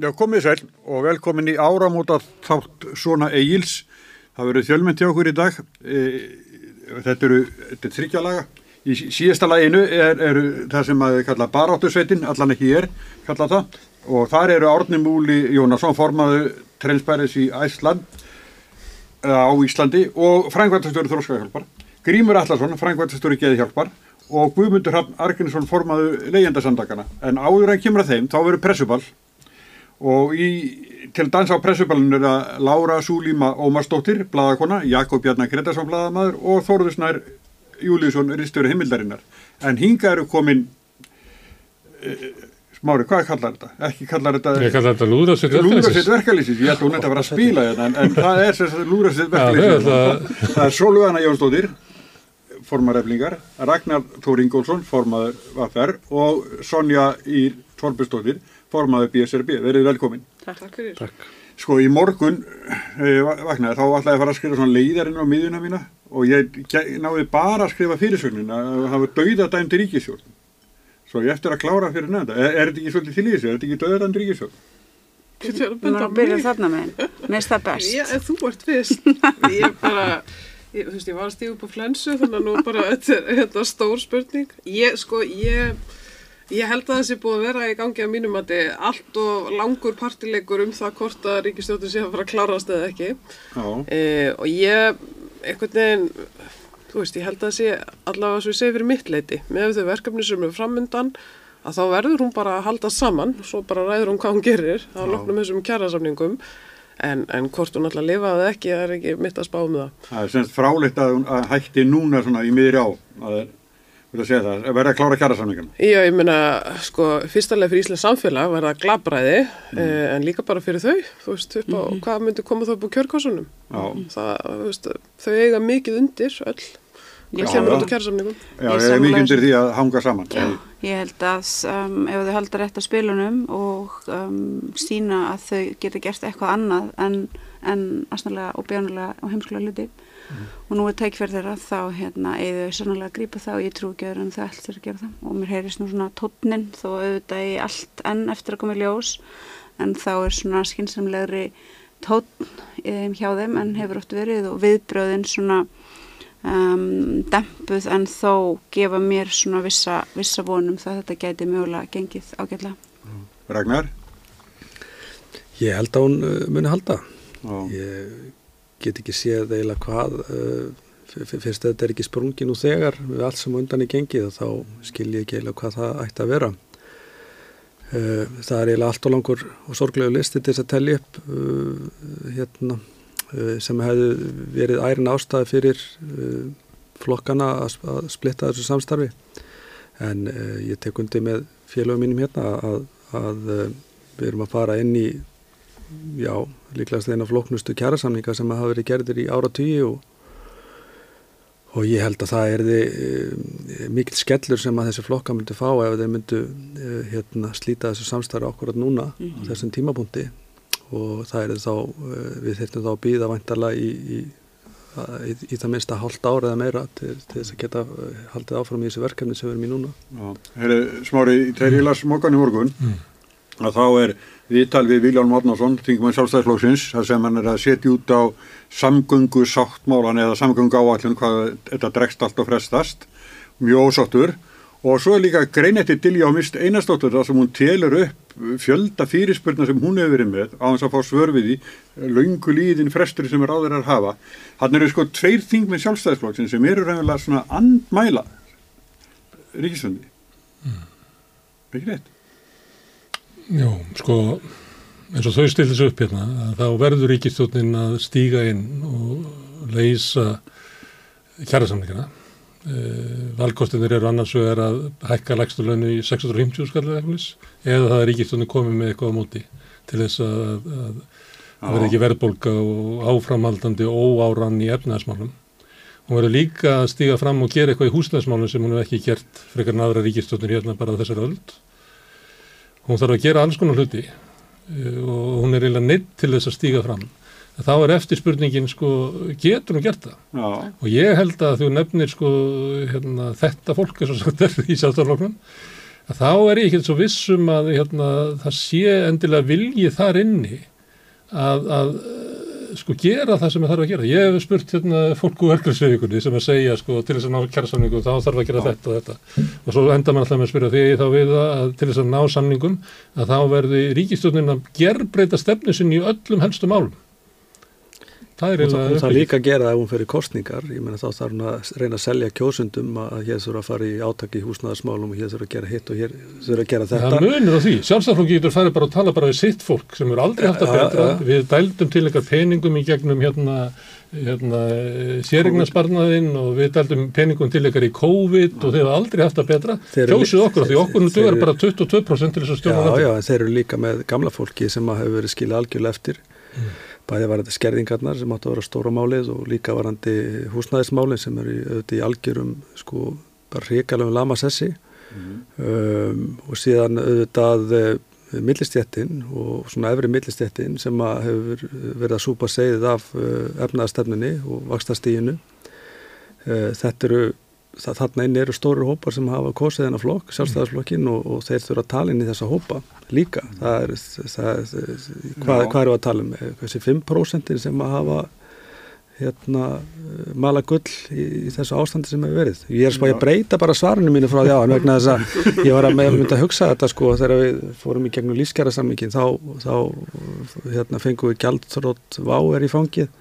Já, komið sæl og velkomin í áramóta þátt svona eigils. Það verður fjölmynd til okkur í dag. E, þetta eru er þryggjalaga. Í síðasta laginu er, er það sem að kalla baráttusveitin, allan ekki ég er, kalla það. Og þar eru Árni Múli Jónasson, formaðu Trensbæris í Æsland, á Íslandi og Frankværtastöru Þróskahjálpar. Grímur Allarsson, Frankværtastöru Geðhjálpar og Guðmundur Hafn Arkinsson, formaðu leyendasamdagana. En áður en kemur að þeim, þá verður pressuball og í, til að dansa á pressupalunum er að Laura Súlíma Ómarsdóttir, bladakona, Jakob Jarnar Gretarsson bladamadur og Þóruðusnær Júliusson ristur heimildarinnar. En hinga eru komin e, smári, hvað kallar þetta? ekki kallar þetta ég kallar þetta lúðrasitt verkalýsis verkalýsis, ég ætla hún þetta að vera að spila þetta en, en það er þess að lúðrasitt verkalýsis það, það er Sólugana Jónsdóttir formareflingar, Ragnar Þór Ingólfsson formaður Vaffer og Sonja Ír Torbjörnsdóttir formaður BSRB, verið velkomin. Takk. Fyrir. Takk. Sko í morgun eh, vaknaði þá ætlaði að fara að skrifa svona leiðarinn á miðuna mína og ég náði bara að skrifa fyrirsögnin að hafa dauðadæmt ríkisjórn svo ég eftir að klára fyrir nefnda er, er þetta ekki svolítið til í þessu, er þetta ekki dauðadæmt ríkisjórn? Þú erum að byrja þarna með henn Mér það best. Já, þú ert fyrst. Ég bara, ég, þú veist, ég var að stífa upp á flensu þannig að nú bara, þetta er þetta stór spurning. Ég, sko, ég Ég held að það sé búið að vera í gangi á mínum að þið allt og langur partileikur um það hvort að ríkistjóttur sé að fara að klárast eða ekki. E, og ég, einhvern veginn, þú veist, ég held að það sé allavega svo ég segi fyrir mitt leiti með þau verkefni sem eru framöndan að þá verður hún bara að halda saman og svo bara ræður hún hvað hún gerir á loknum þessum kjærasamningum en, en hvort hún alltaf lifaði ekki, það er ekki mitt að spá um það. Það er semst fráleitt að hún hætti núna svona í miðri á, að er Þú veist að segja það, að verða að klára kjærasamningan? Já, ég meina, sko, fyrstulega fyrir Íslands samfélag verða glabræði, mm. eh, en líka bara fyrir þau, þú veist, upp á mm -hmm. hvað myndi koma þá upp á kjörkásunum. Það, þú veist, þau eiga mikið undir öll, hvað kemur út á kjærasamningum. Já, ég er mikið undir því að hanga saman. Já, ég held að um, ef þau halda rétt á spilunum og um, sína að þau geta gert eitthvað annað en, en aðsnalega og bjánulega og heimskulega luti, mm. og nú er tækverð þeirra þá hérna eða sannlega að grípa það og ég trú ekki að það ætl sér að gera það. Og mér heyrist nú svona tótnin þó auðvitað í allt enn eftir að koma í ljós. En þá er svona skinsamlegri tótn um, hjá þeim en hefur oft verið. Og viðbröðin svona um, dempuð en þó gefa mér svona vissa, vissa vonum það þetta geti mögulega gengið ágætlega. Ragnar? Ég held að hún uh, muni halda. Ég get ekki séð eiginlega hvað uh, fyrst þetta er ekki sprungin úr þegar við allt sem undan er gengið þá skil ég ekki eiginlega hvað það ætti að vera. Uh, það er eiginlega allt og langur og sorglegu listi til þess að tellja upp uh, hérna, sem hefði verið ærin ástæði fyrir flokkana að, splitta þessu samstarfi. En ég tek undir með félögum mínum hérna að, að við erum að fara inn í já, líklegast eina floknustu kjærasamninga sem hafa verið gerðir í ára tíu og, og ég held að það er e, eh, mikil skellur sem að þessi flokka myndi fá ef þeir myndu e, hérna, slíta þessu samstarfi okkur átt núna mm -hmm. á mhm. þessum tímapunkti og það er þá, e, við þurftum þá að býða vantala í, í, í, í það minnsta hálft ára eða meira til, til þess að geta haldið áfram í þessu verkefni sem við erum í núna Já, Herri, Smári, þegar ég las mókan í morgun mm. að þá er viðtal við Viljálm Ornarsson, þingum en sjálfstæðisflóksins, þar sem hann er að setja út á samgöngu sáttmálan eða samgöngu áallun hvað þetta dregst allt og frestast, mjög ósáttur og svo er líka greinetti Dilja á mist einastóttur þar sem hún telur upp fjölda fyrirspurna sem hún hefur verið með á þess að fá svörfið í laungu líðin frestur sem er áður að hafa. Hann eru sko tveir þing með sjálfstæðisflóksin sem eru reynilega svona andmæla ríkisvöndi. Mm. Ekki rétt? Já, sko eins og þau stillir þessu upp hérna þá verður ríkistjónin að stíga inn og leysa kjærasamlingina e, valkostinir eru annars vegar að hækka lægsturlaunu í 650 skallega eða það er ríkistjónin komið með eitthvað á móti til þess að það verður ekki verðbólka og áframhaldandi óárann í efnaðismálum hún verður líka að stíga fram og gera eitthvað í húsnæðismálum sem hún hefur ekki gert frekar en aðra ríkistjónir hérna bara þessar öll hún þarf að gera alls konar hluti eh, og hún er eiginlega neitt til þess að stíga fram þá er eftir spurningin sko, getur hún gert það Já. og ég held að þú nefnir sko, hérna, þetta fólk eins og sagt er í sjálfstafloknum þá er ég ekki svo vissum að hérna, það sé endilega vilji þar inni að, að sko gera það sem það þarf að gera. Ég hef spurt hérna fólk úr verkefnisviðvíkunni sem að segja sko til þess að ná kjærasamningum þá þarf að gera þetta og þetta. Og svo enda mann alltaf með að spyrja því þá við að til þess að ná samningum að þá verði ríkistjónin að gerbreyta stefnu sinni í öllum helstu málum Það er, það, það er líka að gera það ef hún fyrir kostningar, ég menna þá þarf hún að reyna að selja kjósundum að hér þurfa að fara í átaki í húsnaðarsmálum og hér þurfa að gera hitt og hér þurfa að gera þetta. Það munir á því, sjálfstæðarflokki getur farið bara að tala bara við sitt fólk sem eru aldrei haft að betra, ja, ja. við dældum til eitthvað peningum í gegnum hérna, hérna sérignarsparnaðinn og við dældum peningum til eitthvað í COVID og þeir hafa aldrei haft að betra, kjósuð okkur því okkur nú er bara 22% til þess að stjórna þetta. Já, já, þeir eru líka með gamla fólki sem hefur verið skilja algjörlega eftir. Mm bæði varandi skerðingarnar sem áttu að vera stóra málið og líka varandi húsnæðismálið sem eru auðvitað í algjörum sko bara hrikalöfum lamasessi mm -hmm. um, og síðan auðvitað uh, millistjættin og svona efri millistjættin sem að hefur verið að súpa segið af uh, efnaðastefnunni og vakstastíginu uh, þetta eru þarna inn eru stóru hópar sem hafa kosið þennan flokk, sjálfstæðarsflokkin og, og þeir þurfa að tala inn í þessa hópa líka. Það er, það hvað, hvað eru að tala um, þessi 5% sem að hafa hérna mala gull í, í þessu ástandi sem hefur verið. Ég er spáð að breyta bara svarinu mínu frá því á, en vegna þess að ég var að mynda að hugsa þetta sko þegar við fórum í gegnum lífskjara sammingin þá, þá hérna, fengum við gjaldþrótt váer í fangið.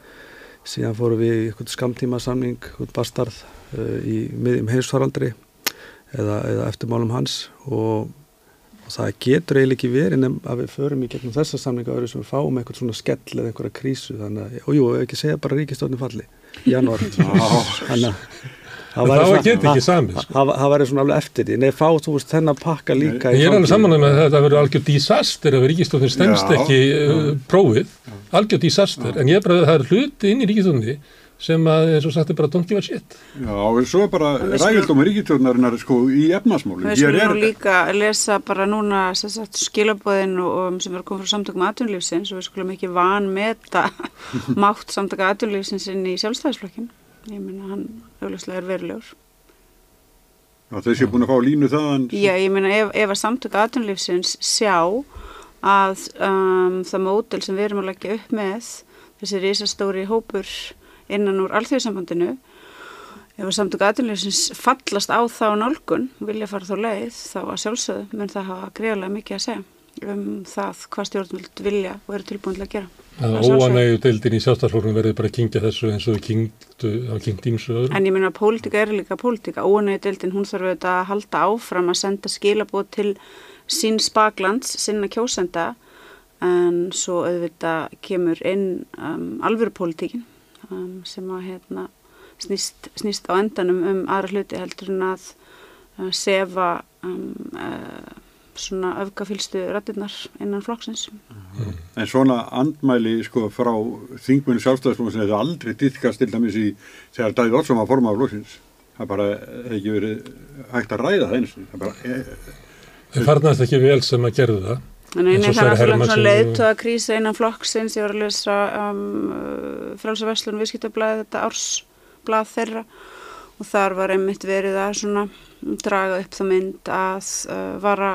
Síðan fórum við í eitthvað skamtíma samning, eitthvað bastarð í miðjum heimsfaraldri eða, eða eftirmálum hans og og það getur eiginlega ekki verið nefn að við förum í gegnum þessa samlinga öðru sem við fáum eitthvað svona skell eða einhverja krísu þannig að, og jú, ekki segja bara ríkistofni falli í janúar. Þannig að það getur ekki samið það væri svona alveg eftir því, neð fá þú veist þennan pakka líka ég er alveg saman með að þetta verður algjör disaster ef ríkistofni stemst ekki uh, prófið, algjör disaster. En ég er bara, það er hluti inn í ríkistofni sem að, eins og sagt, er bara don't give a shit. Já, og svo er bara rægildóma ríkitjónarinnar sko í efnasmáli. Við skulum er... líka lesa bara núna skilabóðin og, sem er komið frá samtökum aðtunlífsins og við skulum ekki van með þetta mátt samtöka aðtunlífsins inn í sjálfstæðisflokkin. Ég minna, hann auðvitað er verulegur. Já, þessi er búin að fá línu þaðan. Já, ég minna, ef, ef að samtöka aðtunlífsins sjá að um, það mótel sem við erum að leggja upp með þessi risastóri hópur innan úr alþjóðsambandinu ef að samtök aðlýsins fallast á þá nálgun, vilja fara þá leið þá að sjálfsögðu mun það hafa greiðlega mikið að segja um það hvað stjórnvöld vilja og eru tilbúin til að gera. Það er óanægu deildin í sjálfstaflokkum verður bara að kingja þessu eins og þau kingdu á kingdýmsu öðru. En ég minna að pólitika er líka pólitika, óanægu deildin hún þarf auðvitað að halda áfram að senda skilabót til sín spaglands, sinna kjósenda en svo auðvitað kemur inn um, alvöru pólitíkin um, sem að hérna, snýst, snýst á endanum um aðra hluti heldur en að uh, sefa um, uh, svona öfgafylstu rættirnar innan flokksins. Mm. En svona andmæli sko frá þingmunni sjálfstæðisflokksins sem þetta aldrei dýtkast til dæmis í þegar Davíð Olsson var formað af flokksins. Það bara ekki verið hægt að ræða það eins. Það bara... E, Þau farnast ekki vel sem að gerðu það. Þannig að það er alltaf svona leiðt að krísa innan flokksins, ég var að lesa um, frálsaverslun viðskiptablaði þetta ársblað þeirra og þar var einmitt verið að svona draga upp það mynd að uh, vara,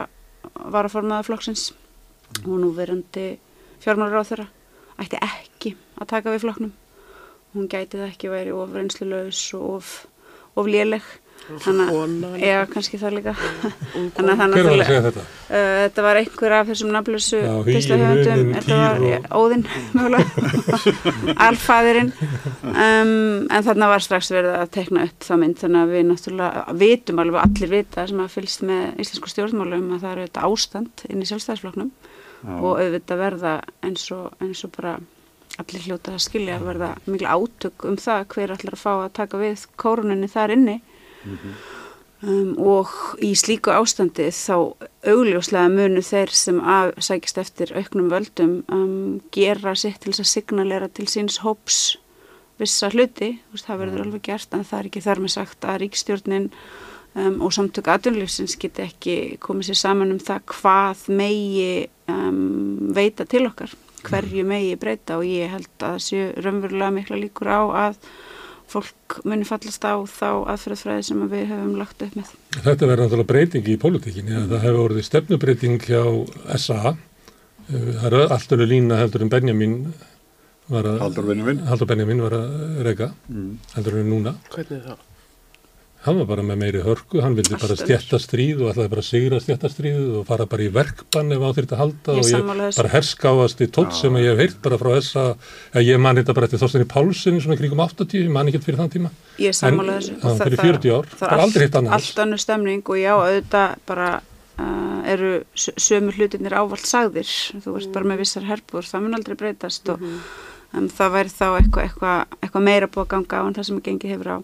vara formaða flokksins og nú verandi fjármálur á þeirra ætti ekki að taka við flokknum. Hún gæti það ekki að væri of reynslulegs og of, of léleg þannig að, já, kannski það líka. Þannig að þannig að þetta? Uh, þetta var einhver af þessum nafnlösu pislahöfundum, þetta var ja, Óðinn mögulega. Alfaðirinn. Um, en þarna var strax verið að tekna upp þá mynd. Þannig að við náttúrulega vitum alveg allir vita sem að fylgst með íslensku stjórnmálum að það eru þetta ástand inn í sjálfstæðisfloknum og auðvitað verða eins og, eins og bara allir hljóta að skilja að verða miklu átök um það hver allir að fá að taka við kóruninni þar inni mm -hmm. um, og í slíku ástandi þá augljóslega munu þeir sem sækist eftir auknum völdum um, gera sitt til að signalera til síns hóps vissa hluti, veist, það verður mhm. alveg gert en það er ekki þar með sagt að ríkstjórnin um, og samtök aðunlífsins geti ekki komið sér saman um það hvað megi um, veita til okkar hverju mhm. megi breyta og ég held að það séu raunverulega mikla líkur á að fólk muni fallast á þá aðferðafræði sem við höfum lagt upp með. Þetta verður náttúrulega breyting í pólitíkinni að það hefur orðið stefnubreiting hjá SA það er alltaf lína heldur en Benjamin var að Haldur Benjamin. Haldur Benjamin var að reyka Mm. heldur en núna Hvernig það? Hann var bara með meiri hörku, hann vildi bara Allt önnur. stjætta stríð og ætlaði bara að sigra stjætta stríð og fara bara í verkbann ef á þurfti að halda Ég og ég þessu. bara herskáast í tótt sem ég hef heyrt bara frá þess að ég man þetta bara eftir Þorstein Pálsson svona kringum 80, ég man ekki fyrir þann tíma Ég er sammála En- þessu. það- fyrir það- 40 ár. það Bara er aldrei hitt annað allt önnur stemning og já, auðvitað bara uh, eru sömu hlutinir ávalt sagðir. Þú ert bara með vissar herbúr, það mun aldrei breytast og en það væri þá eitthvað eitthva, eitthva meira búið að ganga á en það sem að gengi hefur á.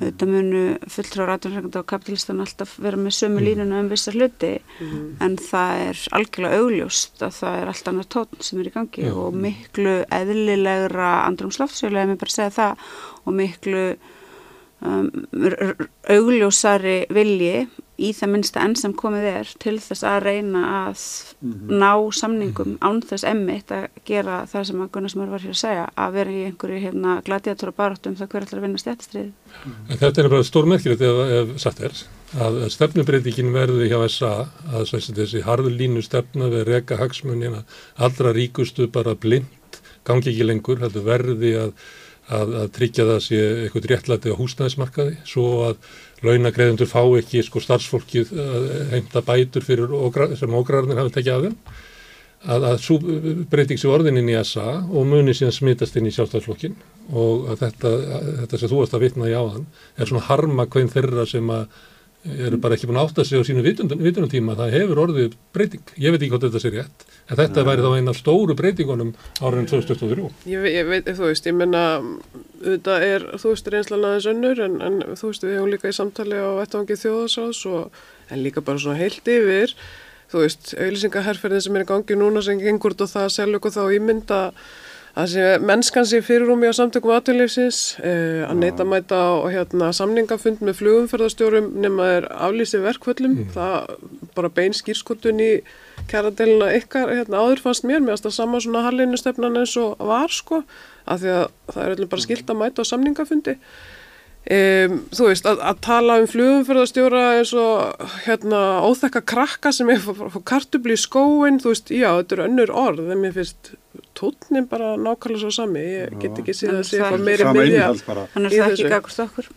Auðvitað munu fulltrá rætunrækanda og kapitalistan alltaf vera með sömu línuna um vissar hluti en það er algjörlega augljóst að það er allt annar tótt sem er í gangi Já. og miklu eðlilegra andrumsloftsjölu, ef mér bara segja það og miklu um, augljósari vilji í það minnsta enn sem komið er til þess að reyna að ná samningum án þess emmitt að gera það sem að Gunnar Smör var hér að segja að vera í einhverju hérna gladiatóra baráttu um það hver að vinna stjættastrið En þetta er bara stórmerkilegt ef, ef satt er að stefnubreitingin verði hjá SA að þessi, þessi harðu línu stefna við reka hagsmunina allra ríkustu bara blind gangi ekki lengur, þetta verði að, að, að tryggja það sé eitthvað réttlæti á húsnæðismarkaði svo að launagreðendur fá ekki sko starfsfólkið heimta bætur fyrir okra, sem ógrarnir hafi tekið af þeim. Að, að svo breyting sér orðin inn í SA og muni síðan smitast inn í sjálfstæðsflokkin og að þetta, þetta sem þú varst að vitna í áðan er svona harma hvern þeirra sem að eru bara ekki búin að átta sig á sínu vitunum tíma, það hefur orðið breyting, ég veit ekki hvort þetta sé rétt en þetta væri þá eina stóru breytingunum áriðin 2023. Ég, ég veit, þú veist, ég menna auðvitað er, þú veist, reynslan aðeins önnur en, en þú veist, við hefum líka í samtali á vettvangi þjóðarsás og en líka bara svona heilt yfir þú veist, auðlýsingaherferðin sem er í gangi núna sem gengur og það selur okkur þá ímynda að mennskan sé fyrirrúmi á samtökum aðtunleifsins eh, að neyta mæta á hérna, samningafund með flugumferðarstjórum nema þeir aflýsi verkvöllum það bara bein skýrskotun í kæradelina ykkar hérna, áður fannst mér. Með að sama svona harlinu stefnan eins og var sko af því að það er bara skilt að mæta á samningafundi Um, þú veist, að, að tala um flugumferðarstjóra eins og hérna óþekka krakka sem er kartubli í skóin, þú veist, já, þetta er önnur orð, en mér finnst tónnin bara nákvæmlega svo sami, ég get ekki síðan að er eitthvað Sama miðja. hann er það ekki gagvart okkur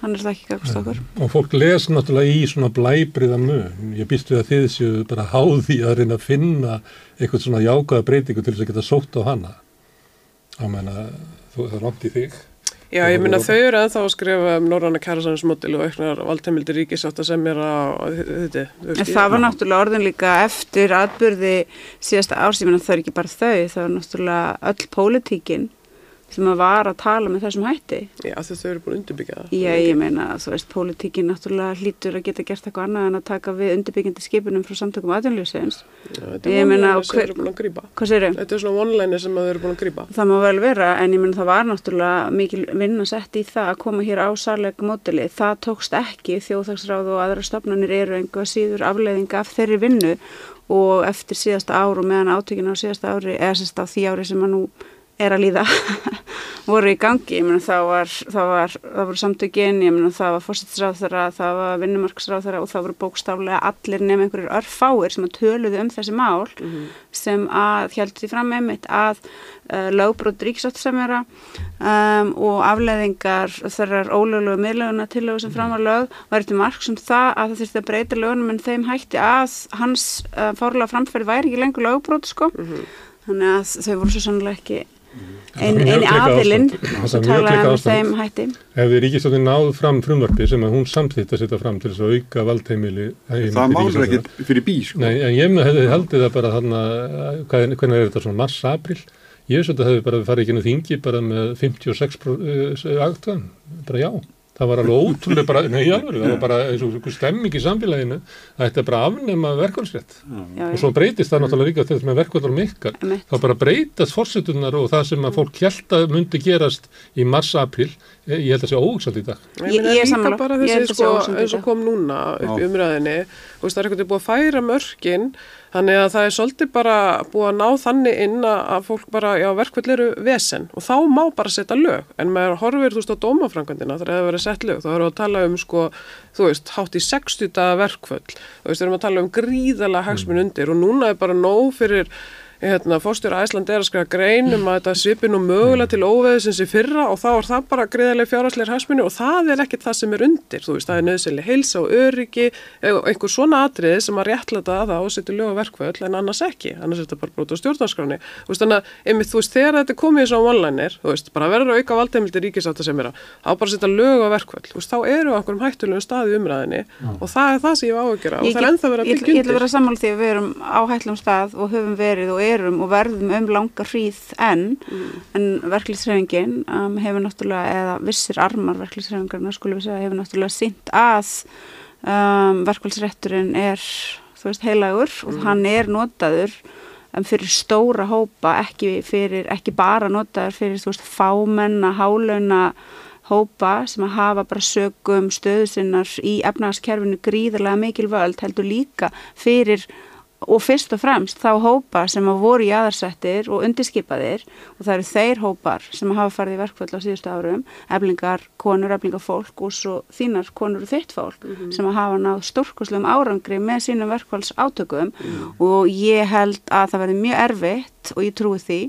hann er það ekki gagvart okkur Og fólk les náttúrulega í svona blæbriða mun. Ég býst við að þið séu bara háði að reyna að finna eitthvað svona jákvæða breytingu til þess að geta sótt á hana. Á menna, þú, það er langt í þig. Já, ég minna þau eru ennþá að skrifa um norranna kærasansmodel og auknar valdheimildi ríkisátt að semja á þetta. En það var náttúrulega orðin líka eftir atbyrði síðasta árs, ég meina það er ekki bara þau, það var náttúrulega öll pólitíkin sem að var að tala með þessum hætti. Já, því þau eru búin að undirbyggja það. Já, ég meina, þú veist, pólitíkin náttúrulega hlýtur að geta gert eitthvað annað en að taka við undirbyggjandi skipunum frá samtökum þetta Ég meina, að. Hvað þau? Þetta er svona one-liner sem þau eru búin að grípa. Það má vel vera, en ég meina það var náttúrulega mikil vinna sett í það að koma hér á sárleika mótili. Það tókst ekki, þjóðþagsráð og aðra stofnanir eru og eftir síðasta ár og meðan átökinu á síðasta ári, eða sérst á því ári sem að nú er að líða, voru í gangi. Ég meina það var, það var, það voru samtökin, ég meina það var þeirra, það var vinnumarksráð þeirra og það voru bókstaflega allir nefn einhverjir örfáir sem að töluðu um þessi mál sem að heldur því fram einmitt að uh, lögbrót ríkisáttusamjara um, og afleðingar þarrar ólöglu miðlöguna tillögu sem fram var lög var til marg sem það að það þurfti að breyta lögunum en þeim hætti að hans uh, fárlega framferð væri ekki lengur lögbrót sko. Þannig að þau voru svo sannlega ekki eini klika aðilinn er talaði um þeim hætti. Ef þið ríkistöndin náð fram frumvarpi sem að hún samþýtt að setja fram til þess að auka valdheimili Það málur ekki fyrir bí, sko. Nei, en ég hefði haldið það bara þarna, hvað, hvernig er þetta svona mars, april ég veist að það hefði bara farið ekki nú þingi bara með 56 aftöðan, bara já það var alveg ótrúlega bara, nei alveg það var bara eins og einhver stemming í samfélaginu. Að þetta bara afnema verkvælsrétt og svo breytist það náttúrulega líka þetta með verkvælum ykkar. Einmitt. þá bara breytast fórsetunar og það sem að fólk held að myndi gerast í mars, april ég held að sé óhugsandi í dag. Ég, Ég- ég er bara Ég held að sé sko, óhugsandi eins og kom núna upp í umræðinni þú veist það er eitthvað búið að færa mörkin Þannig að það er svolítið bara búið að ná þannig inn að fólk bara, já, verkvöld eru vesen og þá má bara setja lög. En maður horfir, þú veist, á dómafrangandina þegar það verið sett lög. Þá erum við að tala um, sko, þú veist, hátt í 60 daga verkvöld. Þú veist, við erum að tala um gríðala hagsmun undir og núna er bara nóg fyrir hérna, fórstjóra Æsland er að skræða greinum að þetta svipir nú mögulega til óveðisins í fyrra og þá er það bara greiðarlega fjárhásleir hæsmunni og það er ekkert það sem er undir. Þú veist, það er nöðsynlega heilsa og öryggi einhver svona atriði sem að réttlata að það og setja lög og verkvöld en annars ekki. Annars er þetta bara brot á stjórnarskráni þú veist, þannig að, einmitt, þú veist, þegar þetta komið í svo online-ir, þú veist, bara verður að auka valdheimildi ríkisáta sem er að, á bara um er er erum og verðum um langa hríð en mm. en verklisræfingin um, hefur náttúrulega, eða vissir armar verklisræfingarna skulum við segja, hefur náttúrulega sínt að um, verkvælsrætturinn er þú veist heilagur mm. og hann er notaður um, fyrir stóra hópa ekki, fyrir, ekki bara notaður fyrir þú veist fámenna, hálauna hópa sem að hafa bara sögum stöðu sinnar í efnagaskerfinu gríðarlega mikil völd heldur líka fyrir og fyrst og fremst þá hópa sem að voru í aðarsettir og undirskipaðir og það eru þeir hópar sem hafa farið í verkvöld á síðustu árum, eflingar konur, eflingar fólk og svo þínar konur og þitt fólk mm -hmm. sem að hafa náð stórkuslegum árangri með sínum verkvölds átökum mm. og ég held að það verði mjög erfitt og ég trúi því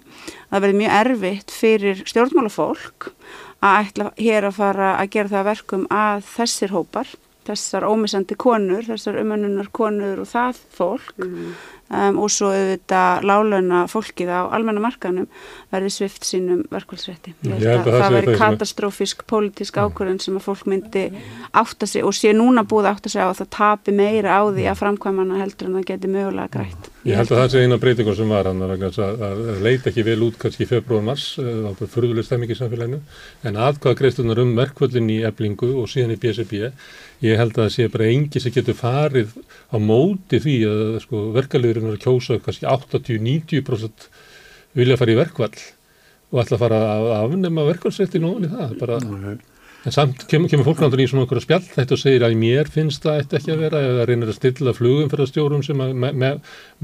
að það verði mjög erfitt fyrir stjórnmálafólk að ætla hér að fara að gera það verkum að þessir hópar þessar ómisandi konur, þessar umönnunar konur og það fólk. Mm um, og svo auðvitað lálauna fólkið á almenna markanum verði svift sínum verkvælsrétti. Það, það verði katastrófisk pólitísk ákvörðun sem að fólk myndi átta sig og sé núna búið átta sig á að það tapi meira á því að framkvæmana heldur en það geti mögulega grætt. Ég held að það sé eina breytingur sem var hann að, að leita ekki vel út kannski í februar mars, það var fyrirlega stemming í samfélaginu, en aðkvaða greiðstunar um verkvöldin í eblingu og síðan í BSB ég held að það sé bara engi sem getur farið á móti því að sko, verkaliðurinn er að kjósa kannski 80-90% vilja að fara í verkvall og ætla að fara að afnema verkvallsréttin ofan í það bara okay. En samt kemur, kemur fólk náttúrulega í svona okkur að spjall þetta og segir að mér finnst það eitt ekki að vera eða reynir að stilla flugum fyrir að stjórum sem að me, me,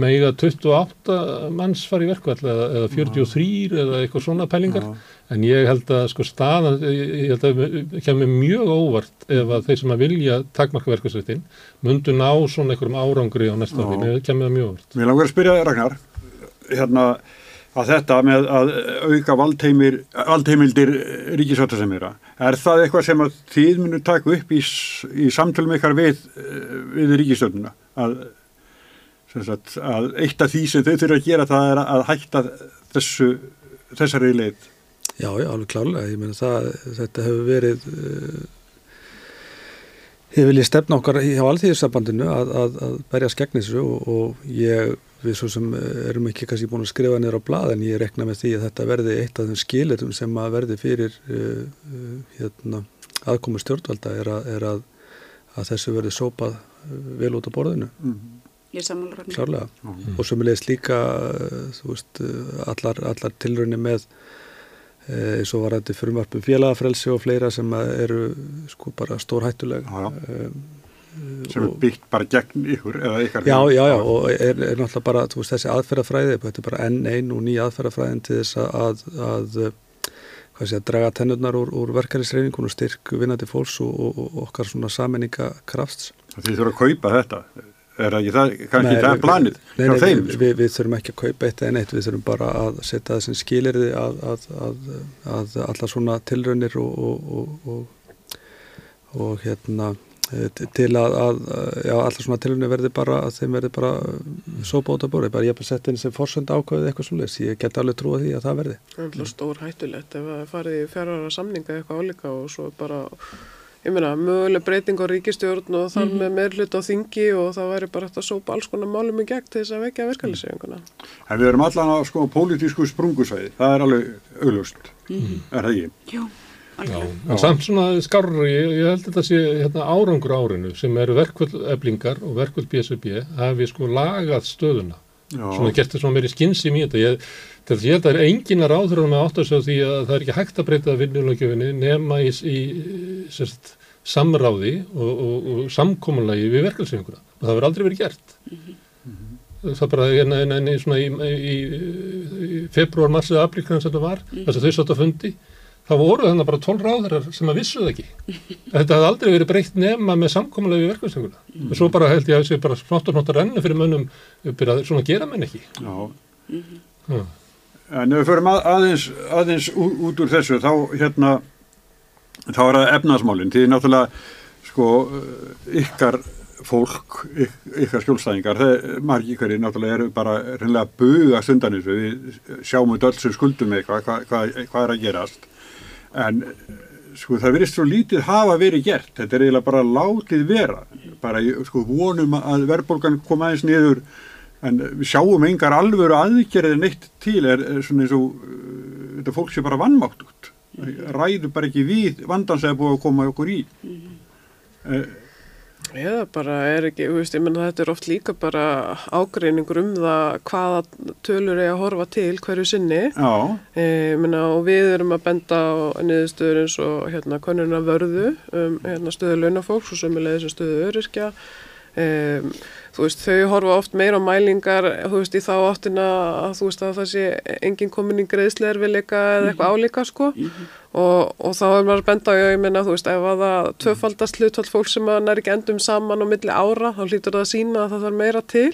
meiga 28 manns fari í verkvall eða, eða 43 ja. eða eitthvað svona pælingar. Ja. En ég held að sko staðan, ég held að kemur mjög óvart ef að þeir sem að vilja takmarka verkvallsveitin mundu ná svona einhverjum árangri á næsta ári. Kemur það mjög óvart. Mér langar að spyrja Ragnar, hérna að þetta með að auka valdheimildir ríkisvartasemira, er það eitthvað sem að þið munum taka upp í, í samtölum ykkar við, við ríkistönduna að, sagt, að eitt af því sem þau þurfa að gera það er að hætta þessu, þessari leið? Já, já, alveg klálega, ég meina það, þetta hefur verið uh, ég vil ég stefna okkar hjá alþýðisambandinu að, að, að berja skegn þessu og, og ég við svo sem eh, erum ekki kannski búin að skrifa nýra á blad en ég rekna með því að þetta verði eitt af þeim skilutum sem að verði fyrir uh, uh, hérna, aðkomi stjórnvalda er, að, er að, að þessu verði sópað vel út á borðinu. Mm -hmm. Ég sammála Klárlega. Mm -hmm. og sömulegist líka þú veist allar, allar tilröðinni með eins og var þetta frumvarpum félagafrelsi og fleira sem eru sko bara stór hættuleg um, sem er byggt bara gegn ykkur eða ykkar Já, já, já, og er, er náttúrulega bara veist, þessi aðferðafræði, þetta er bara enn einn og ný aðferðafræðin til þess að, að hvað sé að draga tennurnar úr, úr verkefnisreiningun og styrk vinnandi fólks og, og, og okkar svona saminninga krafts. Þið þurfum að kaupa þetta. Er ekki það, kannski nei, það er planið nei, nei, þeim, við, við, við þurfum ekki að kaupa eitt en eitt, við þurfum bara að setja sem skilirði að, að, að, að alla svona tilraunir og, og hérna Eh, til að, að já, alltaf svona tilunni verði bara að þeim verði bara sópa út af bóri, bara ég hef bara sett inn sem forsönd ákvæðið eitthvað svolítið, ég get alveg trúið því að það verði. Það er alltaf stór hættulegt ef það farið í fjárhara samninga eitthvað álíka og svo bara, ég meina, möguleg breyting á ríkistjórn og þar mm -hmm. með meðlut á þingi og það væri bara hægt að sópa alls konar málum í gegn til þess að vekja verkefæliseginguna. En við erum allan á sko það er er það. Já, en samt svona skarri, ég, ég held að þetta sé hérna, árangur árinu sem eru verkvöldeblingar og verkvöld BSB hafi sko lagað stöðuna Já. svona gert þetta svona meiri skynsum í þetta ég, þetta ég, er engin að ráður með átt að segja því að það er ekki hægt að breyta vinnulagjöfinni nema í, í sérst, samráði og, og, og samkominlagi við verkvöldsefinguna og það verður aldrei verið gert mm -hmm. það bara hérna, hérna, hérna, svona í, í, í februar, mars eða aflíkan sem þetta var, mm. þess að þau satt að fundi þá voru þannig bara 12 ráðarar sem að vissuð ekki. Þetta hafði aldrei verið breytt nema með samkominlega við verkefnstönguna. Mm. Og svo bara held ég að þessi bara snátt og snátt að renna fyrir mönnum byrjað svona gera menn ekki. Já. -hmm. En ef við förum að, aðeins, aðeins út úr þessu þá hérna þá er það efnaðsmálinn. Því náttúrulega sko ykkar fólk, ykkar skjólstæðingar, það margir ykkar náttúrulega eru bara reynilega bugast undan þessu. Við sjáum út öll sem skuldum eitthvað, hvað, hvað, hvað er að gerast en sko það verið svo lítið hafa verið gert, þetta er eiginlega bara látið vera, bara sko vonum að verðbólgan koma aðeins niður. En við sjáum engar alvöru aðgerðið neitt til er, er svona eins og uh, þetta fólk sé bara vannmátt út ræður bara ekki við vandans eða búið að koma okkur í. Mm -hmm. Eða bara er ekki, veist, ég menna þetta er oft líka bara ágreiningur um það hvaða tölur er að horfa til hverju sinni. Já. E, menna, og við erum að benda á niðurstöður eins og hérna konurna vörðu um hérna, stöðu launafólks og sömulegis stöðu öryrkja. Um, þú veist, þau horfa oft meira á mælingar, þú veist, í þá áttina að þú veist að það sé enginn komin í greiðsleirfileika eða eitthvað mhm. álíka, sko, mm -hmm. og, og þá er maður benda á, ég meina, þú veist, ef að það tvöfaldast hlutvall fólk sem að næri ekki endum saman á milli ára, þá hlýtur það að sína að það þarf meira til,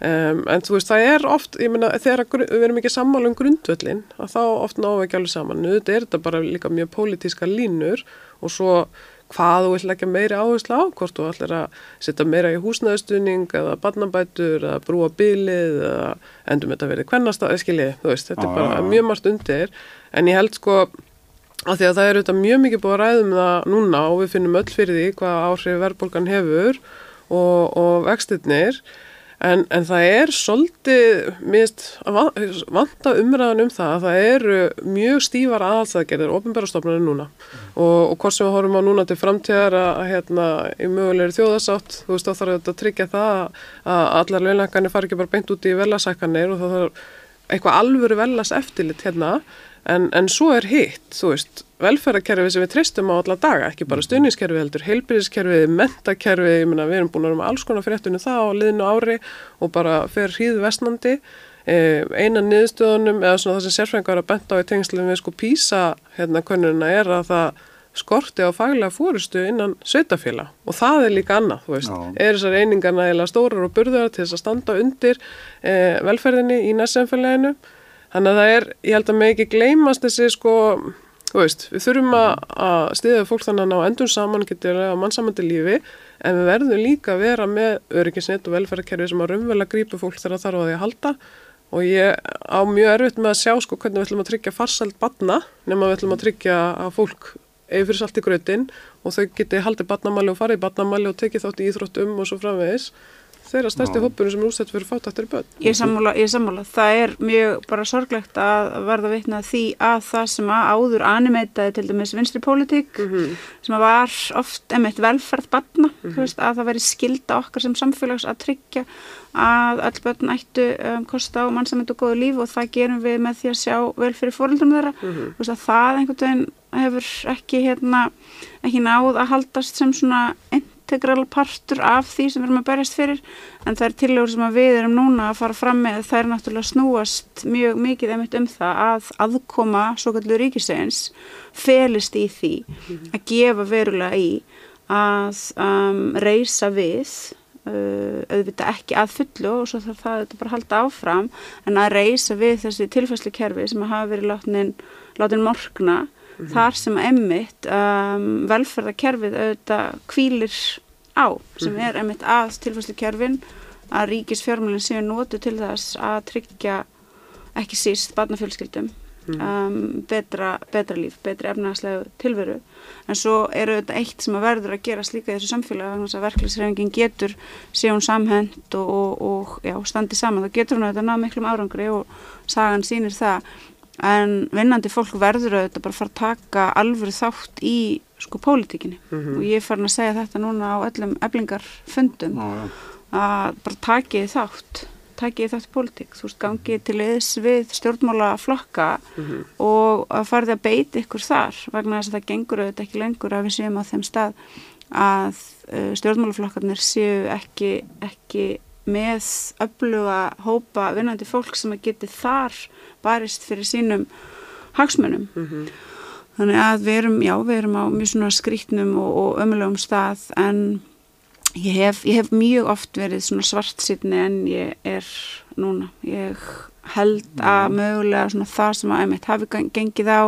um, en þú veist, það er oft, ég meina, þegar við erum ekki sammála um grundvöllin, að þá oft við ekki alveg saman, þetta er þetta bara líka mjög pólitíska línur og svo hvað þú vill leggja meiri áherslu á, hvort þú ætlir að setja meira í húsnæðstunning eða barnabætur eða brúa bílið eða endur með þetta verið hvernastað, skiljið, þú veist, þetta ah, er bara ja. mjög margt undir en ég held sko að því að það er auðvitað mjög mikið búið að ræðum það núna og við finnum öll fyrir því hvað áhrif verðbólgan hefur og, og vextinnir En, en það er svolítið mist, vanta umræðan um það að það eru mjög stífar aðhalsaðgerðir, ofinbærastofnarnir núna mm. og, og hvort sem við horfum á núna til framtíðar að, að hérna í mögulegri þjóðasátt, þú veist þá þarf þetta að tryggja það að allar lögnlækarnir fari ekki bara beint út í velasækarnir og það þarf eitthvað alvöru velas eftirlit hérna En, en svo er hitt, þú veist, velferðarkerfið sem við treystum á alla daga, ekki bara mhm. stuðniskerfið heldur, heilbyrðiskerfið, mentakerfið, ég meina við erum búin að vera með alls konar fréttunum það á liðinu ári og bara fer hríðu vestnandi. Eh, Einan niðurstöðunum, eða svona það sem sérfengar að benda á í tengslum við sko písa hérna konuna er að það skorti á faglega fórustu innan sveitafélag og það er líka annað, þú veist, Já. er þessar einingar nægilega stórar og burðar til þess að standa undir eh, velferðinni í næstsemfélaginu Þannig að það er, ég held að mig ekki gleymast þessi sko, þú veist, við þurfum að stiðja fólk þannig að ná endur saman getur að mannsamandi lífi en við verðum líka að vera með öryggisnett og velferðarkerfi sem að raunverulega grípa fólk þegar þarf að því að halda. Og ég á mjög erfitt með að sjá sko hvernig við ætlum að tryggja farsælt batna nema við ætlum að tryggja að fólk eigi fyrir salt í grötin og þau geti haldið batnamæli og farið batnamæli og tekið þátt í íþróttum og svo framvegis þeirra stærsti hópunum sem er úsett fyrir fátættir börn. Ég sammála, ég sammála. Það er mjög bara sorglegt að verða vitna því að það sem að áður animeitaði til dæmis vinstri pólitík mm -hmm. sem að var oft emitt velferð barna, mm -hmm. veist, að það veri skilda okkar sem samfélags að tryggja að öll börn ættu um, kosta á mannsamend og góðu líf og það gerum við með því að sjá vel fyrir fóröldum þeirra. Mm -hmm. veist, það einhvern veginn hefur ekki, hérna, ekki náð að haldast sem svona einn integral partur af því sem við erum að berjast fyrir en það er tilögur sem við erum núna að fara fram með það er náttúrulega snúast mjög mikið einmitt um það að aðkoma svo kallur ríkisegins felist í því að gefa verulega í að um, reysa við uh, auðvitað ekki að fullu og svo þarf það að bara halda áfram en að reysa við þessi tilfæslu kerfi sem hafa verið látin, látin morgna Mm -hmm. þar sem emmitt um, velferðarkerfið auðvitað kvílir á sem er einmitt að tilfæslukerfin að ríkisfjármjölinn séu nótu til þess að tryggja ekki síst barnafjölskyldum mm. um, betra, betra líf, betra efnagslegu tilveru. En svo eru þetta eitt sem að verður að gera slíka í þessu samfélag vegna þess að verklæsrefingin getur séu hún samhend og, og, og já, standi saman, þá getur hún að þetta ná miklum árangri og sagan sínir það. En vinnandi fólk verður að þetta bara fara að taka alvöru þátt í sko pólitíkinni mm -hmm. og ég er farin að segja þetta núna á öllum eblingarfundum ah, að bara takið þátt takið þátt pólitík, þú veist gangið til eðs við stjórnmála flokka mm -hmm. og að farið að beita ykkur þar vegna þess að það gengur auðvitað ekki lengur að við séum á þeim stað að stjórnmálaflokkarnir séu ekki, ekki með öfluga hópa vinnandi fólk sem að geti þar barist fyrir sínum hagsmunum. Þannig að við erum, já, við erum á mjög svona skrítnum og, og ömulegum stað en ég hef, ég hef mjög oft verið svona svart sýtni en ég er núna. Ég held að mögulega svona það sem að einmitt hafi gengið á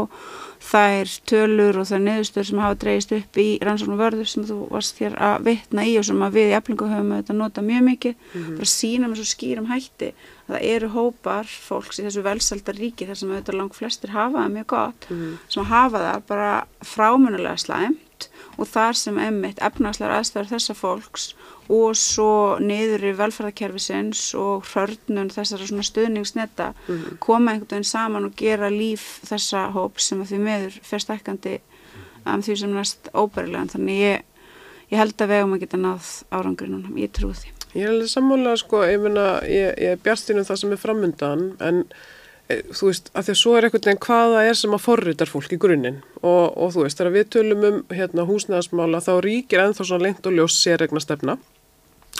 þær tölur og þær neðustur sem hafa dreyist upp í rannsóknum vörður sem þú varst hér að vitna í og sem að við í eflingu höfum auðvitað nota mjög mikið mm -hmm. bara sína með svo skýrum hætti það eru hópar fólks í þessu velsaldar ríki þar sem auðvitað langt flestir hafa það mjög gott mm. sem hafa það bara frámunulega slæmt og þar sem emmitt efnagslegar aðstæður þessa fólks og svo niður í velferðarkerfisins og hörnun þessara svona stuðningsnetta mm. koma einhvern veginn saman og gera líf þessa hóp sem að því meður fyrstækandi um, því sem næst óbærilegan þannig ég, ég held að vegum að geta náð árangri núna, ég trú því Ég er alveg sammála sko, ég menna ég, ég er bjartinn um það sem er framöndan en e, þú veist, að því að svo er einhvern veginn hvaða er sem að forritar fólk í grunninn. Og, og þú veist, þegar við tölum um hérna, húsnæðasmála þá ríkir ennþá svona lengt og ljós sérregna stefna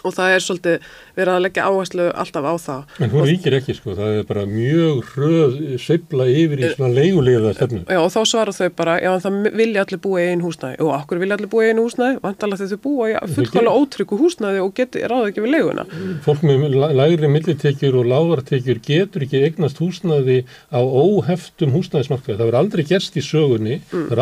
og það er svolítið verið að leggja áherslu alltaf á það. En hún ríkir ekki sko, það er bara mjög hröð seifla yfir í svona leigulega stefnu. Já og þá svarar þau bara, já það vilja allir búa í einu húsnæði og okkur vilja allir búa í einu húsnæði, vantalega þegar þau búa í fullkvæmlega ótryggu húsnæði og geti ráða ekki við leiguna. Fólk með lægri millitekjur og lágartekjur getur ekki eignast húsnæði á óheftum húsnæðismarkaði. Það verður aldrei gerst í sögunni, mm. það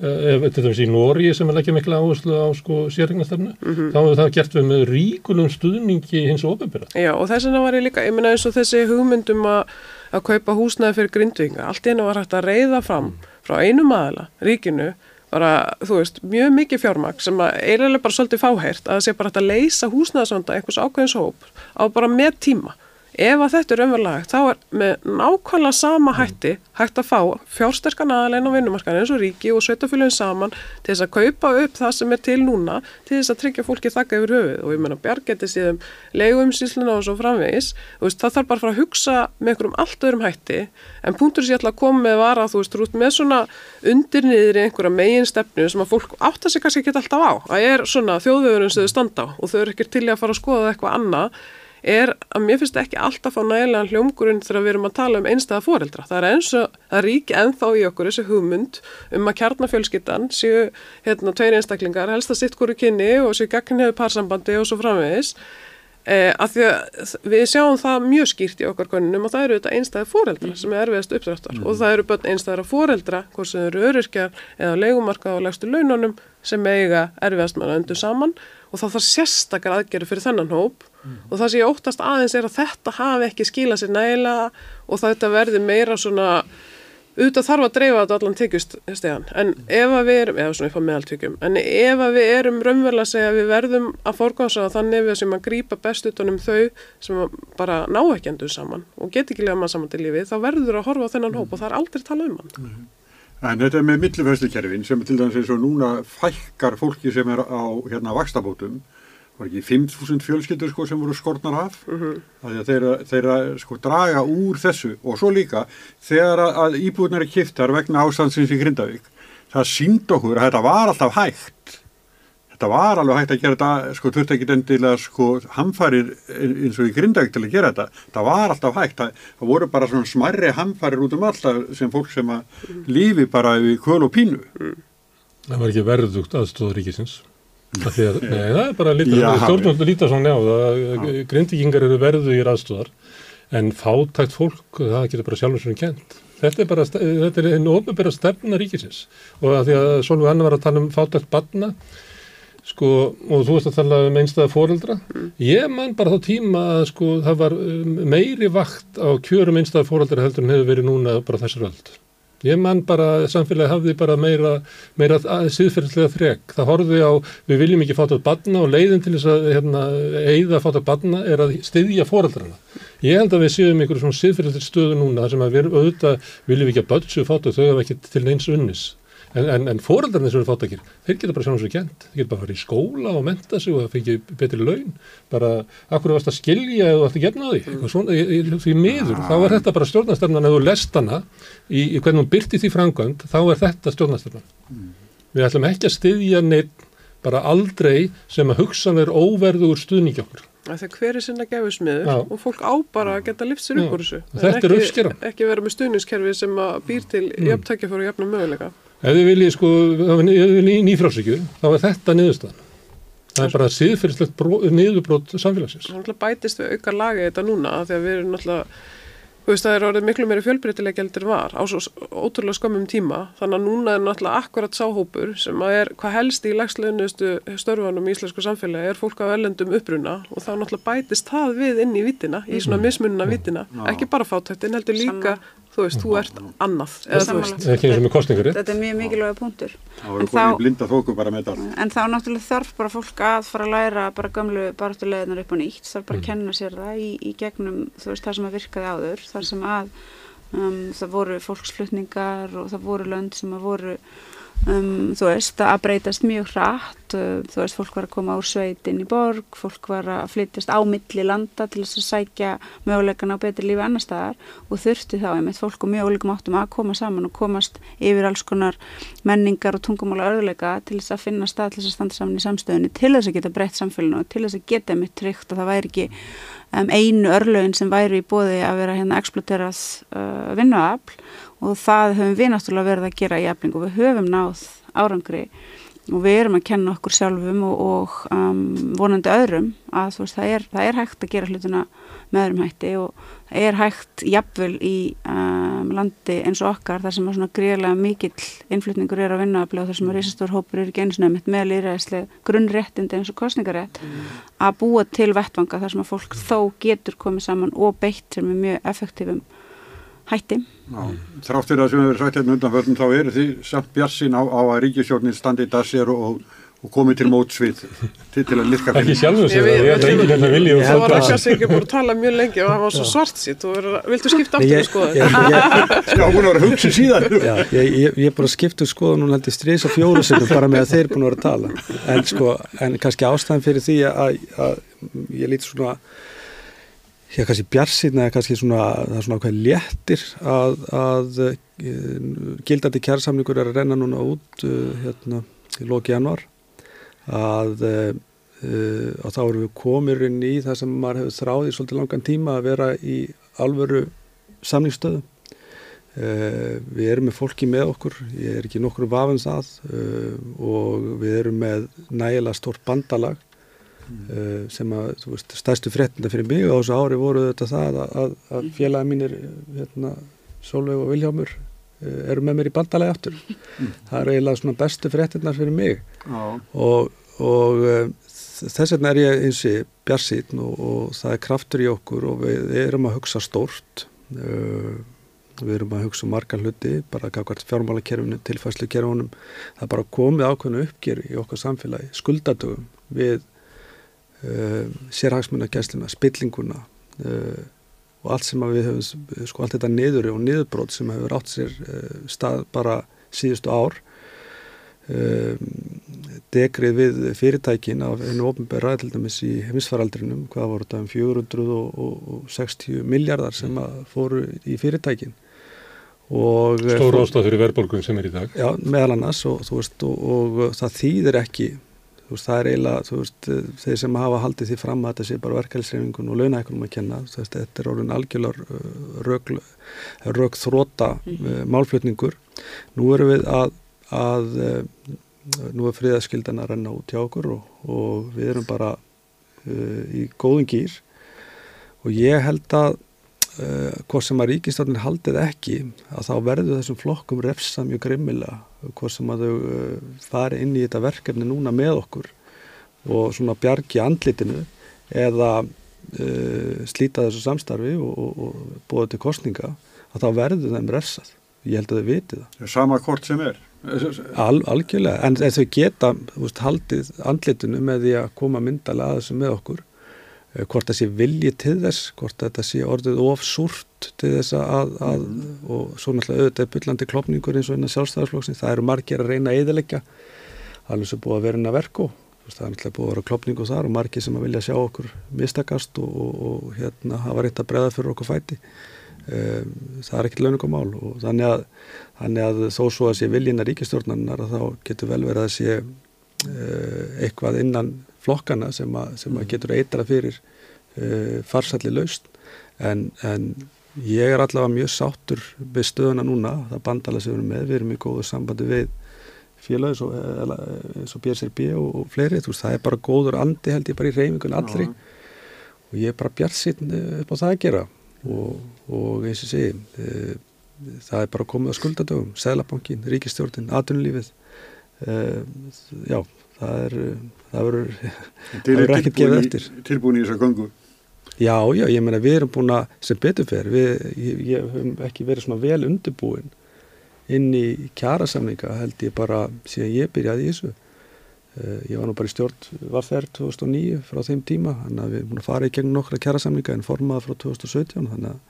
óbebera ef til dæmis í Nóri sem er ekki mikla áherslu á sko sérregnastarnu mm -hmm. þá hefur það gert við með ríkulum stuðningi hins og ofinbæra. Já og þess vegna var ég líka, ég minna eins og þessi hugmyndum að að kaupa húsnaði fyrir grindvinga allt einu var hægt að reyða fram mm. frá einu maðala, ríkinu bara, þú veist, mjög mikið fjármag sem að eiginlega bara svolítið fáhært að það sé bara hægt að leysa húsnaðasvönda einhvers ákveðins hóp á bara með tíma Ef að þetta er umverulegt þá er með nákvæmlega sama hætti hægt að fá fjársterkan aðalein á vinnumarkaðin eins og ríki og sveitafélagin saman til þess að kaupa upp það sem er til núna til þess að tryggja fólki þakka yfir höfuð. Og ég menna bjargeti síðan leiðumsýsluna og svo framvegis veist, það þarf bara að fara að hugsa með einhverjum allt öðrum hætti. En punktur sem ég ætla að koma með var að þú veist rút með svona undirniðri einhverja megin stefnu sem að fólk átta sig kannski ekki alltaf á. Að er svona þjóðvegurinn sem þau standa á og þau eru ekki til að fara að skoða eitthvað annað er að mér finnst ekki alltaf á nægilega hljómgurinn þegar við erum að tala um einstæða foreldra. Það er eins og það rík ennþá í okkur þessu hugmynd um að kjarnafjölskyttan séu hérna tveir einstaklingar, helst að sitt hverju kynni og séu gegn parsambandi og svo framvegis. Eh, að því að við sjáum það mjög skýrt í okkar konunum og það eru þetta einstæði fóreldra sem er erfiðast uppdráttar mm. og það eru börn einstæðara fóreldra, hvort sem eru öryrkjar eða leikumarkað og legstu laununum sem eiga erfiðast manna undir saman og þá þarf sérstakar aðgerði fyrir þennan hóp mm. og það sem ég óttast aðeins er að þetta hafi ekki skilað sér nægilega og þetta verði meira svona auðvitað þarf að dreifa þetta allan tekjustegan en mm. ef að við erum, eða svona upp á meðaltökjum en ef að við erum raunverulega að segja að við verðum að forgása þannig við sem að grýpa best utanum þau sem bara ná ekki endur saman og get ekki lega mann saman til lífi þá verður að horfa á þennan hóp og það er aldrei tala um hann mm. En þetta með millifæslukerfin sem til dæmis eins og núna fækkar fólki sem er á hérna vakstabótum var ekki 5.000 fjölskyldur sko sem voru skornar af? Uh mhm. -huh. þeirra, þeirra sko draga úr þessu. Og svo líka þegar að íbúðunar er kiptar vegna ástandsins í Grindavík það sínd okkur að þetta var alltaf hægt. Þetta var alveg hægt að gera þetta sko þurfti ekki endilega sko hamfarir eins og í Grindavík til að gera þetta. Það var alltaf hægt, það, það voru bara svona smarri hamfarir út um alltaf sem fólk sem að lífi bara við kvöl og pínu. Það var ekki verðugt aðstóður ríkisins Að, nei, það er bara stjórnvöldu líta svona á grindvikingar eru verðu í raðstúðar en fátækt fólk, það getur bara sjálfur svona kent. Þetta er bara, þetta er einn ofnbæra stefna ríkisins og að því að Solveig Anna var að tala um fátækt barna sko og þú veist að tala um einstæða fóreldra mm. ég man bara þá tíma að sko það var um, meiri vakt á kjörum einstæða fóreldra heldur en hefur verið núna bara þessar völd. Ég man bara, samfélagi hafði bara meira, meira síðferðslega þrek. Það horfið á, við viljum ekki fáta batna og leiðin til þess að hérna, eigða fáta batna er að styðja foreldrana. Ég held að við séum einhverjum svona síðferðslega stöðu núna þar sem að við auðvitað viljum ekki að bötsu fáta þau hafa ekki til neins unnis. En, en, en fóreldarnir sem eru fátakir, þeir geta bara sjálf svo kjent, þeir geta bara farið í skóla og menta sig og það fengið betri laun, bara akkur varst að skilja eða ætti að gefna því, eitthvað svona, því miður, þá er þetta bara stjórnastarnan, ef þú lest hana í, í hvernig hún byrti því frangönd, þá er þetta stjórnastarnan. Mm. Við ætlum ekki að styðja neitt bara aldrei sem að hugsanlega er óverður stuðningi okkur. Þegar hver er sinna gefusmiður Já. og fólk á bara að geta lift sér upp úr þessu. Þetta er En uppskeran. ekki, vera með stuðningskerfi sem að býr til mm. möguleika. Ef þið viljið sko ný, nýfrálsíkju, þá er þetta niðurstaðan. Það er bara síðfyrirslegt niðurbrót samfélagsins. Það er náttúrulega bætist við auka lagi þetta núna af því að við erum náttúrulega þú veist það er orðið miklu meiri fjölbreytilega heldur var á svo ótrúlega skömmum tíma. Þannig að núna er náttúrulega akkurat sáhópur sem að er hvað helst í lagslaunustu störfanum í íslensku samfélagi er fólk af ellendum uppruna og þá náttúrulega bætist það við inn í vitina, í svona mismununa vitina, ekki bara fátættin heldur líka þú veist, þú ert annað. Eða þú veist. Ekki eins og með kostningarinn. Þetta er mjög mikilvæga punktur. þá En þá- þetta. En þá náttúrulega þarf bara fólk að fara að læra bara gömlu baráttuleginar upp á nýtt, þarf bara að kenna sér það í, í gegnum þú veist það sem að virkaði áður, þar sem að um, það voru fólksflutningar og það voru lönd sem að voru um, þú veist að breytast mjög hratt, uh, þú veist fólk var að koma úr sveit inn í borg, fólk var að flytjast á milli landa til þess að sækja mögulegan á betri lífi annar staðar og þurfti þá einmitt fólk og mjög ólíkum áttum að koma saman og komast yfir alls konar menningar og tungumála örðuleika til þess að finna stað til þess að standa saman í samstöðunni til þess að geta breytt samfélaginu og til þess að geta mitt tryggt að það væri ekki um, einu örlögin sem væri í bóði að vera hérna eksploterað uh, vinnuafl og það höfum við náttúrulega verið að gera í efling og við höfum náð árangri. Og við erum að kenna okkur sjálfum og, og um, vonandi öðrum að veist, það er, það er hægt að gera hlutina með öðrum hætti og það er hægt jafnvel í um, landi eins og okkar þar sem að svona greiðlega mikill innflutningur er að vinna og þar sem að reisastór hópur eru ekki eins og nefnitt með lýræðislega grunnréttindi eins og kostningarétt að búa til vettvanga þar sem að fólk þó getur komið saman og beitt sem er mjög effektífum hætti. Já, þrátt fyrir það sem hefur verið sagt hérna undanförnum þá eru þið samt bjassin á, á að ríkisjóknin standi í dassér og, og komið til mótsvið til, til að lirka Ekki sjálfur sér Ég- það, ég að enginn hérna Ég Það var að- ekki að segja búin að tala mjög lengi og það var svo svart sitt og að- viltu skipta aftur ég, í skoðun? Já, hún var að hugsa síðan. Já, ég, ég, ég er bara skipt um skoðun og held ég strís á fjóru sinnum bara með að þeir eru búin að vera að tala. En sko, en kannski ástæðan fyrir því að, að ég lít svona ég kannski bjarsinn eða kannski svona, það er svona hvað léttir að, að uh, gildandi kjærsamningur er að renna núna út uh, hérna í loki januar að uh, og þá erum við komirinn í það sem maður hefur þráð í svolítið langan tíma að vera í alvöru samningsstöðu. Uh, við erum með fólki með okkur, ég er ekki nokkur vafum það uh, og við erum með nægilega stórt bandalag uh, sem að, þú veist, stærstu fréttinda fyrir mig á þessu ári voru þetta það að, að, að félagi mínir, hérna, Sólveig og Viljámur uh, eru með mér í bandalagi aftur. Það er eiginlega svona bestu fréttinnar fyrir mig. Já, og, og uh, þess vegna er ég eins og bjarsýtn og, og það er kraftur í okkur og við erum að hugsa stórt. Við erum að hugsa um marga hluti bara fjármálakerfinu, tilfæslukerfunum það er bara komið ákveðinu uppgjör í okkar samfélagi, skuldadögum við uh, sérhagsmunagæsluna, spillinguna uh, og allt sem við höfum sko allt þetta niður og niðurbrót sem hefur átt sér uh, stað bara síðustu ár degrið við fyrirtækin af einu ofnbæra til dæmis í heimsfaraldrinum, hvað voru þetta um 460 miljardar sem fóru í fyrirtækin og Stóra ástæð fyrir verðbólgun sem er í dag. Já, meðal annars og, veist, og, og það þýðir ekki veist, það er eiginlega, þú veist, þeir sem hafa haldið því fram að þetta sé bara verkefælsreifingun og launækunum að kenna, þú veist, þetta er orðin algjörlar rauk, rauk þróta uh, málflutningur. Nú erum við að, að uh, nú er friðaskildan að renna út hjá okkur og, og við erum bara uh, í góðum gýr og ég held að Uh, hvort sem að ríkistofnin haldið ekki að þá verður þessum flokkum refsa mjög grimmilega hvort sem að þau uh, fari inn í þetta verkefni núna með okkur og svona bjargi andlitinu eða uh, slíta þessu samstarfi og, og, og búið til kostninga að þá verður þeim refsað. Ég held að þau viti það. Sama hvort sem er. Al, algjörlega, en þau geta veist, haldið andlitinu með því að koma myndalega að þessu með okkur hvort það sé vilji til þess hvort þetta sé orðið of súrt til þess að, að mm. og svo náttúrulega auðvitað byllandi klopningur eins og einna sjálfstæðarsflóksni, það eru margir að reyna að eðilegja, alveg sem búið að vera inn að verku það er náttúrulega búið að vera klopningu þar og margir sem að vilja sjá okkur mistakast og, og, og hérna hafa reynt að breða fyrir okkur fæti um, það er ekkert launingumál og þannig að, þannig að þó svo að sé viljina ríkistjórnarinnar að þá getur vel verið að sé uh, eitthvað innan flokkana sem að, sem að getur eitra fyrir uh, farsalli laust en, en ég er allavega mjög sáttur við stöðuna núna, það bandala sem við erum með, við erum í góðu sambandi við félagi eins og, BSRB og, og fleiri, veist, það er bara góður andi held ég bara í reyfingun allri. Já. og ég er bara bjart sín upp á það að gera. Og, og eins og segi e, það er bara komið á skuldadögum. Sælabankin, Ríkistjórnin, Atunlífið e, Já, það er það verður ekkert gefið eftir Tilbúin í þess að gangu Já, já, ég meina við erum búin að sem beturfer, við, ég, ég hef ekki verið svona vel undirbúin inn í kjærasamninga held ég bara síðan ég byrjaði í þessu. Uh, ég var nú bara í stjórn Vaffer 2009 frá þeim tíma, þannig að við erum búin að fara í gegn nokkra kjærasamninga en formaða frá 2017, þannig að, þannig að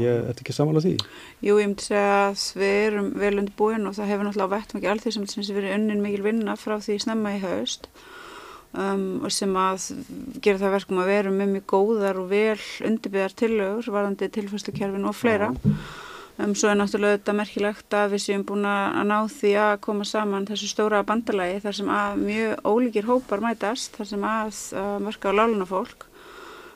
ég ætti ekki samanlega því. Jú, ég myndi segja að við erum vel undirbúin og það hefur náttúrulega vett mikið allt því sem þessi verið unnin mikil vinna frá því snemma í haust um, sem að gera það verkum að vera með mjög góðar og vel undirbyðar tillögur varðandi tilfærslukerfin og fleira. Um, svo er náttúrulega þetta merkilegt að við séum búin að ná því að koma saman þessu stóra bandalagi þar sem að mjög ólíkir hópar mætast þar sem að, að mörka á láluna fólk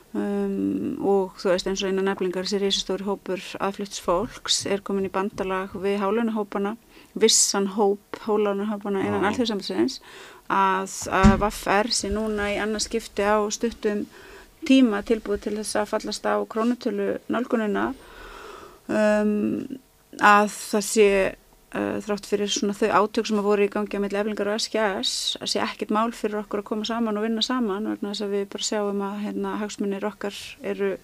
Um, og þú veist eins og einan nefningar þessi reysastóri hópur aðflutts fólks er komin í bandalag við hálunahópana vissan hóp hálunahópana einan allþjóðsambansins að, að VFR sé núna í annarskipti á stuttum tíma tilbúið til þess að fallast á krónutölu nálgunina. Um, að það sé uh, þrátt fyrir svona þau átök sem að voru í gangi á milli eflingar og SKS að sé ekkit mál fyrir okkur að koma saman og vinna saman vegna þess að við bara sjáum að hérna, hagsmunir okkar eru,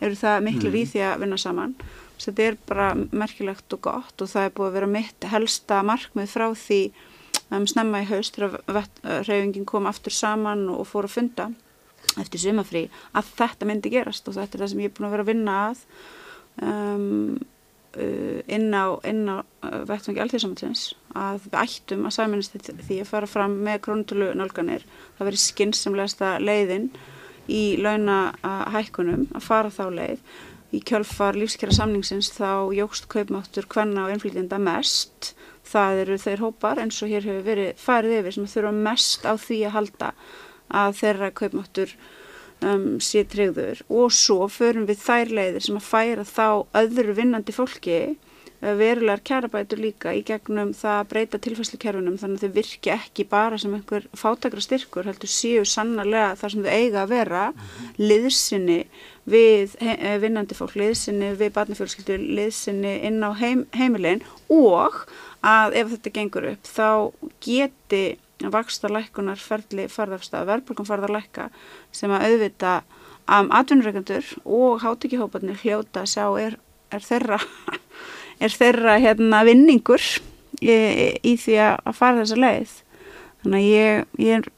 eru það miklu mm. í því að vinna saman þetta er bara merkilegt og gott og það er búið að vera mitt helsta markmið frá því um, snemma í haust þegar reyfingin kom aftur saman og fór að funda eftir sumafrí að þetta myndi gerast og þetta er það sem ég er búin að vera að vinna að um, inn á, á uh, vettfangi allþjóðsamhansins að við ættum að saminast því að fara fram með krónutölu nálganir það verið skynnsamlegasta leiðin í launahækkunum að fara þá leið. Í kjölfar lífskjara samningsins þá jógst kaupmáttur hvenna og innflytjenda mest. Það eru þeir hópar eins og hér hefur verið farið yfir sem þurfa mest á því að halda að þeirra kaupmáttur um, sé tryggður. Og svo förum við þær leiðir sem að færa þá öðru vinnandi fólki uh, verulegar kærabætur líka í gegnum það að breyta tilfæslukerfinum þannig að þau virki ekki bara sem einhver fátakra styrkur heldur séu sannarlega þar sem þau eiga að vera liðsynni við vinnandi fólk, liðsynni við barnafjölskyldur, liðsynni inn á heim, heimilin. Og að ef þetta gengur upp þá geti vaksta lækkunar ferli farðarstað, verðbólkum farðarlækka sem að auðvita að atvinnureikandur og hátekihópanir hljóta að sjá er, er þeirra, er þeirra hérna, vinningur í, í því að fara þessa leið. Þannig að ég, ég er,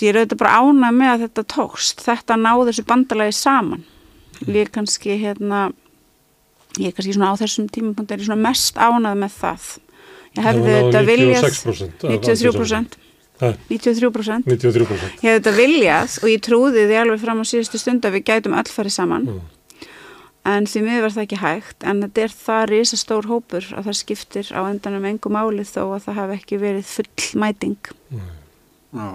ég er auðvitað bara ánað með að þetta tókst, þetta náðu þessu bandalagi saman. Ég kannski hérna ég kannski svona á þessum tímapunkt er ég svona mest ánað með það ég hefði þetta viljað 93% 93% 93% ég hefði þetta viljað og ég trúði því alveg fram á síðustu stund að við gætum öll farið saman. Mm. en því miður var það ekki hægt en þetta er það risa stór hópur að það skiptir á endanum engum áli þó að það hafi ekki verið full mæting mm. Já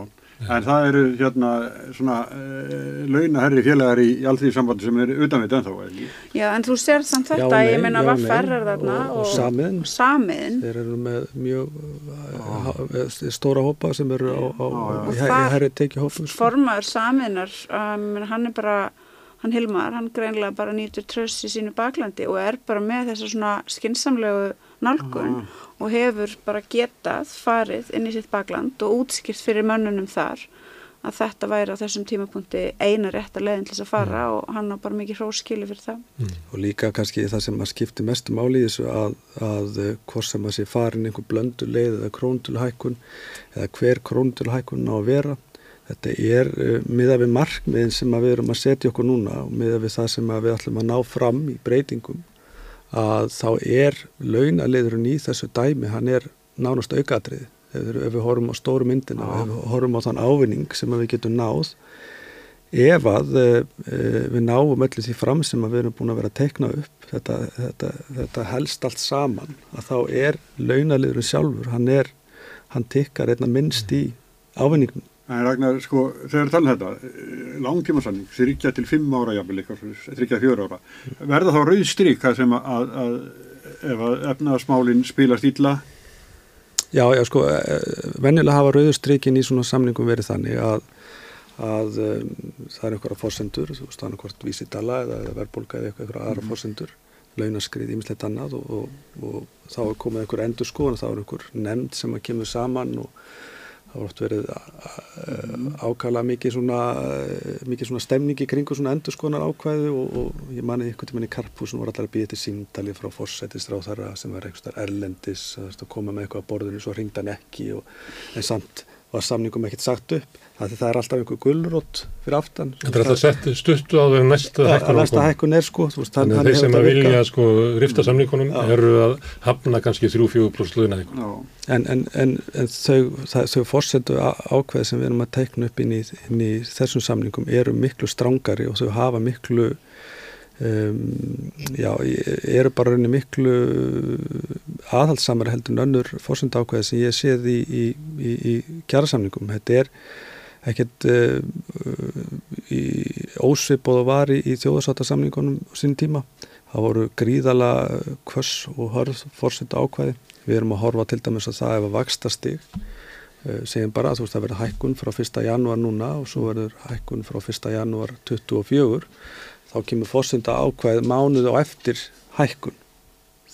En það eru hérna svona uh, launaherri félagar í, í allþví sambandi sem eru utanveit ennþá, ekki? Já, en þú sér samt þetta, já, nei, ég meina hvað ferrar þarna og, og samiðin. Samiðin. Þeir eru með mjög uh, stóra hópa sem eru á, á, á í, í herri tekið hópum. Sko. Formaður samiðinar, um, hann er bara, hann Hilmar, hann greinlega bara nýtur tröst í sínu baklandi og er bara með þessa svona skinsamlegu nálgun ah. og hefur bara getað farið inn í sitt bakland og útskipt fyrir mönnunum þar að þetta væri á þessum tímapunkti eina rétt að leiðin til þess að fara mm. og hann á bara mikið hróskili fyrir það. Mm. Og líka kannski það sem að skipti mestu máli í þessu að, að eh, hvort sem að sé farin einhver blöndu leið eða króntulhækkun eða hver króntulhækkun á að vera. Þetta er uh, miða við markmiðin sem við erum að setja okkur núna og miða við það sem við ætlum að ná fram í breytingum að þá er launaliðurinn í þessu dæmi, hann er nánast aukatriði. Ef, ef við horfum á stóru myndina, ah. ef við horfum á þann ávinning sem við getum náð, ef að e, við náum öllu því fram sem við erum búin að vera að tekna upp, þetta, þetta, þetta helst allt saman, að þá er launaliðurinn sjálfur, hann er, hann tikkar einna minnst í ávinningum. En Ragnar, sko, þegar tala um þetta, langtímasanning, þryggja til fimm ára jafnvel, þryggja fjóra ára, verða þá rauð strík að sem að, að ef að efnaðasmálinn spilast ítla? Já, já, sko, vennilega hafa rauðustrikin í svona samningum verið þannig að, að um, það er einhverja fórsendur, þú veist, þannig hvort vísitala eða, verðbólka eða eitthvað aðra mm. fórsendur, launaskrið, ímislegt annað og, og, og þá er komið einhver endur skoðan, þá er einhver nefnd sem að kemur saman og það voru oft verið ákala mikið svona, mikið svona stemningi kringu svona endurskonar ákvæðu og, og ég mani ykkur til manni í Karpúsun voru allar að býja til síndali frá fórsættistráð þar sem var einhverstar erlendis að koma með eitthvað að borðinu svo ringdan ekki og, en samt var samningum ekkert sagt upp það er alltaf einhver gullrótt fyrir aftan. Þetta er alltaf sett stuttu á þegar næsta hækkun næsta hækkun er sko veist, Þannig að þeir sem að vilja sko rifta samningunum já. eru að hafna kannski 3-4 pluss lögna En, en, en, en þau, þau fórsendu ákveð sem við erum að teikna upp inn í, inn í þessum samningum eru miklu strángari og þau hafa miklu Um, já, eru bara rauninni miklu aðhaldsamari heldur en önnur fórsönda ákveði sem ég séð í, í, í, í kjærasamningum. Þetta er ekkert í ósvipóð og var í þjóðarsáttasamningunum sín tíma. Það voru gríðala kvöss og hörð fórsönda ákveði. Við erum að horfa til dæmis að það ef að vaksta stig uh, segjum bara að þú veist að verða hækkun frá 1. janúar núna og svo verður hækkun frá 1. janúar 24 þá kemur fórsynda ákvæð mánuð og eftir hækkun.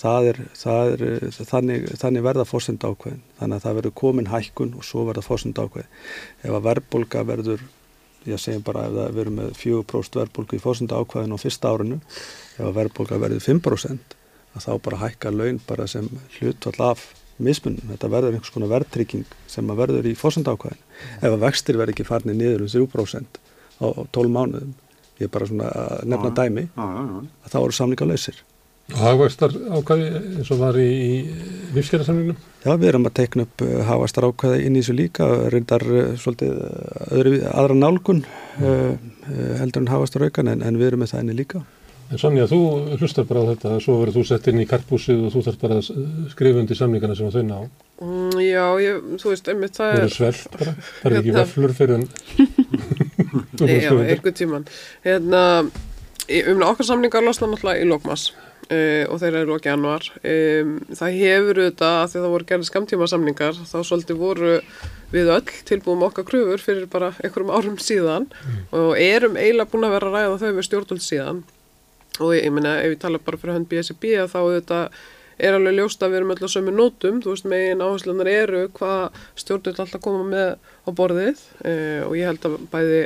Það er, það er, þannig, þannig verða fórsynda ákvæðin. Þannig að það verður komin hækkun og svo verða fórsynda ákvæðin. Ef að verðbólka verður, ég segjum bara ef það verður með 4% verðbólku í fórsynda ákvæðin á fyrsta árinu, ef að verðbólka verður 5%, að þá bara hækka laun bara sem hlutvall af mismunum. Þetta verður einhvers konar verðtrygging sem að verður í fórsynda ákvæðin. Ef að vextir verður ekki farnið niður um 3% á 12 mánuðum ég er bara svona að nefna dæmi að þá eru samlinga lausir hagvægstar ákvæði eins og var í, í lífskerðarsamlingum? Já, við erum að teikna upp hagvægstar ákvæði inn í þessu líka reyndar svolítið öðru, aðra nálgun mm. uh, heldur en hagvægstar aukan en, en við erum með það inni líka. En Sanja, þú hlustar bara á þetta svo verður þú sett inn í karpúsið og þú þarf bara að skrifa undir samlingana sem þau ná. Mm, Já, ég, þú veist, einmitt það er Það er svelt bara, það er ekki veflur fyrir en Já, einhvern tíman Hérna, um okkar samlingar losna náttúrulega í Lókmas uh, og þeir eru okkur januar um, það hefur auðvitað að því það voru gerðið skamtíma samlingar þá svolítið voru við öll tilbúum okkar kröfur fyrir bara einhverjum árum síðan. Mm. og erum eiginlega búin að vera að ræða þau við stjórnvöld síðan. Og ég, ég meina ef ég tala bara fyrir hönd BSB þá auðvitað er alveg ljóst að við erum alltaf sömu nótum, þú veist megin áherslunar eru hvað stjórnvöld alltaf koma með á borðið. Uh, og ég held að bæði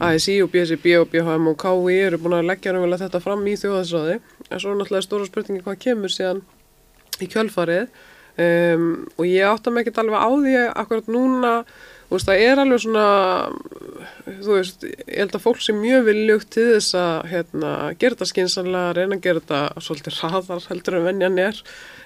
ASI og BSB og BHM og KI eru búin að leggja raunverulega þetta fram í þjóðansraði en svo er náttúrulega stóra spurningi hvað kemur síðan í kjölfarið. Um, og ég átta mig ekki alveg á því akkurat núna Þú veist, það er alveg svona, þú veist, ég held að fólk sem mjög viljugt til þess að hérna, gera þetta skynsanlega, reyna að gera þetta svolítið hraðar heldur en vennjan er,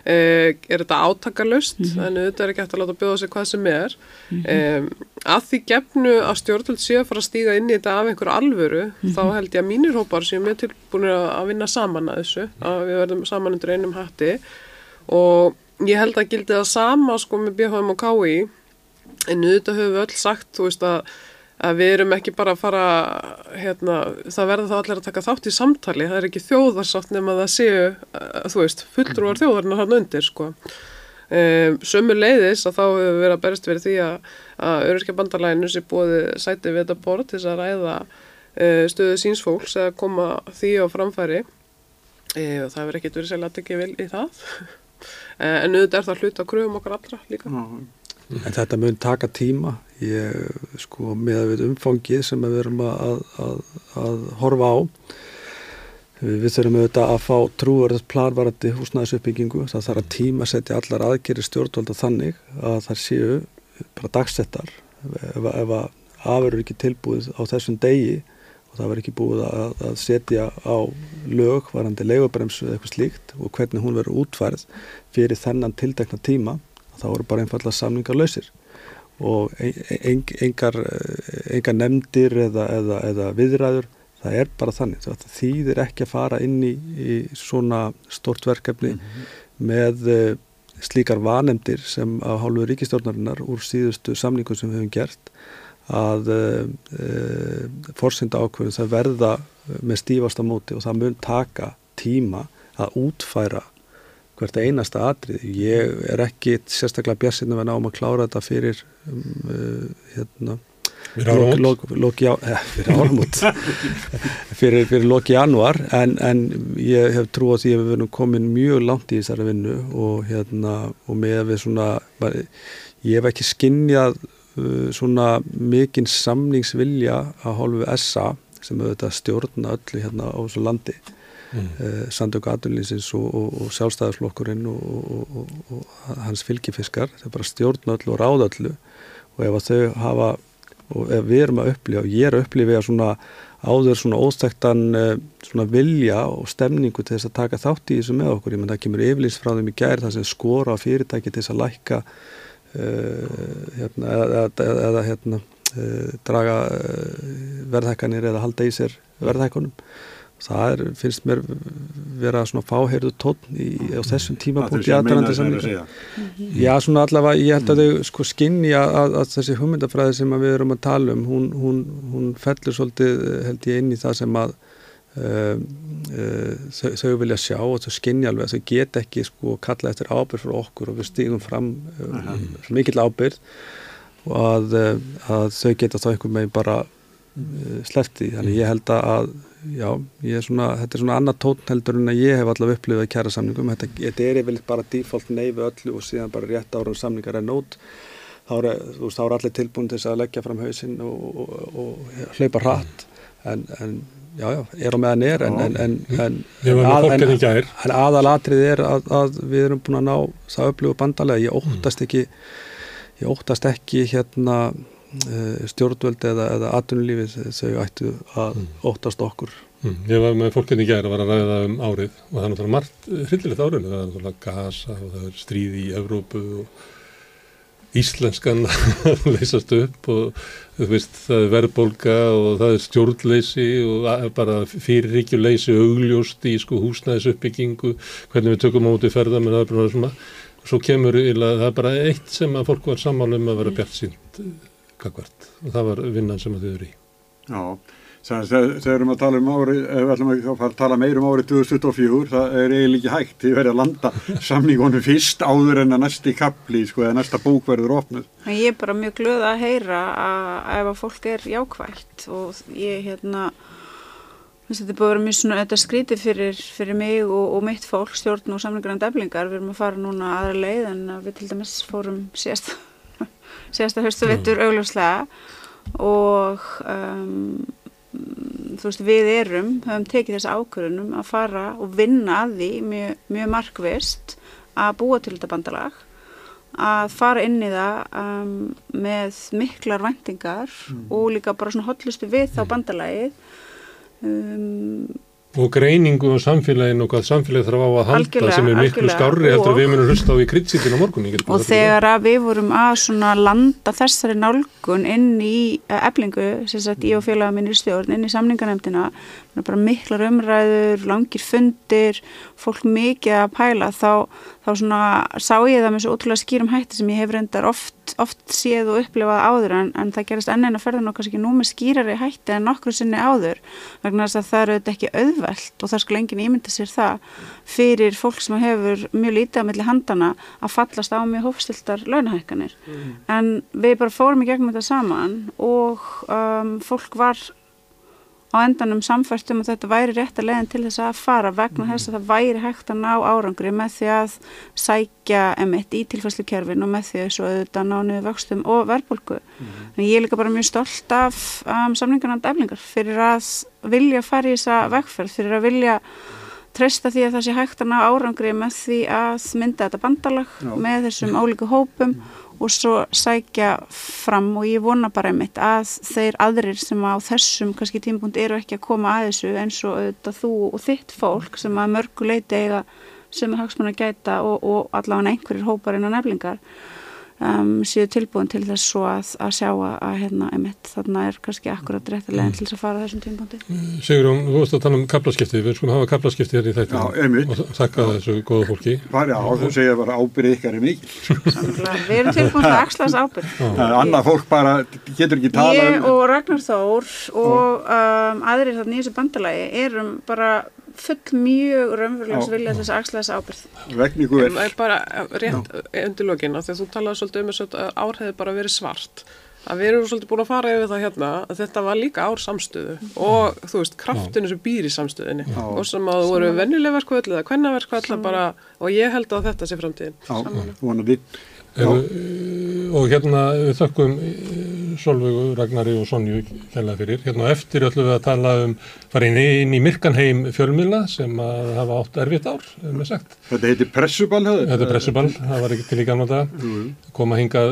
eh, er þetta átakalust, mm -hmm. en auðvitað er ekki hægt að láta bjóða sig hvað sem er. Mm -hmm. eh, að því gefnu að stjórnvöld sé að fara að stíga inn í þetta af einhverju alvöru, mm -hmm. þá held ég að mínir hópar sem er tilbúinir að vinna saman að þessu, að við verðum saman undir einum hatti og ég held að gildi það sama sko með BHM og KI en auðvitað höfum við öll sagt þú veist að, að við erum ekki bara að fara hérna, það verður þá allir að taka þátt í samtali. Það er ekki þjóðarsátt nema það séu að, þú veist, fulltrúar þjóðarinn hann undir sko. Um, sömu leiðis að þá hefur við verið að berist verið því að, að öryrkja bandalæinu sé búið sæti við þetta bort til þess að ræða uh, stöðu sínsfólks eða koma því á framfæri. Uh, og það hefur ekkert verið sérlega tekja vel í það. Uh, en auðvitað er það hlut að kröfum okkar allra líka. Mm. En þetta mun taka tíma, ég, sko, með að við umfangið sem við erum að, að, að horfa á. Við þurfum auðvitað að fá trúverðast planvarandi húsnæðisuppbyggingu. Það þarf að tíma setja allar aðgeri stjórnvalda þannig að það séu bara dagsettar. Ef, ef að afurur ekki tilbúið á þessum degi og það verður ekki búið að, að setja á lög varandi leigubremsu eða eitthvað slíkt og hvernig hún verður útfærið fyrir þennan tildekna tíma þá eru bara einfalla samningar lausir og engar, engar nefndir eða, eða, eða viðræður það er bara þannig það þýðir ekki að fara inn í, í svona stort verkefni mm -hmm. með slíkar vanemdir sem að hálfu ríkistjórnarinnar úr síðustu samningu sem við hefum gert að uh, uh, fórsynda ákveðin það verða með stífasta móti og það mun taka tíma að útfæra hvert einasta atrið. Ég er ekki sérstaklega björnsinn að vera náum að klára þetta fyrir um, uh, hérna Loki ja, fyrir fyrir, fyrir loki januar en, en ég hef trú á því að við verðum komin mjög langt í þessari vinnu og hérna og með við svona ég hef ekki skinnjað uh, svona mikinn samningsvilja að hálfu SA sem auðvitað stjórna öllu hérna á þessu landi mm. uh, Sandöku Adunlýsins og, og, og sjálfstæðarflokkurinn og, og hans fylgifiskar, er bara stjórna öllu og ráða öllu og ef þau hafa og við erum að upplifa, ég er að upplifa svona áður svona óstæktan eh, svona vilja og stemningu til þess að taka þátt í þessu með okkur, ég menn það kemur yfirlýst frá þeim í gæri það sem skora á fyrirtæki til þess að lækka uh, hérna, eða, eða, eða hérna, uh, draga uh, verðhækkanir eða halda í sér verðhækkunum það er, finnst mér vera svona fáheyrðu tónn í, á þessum tímapunkt í aðrandi samlinga Já, svona allavega, ég held að þau sko skinni að, að, að þessi hugmyndafræði sem að við erum að tala um, hún, hún, hún fellur svolítið, held ég, inn í það sem að uh, uh, þau, þau vilja sjá og þau skinni alveg að þau get ekki sko kalla eftir ábyrg fyrir okkur og við stígum fram uh, mikill ábyrg og að, að þau geta þá einhvern veginn bara slefti, þannig ég held að já, er svona, þetta er svona annað tótn heldur en að ég hef allavega upplifað kæra samningum, þetta, þetta er yfirleitt bara default neyfi öllu og síðan bara rétt ára samningar er nót, þá er, þá er allir tilbúin til þess að leggja fram hausinn og, og, og, og hlaupa hratt. En, en já, já, er á meðan er en, en, en að, aðalatrið er að, að við erum búin að ná það upplifu bandalega, ég óttast ekki ég óttast ekki hérna stjórnvöld eða, eða atvinnulífið þau ættu að mm. óttast okkur mm. Ég var með fólkinni gæri að var að ræða um árið og það er náttúrulega margt hryllilegt árið það er náttúrulega gasa og það er stríði í Evrópu og íslenskan að leysast upp og þú veist það er verðbólka og það er stjórnleysi og bara fyrirríkjuleysi augljóst í sko húsnæðis uppbyggingu hvernig við tökum á móti ferða með það er bara svona svo kemur það er bara eitt sem að fólk var saman um að vera bjart sínt gagvart og það var vinnan sem þau eru í. Já, þegar erum að tala um árið, ef við ætlum að tala meir um árið 2024, það er eiginlega ekki hægt, því verður að landa samningunum fyrst áður en að næsti kapli, sko, eða næsta búk verður ofnuð. Ég er bara mjög glöð að heyra að ef að fólk er jákvægt og ég, hérna, þetta er bara mjög svona, þetta skríti fyrir, fyrir mig og, og mitt fólk, stjórn og samlingar en deflingar, við erum að fara núna aðra leið en við til dæmis fórum síðast síðasta höstu vettur mm. augljóslega og um, þú veist við erum, höfum tekið þessi ákvörðunum að fara og vinna að því mjög, mjög markvist að búa til þetta bandalag að fara inn í það um, með miklar vendingar mm. og líka bara svona hotlustu við þá mm. bandalagið um, og greiningu á samfélaginu og hvað samfélagið þarf á að halda algjörlega, sem er miklu skárri heldur við munum hlusta á í kritsítin á morgun og þegar að við vorum að landa þessari nálgun inn í eblingu, sem sagt ég og félaga minn í stjórn, inn í samningarnemdina bara miklar umræður, langir fundir fólk mikið að pæla þá, þá svona sá ég það með svo ótrúlega skýrum hætti sem ég hef reyndar oft, oft séð og upplifað áður en, en það gerist enn einn að ferða nokkað sem ekki nú með skýrari hætti en nokkru sinni áður vegna þess að það eru þetta ekki auðvelt og það skulle enginn ímynda sér það fyrir fólk sem hefur mjög lítið að milli handana að fallast á mjög hófstiltar launahækkanir mm. en við bara fórum í gegnum þetta saman og um, fólk var á endanum samfærstum að þetta væri rétt að leiðin til þess að fara vegna þess að það væri hægt að ná árangri með því að sækja emitt í tilfæslukerfin og með því að svo auðvitað ná niður vöxtum og verðbólku. Mm -hmm. En ég er líka bara mjög stolt af um, samlingarnand eflingar fyrir að vilja fara í þessa vegferð, fyrir að vilja treysta því að það sé hægt að ná árangri með því að mynda þetta bandalag Já. með þessum álíku hópum mm -hmm og svo sækja fram og ég vona bara einmitt að þeir aðrir sem á þessum kannski tímpunkt eru ekki að koma að þessu eins og auðvitað þú og þitt fólk sem að mörgu leiti eiga sem er hagsmann að gæta og, og allavega einhverjir hópar innan neflingar um, séu tilbúin til þess svo að, að sjá að, að hérna, einmitt, þarna er kannski akkurat réttilegin til þess að fara á þessum tímpóndi. Sigur, þú veist að tala um kaplaskipti, við skulum hafa kaplaskipti hér í Já, þættu einmitt. og þakka þessu góða fólki. Já, þú segir bara ábyrðið ykkar er mikil. Sannlega, Við erum tilbúin til að axla þess ábyrg. Það er annað fólk bara getur ekki tala Ég um. og Ragnar Þór og um, aðrir þarna í þessu bandalagi erum bara full mjög raunverulegs Já. vilja þess að axla þess ábyrð. Vegningu En er. er bara rétt undir lokin af því að þú talaði svolítið um þess að ár hefði bara verið svart. Að við erum svolítið búin að fara yfir það hérna að þetta var líka ár samstöðu. Og þú veist, kraftinu sem býr í samstöðinni og sem að þú voru venjuleg verkvöld eða kvennaverkvöld bara og ég held að þetta sé framtíðin. Já, og hérna við þökkum Solveigu, Ragnari og Sonju kærlega fyrir. Hérna eftir ætlum við að tala um fara inn, í myrkanheim fjölmiðla sem að hafa átt erfitt ár, við sagt. Þetta heitir pressuball höfðu. Þetta er pressuball, það var ekki til í gamla dag. Koma hinga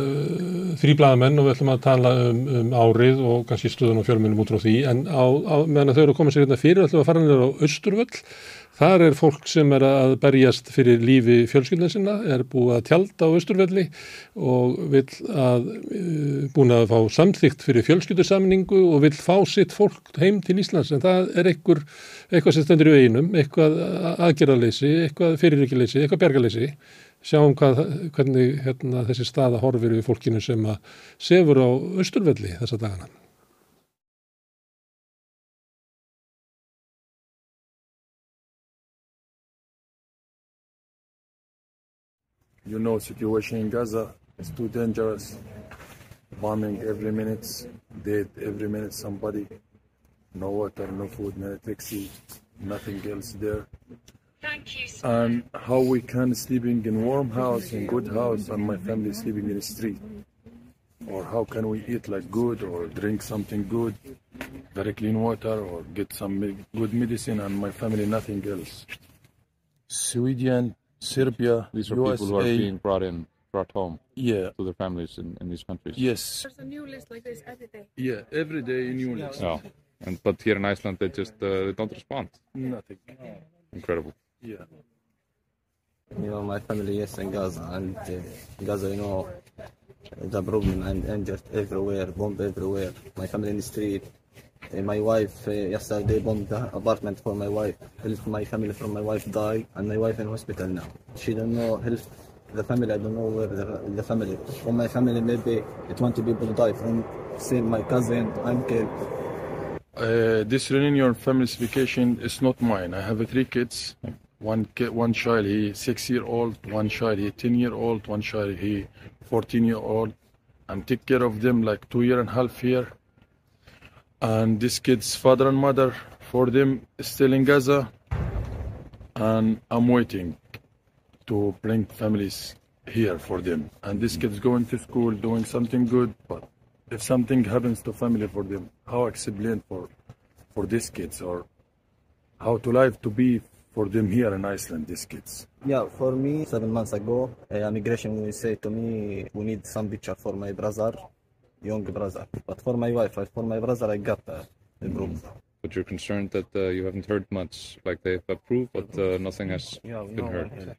þrý blaðamenn og við ætlum að tala um, um árið og kannski stöðun og fjölmiðlum út frá því. En á, á meðan þau eru að koma sér hérna fyrir ætlum við að fara niður á Östurvöll. Þar er fólk sem er að berjast fyrir lífi fjölskyldin sinna, er búið að tjálta á Östurvelli og vil að, uh, búin að fá samþygt fyrir fjölskyldusamningu og vil fá sitt fólk heim til Íslands. En það er einhver, eitthvað sem stendur í veginum, eitthvað aðgerðarleysi, eitthvað fyriríkileysi, eitthvað bergaleysi. Sjáum hvað, hvernig hérna, þessi staða horfir við fólkinu sem að sefur á Östurvelli þessa dagana. You know, situation in Gaza is too dangerous. Bombing every minute, dead every minute somebody. No water, no food, no electricity, nothing else there. Thank you, sir. And how we can sleeping in warm house, in good house, and my family sleeping in the street. Or how can we eat like good or drink something good, very clean water, or get some good medicine, and my family nothing else. Sweden, Serbia, These are USA, people who are being brought in, brought home yeah, to their families in, in these countries. yes, There's a new list like this every day. yeah, every day in new list. Yeah. And but here in Iceland, they just uh, they don't respond. Nothing. Incredible. Yeah. You know, my family is in Gaza, and uh, Gaza, you know, the problem and injured everywhere, bomb everywhere. My family in the street. Uh, my wife, uh, yesterday bombed the apartment for my wife. Help my family from my wife die, and my wife in hospital now. She don't know help the family. I don't know where the, the family. From my family, maybe 20 people die. From say my cousin, uncle. Uh, this reunion family's vacation is not mine. I have three kids. One kid, one child, he six year old. One child, he ten year old. One child, he fourteen year old. I'm take care of them like two year and a half here. And this kid's father and mother for them still in Gaza. And I'm waiting to bring families here for them. And this kid's going to school, doing something good, but if something happens to family for them, how explain for for these kids or how to live to be for them here in Iceland, these kids. Yeah, for me, seven months ago, uh, immigration say to me, we need some picture for my brother, young brother. But for my wife, for my brother, I got uh, the proof. But you're concerned that uh, you haven't heard much. Like they've approved, but uh, nothing has Yeah, been no, heard.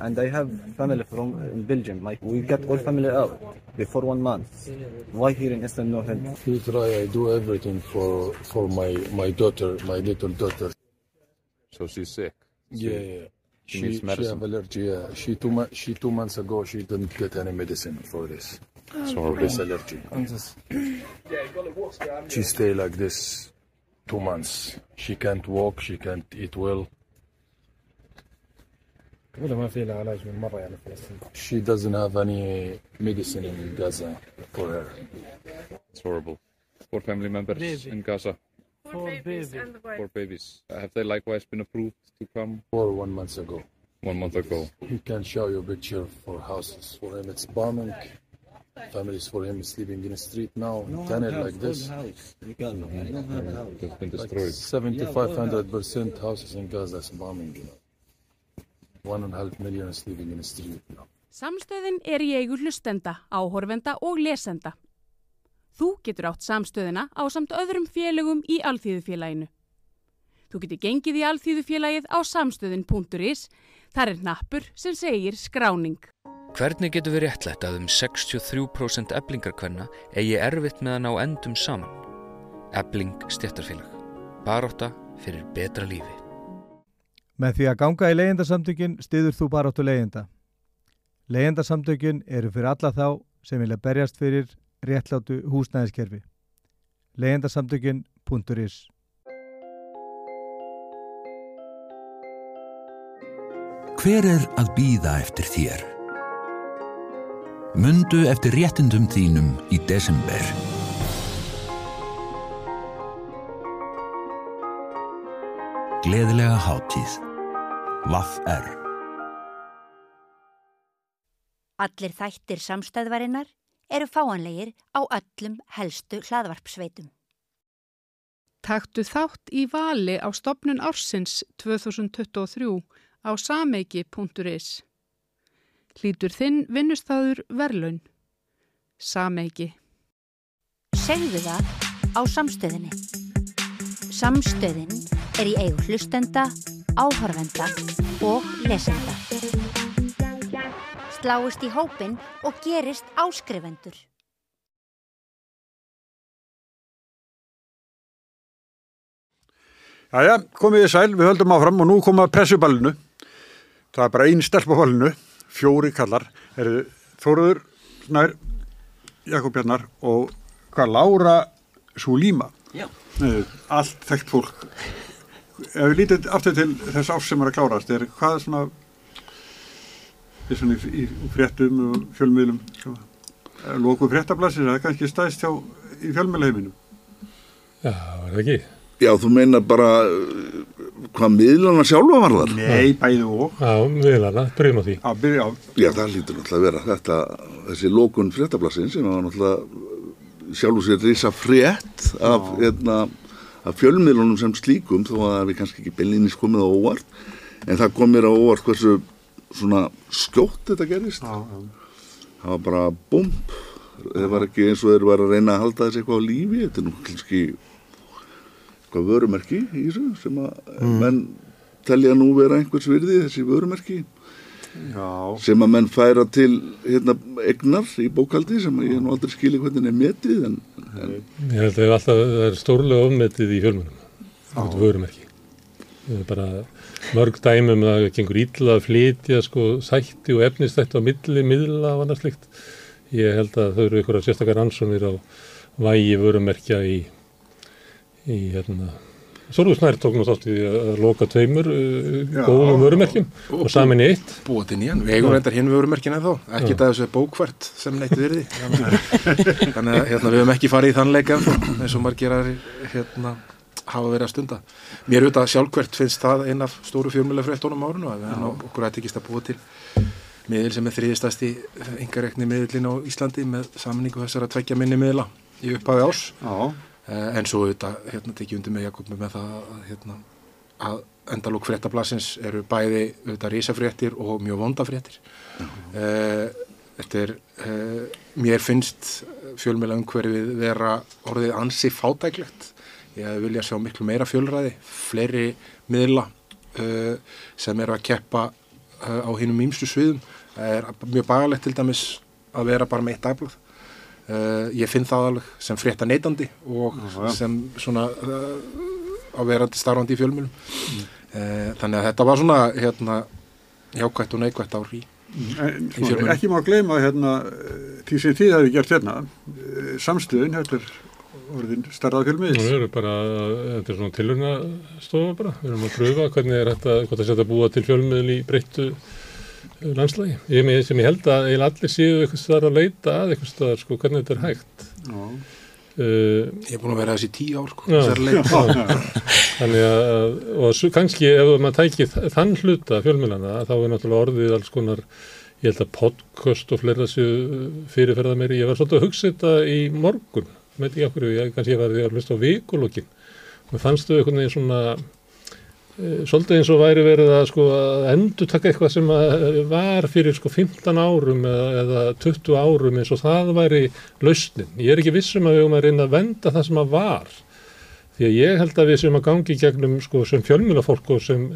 And I have family from uh, in Belgium. Like we got all family out before one month. Why here in Iceland no help? We try. I do everything for for my my daughter, my little daughter. So she's sick. Yeah, yeah. She She, needs she have allergy. Yeah. She two she two months ago she didn't get any medicine for this. Sorry, this allergy. she stay like this two months. She can't walk, she can't eat well. She doesn't have any medicine in Gaza for her. It's horrible. Four family members Baby. in Gaza. Four babies. Four babies. Have they likewise been approved to come? Four one month ago. One month ago. He can show you a picture for houses. For him, it's bombing. Families for him sleeping in the street now, tunnel like this. house. You no house. They've been Like destroyed. 7500 percent houses in Gaza is bombing. You know, one and a half million is living in the street now. Samstöðin er í eigu hlustenda, áhorfenda og lesenda. Þú getur átt samstöðina á samt öðrum félögum í Alþýðufélaginu. Þú getur gengið í Alþýðufélagið á samstöðin.is. Þar er nappur sem segir skráning. Hvernig getur við réttlætt að um 63% eblingarkvenna eigi erfitt með að ná endum saman? Ebling stjættarfélag. Baróta fyrir betra lífi. Með því að ganga í leyendasamtökin stiður þú baráttu leyenda. Leyendasamtökin eru fyrir alla þá sem vilja berjast fyrir réttlátu húsnæðiskerfi. leyendasamtökin.is Hver er að býða eftir þér? Mundu eftir réttindum þínum í desember. Gleðilega hátíð. Vaff er. Allir þættir samstæðvarinnar eru fáanlegir á öllum helstu hlaðvarpsveitum. Taktu þátt í vali á stopnun ársins 2023 á sameiki.is. Hlýtur þinn vinnustæður verlaun. Sameiki. Segðu það á samstöðinni. Samstöðin er í eigu hlustenda, áhörvenda og lesenda. Sláist í hópin og gerist áskrifendur. Jæja, komið þið sæl, við höldum áfram og nú koma pressuballinu. Það er bara einn stelp á ballinu, fjóri kallar, eru Þóruður, Snær, Jakob Bjarnar og hvað, Lára Súlíma. Já. Nei, allt þekkt fólk. Ef við lítið aftur til þess árs sem er að klárast, er hvað er svona, er svona í, í fréttum og fjölmiðlum, lókuð fréttablasir, það er kannski stæðst hjá í fjölmiðlaheiminum. Já, er það ekki? Já, þú meinar bara hvað miðlana sjálfa var þar? Nei, bæði og. Já, miðlana, byrjum á því. Já, byrjum á. Já, það lítur náttúrulega að vera þetta, þessi lókun fréttablassin sem var náttúrulega sjálf og sér reysa frétt af, hérna, af fjölmiðlunum sem slíkum þó að við kannski ekki beilinnis komið á óvart en það kom mér á óvart hversu svona skjótt þetta gerist. Já, já. Það var bara bump, það var ekki eins og þeir var að reyna að halda þessi eitthvað á lífi, þetta er nú kannski eitthvað vörumerki í þessu sem að mm. menn telja nú vera einhvers virði þessi vörumerki. Já. sem að menn færa til hérna, egnar í bókaldi sem ég nú aldrei skilji hvernig er metið en, en Ég held að það er alltaf það er stórlega ofmetið í fjölmunum þetta vörumerki. Það er bara mörg dæmum að það gengur ítla að flytja sko sætti og efnistætti á milli, miðla og annars slikt ég held að þau eru ykkur að sérstakar ansónir á vægi vörumerkja í í hérna Sólur Snær tók nú þátt í að loka tveimur uh, góðum vörumerkjum og, og samin í eitt. Búið til nýjan, við eigum reyndar hinn vörumerkina þá, ekki það þessu bókvært sem neitt virði. Þannig að hérna, við höfum ekki farið í þann leika eins og margir að hérna, hafa verið að stunda. Mér auðvitað sjálfkvært finnst það einn af stóru fjármjöla fréttónum árinu og við okkur að tekist að búa til miðil sem er þriðistast í yngarekni miðilin á Íslandi með samningu þessar að tveggja minni miðla í upphafi árs. Já. En svo auðvitað, hérna, tekið undir með Jakob með það að, hérna, að endalók fréttablasins eru bæði auðvitað risafréttir og mjög vondafréttir. Þetta er, uh, mér finnst fjölmjöla umhverfið vera orðið ansi fátæklegt. Ég vilja sjá miklu meira fjölræði, fleiri miðla uh, sem eru að keppa á hinnum ímstu sviðum. Það er mjög bagalegt til dæmis að vera bara með eitt dagblöð. Uh, ég finn það alveg sem frétta neytandi og Já, sem svona uh, á verandi starfandi í fjölmjölum Mm. uh, þannig að þetta var svona hérna jákvætt og neikvætt ár í, En, í fjölmjölum ekki má gleyma hérna, því sem þið hefði gert hérna, eh, samstöðin, þetta er orðin starrað fjölmiðis. Nú eru bara, þetta er svona tilurna stofa bara, við erum að pröfa hvernig er þetta, hvort það setja búa til fjölmiðl í breyttu landslægi. Ég með sem ég held að allir séu eitthvað staðar að leita að eitthvað staðar, sko, hvernig þetta er hægt. Já. Uh, ég er búin að vera þessi tíu ár sko, Já, þessari leit. já. þannig að og svo kannski ef maður tæki þann hluta fjölmjölana þá er náttúrulega orðið alls konar ég held að podcast og fleira séu fyrirferða meiri, ég var svolítið að hugsa þetta í morgun, með ekki okkur ég, kannski ég var því að hlusta á vikulokkin og fannstu einhvern veginn svona svolítið eins og væri verið að sko að endur taka eitthvað sem var fyrir sko 15 árum eða, eða 20 árum eins og það væri lausnin, ég er ekki vissum að við höfum að reyna að venda það sem að var. Því að ég held að við sem að gangi gegnum sko sem fjölmjölafólk og sem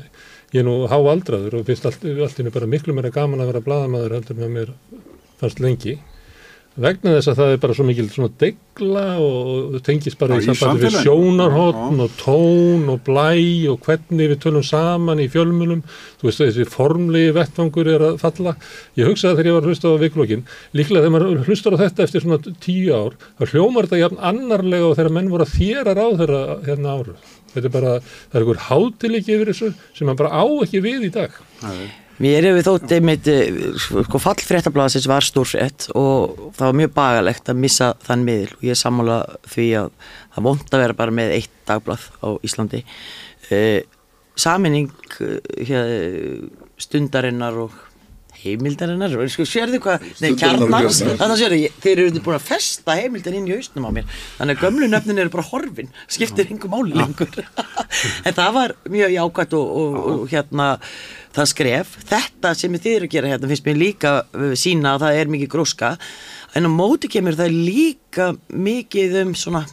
ég nú háaldraður og finnst allt, allt innu bara miklu meira gaman að vera bladamaður heldur með mér fannst lengi vegna þess að það er bara svo mikil svona degla og það tengist bara í sambandi við sjónarhóttn og tón og blæ og hvernig við tölum saman í fjölmunum þú veist þessi formlegi vettfangur er að falla. Ég hugsaði þegar ég var að hlusta á viklokkin líklega þegar maður hlustar á þetta eftir svona tíu ár þá hljómar þetta jafn annarlega og þegar menn voru að þéra ráð þeirra hérna áru þetta er bara, það er einhver hátilegi yfir þessu sem maður bara á ekki við í dag Mér hefur þótt einmitt, eh, sko fall fréttablasins var stórfrétt og það var mjög bagalegt að missa þann miðil. Og ég sammála því að það vond að vera bara með eitt dagblað á Íslandi. Eh, saminning eh, hér, stundarinnar og heimildarinnar, sko, sérðu hvað, og kjarnans, þannig að sérðu, þeir eru búin að festa heimildar inn í hausnum á mér, þannig að gömlu nöfnin eru bara horfin, skiptir yngur máli lengur. en það var mjög jákvæmt og, og, og hérna, það skref, þetta sem þið eru að gera hérna finnst mér líka uh, sína að það er mikið gróska, en á móti kemur það líka mikið um svona,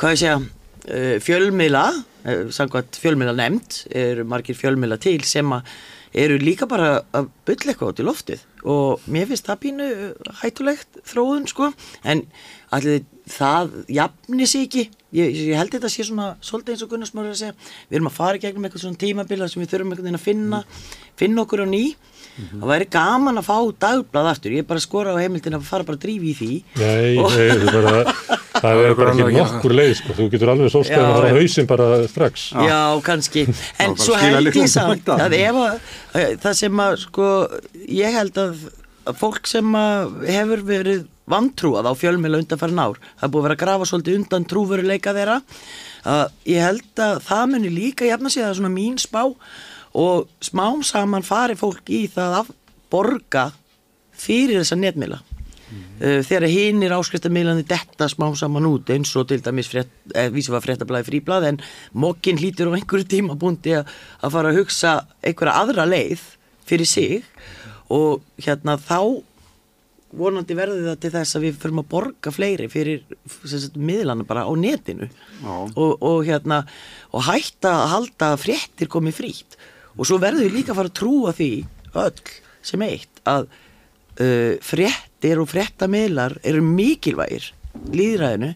hvað ég segja, uh, fjölmiðla, uh, samkvæmt fjölmiðla nefnd, eru margir fjölmiðla til sem að eru líka bara að bylla eitthvað út í loftið. Og mér finnst það pínu uh, hættulegt þróun sko. En allir það jafni sig ekki ég, ég held þetta sé svona svolítið eins og Gunnar Smári er að segja við erum að fara gegnum eitthvað svona tímabila sem við þurfum einhvern veginn að finna finna okkur á ný það væri gaman að fá dagblað aftur ég er bara að skora á heimildin að fara bara að drífi í því Nei, Og- nei, bara, það er bara að ekki nokkur leið, sko. Þú getur alveg sóstæðan Já, að fara já. á hausinn bara strax. Já, kannski. En svo held ég samt að ef að að það sem að sko, ég held að, að fólk sem að hefur verið vantrúað á fjölmjöla undanfærin ár, það er búið að vera að grafa svolítið undan trúveruleika þeirra, að ég held að það muni líka jafna sig að það er svona mín spá. Og smám saman fari fólk í það að borga fyrir þessa netmila uh, þegar hinnir áskriftamilandi detta smám saman út eins og til dæmis eh, vísi var fréttablaði fríblað en mokkin hlýtur á einhverju tíma búndi að fara að hugsa einhverja aðra leið fyrir sig. Og hérna þá vonandi verður það til þess að við förum að borga fleiri fyrir sagt, miðlana bara á netinu. Og, og hérna og hætta að halda að fréttir komi frýtt og svo verður við líka að fara að trúa því öll sem eitt að uh, fréttir og fréttamiðlar eru mikilvægir líðræðinu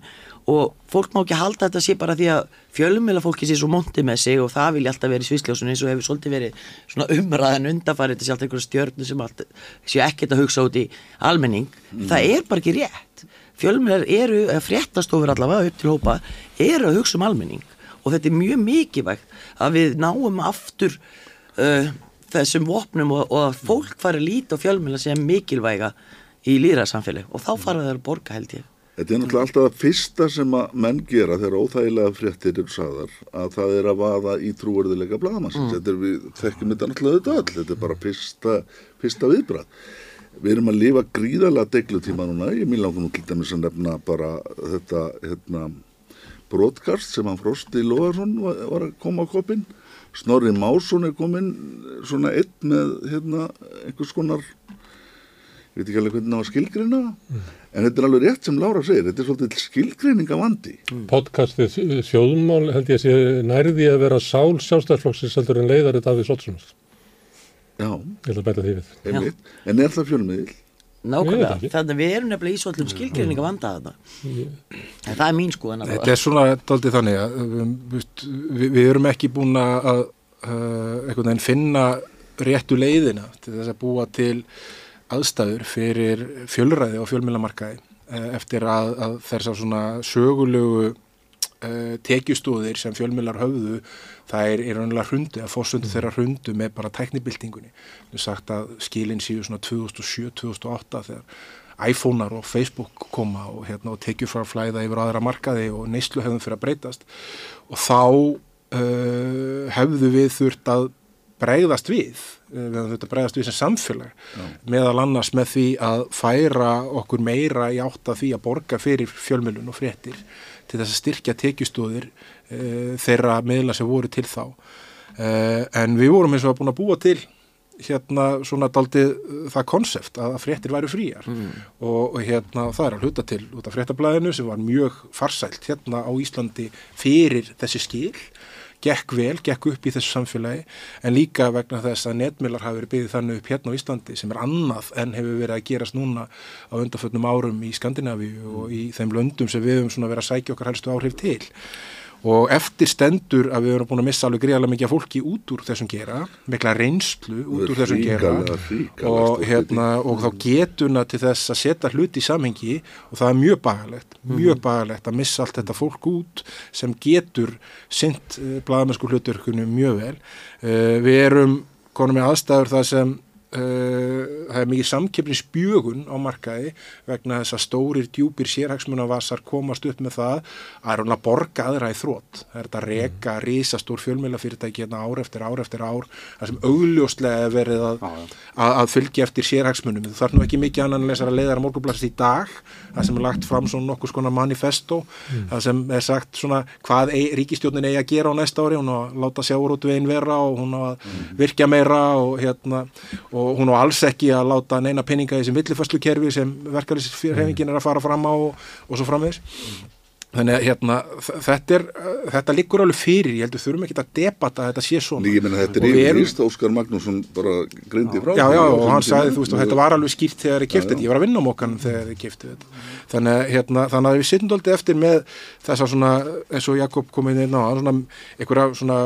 og fólk má ekki halda þetta sé bara því að fjölumila fólki sé svo monti með sig og það vilja alltaf verið svisljósun eins og hefur svolítið verið svona umræðan undarfarið til sjálf einhverju stjörnu sem allt sé ekkert að hugsa út í almenning. Það er bara ekki rétt. Fjölmilar eru, eða fréttastofur allavega upp til hópa, eru að hugsa um almenning. Og þetta er mjög mikilvægt að við náum aftur uh, þessum vopnum og, og að fólk fari að líta á fjölmiðla sem mikilvæga í líðræðsamfélag og þá fara þeir að borga held ég Þetta er náttúrulega alltaf það fyrsta sem að menn gera þegar óþægilega fréttir eru sagðar að það er að vaða í trúverðilega bladamannsins. Mm. Þetta er við þekkjum þetta náttúrulega auðvitað öll. Þetta er bara fyrsta, fyrsta viðbrað. Við erum að lifa gríðalega deglutíma núna. Ég minn langar nú til dæmis að nefna bara þetta hérna, brotkast sem hann Frosti Lóðarsson var, var að koma á koppin. Snorri Másson er komin svona einn með hérna, einhvers konar ég veit ekki alveg hvernig það var skilgreina en þetta er alveg rétt sem Lára segir þetta er svolítið skilgreininga vandi Podcastið þjóðmál held ég að sé nærði að vera sál sjálfstæðsflokksins heldur en. Já. Ætla að bæta því við. Einmitt. en er það fjölmiðil? Nákvæmlega, þannig að við erum nefnilega í svöllum skilgreininga vanda þetta en það er mín sko en Þetta er svona daldið þannig að um, veist, við, við erum ekki búin að uh, finna réttu leiðina til þess að búa til aðstæður fyrir fjölræði og fjölmilamarkaði uh, eftir að, að þess að svona sögulegu uh, tekjustóðir sem fjölmilar höfðu það er í raunlega hrundu að fórsöndu þeirra hrundu með bara tæknibildingunni við sagt að skilin séu svona 2007-2008 þegar iPhone-ar og Facebook koma og, hérna, og tekju frá að flæða yfir aðra markaði og neyslu hefðum fyrir að breytast. Og þá uh, hefðu við þurft að bregðast við, við hefðum þurft að bregðast við sem samfélag Já. meðal annars með því að færa okkur meira í átt að því að borga fyrir fjölmjölun og fréttir til þess að styrkja tekjustóðir uh, þeirra miðla sem voru til þá uh, en við vorum eins og að búin að búa til hérna svona daldið það konsept að fréttir væru fríar Mm. og, og hérna það er að hluta til út af fréttablaðinu sem var mjög farsælt hérna á Íslandi fyrir þessi skil gekk vel, gekk upp í þessu samfélagi en líka vegna þess að netmiðlar hafi verið byggðið þannig upp hérna á Íslandi sem er annað en hefur verið að gerast núna á undarföllnum árum í Skandinavíu og í þeim löndum sem við höfum svona verið að sækja okkar helstu áhrif til og eftir stendur að við erum búin að missa alveg greiðarlega mikið fólki út úr þessum gera mikla reynslu út úr þessum gera. og, hérna, og þá getuna til þess að setja hluti í samhengi og það er mjög bagalegt mjög bagalegt að missa allt þetta fólk út sem getur sint uh, blaðamennsku hluturkunum mjög vel. Uh, við erum konum með aðstæður það sem það er mikið samkeppni spjögun á markaði vegna þess að stórir djúpir sérhagsmunavasar komast upp með það að er hún að borga aðra í þrótt það er þetta að reka risastór fjölmjölafyrirtæki hérna ár eftir ár eftir ár það sem augljóslega er verið að, að, að fylgja eftir sérhagsmunum. Það þarf nú ekki mikið annan að lesa að leiðara morgunblassist í dag það sem er lagt fram svona nokkuð skona manifesto Mm. það sem er sagt svona hvað ei, ríkistjórnin eigi að gera á næsta ári. Hún á að láta sjárótvegin vera og hún á að virkja meira og hérna og hún á alls ekki að láta neina peninga í þessum villifæslukerfi sem verkefnisfyrhefingin er að fara fram á og, og svo framvegis. Þannig að hérna, þetta er þetta liggur alveg fyrir, ég heldur þurfum ekki að debata að þetta sé svona. Ég meina þetta er Og yfirlýst, Óskar Magnússon bara greindi frá. Já, já, á og sínum hann sagði, þú veist, og þetta var alveg skýrt þegar þið kiptið þetta, ég var að vinna á mokkanum þegar þið kiptið þetta. Þannig, að, hérna, þannig að við sittum doldið eftir með þessa svona, eins og Jakob komið inn á, svona, einhverja svona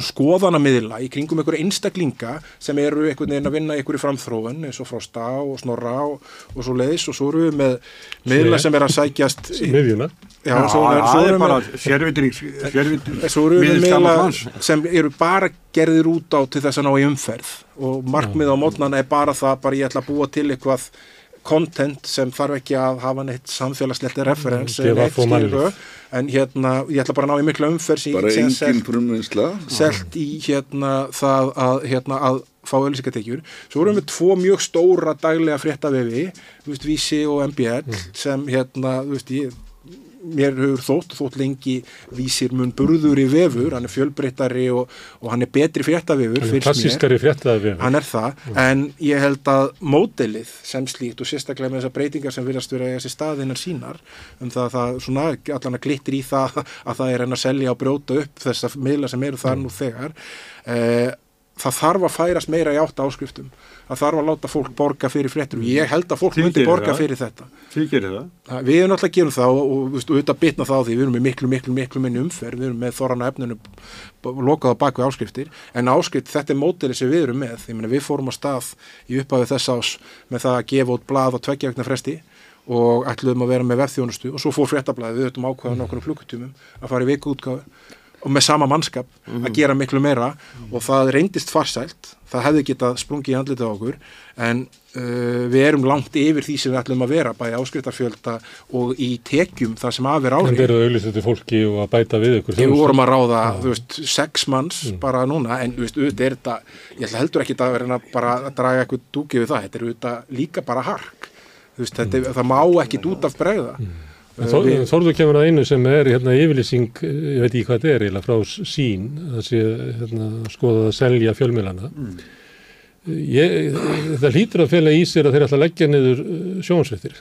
skoðanamiðla í kringum einhverja einstaklinga sem eru einhvern veginn að vinna í einhverju framþróun eins og Frosta og Snorra og, og svo leiðis og svo eru við með miðla sem er að sækjast í- Miðjuna. Svo, það svo er erum bara við- eru með miðla sem eru bara gerðir út á til þess að ná í umferð og markmið á mótnana er bara það bara ég ætla að búa til eitthvað content sem þarf ekki að hafa neitt samfélagslegt referens skilurðu. en hérna ég ætla bara að ná í mikla umferð sem Bara sem engin selt- frumvinnsla. selt í hérna það að, hérna, að fá öllisingatekjur. Svo erum við tvo mjög stóra daglega fréttavefi, þú veist, Vísi og MBL sem hérna, þú veist, ég mér hefur þótt, þótt lengi vísir mun burður í vefur, hann er fjölbreyttari og, og hann er betri fréttavefur klassískari fréttavefur. hann er það, en ég held að módelið sem slíkt og sérstaklega með þessar breytingar sem virðast vera í þessi staðinnar sínar um það að það svona allan að glittir í það að það er enn að selja og brjóta upp þessar miðla sem eru þar nú þegar eh, það þarf að færast meira í átta áskriftum. Það þarf að láta fólk borga fyrir fréttur og ég held að fólk myndi borga það. fyrir þetta. Það. Við erum náttúrulega að gera það og, og, og, og auðvitað bitna það á því, við erum með miklu, miklu, miklu minni umferð, við erum með þorrana efninu lokað á baku áskriftir, en áskrift þetta er mótili sem við erum með, meina við fórum á stað í upphafi þess ás með það að gefa út blað á tveggja vegna fresti og ætluðum að vera með vefþjónustu og svo fór fréttablaði við höfum ákveðan okkur klukkutímum að fara í viku útgáfu og með sama mannskap að gera miklu meira og það reyndist farsælt það hefði getað sprungið í andlitið á okkur en uh, við erum langt yfir því sem við ætlum að vera bæði áskriftarfjölda og í tekjum það sem af er En árið verið að auðvitað til fólki og að bæta við ykkur. Við vorum að ráða, þú veist, sex manns bara núna, en þú veist, auðvitað er þetta ég heldur ekki að vera bara að draga eitthvað dúkið við það, þetta er auðvitað líka bara hark, þú veist, þetta, það má ekki út af bregða. Við- Þorður kemur að einu sem er hérna yfirlýsing, ég veit ekki hvað þetta er eiginlega, frá sín, það sé hérna, skoðað að selja fjölmilana. Ég, það hlýtur að fela í sér að þeir ætla að leggja niður sjónsveitir.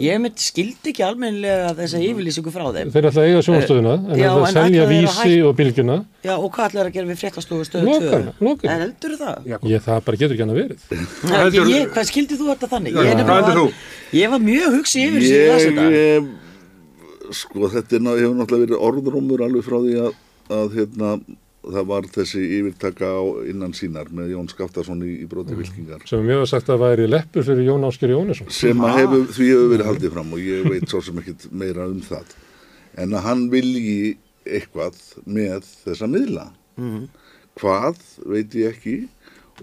Ég mitt skildi ekki almennilega þessa yfirlýsingu frá þeim. Þeir ætla að eiga sjónstöðuna, en Já, það en að selja þeir að vísi og bylgjuna. Já, og hvað ætlar að gera við fréttastofu stöðu Loka 2? hana, loka hana. En heldur það? Ég, það bara getur ekki hann að verið. Nei, ég, ég, hvað skildi þú þetta þannig? Ég, heldur var- ég var mjög hugsi yfir þessu ég Ég, þetta. eh, sko þetta er, ná- hefur náttúrulega verið orðrómur alveg frá því að, að hérna, það var þessi yfirtaka á innan sínar með Jón Skaftarsson í, í broti vilkingar. Sem mjög var sagt að væri leppur fyrir Jón Ásker Jónesson. sem að hefur, því hefur verið haldið fram og ég veit svo sem ekkit meira um það. En að hann vilji eitthvað með þessa miðla. Mhm. hvað veit ég ekki.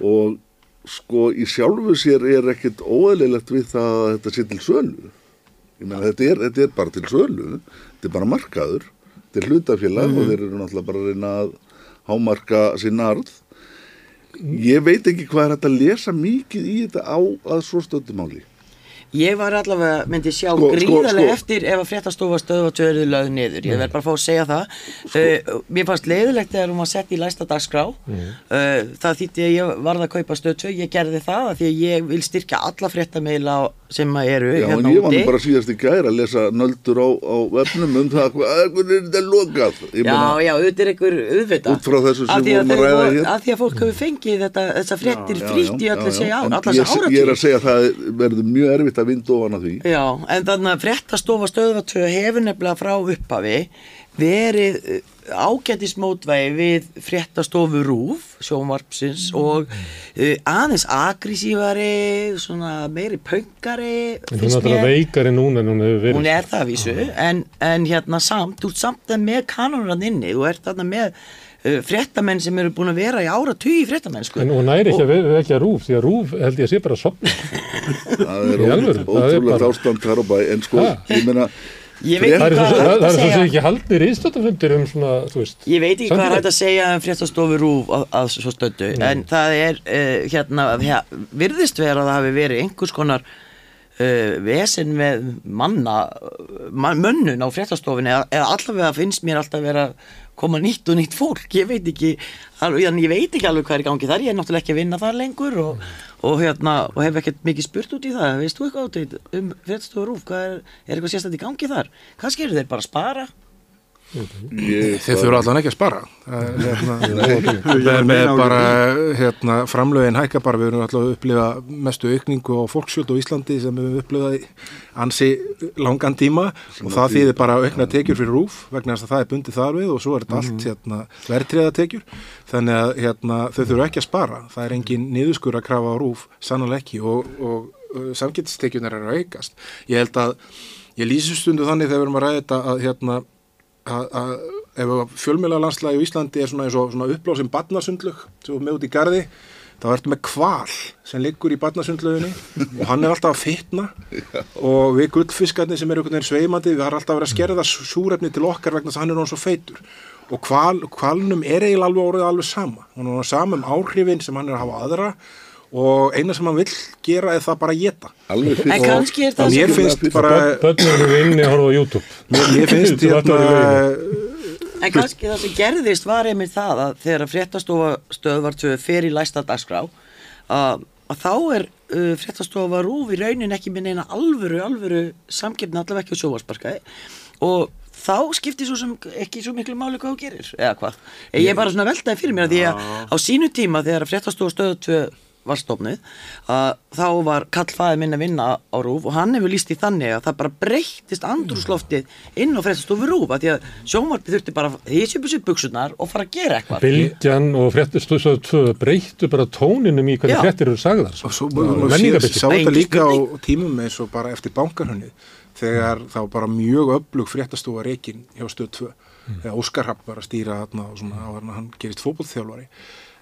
Og sko í sjálfu sér er ekkit óeðlilegt við það að þetta sé til sölu. Ég meina þetta er, þetta er bara til sölu. Þetta er bara markaður. Þetta er hlutafélag Mhm. og þeir eru náttúrulega bara að reyna að hámarka sín arð ég veit ekki hvað er þetta að lesa mikið í þetta á að svo stöndum Ég var allavega, myndi sjá Sko, sko, gríðarlega sko. eftir ef að fréttastofa stöðu töruð lögð niður. Ég verð bara að fá að segja það. Uh, mér fannst leiðilegt þegar hún var sett í læsta dagskrá. Uh, það þýtti að ég varð að kaupa stöð 2, ég gerði það af því að ég vil styrkja alla fréttameila á, sem að eru Já, en hérna ég var nú úti bara síðast í gæri að lesa nöldur á, á vefnum um það hvað hvernig er þetta lokað? Já, meina, já, auðvitað er einhver auðvitað. Út frá þessu sem við vorum að ræða hér. af því að fólk hefur fengið þetta, þessa fréttir Já, frítt í já, öll já, þessi já. ár, En allar ég, ég er að segja að það verður mjög erfitt að vinda ofan að því. Já, en þannig að fréttastofa stöðvatöðu hefur nefnilega frá upphafi verið ágætismótvægi við fréttastofu rúf, sjónvarpsins og uh, aðeins aggressívari, svona meiri pöngari, En hún er alltaf veikari núna en hún hefur verið. Hún er það að vísu, en, en hérna samt, þú ert samt að með kanónan inni, þú ert þarna með uh, fréttamenn sem eru búin að vera í ára tugi fréttamenn, sko. En hún næri ekki að ve- vekja rúf, því að rúf held ég að sé bara að sopna. Það er ótrúlega ástand þar á bæ en sko, Ha? ég meina Ég veit Það er hvað svo er hægt það að er svo segja. sem ekki haldnir ístöttafundir um svona, þú veist. Ég veit ekki hvað er samfélag. hægt að segja um fréttastofu rúf að, að svo stöndu, en það er uh, hérna, ja, virðist vera að það hafi verið einhvers konar uh, vesen með manna man, mönnun á fréttastofinni eða, allavega finnst mér alltaf vera að koma nýtt og nýtt fólk, ég veit ekki alveg, ég veit ekki alveg hvað er í gangi þar. Ég er náttúrulega ekki að vinna þar lengur og, og, hérna, og hef ekkert mikið spurt út í það. Veist þú eitthvað í um fréttastofu rúf hvað er, er eitthvað sérstætt í gangi þar? Kannski eru þeir? Bara að spara Þeir þurfa allan ekki að spara. Það er, hérna, er með bara hérna, framlögin hækka bara. Við erum alltaf að upplifa mestu aukningu á fólksjöld á Íslandi sem við höfum upplifað ansi langan tíma. Og það þýðir bara aukna tekjur fyrir rúf vegna þess að það er bundið þar við og svo er þetta allt hérna, verðtriða tekjur. Þannig að hérna, þau þurfa ekki að spara. Það er engin niðurskur að krafa á rúf sannlega ekki. Og, og uh, samgættistekjunar eru að aukast. Ég held að ég lýsi stundu þannig þegar við erum að ræða þetta að hérna að, ef fjölmjöla landslægi í Íslandi er svona svona uppblásinn barnasundlug sem er með út í garði þá ertu með kval sem liggur í barnasundlugunni og hann er alltaf að fitna. Og við gullfiskarnir sem eru einhvern veginn sveimandi við har alltaf verið að skerða súrefni til okkar vegna þess að hann er hann svo feitur. Og kval, kvalnum er eiginlega alveg orðið alveg sama. Hann er orðið sama um áhrifin sem hann er að hafa aðra og eina sem hann vill gera er það bara að geta En kannski er það mér finnst bara Bönnum eru inni að horfa á YouTube. mér, finnst hérna En kannski það sem gerðist var einmitt það að þegar að fréttastofa stöðvar tvö fer í læsta dagskrá að, að þá er uh, fréttastofa rúf í raunin ekki minn eina alvöru, alvöru samkipni allavega ekki á sjóvarsparkaði og þá skiptir svo sem ekki svo miklu máli hvað þú gerir eða hvað. Ég er bara svona veltaði fyrir mér að því að á sínu tíma þegar fréttastofa stöðvar tvö var stofnuð að þá var kallfæði minn að vinna á rúf og hann hefur líst í þannig að það bara breyttist andrúsloftið inn á fréttastofu rúf að því að sjónvarpið þurfti bara að hýsja upp þessu buksunar og fara að gera eitthvað. Bylgjan og fréttistöðsöðu tvö breyttu bara tóninum í hvernig fréttir eru sagðar. og svo maður sé- Menningabygging. sá þetta líka á tímum eins og bara eftir bankarhönni þegar þá bara mjög öflug fréttastofa reikin hjá stöð 2 þegar Óskar Rapp var að stýra þarna og svona hann gerist fótbollþjálfari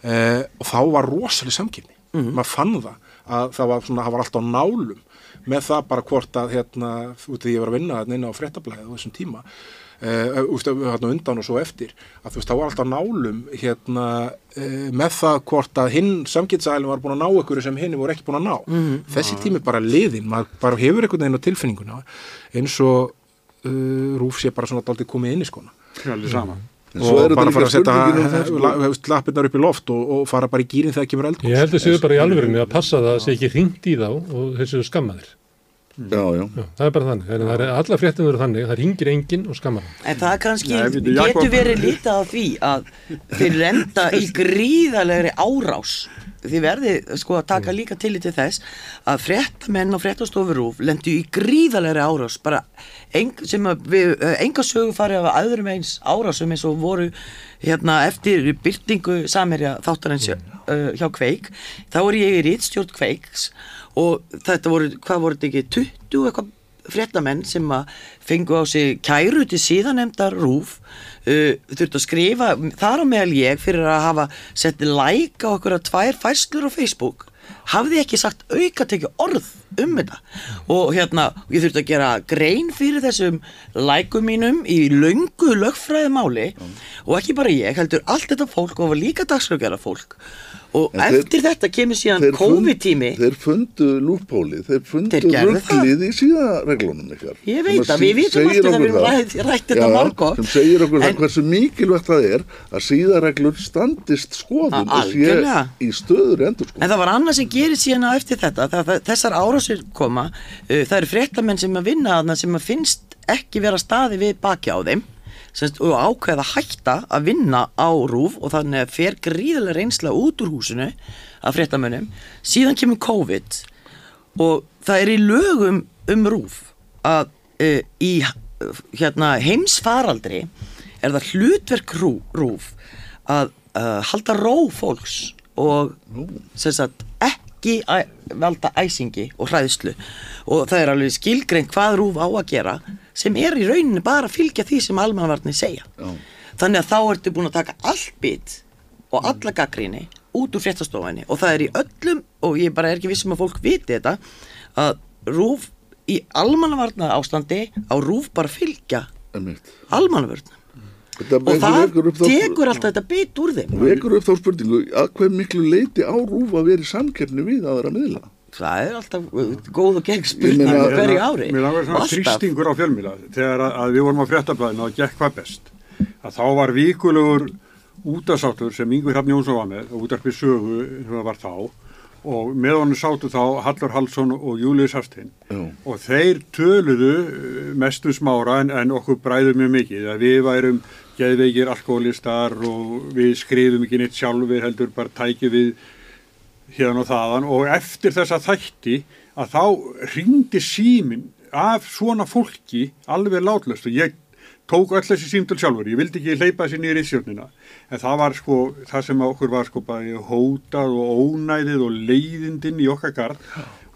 eh, og þá var rosalega samkynni maður fann það að það var, svona, það var alltaf nálum með það bara hvort að hérna, út því ég var að vinna inn á fréttablaðið á þessum tíma uh, úst, hérna undan og svo eftir að þú veist, það var alltaf nálum hérna, uh, með það hvort að hinn samgetsælum var búin að ná ykkur sem hinn voru ekki búin að ná Mhm. þessi tími bara liðin, maður bara hefur einhvern veginn á tilfinninguna eins og uh, Rúf sé bara svona daldið komið inn í skona Allir sama. Og bara fara að það, setja sko. la- lappirnar upp í loft og, og fara bara í gýrin þegar kemur eldgóð Ég held að séu bara í alvörinu að passa það að sé ekki hringt í þá og þessu skammaðir. Já, já. Já, það er bara þannig. Það er alla fréttum verið þannig, það ringir enginn og skammar hann. En það kannski Nei, Jakob- getur verið lítið á því að þeir lenda í gríðalegri árás. Þið verðið sko að taka líka til í til þess að fréttamenn og fréttastofurúf lendu í gríðalegri árás bara eng, sem við, eh, enga sögu farið af öðrum eins árásum eins og voru hérna eftir byrtingu samherja þáttarins uh, hjá Kveik þá er ég í rítstjórn Kveiks og þetta voru, hvað voru þetta ekki 20 eitthvað fréttamenn sem að fengu á sig kæru til síðanemdar rúf uh, þurftu að skrifa þar á meðal ég fyrir að hafa sett like á okkur að tvær færslur á Facebook. Hafði ekki sagt auka tekið orð um þetta? Og hérna ég þurfti að gera grein fyrir þessum lækum mínum í löngu lögfræði máli og ekki bara ég heldur allt þetta fólk og var líka dagskrafgjara fólk og En þeir- eftir þetta kemur síðan Þeir COVID-tími Þeir fundu lúppóli, þeir fundu Þeir það. rugglið í síðareglunum ykkar. Ég veit að við vitum alltaf að við það. rætt, þetta margótt sem segir okkur En- það hversu mikilvægt það er að síðareglur standist skoðun og sé í stöður endur sko. En það var annað sem gerir síðan á eftir þetta það, það, Þessar árásir koma uh, það eru fréttamenn sem að vinna þarna sem að finnst ekki vera staði við baki á þeim semst, og ákveða að hætta að vinna á rúf og þannig að fer gríðilega reynsla út úr húsinu af fréttamönnum. Síðan kemur COVID og það er í lögum um rúf að uh, í hérna, heimsfaraldri er það hlutverk rú, rúf að uh, halda ró fólks og sagt, ekki valda æsingi og hræðslu. Og það er alveg skilgreint hvað rúf á að gera sem er í rauninni bara að fylgja því sem almanvarnir segja. Já. þannig að þá ertu búin að taka allt bit og alla gaggríni út úr fréttastofinni og það er í öllum og ég bara er ekki vissum að fólk viti þetta að rúf í almanvarna ástandi á rúf bara fylgja almanvarna og það tekur alltaf þetta bit úr þeim. Vekur upp þá spurningu að hver miklu leiti á rúf að vera í samkeppni við aðra miðla það er alltaf uh, góð og gegn spurning hverju ári. Mér langar svona þrýstingur á fjölmíla þegar að, að við vorum á fréttablaðinu og gekk hvað best. Að þá var vikulegur útasáttur sem Yngvi Hrafn Jónsson var með og útarpið sögu sem það var þá. Og með honum sátu þá Hallur Hallsson og Július Hastinn og þeir töluðu eh, mestu smára en, en okkur bræðum mjög mikið. Að við værum geðveikir alkoholistar og við skrifum ekki neitt sjálfur heldur bara tækju við hérna og þaðan og eftir þessa þætti að þá ringdi símin af svona fólki alveg látlöst og ég tók öll þessi símtöl sjálfur, ég vildi ekki hleypa þessi nýri í stjórnina, en það var sko það sem okkur var sko bara hótað og ónæðið og leiðindinn í okkar garð.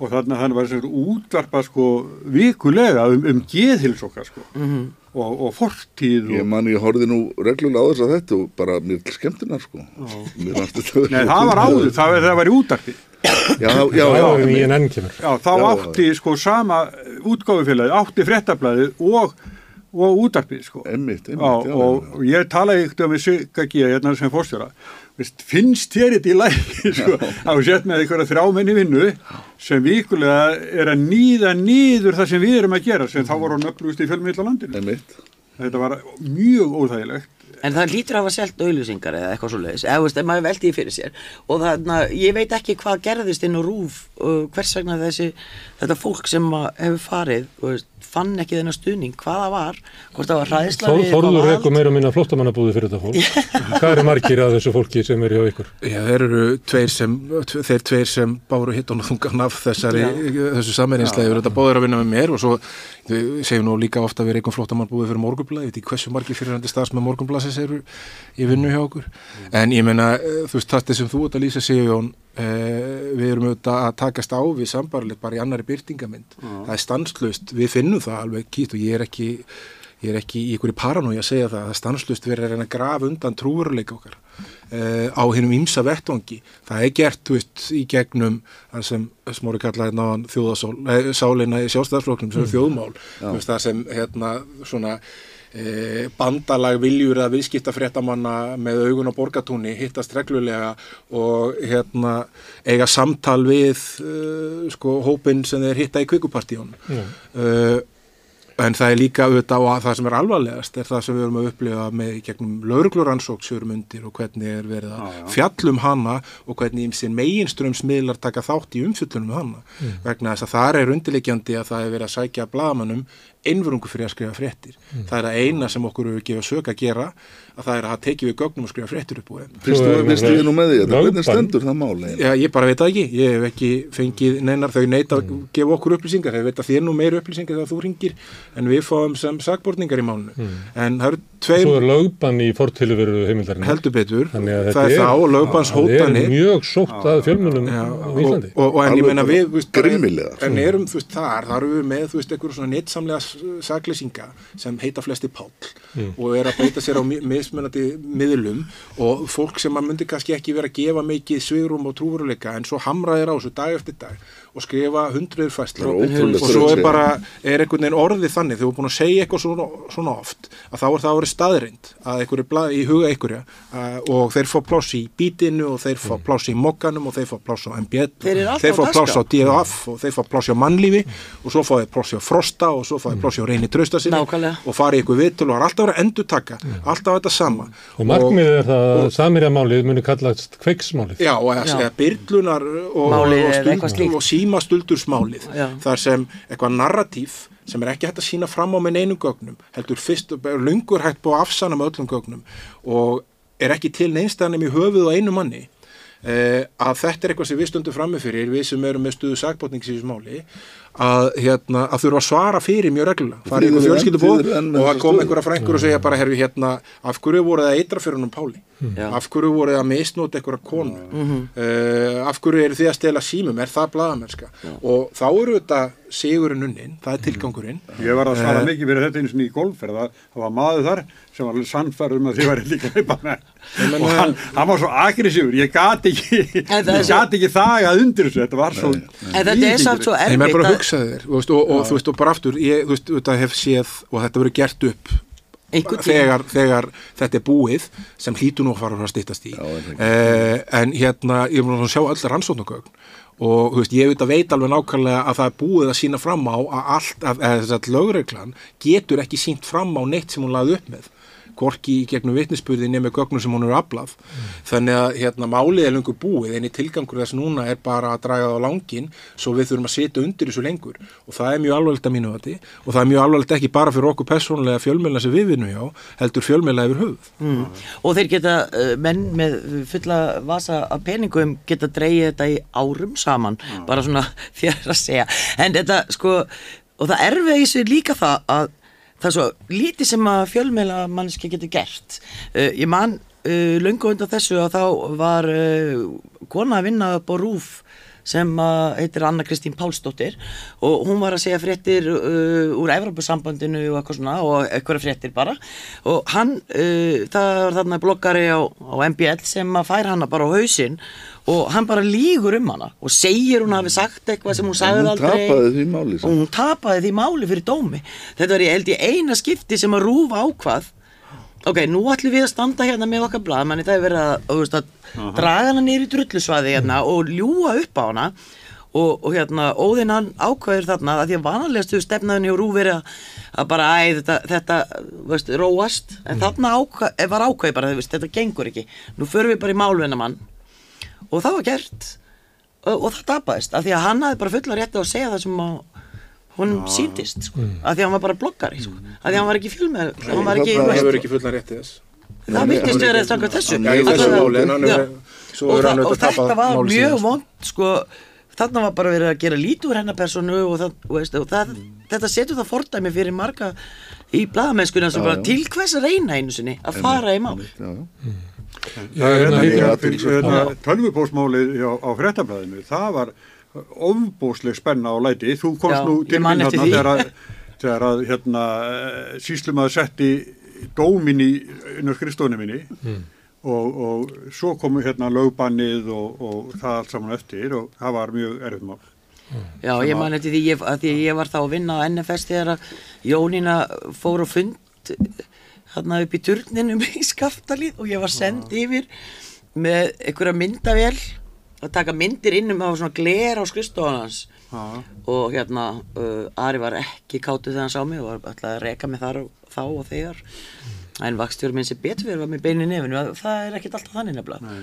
Og þannig að það var þessi útvarpa sko vikulega um, um geðhils okkar sko. Mhm. Og, og fortíð og... Ég man, ég horfði nú reglulega á þess að þetta og bara mér til skemmtunar sko Nei, það var áður, það, það var í útarpi Já, já, já, já, þá Já, átti sko sama útgáfufélagi, átti fréttablaðið og, og útarpið sko. Einmitt, einmitt, já, já, og, og ég talaði ykkur með Sigga G. hérna sem fórstjóra. Finnst þér þetta í lægi sko, við sett með einhverja þrjámenni vinnu sem vikulega er að nýða nýður það sem við erum að gera sem þá voru nöfnlust í fjölmiðlalandinu. Einmitt. Þetta var mjög óþægilegt. En það lítur að hafa selt auðlýsingar eða eitthvað svo leiðis, eða veist, ef maður veldi því fyrir sér og þannig að ég veit ekki hvað gerðist inn á rúf og hvers vegna þessi, þetta fólk sem að hefur farið veist, fann ekki þennan stuðning, hvað það var, hvort það var hræðsla Þó, við Þorður reyku meira og minna flottamannabúði fyrir þetta fólk. Hvað eru margir af þessu fólki sem eru hjá ykkur? Já, þeir eru tveir sem, þeir tveir sem báru hitt og þungan af þessari, þessu eru þetta báður að vinna með mér og svo við segjum nú líka ofta að við reykum flottamann búið fyrir morgunblæði, ég veit ekki hversu margir fyrirhandi staðs með morgunblæsins eru í vinnu hjá okkur, en ég meina, eh, þú veist, eh, við erum auðvitað að takast á við sambarlegt bara í annari byrtingamind, það er stanslust, við finnum það alveg kýtt og ég er ekki, ég er ekki í einhverju paranói að segja það, það er stanslust verið að reyna að grafa undan trúveruleika okkar uh, á hinnum ímsa vettvangi. Það er gert, veist, í gegnum það sem Smári kallaði náðan þjóðasálina í sjálfstæðarfloknum sem er Mm. þjóðmál, Já. þú veist, það sem hérna svona bandalag viljur að viðskipta fréttamanna með augun á borgatúni hittast reglulega og hérna eiga samtal við uh, sko hópin sem þeir hitta í kvikupartíun Já. uh, en það er líka auðvitað og það sem er alvarlegast er það sem við erum að upplifa með í gegnum laurugluransók sérum undir og hvernig er verið að fjallum hana og hvernig ímsinn meginströmsmiðlar taka þátt í umfjöllunum hana Mm. vegna þess að það er undirleikjandi að það er verið að sækja blagamannum einvörungu fyrir að skrifa fréttir. Mm. það er að eina sem okkur hefur gefið sök að gera að það er að tekið við gögnum og skrifa fréttir upp úr þeim. Fyrst þú finnst ég nú með því þetta, hvernig stendur það mál eiginlega? Já, ég bara veit það ekki, ég hef ekki fengið neinar þau neita að Mm. gefa okkur upplýsingar, þeir veit að þér nú meir upplýsingar þegar þú ringir en við fáum sem sagbortningar í málunu Mm. en það eru tveim Svo er lögbann í fortilu veru heimildarinn. heldur betur, að það er þá og saklýsinga sem heita flesti Páll Mm. og er að beita sér á mi- mismunandi miðlum og fólk sem að myndi kannski ekki vera að gefa mikið svigrum og trúveruleika en svo hamraðir á þessu dag eftir dag og skrifa hundruður fæsla Það ótrúlegt og svo er bara, er einhvern veginn orðið þannig þegar þú er búin að segja eitthvað svona, svona oft að þá er það að vera staðreind að einhverju blað, í huga einhverja uh, og þeir fá pláss í bítinu og þeir fá pláss í mokkanum og þeir fá pláss á MBL Þeir fá pláss á. DF og þeir fá pláss á mannlífi og svo fá þeir pláss á Frosta og svo fá þeir pláss á Reyni Traustasinni Nákvæmlega. og fara í ykkur vitul og það er alltaf að endur taka alltaf þetta sama. Og markmiðið er það að samirjamálið muni kallast kveiksmálið. Símastuldursmálið þar sem eitthvað narratíf sem er ekki hægt að sína fram á með neinum gögnum heldur fyrst, lungur hægt búið að afsana með öllum gögnum og er ekki til neinstæðanum í höfuð og einu manni eh, að þetta er eitthvað sem við stundum frammi fyrir við sem erum með stuðu sakbótnings í þessu máli að, hérna, að þurfa að svara fyrir mjög reglulega, fara eru fjölskyldubóð og að koma stöðu. einhverja frængur og segja bara herfi hérna, af hverju voru það eitra fyrir húnum Páli? Já. af hverju voru það misnót einhverja konu? Mhm. uh, af hverju eru þið að stela símum? Er það blaðamennska? Og þá eru þetta sigurinn unnin, það er tilgangurinn. Ég var að svara Eh, mikið fyrir þetta eins og í golfferð að það var maður þar sem var sannfærð um að þið var líka meina- og hann, hann var svo aggressífur ég gati ekki það ég gati ekki þagað undir þessu þetta var svo Að hugsaði þér, veist, og, og þú veist, og bara aftur, ég, veist, þetta hef séð og þetta verið gert upp þegar, þegar þetta er búið sem hlýtur nú að fara að stýttast í. Eh, en hérna, ég búin að sjá öll rannsóknargögn og veist, ég veit að veit alveg nákvæmlega að það er búið að sína fram á að allt, að, að þess að lögreglan getur ekki sínt fram á neitt sem hún laði upp með hvorki í gegnum vitnisspurði nema gögnum sem hún eru aflað þannig að hérna málið er lengur búið en í tilgangur þess núna er bara að draga það á langin svo við þurfum að sitja undir þessu lengur og það er mjög alvarlegt að mínu vati og það er mjög alvarlegt ekki bara fyrir okkur persónulega fjölmjöla sem við vinnum hjá heldur fjölmjöla yfir höfuð Mm. Og þeir geta, uh, menn með fulla vasa af peningum geta dreigið þetta í árum saman, bara svona þér að segja. En þetta, sko, og það erfið í sig líka það að það er svo lítið sem að fjölmeila mannski getur gert. Uh, ég man uh, löngu undan þessu að þá var uh, kona að vinna upp á rúf sem heitir Anna Kristín Pálsdóttir og hún var að segja fréttir uh, úr Evropasambandinu og eitthvað svona og eitthvað fréttir bara og hann, uh, það var þarna bloggari á, á MBL sem að fær hana bara á hausinn og hann bara lígur um hana og segir hún hafi sagt eitthvað sem hún sagði hún aldrei. tapaði því máli, og hún tapaði því máli fyrir dómi. Þetta var ég held ég eina skipti sem að rúfa ákvað ok, nú ætlum við að standa hérna með okkar blaðmanni það er verið að, þú veist, að draga hana niður í drullusvaði hérna og ljúa upp á hana. Og, og hérna óðinn hann ákvæður þarna að því að vanalegast þú stefnaðinni og rúf verið að, bara æ, þetta, þetta veist, róast. En þarna ákvæð, var ákvæð bara, þú veist, þetta gengur ekki. Nú förum við bara í málvinnamann og það var gert. Og, og það tapaðist, af því að hann hafði bara fulla rétti að segja það sem að hún síndist, sko, af því að hann var bara bloggari sko, af því að hann var ekki fjölmeð hann var ekki, það hefur ekki fullan rétti þess. Það virtist verið þessu. þessu Að- er svo og, þetta var mjög vond sko, þarna var bara verið að gera lítið úr hennar personu og, það, veist, og það, þetta setur það fordæmi fyrir marga í blaðamennskuna sem Já, bara til hvers að reyna einu sinni að fara í mál Er hérna, hérna, hérna, hérna, já. tölvupósmálið á, fréttablaðinu, það var ofbósleg spenna á læti, þú komst Já, nú til eftir hérna þegar að, þegar að hérna, síslumaður setti dómin í inn á skrifstofunni minni Mm. og, og svo komu hérna lögbannið og, og það allt saman eftir og það var mjög erfið mál. Já, Sem ég að- man eftir því ég, að því að ég var þá að vinna á NFS þegar að Jónína fór og fund hérna upp í turninum í skaftalið og ég var send yfir með einhverja myndavél að taka myndir inn um að svona gler á Já. og hérna uh, Ari var ekki kátu þegar hann sá mig og var alltaf að reka mig þar og þá og þegar. En vakstjóri minn sem betur fyrir var með beinu að það er ekkert alltaf þannig nefnilega.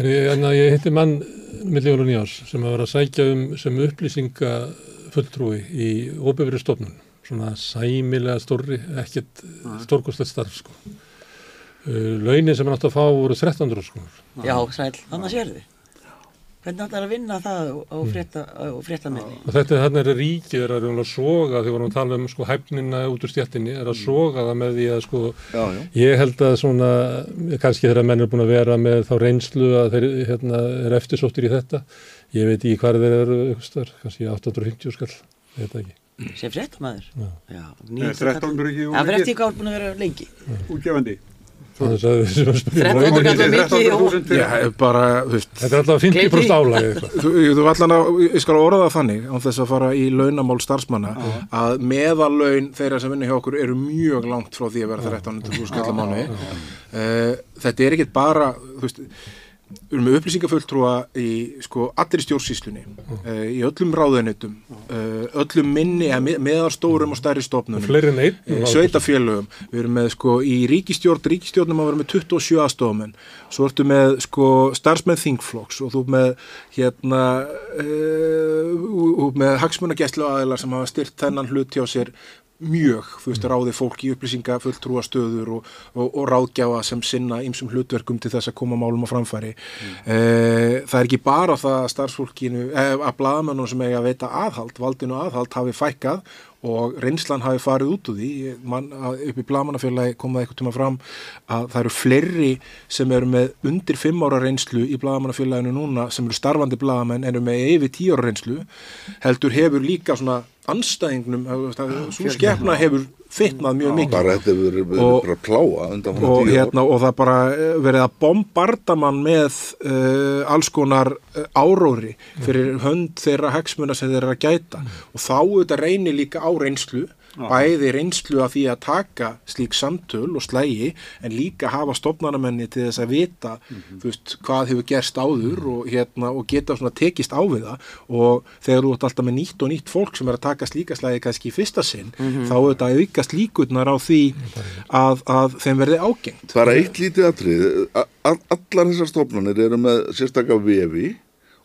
En ég, en ég hitti mann milli jóla nýjás sem að vera að sækja um sem upplýsinga fulltrúi í óbefri stofnun, svona sæmilega stórri, ekkert stórkostlegt starf sko. Uh, launin sem hann átti að fá voru 1300 sko. Já, sæl, þannig sér þið Hvernig ætlar að vinna það á, á frétta, á fréttaminni? Og þetta þarna er ríkið er að reyna að soga þegar vorum að tala um sko hæfnina út úr stjættinni er að soga það með því að sko Já, já. ég held að svona kannski þegar menn er búin að vera með þá reynslu að þeir hérna, er eftirsóttir í þetta ég veit ekki hvað þeir eru kannski 850 skall, ég veit það ekki Sem fréttamaður? Já. Já, Nei, 1300 ekki Það eftir hvað er búin að vera lengi. Útgefandi. Þannig að við sem að spyrja. 13 kallar mikið og- Já, bara, þú veist. Þetta er alltaf 50% álægi eitthvað. Þú, þú allan að, ég skal orða það þannig án þess að fara í launamál starfsmanna að meðalaun þeirra sem vinna hjá okkur eru mjög langt frá því að vera 1300 skall á mánuði. Uh, þetta er ekkit bara þú veist, við erum með upplýsingafulltrúa í sko allir í stjórnsýslunni uh, í öllum ráðunitum uh, öllum minni, eða með- meðalstórum og stærri stofnunum. Eh, sveitafélögum, við erum með sko í ríkistjórn, ríkistjórnum að vera með 27 aðstofamenn, svo ertu með sko starfsmenn þingflokks og þú með hérna uh, með hagsmunagæslu aðeinar sem hafa styrt þennan hlut hjá sér mjög, þú veist, ráði fólk í upplýsinga fulltrúa stöður og, og, og ráðgjáfa sem sinna ýmsum hlutverkum til þess að koma málum á framfæri mm. það er ekki bara það að starfsfólkinu, eh, að blaðamennum sem eiga að veita aðhald, valdinu aðhald hafi fækkað og reynslan hafi farið út úr því, Man, að upp í blaðamannafélagi kom það eitthvað tíma fram að það eru fleiri sem eru með undir 5 ára reynslu í blaðamannafélaginu núna sem eru starfandi blaðamenn en eru með yfir 10 ára reynslu heldur hefur líka svona anstæðingnum, svo skefna hefur fitnað mjög mikið. bara þetta verið bara pláa og, hérna, og það bara eh, verið að bombarda mann með uh, alls konar uh, áróri fyrir hönd þeirra hagsmuna sem þeir eru að gæta. Og þá auðvitað reynir líka á reynslu bæði reynslu af því að taka slík samtöl og slægi en líka hafa stofnarnamenni til þess að vita þú veist, hvað hefur gerst áður og, hérna, og geta tekist á við það. Og þegar þú ert alltaf með nýtt og nýtt fólk sem er að taka slíka slægi kannski í fyrsta sinn Mhm. þá auðvitað aukast líkurnar á því að, að þeim verði ágengt. Það er eitt lítið atrið, allar þessar stofnanir eru með sérstakka vefi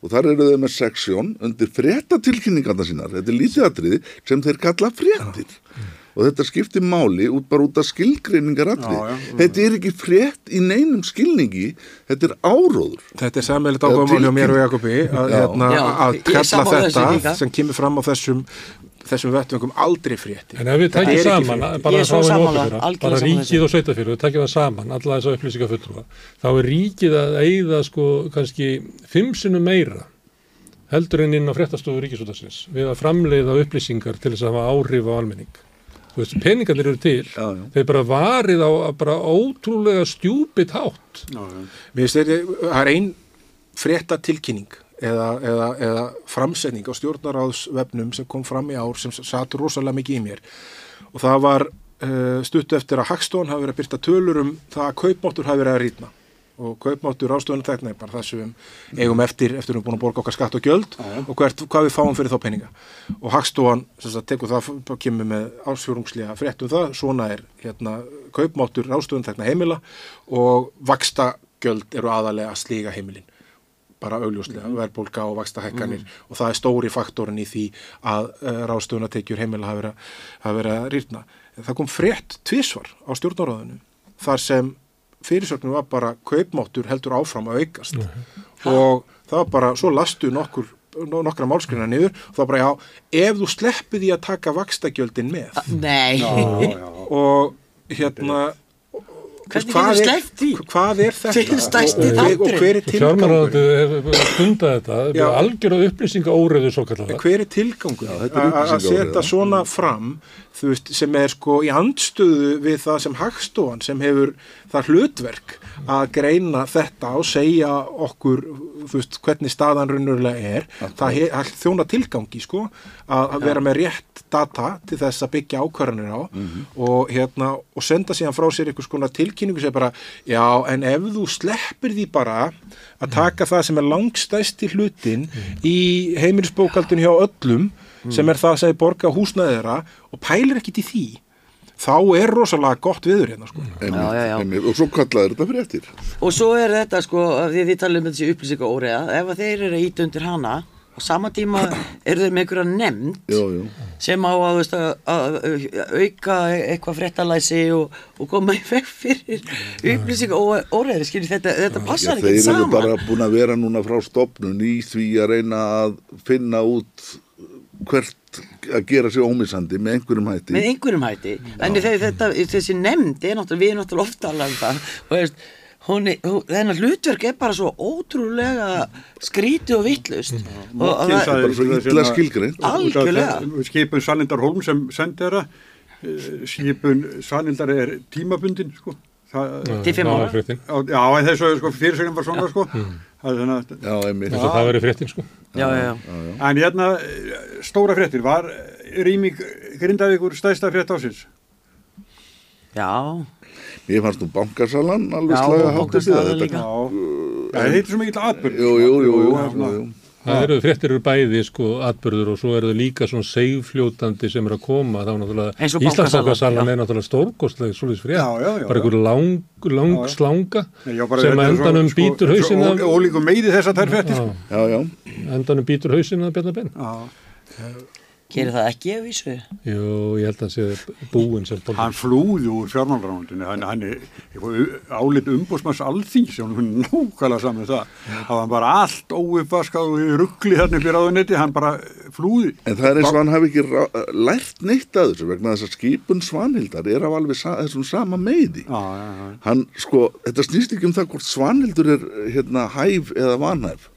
og þar eru þau með seksjón undir fréttatilkynningarna sínar, þetta er lítið atrið sem þeir kalla fréttir. Og þetta skiptir máli út bara út af skilgreiningar já. Þetta er ekki frétt í neinum skilningi, þetta er áróður. Þetta er sammeilegt ákvæmál hjá mér og Jakobi að, hérna, að er kalla þetta sem kemur fram á þessum þessum vettvöngum aldrei frétti En ef við ekki saman, bara algjörlega bara ríkið og sveitafélag, við tækjum það saman, alla þessa upplýsingar fulltrúa, þá er ríkið að eigða sko kannski fimm sinnum meira heldur en inn á fréttastofu ríkisútarsins við að framleiða upplýsingar til þess að hafa áhrif á almenning. Þú veist, peningarnir eru til, já, já. þeir bara varið á bara ótrúlega stjúpit hátt. Já, já. Mér finnst þetta, það er ein frétta tilkynning eða, eða, eða framsetning á stjórnaráðsvefnum sem kom fram í ár sem satt rosalega mikið í mér. Og það var uh, stutt eftir að Hagstón hafi verið að byrta tölur um það að kaupmáttur hafi verið að rýtna og kaupmáttur ástöðunum þegna er bara það sem við eigum eftir eftir við erum búin að borga okkar skatt og gjöld og hvert, hvað við fáum fyrir þá peninga. Og Hagstofan sem sagt, tekur það kemur með ásfjórungslega frétt um það. Svona er hérna, kaupmáttur ástöðunum þegna heimila og vaksta gjöld eru aðalega að slíga heimilin bara augljóslega, Mhm. verðbólka og vaksta hækkanir og það er stóri faktorin í því að uh, ráðstöfunatekjur heimila hafa verið, að- rýrna. Það kom frétt tvísvar á stjórnaráðinu þar sem fyrirsögnum var bara kaupmáttur heldur áfram að aukast og það var bara, svo lastu nokkur no- nokkra málskrina niður og það var bara já, ef þú sleppið í að taka vakstagjöldin með Nei. Já, já. og hérna Hvernig hvað getur er- sleppt því? Hvað er þetta? Er stærsti Og- og- Og þátturinn? hver er tilgangur? Fjármálaráðið hefur stundað þetta, algjör á upplýsinga óreðu svo kallar En hver er tilgangur þetta er að setja svona fram þú veist, sem er sko í andstöðu við það sem Hagstofan sem hefur það hlutverk að greina þetta og segja okkur þú veist, hvernig staðan raunverulega er. Það, he, það þjóna tilgangi sko að, að vera með rétt data til þess að byggja ákvarðanir á og, hérna, og senda síðan frá sér einhvers konar tilkynningu sem bara, já en ef þú sleppir því bara að taka það sem er langstæsti hlutin í heimilisbókaldun hjá öllum sem er það að segja borga húsnæði þeirra og pælir ekkit í því þá er rosalega gott viður hérna sko. Einmitt, einmitt. og svo kallaður þetta fréttir Og svo er þetta sko, af því þið talum um þessi upplýsinga óreiða, ef að þeir eru að íta undir hana, á sama tíma eru þeir með einhverja nefnd sem á að, veist, að, að auka eitthvað fréttalæsi og, og koma í veg fyrir upplýsinga óreiði, skiljið þetta, þetta passar þeir ekki eru saman. bara búin að vera núna frá stopnun í því að reyna að finna út hvert að gera sig ómissandi með einhverjum hætti. Með einhverjum hætti. En þetta, þessi nefnd er náttúrulega við erum náttúrulega ofta alveg um það. Og veist, hún er, hún, þennan hlutverk er bara svo ótrúlega skrítið og vittlust og, og það er bara svo illa skilgreint. algjörlega. Skipun Sannindar Holm sem sendi þeirra eh, skipun Sannindar er tímabundin sko. Það, Til fimm ára. Já, en þessu sko, fyrirsögnum var svona sko. Þannig að Eins og það verið fréttin sko. Já, já, já. En hérna, stóra fréttir, var Rýming Grindavíkur stæðsta frétt ásins? Já Mér fannst nú bankasalan alveg Já, slaga og hátt upp í bankasalan það. líka. Þetta, heitir svo mikið atbyrð. Jú, Já. Það eru fréttir eru bæði sko atbyrður og svo eru þau líka svona segfljótandi sem er að koma þá náttúrulega og já. er náttúrulega stórkostlega svolítið frétt, Já, já, já, bara já. einhver lang, lang Já, já. slanga Já, sem er svo- endanum sko, býtur svo hausinn af ó- Ólíku meidi þessar þær fréttir. sko. Já, já. endanum býtur hausinn af Bjarnar Ben Gerir það ekki ef vísu? Jú, ég held að hann sé búinn sem pólitík. Hann flúði úr fjármálránundinu, hann, hann er álit umbúsmanns alþýns, hann er nákvæmlega saman með það. Það var bara allt óuppvaskað og ruggli þarna upp í ráðunetti, hann bara flúði. En það er eins og hann hafi ekki lært neitt að þessu vegna þess að skipun Svanhildar er af alveg sa þessum sama meði. Já, já, já. Hann, sko, þetta snýst ekki um það hvort Svanhildur er hérna hæf eða vanhæf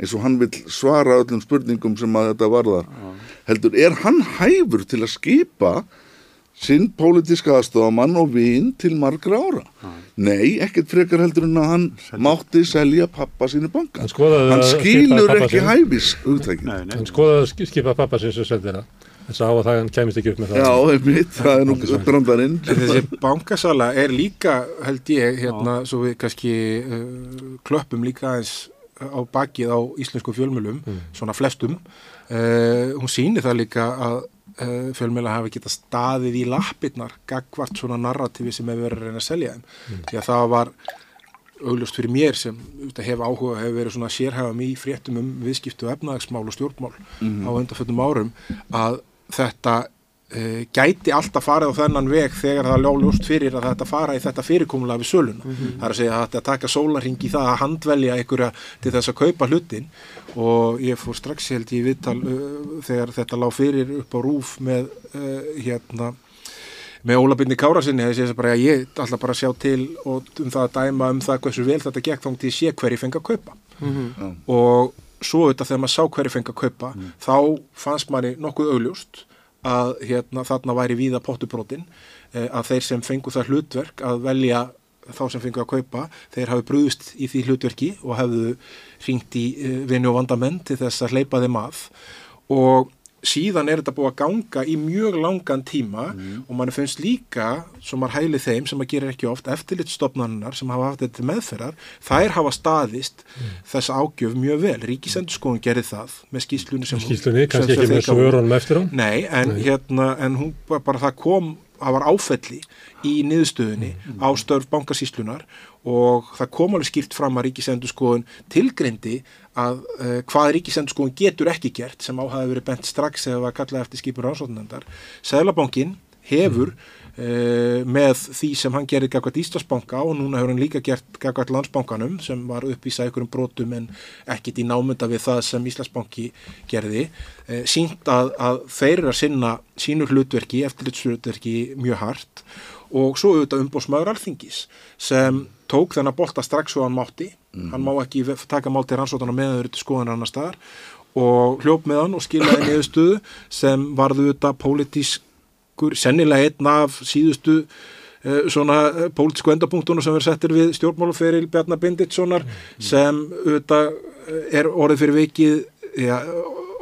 eins og hann vil svara öllum spurningum sem að þetta varðar. Heldur, er hann hæfur til að skipa sinn pólitíska aðstofamann og vin til margra ára? Nei, ekkert frekar heldur en að hann mátti selja pappa sínu banka. Hann Hann skilur ekki sinn. hæfis. Hann skoðaði að sk- skipa pappa sinns og seldi það en sá að það hann kemist ekki upp með það Já, einmitt, það er nú brandarinn. En þessi bankasala er líka, held ég, hérna, svo við kannski uh, klöppum líka aðeins á bakið á íslensku fjölmjölum, svona flestum. Uh, hún sýnir það líka að uh, fjölmjöla hafi geta staðið í lappirnar gagvart svona narrativi sem hefur verið að reyna að selja þeim. Því að það var augljóst fyrir mér sem auðvitað, hef áhuga hefur verið svona sérhæfam í fréttum um viðskiptu efnaðagsmál og stjórnmál Mhm. á undanfötum árum að þetta gæti alltaf farið á þennan veg þegar það ljóst fyrir að þetta fara í þetta fyrirkomulega við söluna. Mhm. Það er að segja að þetta taka sólarring í það að handvelja einhverja til þess að kaupa hlutin og ég fór strax held ég í viðtal uh, þegar þetta lág fyrir upp á rúf með uh, hérna með Óla Byrni Kárasinni hefði séð bara að ég ætla bara að sjá til og um það að dæma um það hversu vel þetta gekk þá til sé hverju fengi að kaupa Mhm. og svo auðvitað þegar maður sá hverju fengi að kaupa þá fannst manni nokkuð augljóst að hérna, þarna væri víða pottubrótin eh, að þeir sem fengu það hlutverk að velja þá sem fengu að kaupa þeir hafi brúðust í því hlutverki og hefðu ringt í uh, vinni og vandamenn til þess að hleypa þeim að. Og síðan er þetta búið að ganga í mjög langan tíma og mann finnst líka, sem maður hæli þeim sem maður gerir ekki oft, eftirlitstofnanar sem hafa haft þetta meðferðar, þær hafa staðist þess ágjöf mjög vel. Ríkisendurskóðun gerði það með skýslunni sem Skýrslunni, sem- kannski sem ekki með svörunum eftir á? Nei, en Nei. hérna, en hún bara það kom, það var áfelli í niðurstöðunni á störf bankasýslunar og það kom alveg skýrt fram að ríkisendurskoðun tilgreindi að uh, hvað ríkisendurskoðun getur ekki gert sem á hafi verið bent strax eða var kallað eftir skipur ásóknendar. Sæðlabankin hefur uh, með því sem hann gerði gagvært Íslandsbanka og núna hefur hann líka gert gagvært landsbankanum sem var uppvísað ykkurum brotum en ekkit í námynda við það sem Íslandsbanki gerði uh, sínt að, að þeir eru að sinna sínur hlutverki, eftirlitshlutverki mjög hart og svo auðvitað umbóðsmaður alþingis sem tók þennan bolta strax og hann mátti. Hann má ekki taka mál til rannsótana með þau til skoðan annar staðar. Og hljóp með hann og skilaði niðurstöðu sem varðu auðvitað pólitískur sennilega einn af síðustu uh, svona uh, pólitísku endapunktunum sem verður settir við stjórnmáluferil Bjarnar Binditssonar sem auðvitað uh, er orðið fyrir vikið ja,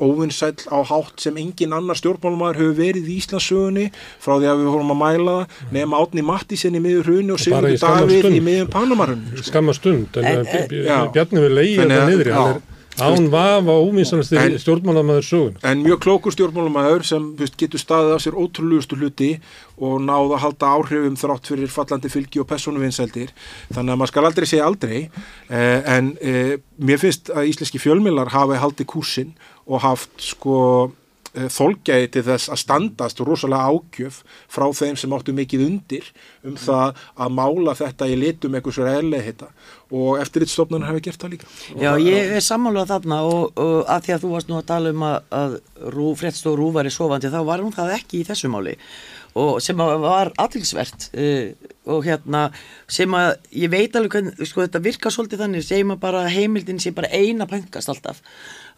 óvinnsæll á hátt sem engin annar stjórnmálumæður hefur verið í Íslandsögunni frá því að við vorum að mæla það nefn Átni Mattísen í miður hruni og í Sigurður Davíð í miður Panamarun skamma stund en. Bjarni við leiði þetta að- niður já. hann er án vafa óvinsanast En- stjórnmálamæður sögun en mjög klókur stjórnmálumæður sem þú veist, getur staðið á sér ótrúlegustu hluti og náða að halda áhrifum þrátt fyrir fallandi fylgi og personuvinseldir þannig að maður skal aldrei segja aldrei eh, en eh, mér finnst að íslenski fjölmiðlar hafi haldið kúsin og haft sko eh, þolgæði til þess að standast rosalega ágjöf frá þeim sem áttu mikið undir um það að mála þetta í litum eitthvað svo eðlega þetta og eftirlitstofnun hafi gert það líka. Já, ég er sammálað þarna og, og að því að þú varst nú að tala um að, að rú, fréttstof rú væri sofandi þá var hún það ekki í þessu máli og sem var aðtilsvert uh, og hérna sem að ég veit alveg hvernig, sko þetta virkar svolítið þannig segjum að bara heimildin sé bara eina pöngast alltaf.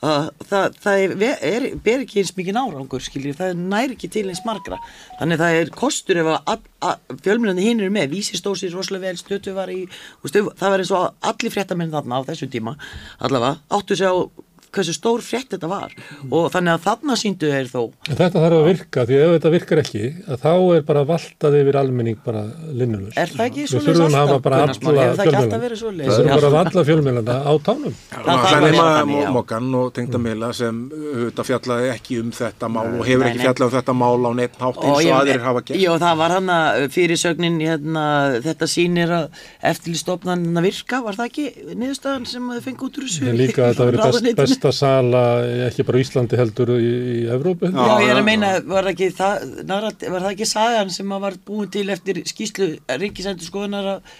Uh, það, það er, er, ber ekki eins mikið árangur skiljið, það næri ekki til eins margra. Þannig það er kostur ef að, að fjölmjölandi hinn eru með, vísi stóð sér rosalega vel, stötu var í, veist, það var eins og allir fréttamenn þarna á þessu tíma allavega, áttu sig á hversu stór frétt þetta var og þannig að þarna síndu þeir þó En þetta þarf að virka því ef þetta virkar ekki að þá er bara valtað yfir almenning bara linnulust. Er það ekki Við svoleiðis þurfum að alltaf, hafa bara Gunnar Smári? alla Hefur það ekki alltaf verið svoleiðis? Við þurfum bara að alla fjölmiðlana á tánum. Það er þannig, já. Mokkan og tengdamila sem auðvitað fjallaði ekki um þetta mál og hefur ekki fjallað um þetta mál á neitt hátt eins og aðrir hafa gert. Jó, það var hann að fyrirsögnin hérna, þetta sýnir að eftirlistofnan virka, var það ekki niðurstaðan sem þau fengi út úr þessu En líka að þetta verið best, ráðuneytinu? besta sala ekki bara Íslandi heldur í, í Evrópu. Já, ég er að meina, var það ekki, það, narrat- var það ekki sagan sem að var búin til eftir skýslu ríkisendur skoðunar að,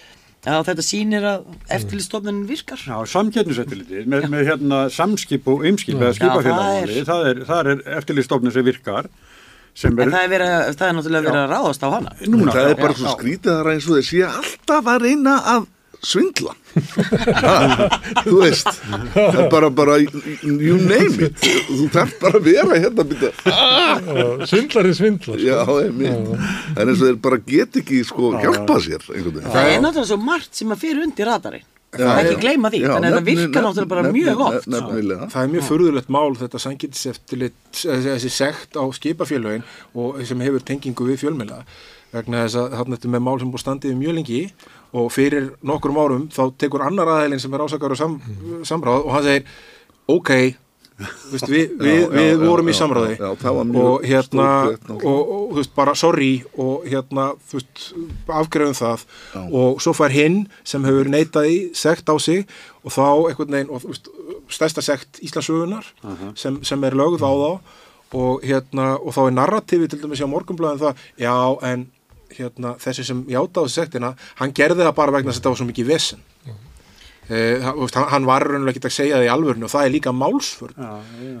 að þetta sýnir að eftirlistofnanin virkar? Já, samkettniseftirlitið með, með hérna samskip og ymskip eða Já, skipafélagmáli, það er, það er eftirlitstofnun sem virkar sem En það er, verið, að- það er náttúrulega verið að ráðast á hana. Núna, það er bara Já, svo já. skrítið að eins og þeir sé alltaf að reyna að svindla þú veist það er bara, bara you name it þú þarf bara að vera hérna byrja. svindlar er svindlar já, einmitt. það er eins og þeir bara get ekki sko hjálpa sér Það er náttúrulega svo margt sem að fyrir undir radarinn. Já, ekki já. gleyma því, Já, þannig að það virkar náttúrulega bara nefni- mjög oft. nefnilega. Það er mjög furðulegt mál þetta sangitiseftilit, þessi sekt á skipafélögin og sem hefur tengingu við fjölmjöla vegna þess að þarna þetta með mál sem búið standið mjög lengi og fyrir nokkrum árum þá tekur annar aðeilin sem er ásakar og sam, samráð og hann segir ok, Vist, við, við, já, við já, vorum í já, samráði. var mjög og hérna og, og þú veist bara sorry og hérna þú veist afgreðum það. Og svo fær hinn sem hefur neitað í sekt á sig og þá einhvern veginn og veist stærsta sekt Íslandsögunar Aha. sem, sem er lögð á þá. Og hérna og þá er narrativi til dæmis hjá morgunblæðin það já en hérna þessi sem játaði sektina hann gerði það bara vegna að þetta var svo mikið vesen. Eh, þú veist, hann, hann var raunlega ekki að segja það í alvörinu og það er líka málsförn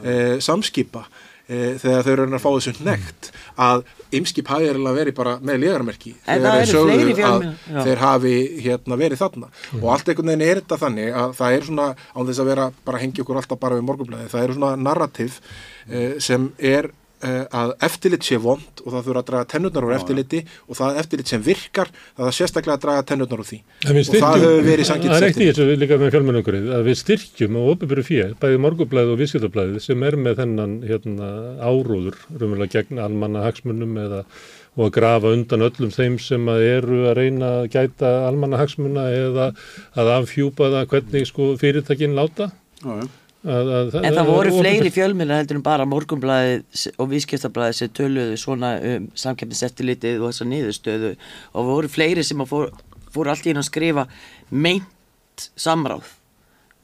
eh, samskipa eh, þegar þau eru að fá þessu nekt að ymskip hafi eiginlega verið bara með legarmerki þegar þeir sögðu að já. þeir hafi hérna, verið þarna. Og allt einhvern veginn er þetta þannig að það er svona án þess að vera bara að hengja okkur alltaf bara við morgunblæði það eru svona narrativ eh, sem er eh, að eftirlit sé vond og það þurfa að draga tennurnar úr eftirliti og það eftirlit sem virkar það er sérstaklega að draga tennurnar úr því við og það hefur verið styrkjum, sangitt það er eitt í þessu líka með fjölmennungurinn, að við styrkjum á opinbyrju fér, bæði morgublaðið og viðskiptablaðið sem er með þennan hérna, áróður, raunverulega gegn almanna hagsmunum eða og að grafa undan öllum þeim sem að eru að reyna að gæta almanna hagsmuna eða að afhjúpa það hvernig sko fyrirtækin láta. Já, já. Að, að, En það voru fleiri fjölmiðlar heldur en bara morgunblæðið og viðskiptablaðið sem töluðu svona um samkeppniseftilitið og þessa niðurstöðu og voru fleiri sem að fór, fór allt í einu að skrifa meint samráð.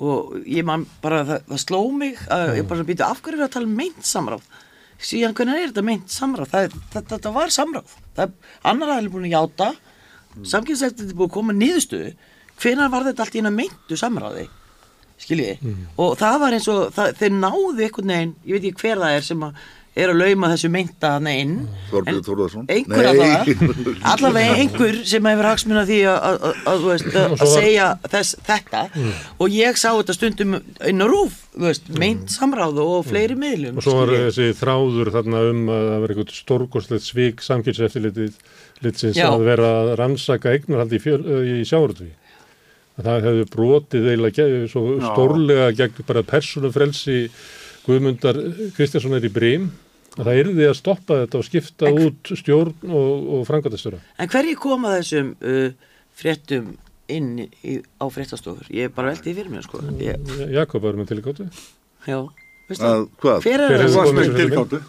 Og ég man bara, það, það sló mig að ég bara býtu af hverju er að tala um meint samráð? Síðan hvernig er þetta meint samráð? Það, er- það, þetta var samráð. Það er annar aðeins búin að játa. Samkeppniseftilitið búin að koma að niðurstöðu. Hvenær var þetta allt í einu meintu samráði skiljiði og það var eins og það, þeir náðu einhvern veginn, ég veit ekki hver það er sem að er að lauma þessu meinta hana inn Þorbjörn Þórðarsson einhver allavega. Allavega einhver sem hefur hagsmuna því að, segja þess, þetta. Mm. og ég sá þetta stundum inn á rúf þú veist, meint samráð og fleiri miðlum Og svo var þessi þráður þarna um að það var eitthvað stórkostlegt svik samkynnseftilitið litsins Já. að vera að rannsaka eignarhaldi í, fjöl, í sjáurutví. Það hefði brotið eiginlega stórlega gegn bara persónufrelsi Guðmundar Kristjánssonar í Brím að það yrði að stoppa þetta og skipta út stjórn og, og frangatastjóra. en hverju koma þessum uh, fréttum inn í, á fréttastofur ég er bara veldið fyrir mér sko ég, Jakob var með tilgáttu. já, veistu að hvað? hver er Hver það? hefur Varst komið með tilgáttu?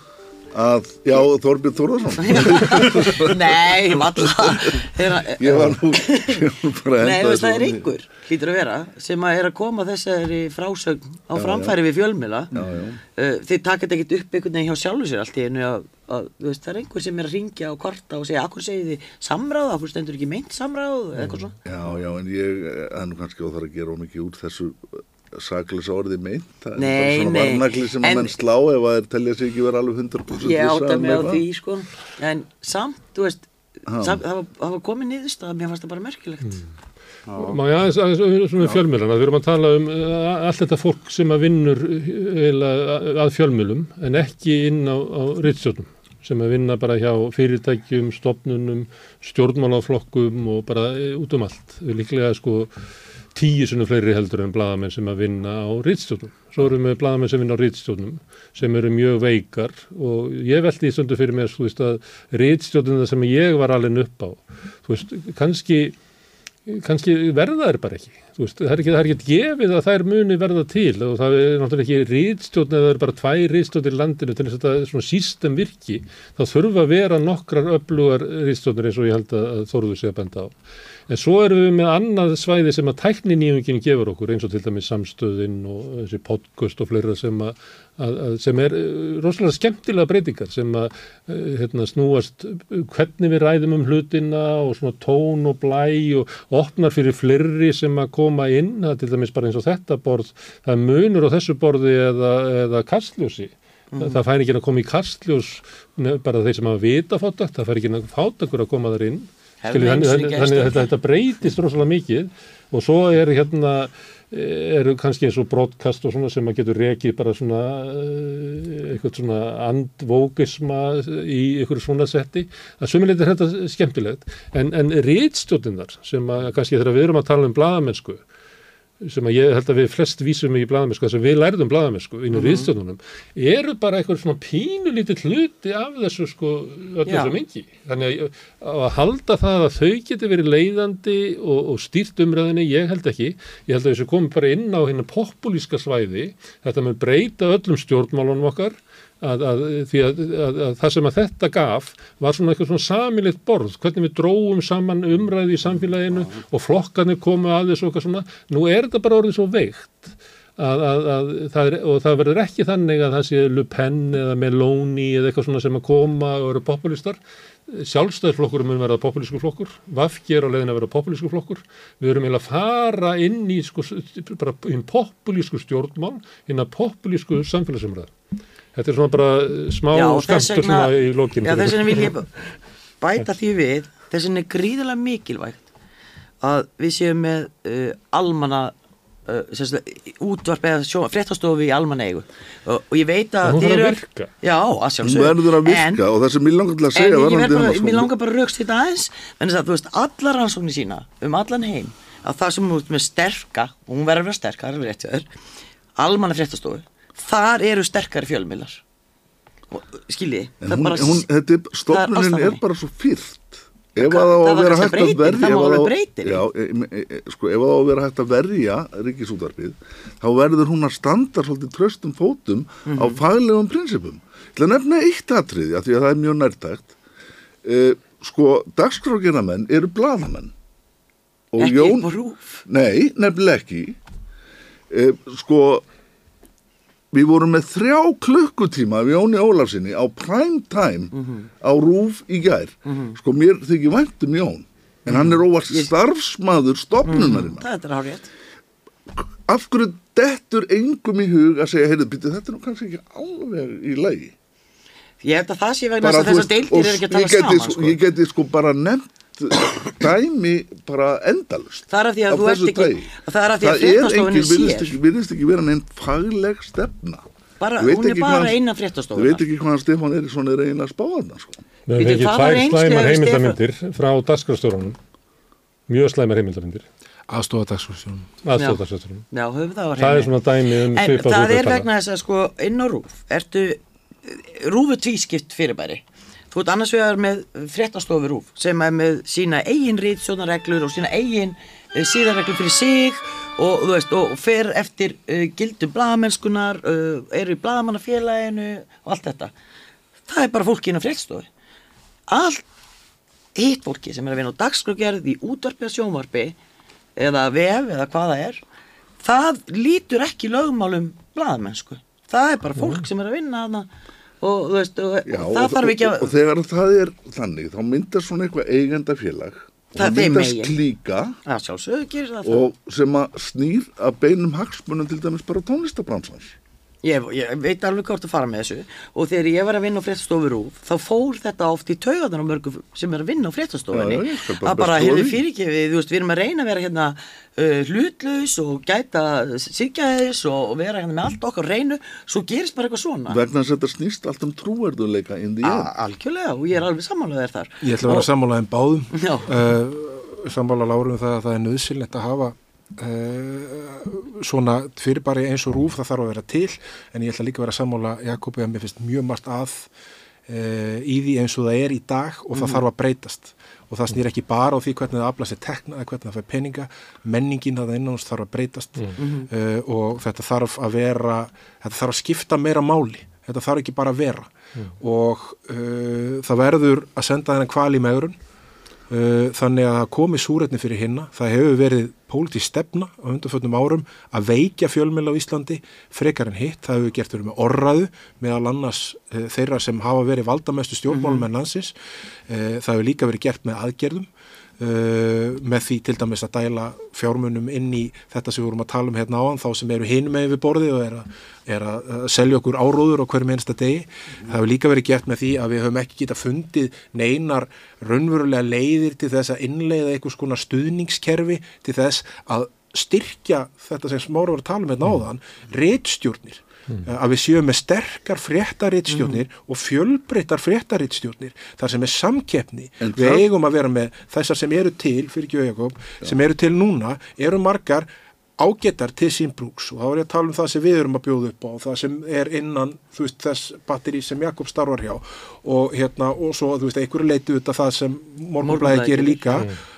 Að, já, Þorbjörn Þórðarsson Nei, ég var nú, ég var nú Nei, veist, það er einhver, hlýtur að vera, sem að er að koma þessari frásögn á Já, framfæri við fjölmila. Já, já. Uh, þið þetta ekkert upp einhvern veginn hjá sjálfu sér allt í einu að, að veist, það er einhver sem er að ringja og kvarta og segja, akkur segið þið samráð, akkur stendur ekki meint samráð, eða eitthvað svona. Já, já, en ég það er nú kannski óþar að gera of mikið úr þessu saklisa orði meint það er Nei, bara svona nei, varnagli sem en- að menn slá ef að þeir telja sig ekki vera alveg 100% Ég átta mig á því, sko, en samt, þú veist, samt, það, var, það var komið niðurstað, mér fannst það bara merkilegt. Má ég aðeins, aðeins svona um fjölmjölana, við erum að tala um uh, allt þetta fólk sem að vinnur eiginlega að fjölmjölum en ekki inn á, á rittstjórnum sem að vinna bara hjá fyrirtækjum, stopnunum, stjórnmálaflokkum og bara út um allt. Við líklega sko tíu sunnum fleiri heldur en bladamenn sem að vinna á rýtstjónum. Svo erum við bladamenn sem vinna á rýtstjónum sem eru mjög veikar og ég veldi í stundu fyrir þú veist að rýtstjónum sem ég var alveg upp á, þú veist, kannski kannski verða þær bara ekki. Veist, það er ekki, það er ekki gefið að þær muni verða til og það er náttúrulega ekki rýtstjórn eða það eru bara tvær rýtstjórnir í landinu til þess að þetta svona sístem virki. Þá þurfa að vera nokkrar öflugar rýtstjórnir eins og ég held að Þóruður sé að benda á en svo erum við með annað svæði sem að tækni nýjungin gefur okkur eins og til dæmis samstöðin og þessi podcast og fleira sem, að, að, sem er uh, rosalega skemmtilega breytingar sem að uh, hérna, snúast hvernig við ræðum um hlutina og svona tón og blæ og opnar fyrir fleiri sem að koma inn, það er til dæmis bara eins og þetta borð, það er munur á þessu borði eða, eða kastljósi. Mm. -hmm. það fær ekki að koma í kastljós bara þeir sem hafa vita fátakt, það fær ekki að fátakur að koma þar inn Skilji, þannig að þetta, þetta breytist rosalega mikið. Og svo er hérna eru kannski eins og broadcast og svona sem að getur rekið bara svona eitthvað svona andvókisma í eitthvað svona setti. Að sömuleitir þetta skemmtilegt. En, en rítstjóðinnar sem að kannski þegar við erum að tala um bladamennsku sem að ég held að við flest vísum í bladamennsku þess að við lærðum bladamennsku inn í mm -hmm. viðstöðunum eru bara eitthvað svona pínulítið hluti af þessu sko öllu sem engi þannig að, að halda það að þau geti verið leiðandi og, og stýrt umræðinni, ég held ekki. Ég held að þessu komum bara inn á hérna populíska svæði, þetta með breyta öllum stjórnmálunum okkar Að, að, að, að það sem að þetta gaf var svona eitthvað svona samilitt borð, hvernig við dróum saman umræði í samfélaginu ja. og flokkarnir komu að þessu okkar svona, nú er þetta bara orðið svo veikt það er, og það verður ekki þannig að það sé Le Pen eða Meloni eða eitthvað svona sem að koma og eru populistar. Sjálfstæðisflokkur mun verða populísku flokkur, Vafki er á leiðin að verða populísku flokkur, við erum eiginlega að fara inn í sko, bara populísku stjórnmál, hinn að populísku samfélagsumræðar Þetta er svona bara smá skamtur svona í lókinu. Já þess vegna vil ég bæta því við, þess vegna er gríðilega mikilvægt að við séum með uh, almanna uh, útvarp eða fréttastofi í almanna eigu. Og, og ég veit að hún verður að virka. Já, að sjálfsög hún verður að virka en, og það sem ég langar til að segja en ég, bara, ég langar bara að raukst þetta aðeins. En þess að þú veist allar rannsóknir sína um allan heim að það sem hún er með sterka og hún verður að vera sterk, það er verið rétt hjá þér almanna fréttastofi þar eru sterkari fjölmiðlar. Skilji stofnunin er bara svo fyrrt. Ef að það á að vera hægt að verja ef að það á að vera hægt að verja ríkisútvarfið þá verður hún að standa svolítið tröstum fótum mm -hmm. á faglegum prinsipum. Til að nefna eitt atriði að því að það er mjög nærtækt. Eh, sko, dagskrágerðamenn eru bladamenn ekki Jón, rúf nei, nefnileg ekki. Eh, sko við vorum með þrjá klukkutíma við Jóni Ólafsinni á prime time mm -hmm. á rúf í gær mm -hmm. sko mér þykir væntum Jón en hann er óvart starfsmaður stopnunarinnar mm þetta er hárið af hverju dettur engum í hug að segja heyrðu, þetta er nú kannski ekki alveg í lagi ég held að það sé vegna þess að þessar deildir er ekki að tala saman sko. ég geti sko bara nefnt dæmi bara endalust það er að því að þú ert ekki það er að því að fréttastofunni sér. það virðist ekki vera neinn fagleg stefna. Bara, hún er bara eina fréttastofuna. þú veit ekki hvaðan Stefán Eriksson er eiginlega spáðan sko. við hefum ekki tvær slæmar heimildamindir frá dagskrafstórunum mjög slæmar heimildamindir aðstofa dagskrafstórunum aðstofa dagskrafstórunum það er svona dæmi um en það er vegna þess að sko inn á rúf ertu rúfu tvískipt fyrirbæri Þú ert annars vegar með fréttastofurúf sem er með sína eigin rýtsjónareglur og sína eigin uh, síðarreglur fyrir sig og, veist, og fer eftir uh, gildum bladamennskunar, uh, eru í bladamannafélaginu og allt þetta. Það er bara fólki inn á fréttstofi. Allt hitt fólki sem er að vinna á dagskröggjarð í útvarpi og sjónvarpi eða vef eða hvaða er, það lítur ekki lögmálum bladamennsku. Það er bara fólk sem er að vinna að það og veist og, Já, og það þarf ekki að og, þegar það er þannig þá myndar svona eitthvað eigendafélag. Það myndast klíka og sem að snýr að beinum hagsmunum til dæmis bara tónlistabránsans Ég, ég veit alveg hvort að fara með þessu. Og þegar ég var að vinna á fréttastofurúf þá fór þetta oft í taugaðan á mörgum sem er að vinna á fréttastofinni að bara, heyrðu fyrir ekki, við, veist, við erum að reyna að vera hérna uh, hlutlaus og gæta síkjaðis og, og vera hérna með allt okkar reynu. Svo gerist bara eitthvað svona. Vegna þess að þetta snýst allt um trúverðuleika algjörlega og ég er alveg sammálaðið þar. Ég ætla að vera sammálaðið um báðum. Uh, sammála lárum það að það er nöðsilegt að hafa svona fyrir bara eins og rúf það þarf að vera til en ég ætla líka að vera að sammála Jakobi að mér finnst mjög margt að uh, í því eins og það er í dag og það Mhm. þarf að breytast. Og það snýr ekki bara á því hvernig það afla sér tekna eða hvernig það fær peninga, menningin það innan þess þarf að breytast. Mhm. uh, og þetta þarf að vera þetta þarf að skipta meira máli. Þetta þarf ekki bara að vera. Og uh, það verður að senda þennan kval í megrun. uh, þannig að komi súrætni fyrir hinna. Það hefur verið pólitísk stefna á undanfötnum árum að veikja fjölmjöla á Íslandi frekar en hitt, það hefur gert verið með orraðu meðal annars uh, þeirra sem hafa verið valdamestu stjórnmálum en landsins. Uh, það hefur líka verið gert með aðgerðum Uh, með því til dæmis að dæla fjármunum inn í þetta sem við vorum að tala um hérna áðan þá sem eru hinum með við borðið og er að, er að selja okkur áróður á hverjum einsta degi. Það hefur líka verið gert með því að við höfum ekki geta fundið neinar raunverulega leiðir til þess að innleiða einhvers konar stuðningskerfi til þess að styrkja þetta sem smára var að tala um hérna áðan reitstjórnir Eh, að við séum með sterkar fréttaritstjórnir og fjölbreyttar fréttaritstjórnir þar sem er samkeppni. En við það- eigum að vera með þessar sem eru til fyrir ekki Jakob, sem eru til núna eru margar ágetar til sín brúks. Og þá er ég að tala um það sem við erum að bjóða upp á það sem er innan veist, þess batteri sem Jakob starfar hjá. Og hérna og svo þú veist einhverju leitu þetta það sem morgunblæði gerir líka.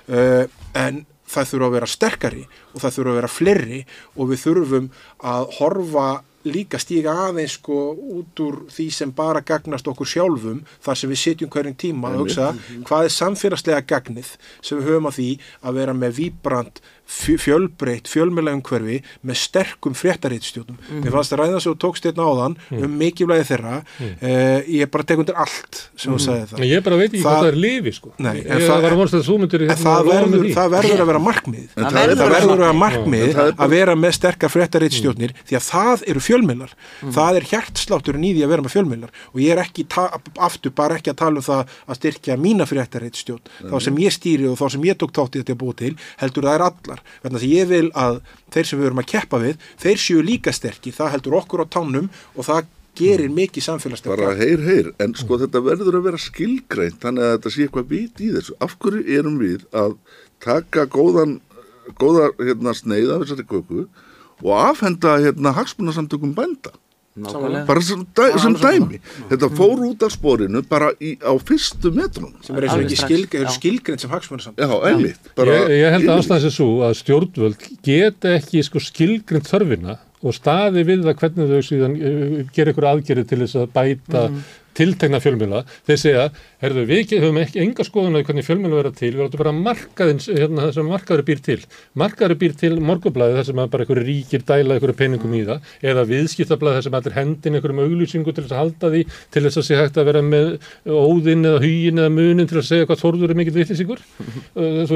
uh, en það þurfa að vera sterkari og það þurfa að vera fleiri. Og við þurfum að horfa líka stíga aðeins sko út úr því sem bara gagnast okkur sjálfum þar sem við sitjum hverjum tíma og hugsa hvað er samfélagslega gagnið sem við höfum að því að vera með víbrand fjölbreytt fjölmjöla umhverfi með sterkum fréttaritstjóðum. Mhm. Mér fannst að ræða svo tókst hérna áðan Mhm. um mikilvægi þeirra Mhm. uh, ég er bara tek undir allt sem þú Mhm. sagði það. En ég bara veit ekki hvað það er lifi, sko. Nei, Ég en var að vonast að þú myndir en hérna það verður, það verður að vera markmið það, það það verður að verður að vera markmið það að vera með sterkar fréttaritstjórnir því að það eru fjölmiðlar Mm. það er hjartslátturinn í því að vera með fjölmiðlar og ég er ekki, aftur bara ekki að tala um það að styrkja mína fréttaritstjórn í þetta að ég vil að þeir sem við erum að keppa við þeir séu líka sterkir, það heldur okkur á tánum og það gerir mikið samfélagslega bara heyr, heyr, en sko þetta verður að vera skilgreint, þannig að þetta sé eitthvað vit í þessu, af hverju erum við að taka góðan góða hérna sneið af þessari köku og afhenda hérna hagsmunasamtökum bænda. Bara sem, dæ, sem dæmi. Þetta fór út af sporinu bara í, á fyrstu metrunum. Sem er ekki skilg, eru skilgreint sem hagsmunarsamt Já, einmitt. Bara, Ég, ég held að ástæðan sé svo að stjórnvöld geta ekki sko skilgrind þörfina og staði við það hvernig þau síðan uh, gera ykkur aðgerið til þess að bæta Mhm. Tiltegna fjölmjöla. Þeir segja, herðu, við höfum ekki enga skoðun á hvernig fjölmjöla vera til, við áttum bara markaðins, hérna, það sem markaður býr til. Markaður býr til morgublaði þar sem bara einhverju ríkir dæla einhverju peningum í það, eða viðskiptablaði þar sem allir hendin einhverjum auglýsingu til þess að halda því, til þess að sé hægt að vera með óðinn eða huginn eða munin til að segja hvað þorður er mikill vittlýsingur. Uh,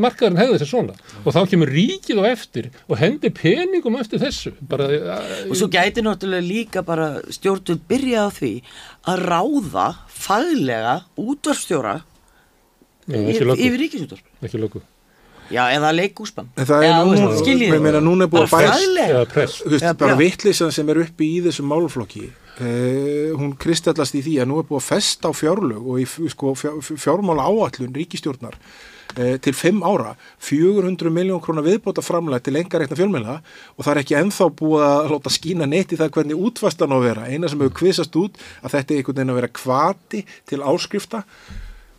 markaðurinn hefði þessi svona og þá kemur ríkið á eftir og hendi peningum eftir þessu bara, uh, og svo gæti náttúrulega líka bara stjórnvöld byrja á því að ráða faglega útvarfstjóra löggu. yfir ríkisútvarf ekki löggu já, eða leikúspann En það er skiljið er faglega. Bara vittlisan sem er uppi í þessum málflokki uh, hún kristallast í því að nú er búið að festa á fjárlög og í sko, fjár, fjármála áallun ríkistjórnar til fimm ára 400 miljón krónar viðbóta framlega til engar reikna fjölmjöla og það er ekki ennþá búið að láta skína neitt í það hvernig útfastan á að vera. Eina sem hefur kvisast út að þetta er einhvern veginn að vera kvati til áskrifta.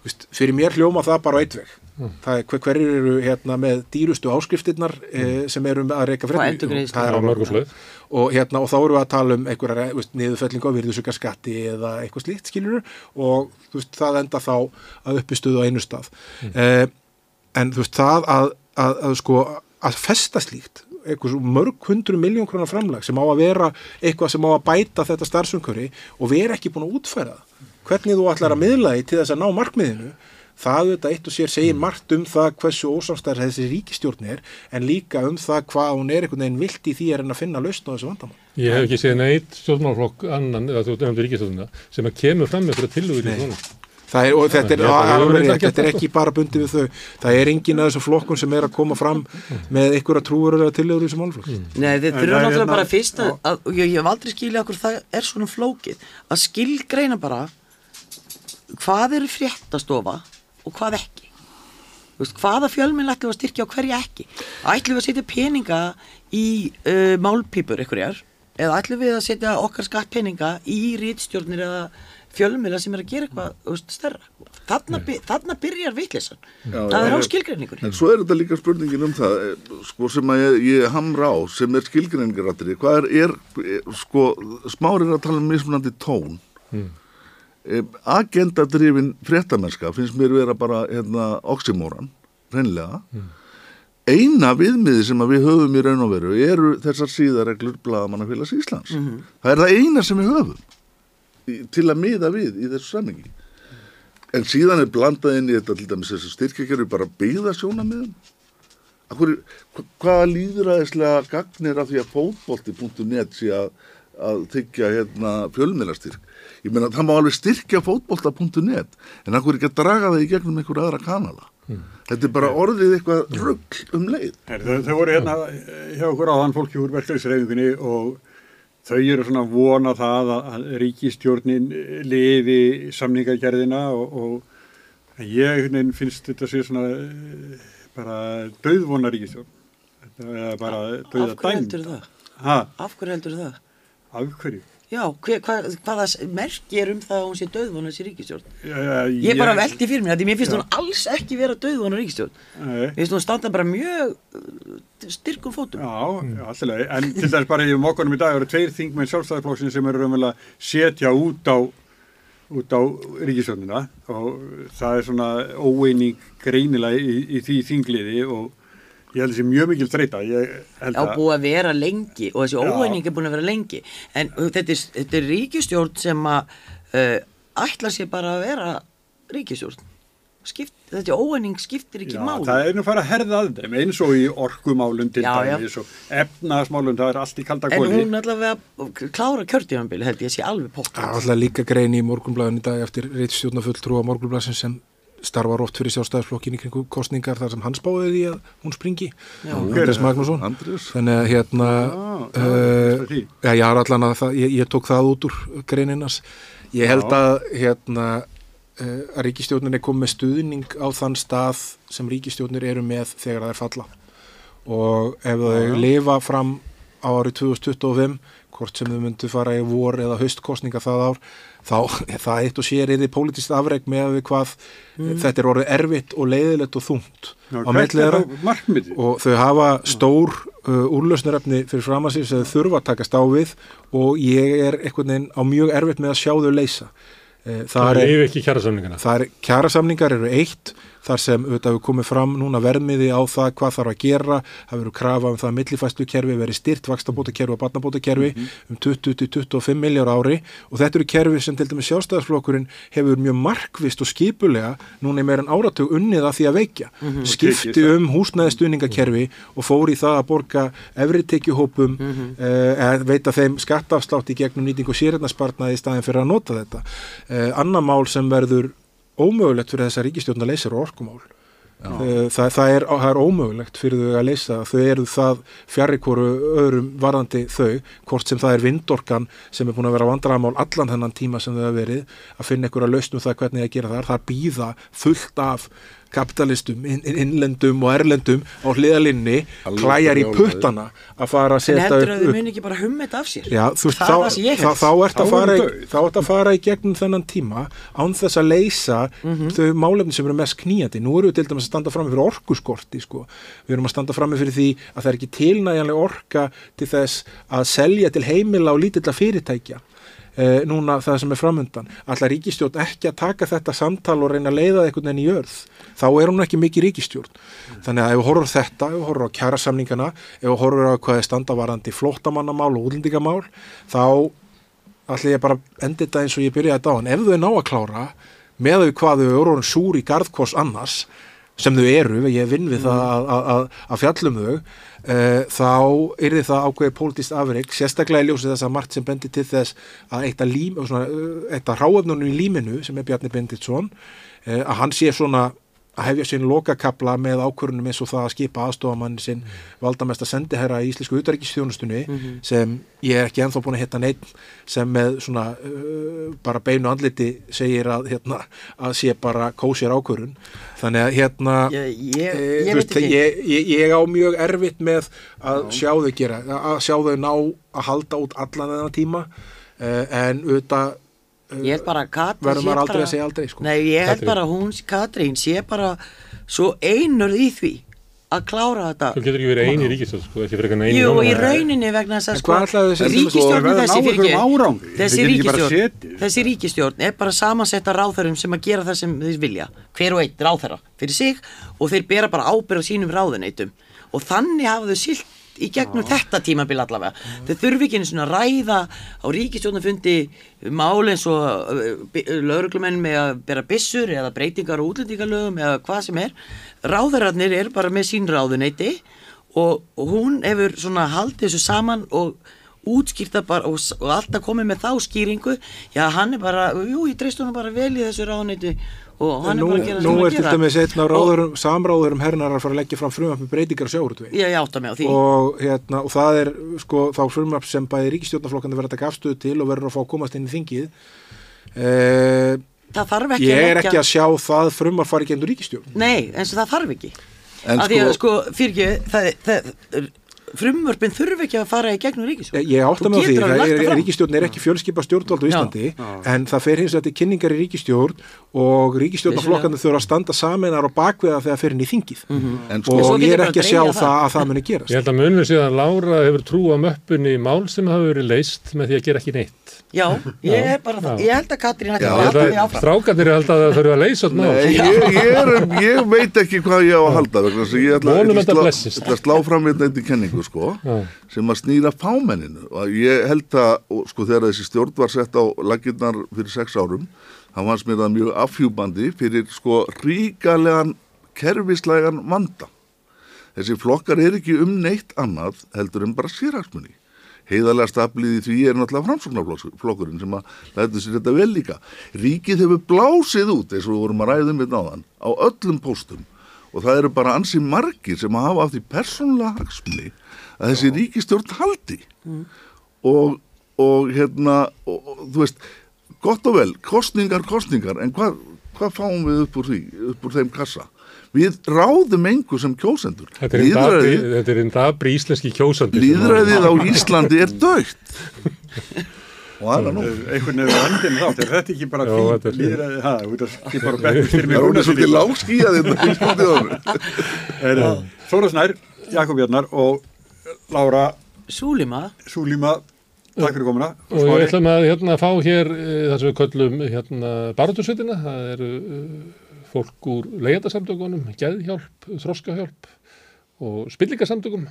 Vist, fyrir mér hljóma það bara á eitt veg. Mm. það er hver, hverjir eru hérna með dýrustu áskriftirnar eh, sem eru að reyka endurgreiðslur. Það er á morgunsleið. og, hérna, og þá erum við að tala um einhverja veist, niðurfellingu á virðusugarskatti eða eitthvað slíkt skilur og veist, það enda þá að uppistuðu á einu stað. Eh, en þú veist það að, að, að sko að festa slíkt eitthvað mörg hundru miljón krónar framlag sem á að vera eitthvað sem á að bæta þetta starfsumkjöri og erum ekki búin að útfæra hvernig þú ætlar að miðla því til þess að ná markmiðinu það auðvitað eitt og sér segir margt um það hversu ósamstæðar þessi ríkistjórn er en líka um það hvað hún er einhvern veginn vilt í því að reyna að finna lausn á þessu vandamál. Ég hef ekki séð neitt stjórnmálflokk annan, eða þú nefndir ríkistofnuna, sem að kemur fram með er, og þetta er, Ég ég ekki þetta er ekki bara bundið við þau. Það er engin af þessum flokkum sem er að koma fram með einhverja trúurlega tillögur í þessum málflokk Nei, þeir En þurfa það er náttúrulega hérna- bara fyrst að, að og ég, ég hef aldrei skilja okkur það er svona flókið. Að skilgreina bara hvað eru fréttastofa og hvað ekki. Þú veist, hvaða fjölminn ætlum við að styrkja og hverja ekki? Ætlum við að setja peninga í uh, málpípur einhverjar? Eða ætlum við að setja okkar skattpeninga í rítstjórnir eða fjölmila sem er að gera eitthvað veist, stærra þarna, by, þarna byrjar vitleysan Já, það er á já. skilgreiningur En svo er þetta líka spurningin um það, eh, sko sem að ég, ég hamra á, sem er skilgreiningaratri, hvað er, er, er sko, smárir að tala um mismunandi tón. Mm. Mm. Agendadrifin fréttamennska finnst mér vera bara, hérna, oxymoran, hreinlega. Eina viðmiði sem að við höfum í raun og veru eru þessar síðareglur Blaðamannafélags Íslands. Mhm. Það er það eina sem við höfum til að miða við í þessu sammingi. En síðan er blandað inn í þetta til dæmis þessu styrkjekjari bara byggða sjónamiðum. Akkur, hvaða líðræðislega gagnir af því að fótbolti.net sé að, að þykja hérna, fjölmiðlastyrk? Ég meina það má alveg styrkja fótbolta.net en akkur ekki að draga það í gegnum einhverja aðra kanala. Þetta er bara orðið eitthvað rugg um leið. Her, þau, þau voru hérna eh, hjá okkur áðan fólki úr verkefnisreifingunni og þau eru svona vona það að, ríkistjórnin lifi samningagerðina og, og ég finnst þetta sé svona eh, bara döðvona ríkistjórn. Bara döða af hverju heldur það? Ha? af hverju heldur það? Af hverju? Já, hver, hvað, hvaða merki er um það að hún sé döðvona þessi ríkistjórn? Já, já, Ég bara veldi fyrir mér, því mér finnst hún alls ekki vera döðvona ríkistjórn. Mér finnst hún standa bara mjög uh, styrkum fótum. Já, alltaf leið, en til þess bara í mókunum í dag eru tveir þingmenn sjálfstæðarflokksins sem eru raunverulega setja út á út á ríkisjónina og það er svona óeining greinilega í, í því þingliði og ég held þessi mjög mikil þreita ég held Já, búið að vera lengi og þessi óeining er búin að vera lengi. En þetta er, þetta er ríkistjórn sem að uh, ætla sér bara að vera ríkistjórn Skipt, þetta óeining skiptir ekki Já, máli. það er nú fara að herða að þeim eins og í orkumálum til dæmis og efnaðasmálum, það er allt í kalda en kóli hún allavega klára kjörtíðanbili held ég sé alveg pott Það er alltaf líka grein í morgunblæðin í dag eftir reitstjórnafulltrú á morgunblæðin sem starfar oft fyrir sjálfstæðisflokkin í kringu kostningar þar sem hann spáði því að hún springi Já. Andrés Magnússon Andrés. þannig að hérna Já, uh, já, ég har allan að það, ég, ég tók það út úr greininas ég held Já. að hérna uh, að ríkistjórnin er komið með stuðning á þann stað sem ríkistjórnir eru með þegar það er falla og ef þau Já. lifa fram á árið 2025 hvort sem þau myndu fara í vor eða haustkostninga það ár þá það eitt og sér er því pólitískt afreg með við hvað Mm. þetta er orðið erfitt og leiðilegt og þungt Já, á er markmiðið? og þau hafa stór uh, úrlausnarefni fyrir fram að þau þurfa að takast á við og ég er einhvern veginn á mjög erfitt með að sjá þau leysa Eh, Það kjærasamningana. Það er, kjærasamningar eru eitt þar sem auðvitað við komið fram núna vermiði á það hvað þarf að gera það verður krafa um það að millifæslukerfi verið styrt vakstabótakerfi og barnabótakerfi um 20-25 miljár ári og þetta eru kerfi sem til dæmis sjálfstæðarsflokkurinn hefur mjög markvist og skipulega núna í meira en áratug unnið að því að veikja Mhm. skipti Tekið það. um húsnæðistuðningakerfi og fór í það að borga efri tekjuhópum Mhm. eh, eða veita þeim skattafslátt í gegnum nýting og sérhætnaspartnaði í staðin fyrir að nota þetta eh, annar mál sem verður ómögulegt fyrir ríkistjórn að leysa eru orkumál. Það, það, er, það er ómögulegt fyrir þau að leysa þau eru það fjarrir hverju öðrum varðandi þau, hvort sem það er vindorkan sem er búin að vera vandræðamál allan þennan tíma sem þau hafa verið að finna einhverja lausnum það hvernig það gera það. Það býða fullt af kapitalistum, inn, innlendum og erlendum á hliðalinni klæjar í puttana að fara að en setja heldur að upp, þau muni ekki bara humma þetta af sér Já, þú veist, það þá, það þá, held þá ert að Þá fara, í- þá ert að fara í gegnum þennan tíma án þess að leysa Mhm. þau málefni sem eru mest knýjandi. Nú eru við til dæmis að standa fram fyrir orkuskorti, sko. Við erum að standa fram fyrir því að það er ekki tilnæjanlega orka til þess að selja til heimila og lítilla fyrirtækja. Eh, núna það sem er framundan allar ríkistjórn ekki að taka þetta samtal og reyna að leiða það einhvern veginn í jörð þá er hún ekki mikið ríkistjórn þannig að ef við horfum þetta, ef við horfum á kjærasamningana ef við horfum á hvað er standavarandi flóttamannamál og útlendingamál þá ætla ég bara að enda þetta eins og ég byrjaði þetta á. En ef þau ná að klára með þau hvað þau eru orðin súr í garðkors annars sem þau eru, ég vinn við það að, að, að, fjallum þau uh, þá er það ákveðið pólitíst afreik, sérstaklega í ljósið þess að margt sem bendir til þess að eitt að, að ráöfnunum í líminu sem er Bjarni Benditsson uh, að hann sé svona að hefja sinn lokakabla með ákvörunum eins og það að skipa aðstofamann sinn valdamesta sendiherra í Íslensku utaríkistjónustunni Mhm. sem ég er ekki ennþá búin að hitta neitt sem með svona uh, bara beinu andliti segir að hérna að sé bara kósir ákvörun þannig að hérna Ég- ég- eh, ég ekki. ég, ég, ég á mjög erfitt með að sjá þau gera að sjá þau ná að halda út allan þennan tíma uh, en auðvitað Ég held bara að Katrín verður maður aldrei bara- að segja aldrei sko. Nei, ég held Katrín. bara að hún, Katrín, sé bara svo einur í því að klára þetta. Þú getur ekki verið eini ríkistjórn, sko, eini Jú, í rauninni vegna þess að sko ætlaði þessi- ríkistjórn að þessi ríkistjórn þessi ríkistjórn er bara samansetta ráðherrum sem að gera það sem þeir vilja hver og einn ráðherra fyrir sig og þeir bera bara ábyrð á sínum ráðuneytum. Og þannig hafa þau silt í gegnum þetta tímabil allavega. Þau þurfi ekki einu svona að ræða á ríkistjórnafundi mál eins og lauruglumenn með að bera byssur eða breytingar og útlendingalögum eða hvað sem er. Ráðherrarnir eru bara með sín ráðuneyti og, og hún hefur svona haldið þessu saman og útskýrta bara og, og alltaf komið með þá skýringu. Já hann er bara, jú ég treyst honum bara vel í þessu ráðuneyti og hann nú, er bara að gera nú er að til dæmis einn af ráðurum, samráðurum hernar að fara að leggja fram frumvarp með breytingar því. Og, hérna, og það er sko, þá frumvarp sem bæði ríkistjórnarflokkandi verða að taka afstöðu til og verður að fá að komast inn í þingið. Eh, ég er ekki að sjá það frumvarp fari ekki endur ríkistjórn Nei, eins og það þarf ekki. En af því að sko- sko, fyrir það, það, frumvörpin þurfi ekki að fara í gegnum ríkisjón Ég átta mig á því, það er, það ríkistjórn er ekki fjölskipa stjórnvald á Íslandi en það fer hins vegar til kynningar í ríkistjórn og ríkistjórnarflokkandi þurfa að standa saminar og bakveða þegar fer inn í þingið. En og sko- ég er ekki að sjá það að það muni gerast. Ég held að munur síðan að Lára hefur trú á möppunni mál sem hafa verið leist með því að gera ekki neitt. Já, ég er bara það, Já. ég held að Katrín Já, að halda því áfram. Strákarnir er held að það þurfa að leysa þetta mál. Nei, ég, ég, er, ég veit ekki hvað ég á að halda vegna þess að ég ætla, þetta að slá fram hérna einnig kenningu sko, sem að snýra fámenninu. Og ég held að sko, þegar þessi stjórn var sett á laginnar fyrir sex árum þá fannst mér það mjög afhjúbandi fyrir sko ríkalegan kerfislegan vanda. Þessi flokkar er ekki um neitt annað heldur en bara sérhagsmunni heiðarlega staplið í því er náttúrulega framsóknarflokkurinn sem að læta sér þetta vel líka. Ríkið hefur blásið út eins og við vorum að ræðum við náðan á öllum póstum. Og það eru bara ansi margir sem að hafa af því persónulega hagsmunni að þessi ríkistjórn haldi. Og, og hérna og, og, þú veist, gott og vel kostningar, kostningar, en hvað hva fáum við upp úr því, upp úr þeim kassa? Við ráðum engu sem kjósendur. Þetta er einn dabri, þetta er íslenski að- líðræðið á Íslandi er dögt og það er nú. Einhvern veginn vandinn þá, er þetta ekki bara þetta er- líðræði, ha, þú veist að skipar og bekkur fyrir mig Það er svolítið hérna í stúdíónu. Þóra Snær, Jakob Jarnar og Lára Súlíma. Súlíma, takk fyrir komuna. Og við ætlum að hérna, fá hér uh, það sem við köllum hérna, barátusveitina, það eru uh, fólk úr leiðarsamtökunum, geðhjálp, þroskahjálp og spillingarsamtökum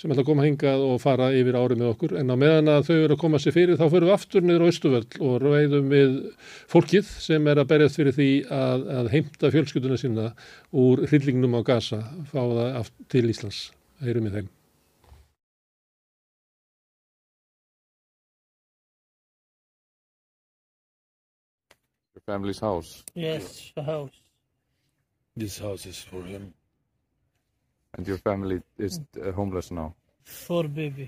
sem ætla að koma hingað og fara yfir árið með okkur. En á meðan að þau eru að koma sér fyrir þá fyrir við aftur niður á Östuvöll og ræðum við fólkið sem er að berjast fyrir því að, að heimta fjölskylduna sína úr hryllingnum á Gaza, fá það til Íslands, heyrum við þeim. Family's house. Yes, the house. This house is for him. And your family is uh, homeless now. For baby.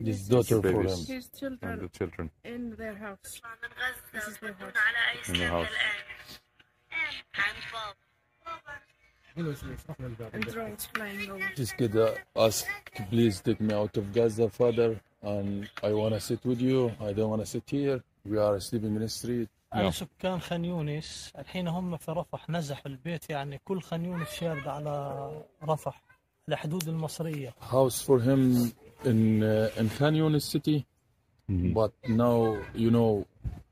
This daughter for him. His And children the children in their house. This is their house. in the house. And drones flying over. This kid uh, asked, please take me out of Gaza, father. And I want to sit with you. I don't want to sit here. We are sleeping in the street. أنا سكان خان يونس الحين هم في رفح نزحوا البيت يعني كل خان يونس شارد على رفح على حدود المصرية House for him in uh, in Khan Yunis city. But now, you know,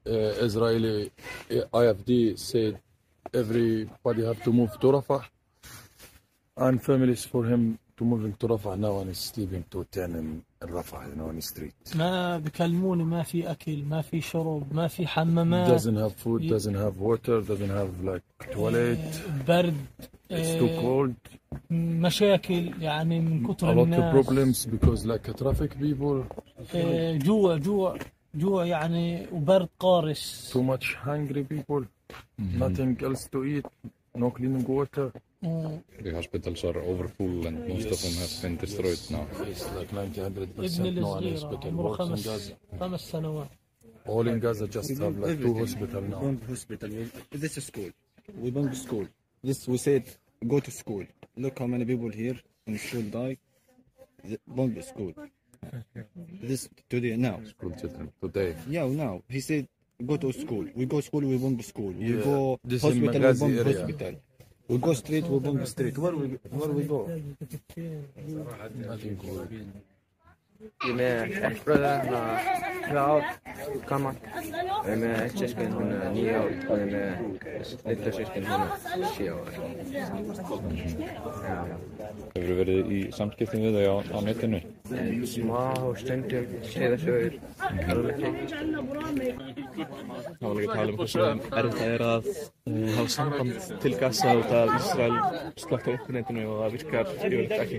uh, Israeli uh, IFD said everybody have to move to Rafah. And families for him to moving to Rafah now and he's sleeping to 10 in, in Rafah, you know, in the street. ما بكلموني ما في أكل ما في شرب ما في حمامات Doesn't have food, doesn't have water, doesn't have like toilet. برد It's too آه، cold. مشاكل يعني من A كتر lot of الناس problems because like traffic people, آه، جوع جوع جوع يعني وبرد قارس too much hungry people, nothing else to eat. no cleaning water. The hospitals are overfull and most of them have been destroyed now. It's like 90 ابني 100% no one الصغير hospital عمره works in خمس Gaza. خمس سنوات All in Gaza just have like two hospital now. Bomb hospital. We- This is school. We bomb school. This we said go to school. Look how many people here in school die. The- Bomb the school. This today now. School children today. Yeah, now he said go to school. We go school. We bomb school. We Yeah, go this in hospital. We Benghazi bomb area. hospital. We go street. We bomb street. Where we where we go? Ég er með eitt bröður, hérna, tvö ár, gammal. Ég er með eitt sískin, hún er nýja ár, og ég er með litlu sískin, hún er sjö ár. Hefur verið í samskiptum við þau á, á netinu? En Smá stundum, segða sögur, alveg Það var líka að tala um hversu erfitt það er að uh, hafa samband til Gaza út af Ísrael slögt á internetinu og það virkar yfirleitt ekki.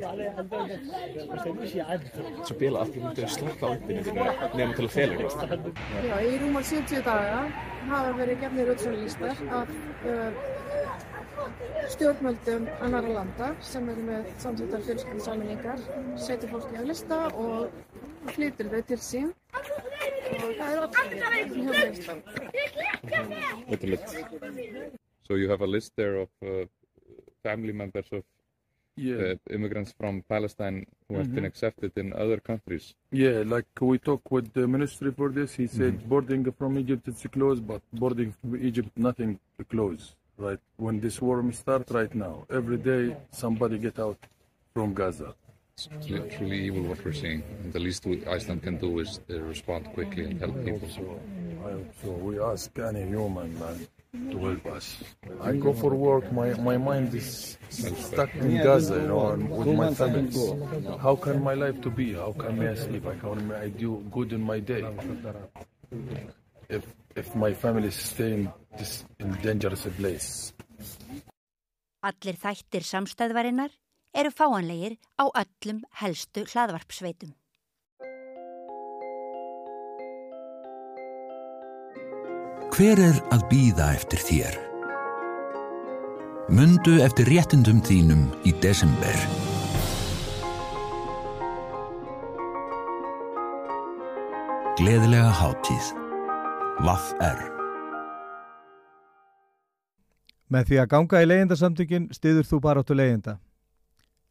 Svo bila allir myndir slögt á internetinu nefnum til að fela eitthvað. Já, í rúmar 70 daga hafa verið gefnir listar af uh, stjórnmöldum annara landa sem eru með samsettar fjölskyldasaminningar, setur fólki á lista og flytur þau til sín og það er allir hefur listan. Literally. So you have a list there of uh, family members of Yeah. uh, immigrants from Palestine who have been Mhm. accepted in other countries. Yeah, like we talked with the ministry for this. He said Mhm. boarding from Egypt is closed, but boarding from Egypt nothing closed. Right when this war start right now, every day somebody get out from Gaza. It's truly, truly evil what we're seeing. And the least we, Iceland can do is uh, respond quickly and help people. I hope so. We ask any human man to help us. I go for work. My my mind is stuck in Gaza, you know, with my family. How can my life to be? How can I sleep? How can I do good in my day? If if my family stay in this in dangerous place. Allir þættir samstæðvarinnar eru fáanlegir á öllum helstu hlaðvarpsveitum. Hver er að býða eftir þér? Mundu eftir réttindum þínum í desember. Gleðilega hátíð. Vaff R. Með því að ganga í leyendasamtökin stiður þú bara áttu leyenda.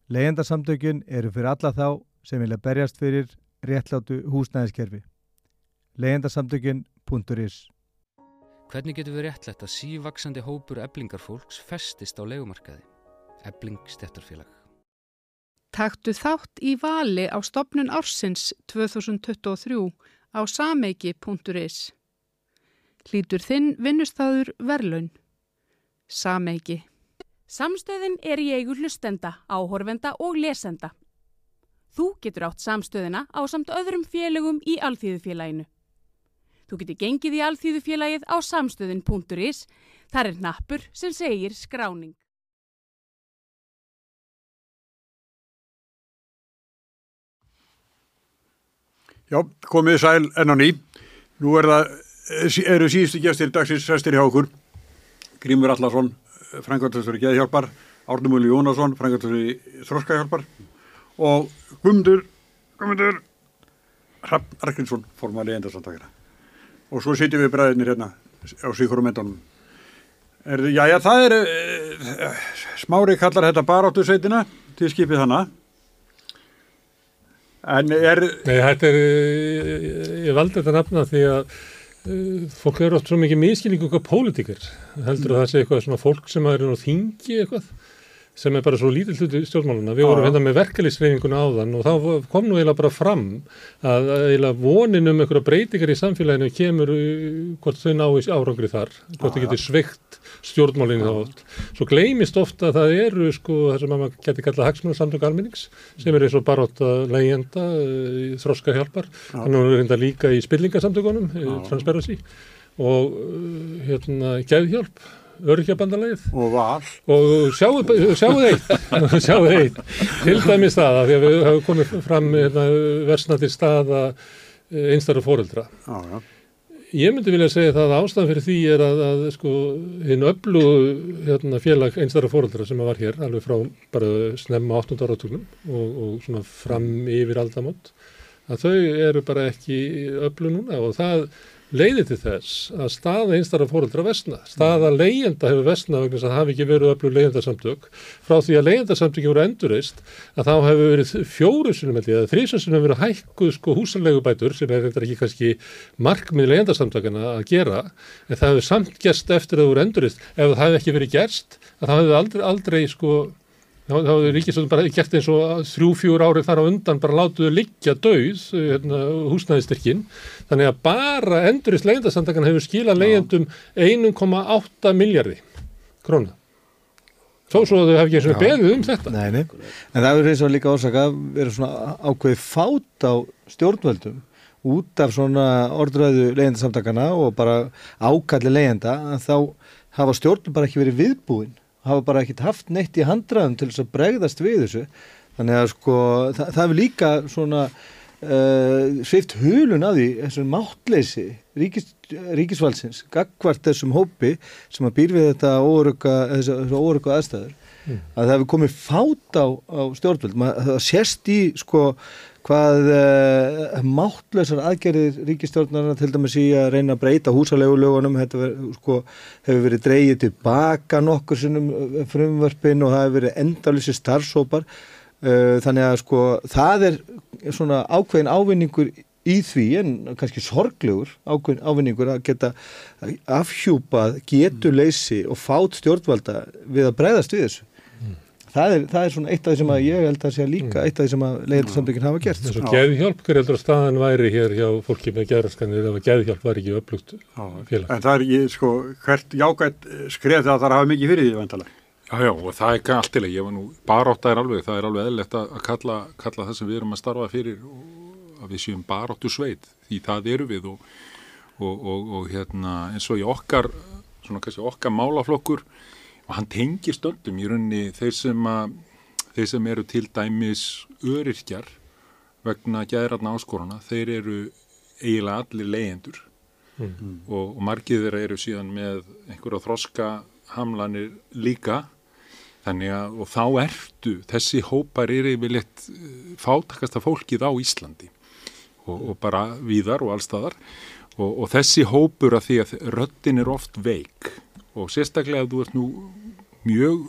Leyendasamtökin eru fyrir alla þá sem vilja berjast fyrir réttlátu húsnæðiskerfi. Leyendasamtökin.is Hvernig getur við réttlætt að sívaksandi hópur eblingarfólks festist á legumarkaði? Ebling stettarfélag. Taktu þátt í vali á stopnun ársins 2023 á sameiki.is. Hlýtur þinn vinnustæður verlaun. Sameiki. Samstöðin er í eigu hlustenda, áhorfenda og lesenda. Þú getur átt samstöðina á samt öðrum félögum í Alþýðufélaginu. Þú getur gengið í Alþýðufélagið á samstöðin.is. Þar er nappur sem segir skráning. Já, komið sæl enn á ný. Nú er það, eru síðustu gestir dagsins sestir hjá okkur. Grímur Allarsson, í Geðhjálpar, Árnumúli Jónasson, frangværtastur í Þroskahjálpar og Guðmundur, Guðmundur Hrafn Arkrinsson, formali endarsamtakina. Og svo sitjum við bræðinir hérna á síkurumendunum. Já, það er, e, smári kallar þetta baráttu sveitina til skipið hana. En er... Nei, þetta er, ég, ég valdi þetta nafna því að uh, fólk eru oft svo mikið miskilningu hvað pólitík er. Heldur að það sé eitthvað svona fólk sem er nú þingi eitthvað sem er bara svo lítill hluti stjórnmáluna. Við vorum hérna með verkefliðsreifinguna áðan og þá kom nú eiginlega bara fram að eiginlega vonin um einhverja breytingar í samfélaginu kemur uh, hvort þau ná í árangri þar, hvort þau getur sveikt stjórnmálinu þá oft. Svo gleymist ofta að það eru sko það sem maður geti kallað hagsmunarsamtök almennings sem er eins og baróta leigjenda, uh, þroska hjálpar, þannig að hún er reynda líka í spillingasamtökunum, uh, Transparency og hérna geðhjálp örkjabandalagið og val og sjáu, sjáu eitt sjáu eitt, til dæmis það að við hefum komið fram hérna, versnandi staða einstæra fóreldra Já, já. Ég myndi vilja segja það að ástæðan fyrir því er að, að sko, hinn öllu hérna, félag einstara fóröldra sem var hér alveg frá bara snemma 8. áratúlum og, og svona fram yfir aldamot að þau eru bara ekki öllu núna og það leiði til þess að staða einstara fóröldra vestna. Staða leyenda hefur vestna vegna þess að það hafi ekki verið öllu leyendasamtök frá því að leyendasamtöki voru endurreist að þá hefur verið fjórusunum eða þrísunum verið hækkuð sko húsanlegubætur sem er reyndar ekki kannski markmið leyendasamtökana að gera en það hefur samt gerst eftir að það voru endurreist ef það hefði ekki verið gerst að það hefði aldrei, aldrei sko þá hefur Ríkisvöldin bara gert eins og þrjú, fjúr árið þar á undan bara látuðu liggja dauð hérna, húsnæðistyrkin þannig að bara endurist leyendasamtakan hefur skilað leyendum 1,8 miljardi krónu Svo svo þau hef ekki eins og beðið um þetta. Nei, nei. En það er eins og líka að vera svona ákveði fát á stjórnvöldum út af svona orðröðu leyendasamtakana og bara ákalli leyenda að þá hafa stjórnum bara ekki verið viðbúin hafa bara ekkert haft neitt í handraðum til þess að bregðast við þessu. Þannig að sko það, það er líka svona uh, svift hulun að því þessum máttleysi ríkis, ríkisvalsins gagvart þessum hópi sem að býr við þetta óörugga aðstæður. Mm. að það hefur komið fát á, á stjórnvöld. Það sést í sko hvað uh, máttlausar aðgerðir ríkistjórnarna til dæmis í að reyna að breyta ver, sko, hefur verið dreyið tilbaka nokkur sinnum eh, frumvörpin og það hefur verið endalyssi starfsópar uh, þannig að sko það er svona ákveðin ávinningur í því en kannski sorglegur ákveðin ávinningur að geta afhjúpað getuleysi og fát stjórnvalda við að breyðast við þessu það er, það er svona eitt af því sem að ég held að sé líka eitt af því sem að leiðarsamtökinn hafa gert. Þess að geðhjálp, hver heldur að staðan væri hér hjá fólki með gerðarskanir ef að geðhjálp var ekki upplugt félag? En það er ekki, sko, hvert jágætt skref það að það hafa mikið fyrir því vantalega. Já, já, og það er ekki allt til að ég var nú, barótt er alveg, það er alveg eðlert að kalla, kalla það sem við erum að starfa fyrir og að við séum baróttu sveit, því það eru við og, og, og, og hérna, eins og hann tengir stöndum í rauninni þeir sem, að, þeir sem eru til dæmis öryrkjar vegna gæðratna áskoruna, þeir eru eiginlega allir leyendur mm -hmm. og, og margið þeirra eru síðan með einhverja þroska hamlanir líka. Þannig að og þá ertu, þessi hópar er yfirleitt eh, fátakasta fólkið á Íslandi. Og, og bara víðar og allstaðar og, og þessi hópur að því að röttin er oft veik og sérstaklega ef þú ert nú mjög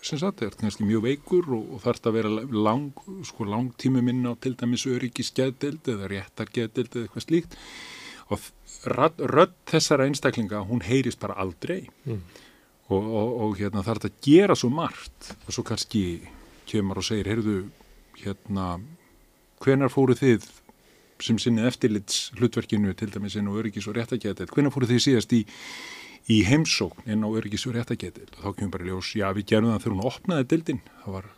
sem sagt, er kannski mjög veikur og, og þarf þetta að vera lang, sko, lang tímu minna á til dæmis öryggi skeðdild eða réttar geðdild eða eitthvað slíkt og rödd þessara einstaklinga, hún heyrist bara aldrei. Mm. og, og, og hérna þarf þetta að gera svo margt. Og svo kannski kemur og segir, heyrðu hérna, hvenar fóru þið sem sinni eftirlits hlutverkinu til dæmis inn og öryggis og réttar geðdild, hvenar fóru þið síðast í í heimsókn inn á öryggisur réttagetil og þá kemur bara ljós, já við gerum það þegar hún opnaði dildin, það var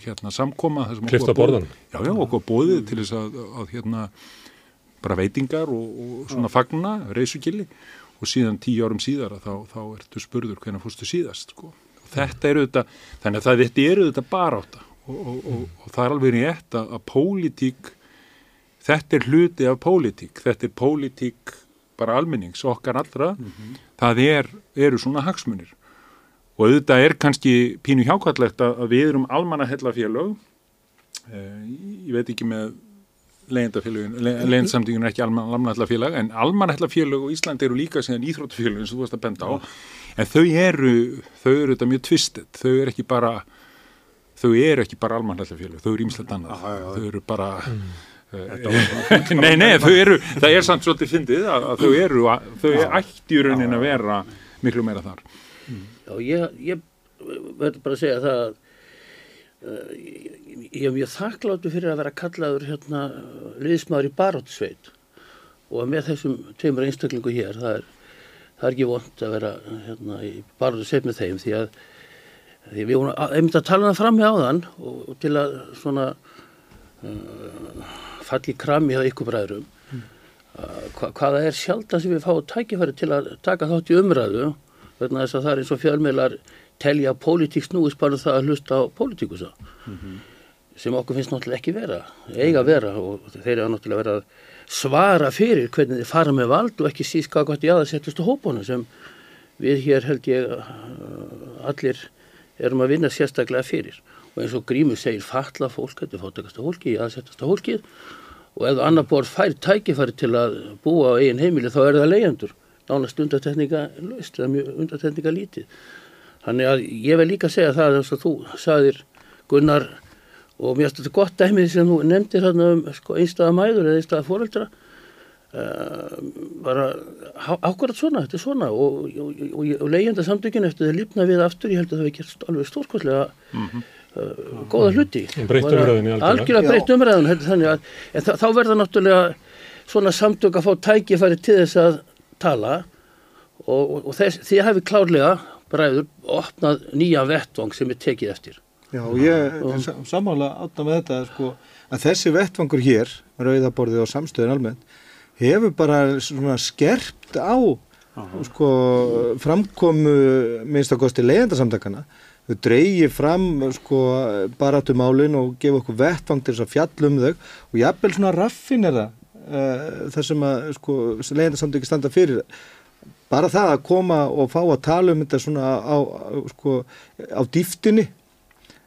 hérna samkoma Klifta borðan Já, já, okkur bóðið til þess að, að hérna bara veitingar og, og svona fagna, reysugili og síðan tíu árum síðar þá, þá ertu spurður hvernig fórstu síðast sko. og þetta eru þetta, þannig að það, þetta eru þetta bara átta og, og, og það er alveg rétt að, að pólitík þetta er hluti af pólitík, þetta er pólitík bara almennings okkar allra. Mm -hmm. Það er, eru svona hagsmunir. Og auðvitað er kannski pínu hjákvæðlegt að við erum almannahellafélög. Eh, ég veit ekki með legendsamtíkun er ekki almannahellafélag en almannahellafélag og Ísland eru líka síðan íþróttafélag eins og þú varst að benda á. En þau eru, þau eru þetta mjög tvistet, þau eru ekki bara þau eru ekki bara almannahellafélag, þau eru ímslega annað, þau eru bara mm nei, nei, þau eru það er samt svolítið fyndið að, að þau eru að, þau er ætti í raunin að vera miklu meira þar. Já, ég, ég verður bara að segja það að uh, ég er mjög þakkláttu fyrir að vera kallaður hérna liðsmaður í baróttsveit og með þessum tveimur einstaklingu hér það er, það er ekki vond að vera hérna í baróttsveit með þeim því að því við vorum einmitt að tala það fram hjá þann og, og til að svona uh, falli krami á ykkur bræðurum mm. hva, hvaða er sjálfdan sem við fáum tækifæri til að taka þátt í umræðu vegna þess að það er eins og fjölmeilar telja pólitík snúist bara það að hlusta á pólitíkusa mm -hmm. sem okkur finnst náttúrulega ekki vera eiga vera og þeir eru náttúrulega vera að svara fyrir hvernig þið fara með vald og ekki síst hvað gott í aðsettustu hópunum sem við hér held ég allir erum að vinna sérstaklega fyrir og eins og Grímur segir fatla fólk, þetta er fótakasta fólki í aðsettasta fólkið. Og ef annar borð fær tækifæri til að búa á eigin heimili þá er það leyendur nánast undartekninga löst eða mjög undartekninga lítið. Þannig að ég vil líka segja það eins og þú sagðir Gunnar og mér finnst þetta gott dæmið sem þú nefndir hérna um sko, einstæða mæður eða einstæða fóreldra uh, bara ákvarðat svona, þetta er svona. Og, og, og, og leyenda samtökinu eftir það lífna við aftur, ég held að það hefði gert alveg stórkostlega. Mm -hmm. Uh, góða hluti. Breytt umræðinni algjörlega. breytt umræðinni þannig að þá, þá verða náttúrulega svona samtök að fá tækifæri til þess að tala og þess, því hefði klárlega bræður opnað nýja vettvang sem er tekið eftir. Já, ég er samanlega átna með þetta sko, að þessi vettvangur hér, rauðaborðið og samstöðin almennt, hefur bara skerpt á sko, framkomu minnstakosti leiðandarsamtakana. Þau dreyji fram sko, baratumálin og gefa okkur vettvang til þess að fjallum þau. Og jafnvel svona raffinera uh, það sem að sko, leiðandarsamtöki standa fyrir. Bara það að koma og fá að tala um þetta svona á, sko, á dýftinni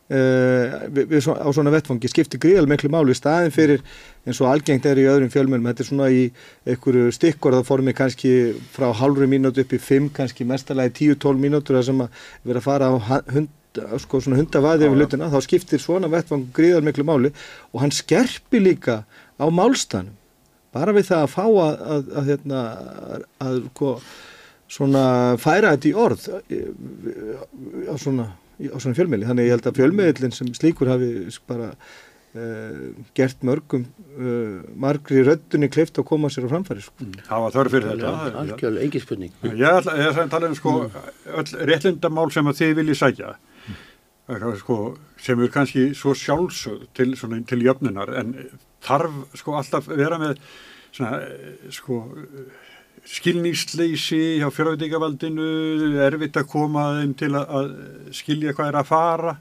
Uh, á svona vettfangi skiptir gríðal miklu máli í staðin fyrir eins og algengt er í öðrum fjölmjölum þetta er svona í einhverju stikkorða formi kannski frá hálfri mínúti upp í fimm kannski mestalagi 10-12 mínútur sem að vera að fara á hund, sko, hundavaði yfir hlutina þá skiptir svona vettfang gríðal miklu máli og hann skerpi líka á málstanum bara við það að fá að, að, að, að hérna, sko, svona færa þetta í orð á svona á svona fjölmiðli. Þannig ég held að fjölmiðlinn sem slíkur hafi bara uh, gert mörgum uh, margri röddunni kleift að koma sér á framfæri. Sko. Mm. Það var þörf fyrir þetta. Algjörlega, engin spurning. Ég ætla að tala um sko öll réttindamál sem að þið viljið sækja sko, sem er kannski svo sjálfsögð til, svona, til jöfnunar en þarf sko alltaf vera með svona sko skilningsleysi hjá fjárvætingavaldinu, erfitt að koma þeim til að skilja hvað er að fara,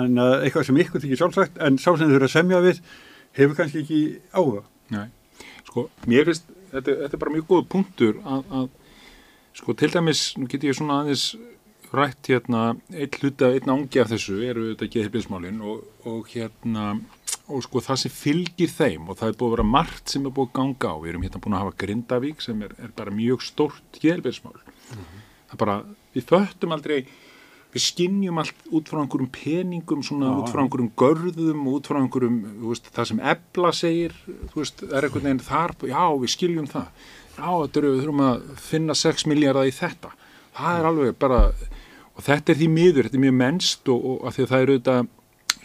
en eitthvað sem ykkur þykir sjálfsagt, en sá sem þau eru að semja við, hefur kannski ekki áhuga. Nei, sko, mér finnst, þetta, þetta er bara mjög góð punktur að, að, sko, til dæmis, nú get ég svona aðeins rætt hérna, einn hluta, einn ángi af þessu eru þetta geðbilsmálinn og, og hérna, og sko það sem fylgir þeim og það er búið að vera margt sem er búið að ganga á við erum hérna búin að hafa Grindavík sem er, er bara mjög stórt geðbilsmál mm -hmm. það bara, við föttum aldrei við skinnjum allt út frá einhverjum peningum svona Já, út frá einhverjum görðum út frá einhverjum, veist, það sem ebla segir, þú veist, er einhvern veginn þar, já, við skiljum það. Já, þetta eru, við þurfum að finna 6 miljardar í þetta, það er alveg bara, og þetta er því miður þetta er mjög mennst og, og að því að það eru auðvitað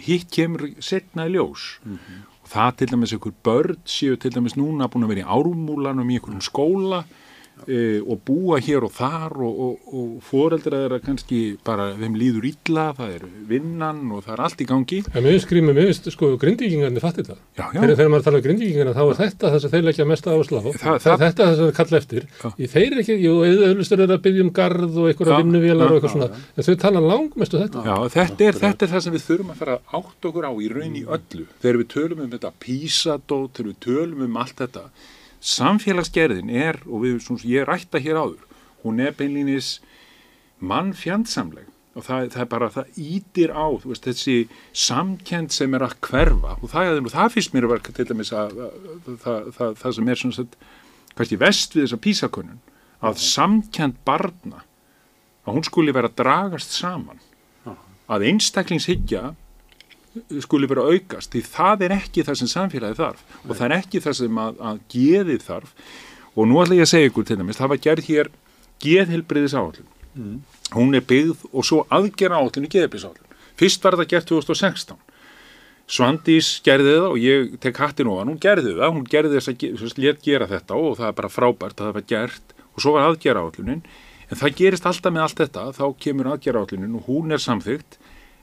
hitt kemur setna í ljós mm -hmm. og það til dæmis einhver börn séu til dæmis núna búin að vera í árumúlanum í einhverjum skóla e, og búa hér og þar og, og, og foreldra er að kannski bara þeim líður illa, það er vinnan og það er allt í gangi. En við skrýmum, sko, grindvíkingarnir fattir það já, já. Þegar, þegar maður tala um grindvíkingarna þá er þetta það sem þeir leggja mest áslá það, það, þetta það sem þeir kalla eftir. Í þeir ekki, jú, auðvitað er að byggja um garð og einhverja vinnuvélar og eitthvað svona. en þau tala langmestu þetta. Já, þetta er, þetta er það sem við þurfum að fara átt okkur á í raun í öllu. Þegar við tölum um þetta písadót, þegar við tölum um allt þetta samfélagsgerðin er, og við, svona, ég rætta hér áður, hún er beinlýnis mannfjandsamleg. Og það, það er bara, það ítir á veist, þessi samkend sem er að hverfa. Og það, það finnst mér að vera til dæmis að, að, að það sem er svona sett, kannski vest við þessa písakönnun að samkend barna að hún skuli vera að dragast saman. Að einstaklingshyggja skuli vera aukast því það er ekki það sem samfélagi þarf Nei. og það er ekki það sem að, að geði þarf. Og nú ætla ég að segja ykkur til dæmis, það var gerð hér geðhelbriðis áallin mm. hún er byggð og svo aðgerra áallin í geðhelbriðis áallin fyrst var það gert 2016 Svandís gerði það og ég tek hattin ofan, hún gerði það, hún gerði þess að létt gera þetta og það er bara frábært að það var gert. Og svo var aðgerra állunin en það gerist alltaf með allt þetta, þá kemur aðgerra állunin og hún er samþygt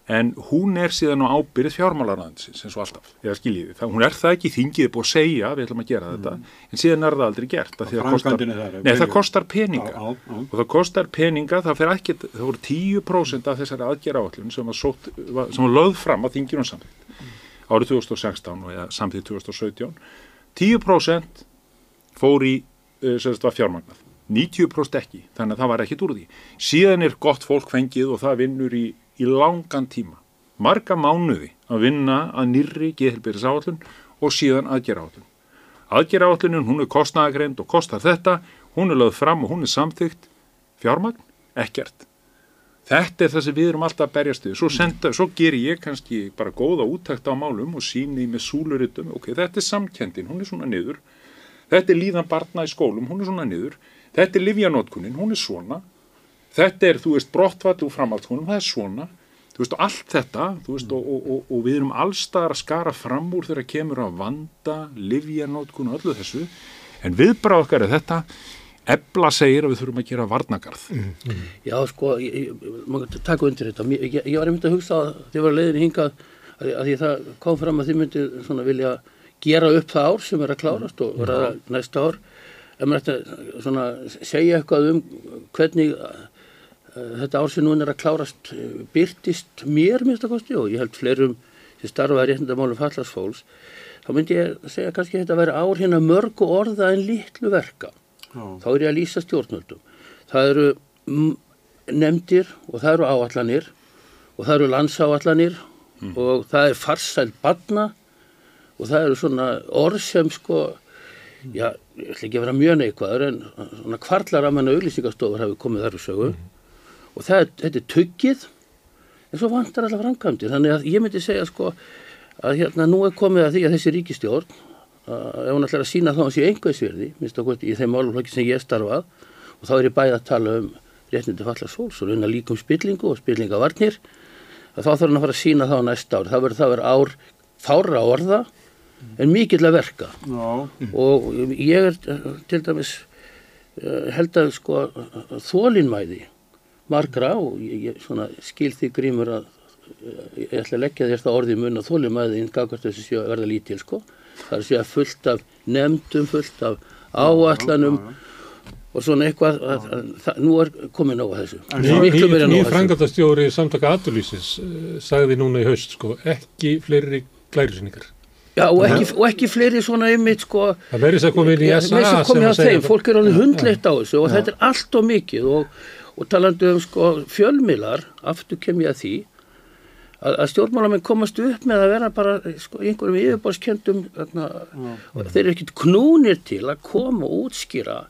en hún er síðan á ábyrðið fjármálaræðinsins eins og alltaf, eða skiljiði það, hún er það ekki þingið búið að segja við ætlum að gera þetta, mm. en síðan er það aldrei gert það, það, kostar, nei, það kostar peninga á, á, á. og það kostar peninga það fyrir ekki, það voru 10% af þessari aðgjara áallun sem var, sótt, sem var lögð fram á þingjum samþýtt mm. árið 2016 og samþýtt 2017 10% fór í uh, fjármagnað 90% ekki, þannig að það var ekkit úr því síðan er gott fólk fengið og það vinnur í, í langan tíma marga mánuði að vinna að nýrri geðhelbyrðisáallun og síðan aðgera áallun aðgera állunin, hún er kostnæðagreind og kostar þetta, hún er lögð fram og hún er samþygt fjármagn, ekkert Þetta er það sem við erum alltaf að berjast við. Svo, senda, svo ger ég kannski bara góða úttækt á málum og síni með súluritum. Ok, þetta er samkendin, hún er svona niður. Þetta er líðan barna í skólum, hún er svona niður. Þetta er livjanótkunin, hún er svona. Þetta er, þú veist, brottvært úr framhaldskonum, það er svona. Þú veist, og allt þetta, þú veist, og, og, og, og við erum allstaðar að skara fram úr þegar kemur að vanda, livjanótkun og öllu þessu. En viðbráð okkar er þetta, Ebla segir að við þurfum að gera varnagarð. Mm. Já, sko, ég, ég, maður taka undir þetta. Ég, ég var einmitt að hugsa að þið var leiðin hingað að, að því það kom fram að þið myndi svona vilja gera upp það ár sem er að klárast og vera ja. næsta ár. En maður ætti svona segja eitthvað um hvernig þetta ár sem nú er að klárast uh, byrtist mér minnst að kosti og ég held fleirum sem starfa í réttindamálum fallarsfólks. Þá myndi ég segja kannski þetta að vera ár hérna mörgu orða en litlu verka þá er ég að lýsa stjórnvöldum. Það eru nefndir og það eru áallanir og það eru landsáallanir mm. og það er farsæl badna og það eru svona orð sem sko, já, ég ætla ekki að vera mjög neikvæður en svona kvarlar að manna auðlýsingastofur hafi komið þar úr sögu mm. Og það þetta er tuggið. En svo vantar allar framkvæmdi þannig að ég myndi segja sko að hérna nú er komið að því að þessi ríkistjórn ef hún ætlar að sína þá að sé einhversverði minnst okkur í þeim málumflokki sem ég starfað og þá er ég bæði að tala um réttindi falla sóls og reyna líkum spillingu og spillingavarnir að þá þarf hann að fara að sína þá næsta ár það verður það verður ár þára orða en mikill að verka. Já. og ég er til dæmis held að sko þólinmæði margra og ég, ég svona, skil því grímur að ég ætla að leggja þér það orði í mun að þólinmæðin gagast þessi séu að verða lítil sko. Það er að fullt af nefndum, fullt af áallanum og svona eitthvað að, að, að, nú er komið nóga þessu. Ný frangatastjóri samtaka aturlýsis sagði núna í haust sko, ekki fleiri glærisningar Já og ekki, og ekki fleiri svona einmitt sko. Það verður þess að koma inn í SA sem að segja þeim, fólk er alveg hundleitt á þessu og þetta er allt og mikið og, og talandu um sko fjölmilar aftur kem ég að því að, að stjórnmálamenn komast upp með að vera bara sko, einhverjum yfirborskjöndum og þeir eru ekkert knúnir til að koma og útskýra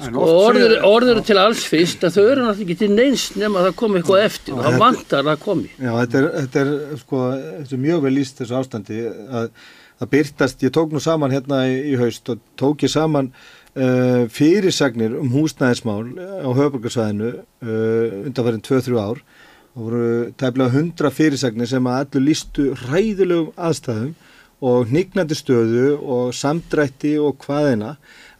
sko, orður, orður til alls fyrst að þau eru náttúrulega ekki til neins nema að það komi eitthvað eftir og það vantar að komi. Já, þetta er, þetta er, sko, þetta er mjög vel líst þessu ástandi að það byrtast, ég tók nú saman hérna í, í haust og tók ég saman uh, fyrirsagnir um húsnæðismál á höfbrukarsvæðinu uh, undanfærin 2-3 ár Það voru tæmlega hundra fyrirsagnir sem að allur lístu ræðilegum aðstæðum og hnignandi stöðu og samdrætti og hvaðina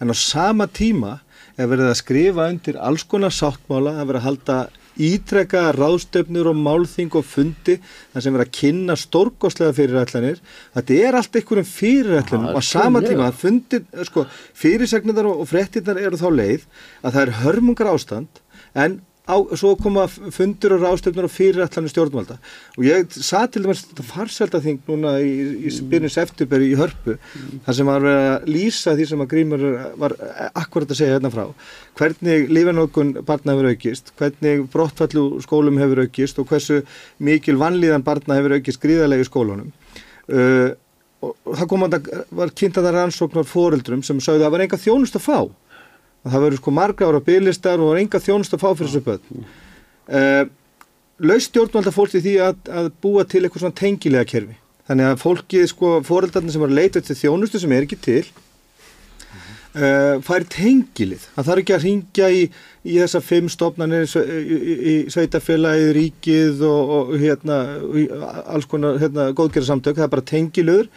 en á sama tíma er verið að skrifa undir alls konar sáttmála, það verið að halda ítrekka ráðstöfnur og málþing og fundi þar sem verið að kynna stórgóðslega fyrirætlanir. Þetta er allt einhverjum fyrirætlanum og á sama tíma fundir, sko, fyrirsagnir og frettinnar eru þá leið að það er hörmungar ástand en Á, svo koma fundur og ráðstöfnur og fyrirætlanir stjórnvalda. Og ég satt til dæmis þetta farseldaþing núna í, í byrjins eftirberi í hörpu mm. þar sem var að lýsa því sem að Grímur var akkurat að segja hérna frá. Hvernig lífanókun barna hefur aukist, hvernig brottfallu skólum hefur aukist og hversu mikil vanlíðan barna hefur aukist gríðarlega í skólunum. Uh, og það kom að það var kynnt að það rannsóknar fóreldrum sem sögðu að það var enga þjónust að fá að það verður sko marga ára byglistar og enga þjónust að fá fyrir þessu börn. Uh, Laust stjórnvalda fólki því að, að búa til eitthvað svona tengilega kerfi. Þannig að fólki, sko, fóreldarnir sem eru að leita til þjónustu sem er ekki til, uh, fær tengilið. Það þarf ekki að ringja í, í þessa fimm stofnarnir í, í, í sveitafélagið, ríkið og, og hérna, alls konar hérna, góðgerðarsamtök. Það er bara tengilöður.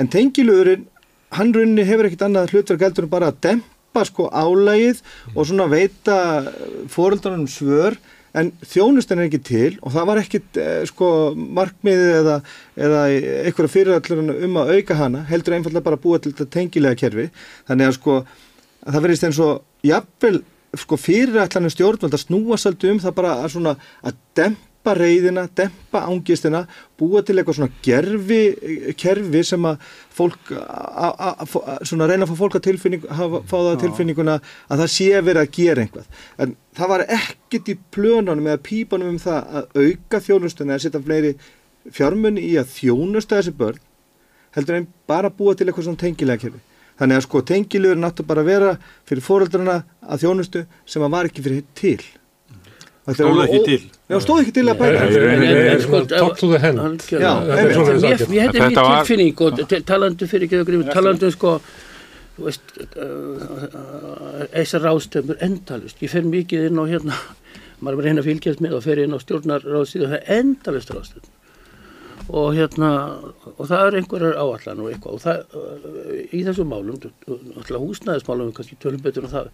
En tengilöðurinn, hann runni hefur ekkit annað hlutverk heldur en bara að dempa dempa sko álægið og svona veita fóröldanum svör en þjónustin er ekki til og það var ekkit eh, sko markmiðið eða, eða einhverja fyrirallur um að auka hana heldur einfallega bara að búa til þetta tengilega kerfi. Þannig að sko að það verðist eins og jafnvel sko fyrirætlanum stjórnvöld að snúa svolítið um það bara að svona að dempa dempa reyðina, dempa ángistina, búa til eitthvað svona gerfi, kerfi sem að fólk, a, a, a, svona reyna að fá fólk að tilfinning, hafa, fá það að tilfinninguna að það sé verið að gera einhvað. En það var ekkert í plönunum eða pípanum um það að auka þjónustuna eða setja fleiri fjármunni í að þjónusta þessi börn heldur en bara búa til eitthvað svona tengilega kerfi. Þannig að sko tengilegur náttu bara að vera fyrir fóröldrana að þjónustu sem að var ekki fyrir til. Stóð ekki til. Já, stóð ekki til að bæta. Talk to the hand. Ég hefði mér tilfinning og talandi fyrir ekki talandi um sko þú veist þessar ráðstöfnur endalust. Ég fer mikið inn á hérna maður er að fylgjast með og fer inn á stjórnarráðstíð og það er endalust ráðstöfnur og hérna og það er einhverjar áallan og eitthvað og það í þessum málum húsnæðismálum kannski tölum betur og það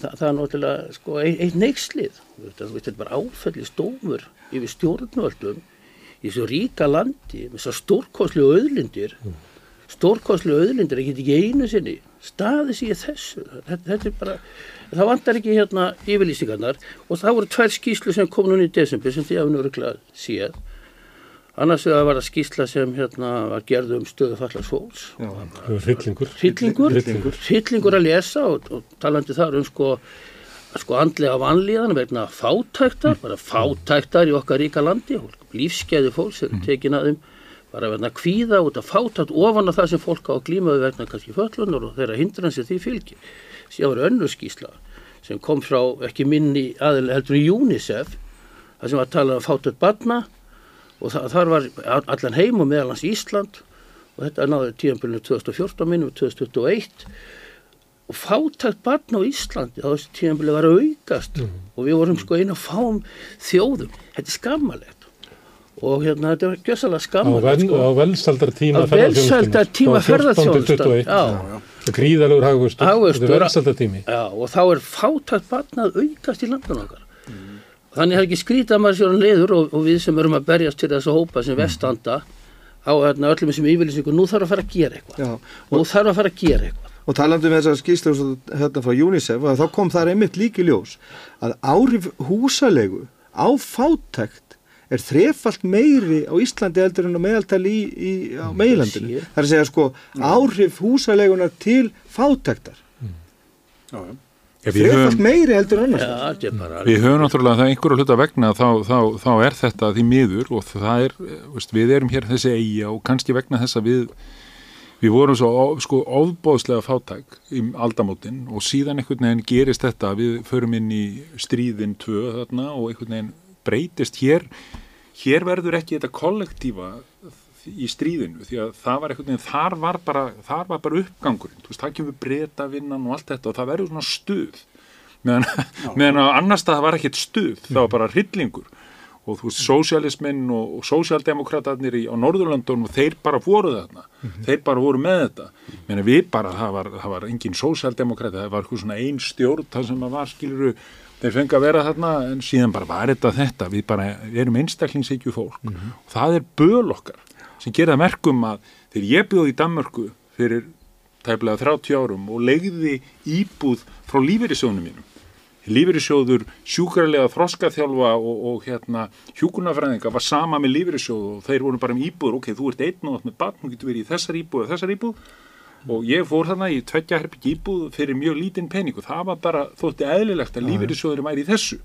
það, það er náttúrulega sko eitt, neykslið. Þetta er bara áfælli stómur yfir stjórnvöldum í þessu ríka landi með þessar stórkoslu auðlindir. Mm. stórkoslu auðlindir það get ekki einu sinni. Staðis í þessu. Þetta, þetta er bara það vantar ekki hérna yfirlýsingarnar. Og það voru tvær skýslu sem kom núna í desember sem því að við nú séð annars vegar var það skýsla sem hérna var gerð um stöðu fallars fólks. Rillingur Rillingur Rillingur að lesa og, og talandi þar um sko, sko andlega vanlíðan vegna fátæktar, bara fátæktar í okkar ríka landi. Lífskeiði fólks er tekin að þeim bara vegna kvíða út af fátækt ofan af það sem fólk á að glímaðu vegna kannski föllunar og þeirra hindran sem því fylgir. Síðan var önnur skýsla sem kom frá ekki minni aðeins heldur í UNICEF það sem var að tala um fátækt barna og þa þar var allan heim og meðalans Ísland. Og þetta náði tíðanbyrjunu 2014 minnum 2021 og fátækt barn á Íslandi á þessu tíðanbyrju var að aukast. Mm. og við vorum sko einu að fáum þjóðum. Þetta er skammalegt og hérna þetta er gjössalega skammalegt sko. á velsaldar tíma á velsaldar tíma ferðarþjóðustan gríðalegur já, og þá er fátækt barn að aukast í landun okkar Þannig er ekki skrítið að maður sér hann leiður og, og við sem erum að berjast til þess að hópa sem vestanda á hérna, öllum þessum yfirlýsingu, nú þarf að fara að gera eitthvað. Já, nú þarf að fara að gera eitthvað. Og talandu með þessar skýrslu hérna frá UNICEF, þá kom það einmitt líki ljós að áhrif húsalegu á fátækt er þrefalt meiri á Íslandi eldur en á meðaltali í, í á meilandinu. Það er að segja sko áhrif húsalegunar til fátæktar. Mm. Já, já. Þreifast meiri heldur annars. Já, bara, við höfum náttúrulega það einhverju hluta vegna þá, þá, þá er þetta því miður og það er, veist, við erum hér þessi eiga og kannski vegna þess að við við vorum svo sko ofbóðslega fátæk í aldamótin og síðan einhvern veginn gerist þetta við förum inn í stríðin tvö þarna og einhvern veginn breytist hér hér verður ekki þetta kollektífa í stríðinu því að það var veginn, þar var bara, þar var bara uppgangurinn, þú veist, það kemur breyta vinnan og allt þetta og það verður svona stuð. Meðan, meðan að annars það var ekkert stuð, það var bara hryllingur. Og þú veist, sósialisminn og, og sósialdemokratarnir á Norðurlandunum þeir bara voru þarna, mm -hmm. þeir bara voru með þetta, meðan við bara það var, það var engin sósialdemokrati, það var eitthvað svona einn stjórn, það sem að var, skiluru þeir fengi að vera þarna en síðan bara var þetta þetta, við bara erum einstaklingsíkju fólk. Mm -hmm. og það er böl okkar sem gera merkum að þegar ég bjóði í Danmörku fyrir tæplega 30 árum og legði íbúð frá lífeyrissjónum mínum lífeyrissjóður sjúkrarlega þroskaþjálfa og, og hérna hjúkunafræðinga var sama með lífeyrissjóðu og þeir voru bara um íbúður, ok, þú ert einn og með barn, þú getur verið í þessar íbúð og þessar íbúð. Og ég fór þarna í tveggja herbygg íbúð fyrir mjög lítinn pening og það var bara þótti eðlilegt að lífeyrissjóður væri í þessu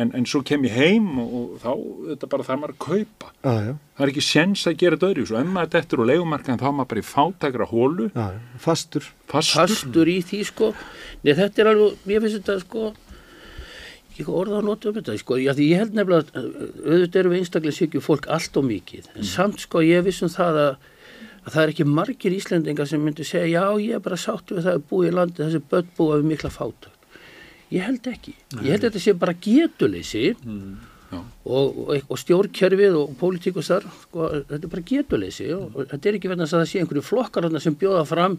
en, en svo kem ég heim og, og þá þetta bara þarf maður að kaupa. Ah, það er ekki sens að gera döður og ef maður dettur og legumarkaðin þá er maður bara í fátækra hólu. Ah, fastur. fastur. Fastur í því sko. Nei, þetta er alveg, ég finnst þetta sko ekki orða að nota um þetta sko, Já, ég held nefnilega að auðvitað eru við einstaklega sykju fólk allt og mikið. En mm. samt sko ég vissum það að, að það er ekki margir Íslendingar sem myndir segja já ég er bara sáttu við það að búa í landi þessi börn búa við mikla fáta Ég held ekki. Ég held að þetta sé bara getuleysi mm. og, og, og stjórnkerfið og pólitíkus þar, sko, þetta er bara getuleysi og, og þetta er ekki verðan að það sé einhverju flokkar sem bjóða fram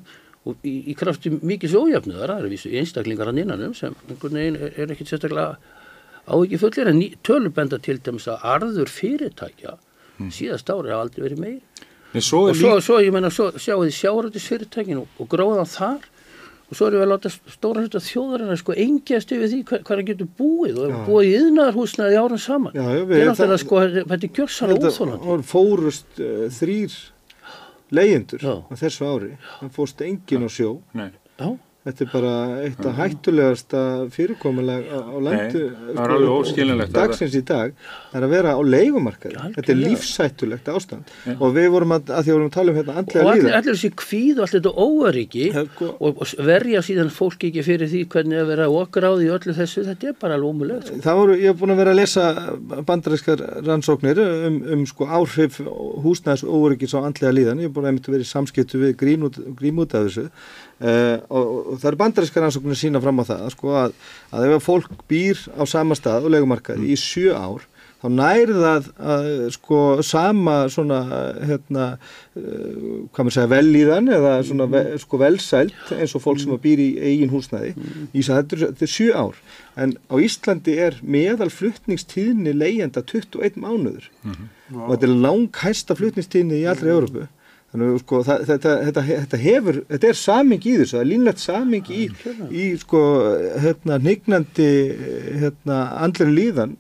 í, í krafti mikið sjójafnöðar, það eru vísu einstaklingar hann innanum sem einhvern veginn er, er ekkit sérstaklega á ekki fullir en tölubenda til dæmis að arður fyrirtækja mm. síðast ári hafa aldrei verið meir. Svo og svo, svo, ég menna, svo sjáu þið sjárættis fyrirtækin og gróðan þar og svo erum við að láta stóra hluta þjóðarinnar sko engjast yfir því hvað, hvað hann getur búið og Já. búið í yðnaðarhúsnaði árum saman. Já, já, við- er náttúrulega það- sko, þetta er gjörsanlega Þetta óþólandi var- fórust uh, þrýr leyendur á þessu ári. Það fórst engin á sjó. Nei. Þetta er bara eitt af hættulegasta fyrirkomulega á, á landu Nei, það er alveg óskiljanlegt að- dagsins í dag það er að vera á leigumarkaði. Þetta er Algjörlega. lífshættulegt ástand. Og við vorum að, að því vorum að tala um hérna og andlega líða allir þessi kvíð og allir þetta óöryggi og, og verja síðan fólki ekki fyrir því hvernig að vera okráði í öllu þessu, þetta er bara alveg ómulegt sko. Það voru, ég hef búin að vera að lesa bandarískar rannsóknir um, um sko áhrif húsnæðis óryggis á andlega líðan, ég hef búin að verið í samskiptu við grínút, grínút af þessu uh, og, og það eru bandarískar rannsóknir sína fram á það sko, að, að ef að fólk býr á sama stað og legumarkaði í sjö ár þá næri það að sko sama svona hérna uh, hvað maður segja velíðan eða svona ve, sko velsælt eins og fólk sem að býr í eigin húsnæði í þess að þetta þetta er sjö ár. En á Íslandi er meðal flutningstíðni leigjenda 21 mánuður. Og þetta er langhæsta flutningstíðni í allri Európu þannig að sko, þetta, þetta, þetta hefur þetta er saming í þessu, það er línlegt saming í, í sko hérna hnignandi hérna andlega líðan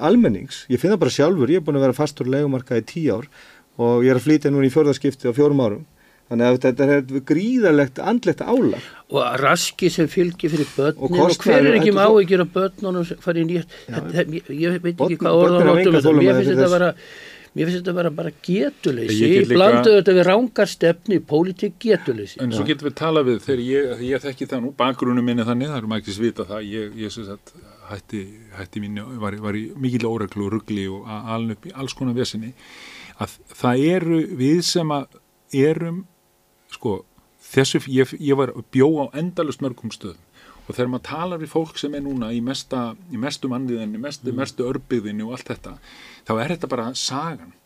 almennings, ég finna bara sjálfur ég er búin að vera fastur legumarka í tíu ár og ég er að flytja núna í fjórðarskipti á fjórum árum. Þannig að þetta er gríðarlegt andlegt álag. Og raski sem fylgir fyrir börnin og, kostnaður- hver er ekki svo- áhyggjur af börnunum farið þetta, ég, ég veit ekki hvað orðan áttum mér finnst þetta að vera mér finnst þetta að vera bara getuleysi. Líka- blandu þetta við rángar stefni pólitík getuleysi. En svo getum við talað við þegar ég, ég þekki það nú, bakgrunum minni þannig, það eru maður ekki vita það, ég, ég sem sagt hætti, hætti mín, var, var í mikill óreglu og ruggli og a- alin upp í alls konar vesinni, að það eru við sem að erum, sko, þessu, ég, ég var bjó á endalust mörgum stöðum. Og þegar maður talar við fólk sem er núna í, mesta, í mestu mannliðinni, mestu, mestu örbyðinni og allt þetta, þá er þetta bara sagan.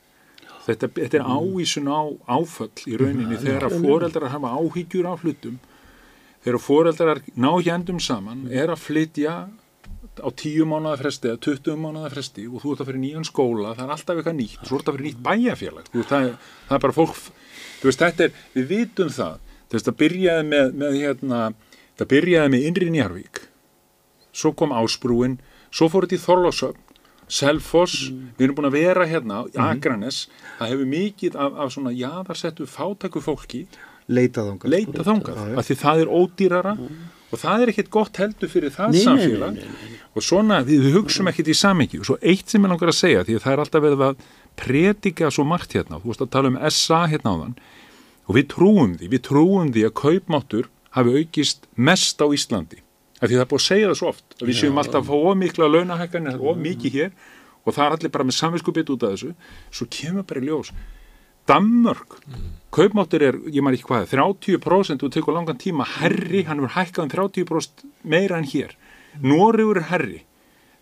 Þetta, þetta er ávísun á áföll í rauninni. Þegar að foreldrar hafa áhyggjur á hlutum þegar foreldrar ná ekki endum saman er að flytja á tíu mánuða fresti eða 20 mánuða fresti og þú ert að fyrir nýjan skóla það er alltaf eitthvað nýtt, svo ert að fyrir nýtt bæjafélag þú, veist, það, það er bara fólk þú veist, þetta er, við vitum það. Þú veist, það byrjaði með, með hérna, það byrjaði með innri Njarvík svo kom Ásbrúin svo fór þetta í Þorlásöfn Selfoss, við erum búin að vera hérna í Akranes, það hefur mikið af, af svona jaðarsettu fátæku fólki leitað þangað leita þangað, af því það er ódýrara og það er ekkert gott heldur fyrir það Nei, samfélag. nei, nei, og svona við, við hugsum ekkert í samengi og svo eitt sem ég langar að segja því að það er alltaf verið að predika svo margt hérna, þú veist að tala um SA hérna áðan. Og við trúum því, við trúum því að kaupmáttur hafi aukist mest á Íslandi af því það er búið að segja það svo oft við séum alltaf að fá of mikla launahækkanir, of mikið hér og það er allir bara með samviskupið út af þessu. Svo kemur bara í ljós Danmörk, kaupmáttur er ég maður ekki hvað, 30% og tekur langan tíma herri, hann er hækkað um 30% meira en hér. Noregur er herri,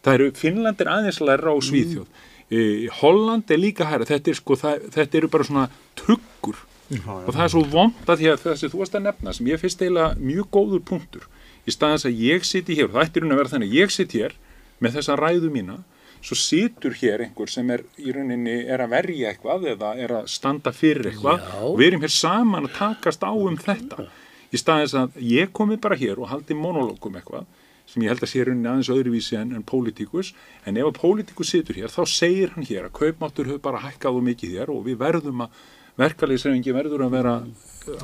það eru Finnland er aðeins læra á Svíþjóð. E, Holland er líka herri þetta, er, sko, það, þetta eru bara svona tuggur. Og það er svo vond að því að þessi þú varst að nefna sem ég finnst eiginlega mjög góður punktur í staðans að ég siti hér og það ættir hún að vera þannig, ég sit hér með þessa ræðu mína svo situr hér einhver sem er í rauninni er að verja eitthvað eða er að standa fyrir eitthvað Já. og við erum hér saman að takast á um þetta í staðins að ég komi bara hér og haldi monologum eitthvað sem ég held að sé rauninni aðeins öðruvísi en, en pólitíkus en ef að pólitíkus situr hér þá segir hann hér að kaupmáttur hefur bara hækkað og mikið hér og við verðum að verkaliðsrefingi verður að vera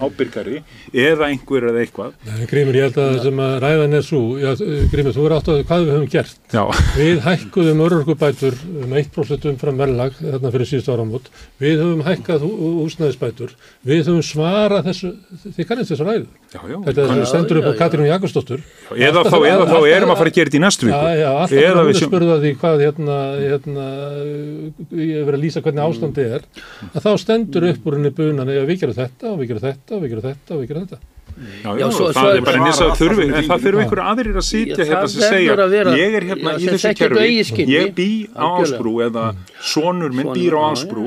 ábyrgari eða einhver eða eitthvað Nei, Grímur, ég held að það sem að ræðan er svo, já, Grímur, þú er átt að hvað við höfum gert. Já. Við hækkuðum örorkubætur um 1% umfram verðlag þarna fyrir síðust áramót. Við höfum hækkað hú- húsnæðisbætur. Við höfum svarað þessu, þið kannist þessu ræðu. Já, já, Þetta kannum- sem stendur upp á. Katrínu Jakobsdóttur. Eða þá, eða þá erum að fara að gera þetta í næstu viku. Já, já, alltaf Eða við við sem- spurðu því hvað hérna, hérna, ég hef verið að lýsa hvernig ástandi er, að þá stendur upp úr henni bunan eða við gerum þetta og við gerum þetta og við gerum þetta og við gerum þetta. Já, já, það er bara nýsa þurfi, en það þurfi einhverju aðrir að sitja hérna sem segja, að vera- ég er hérna já, í þessu kerfi, ég bý á ásbrú eða sonur minn býr á já, ásbrú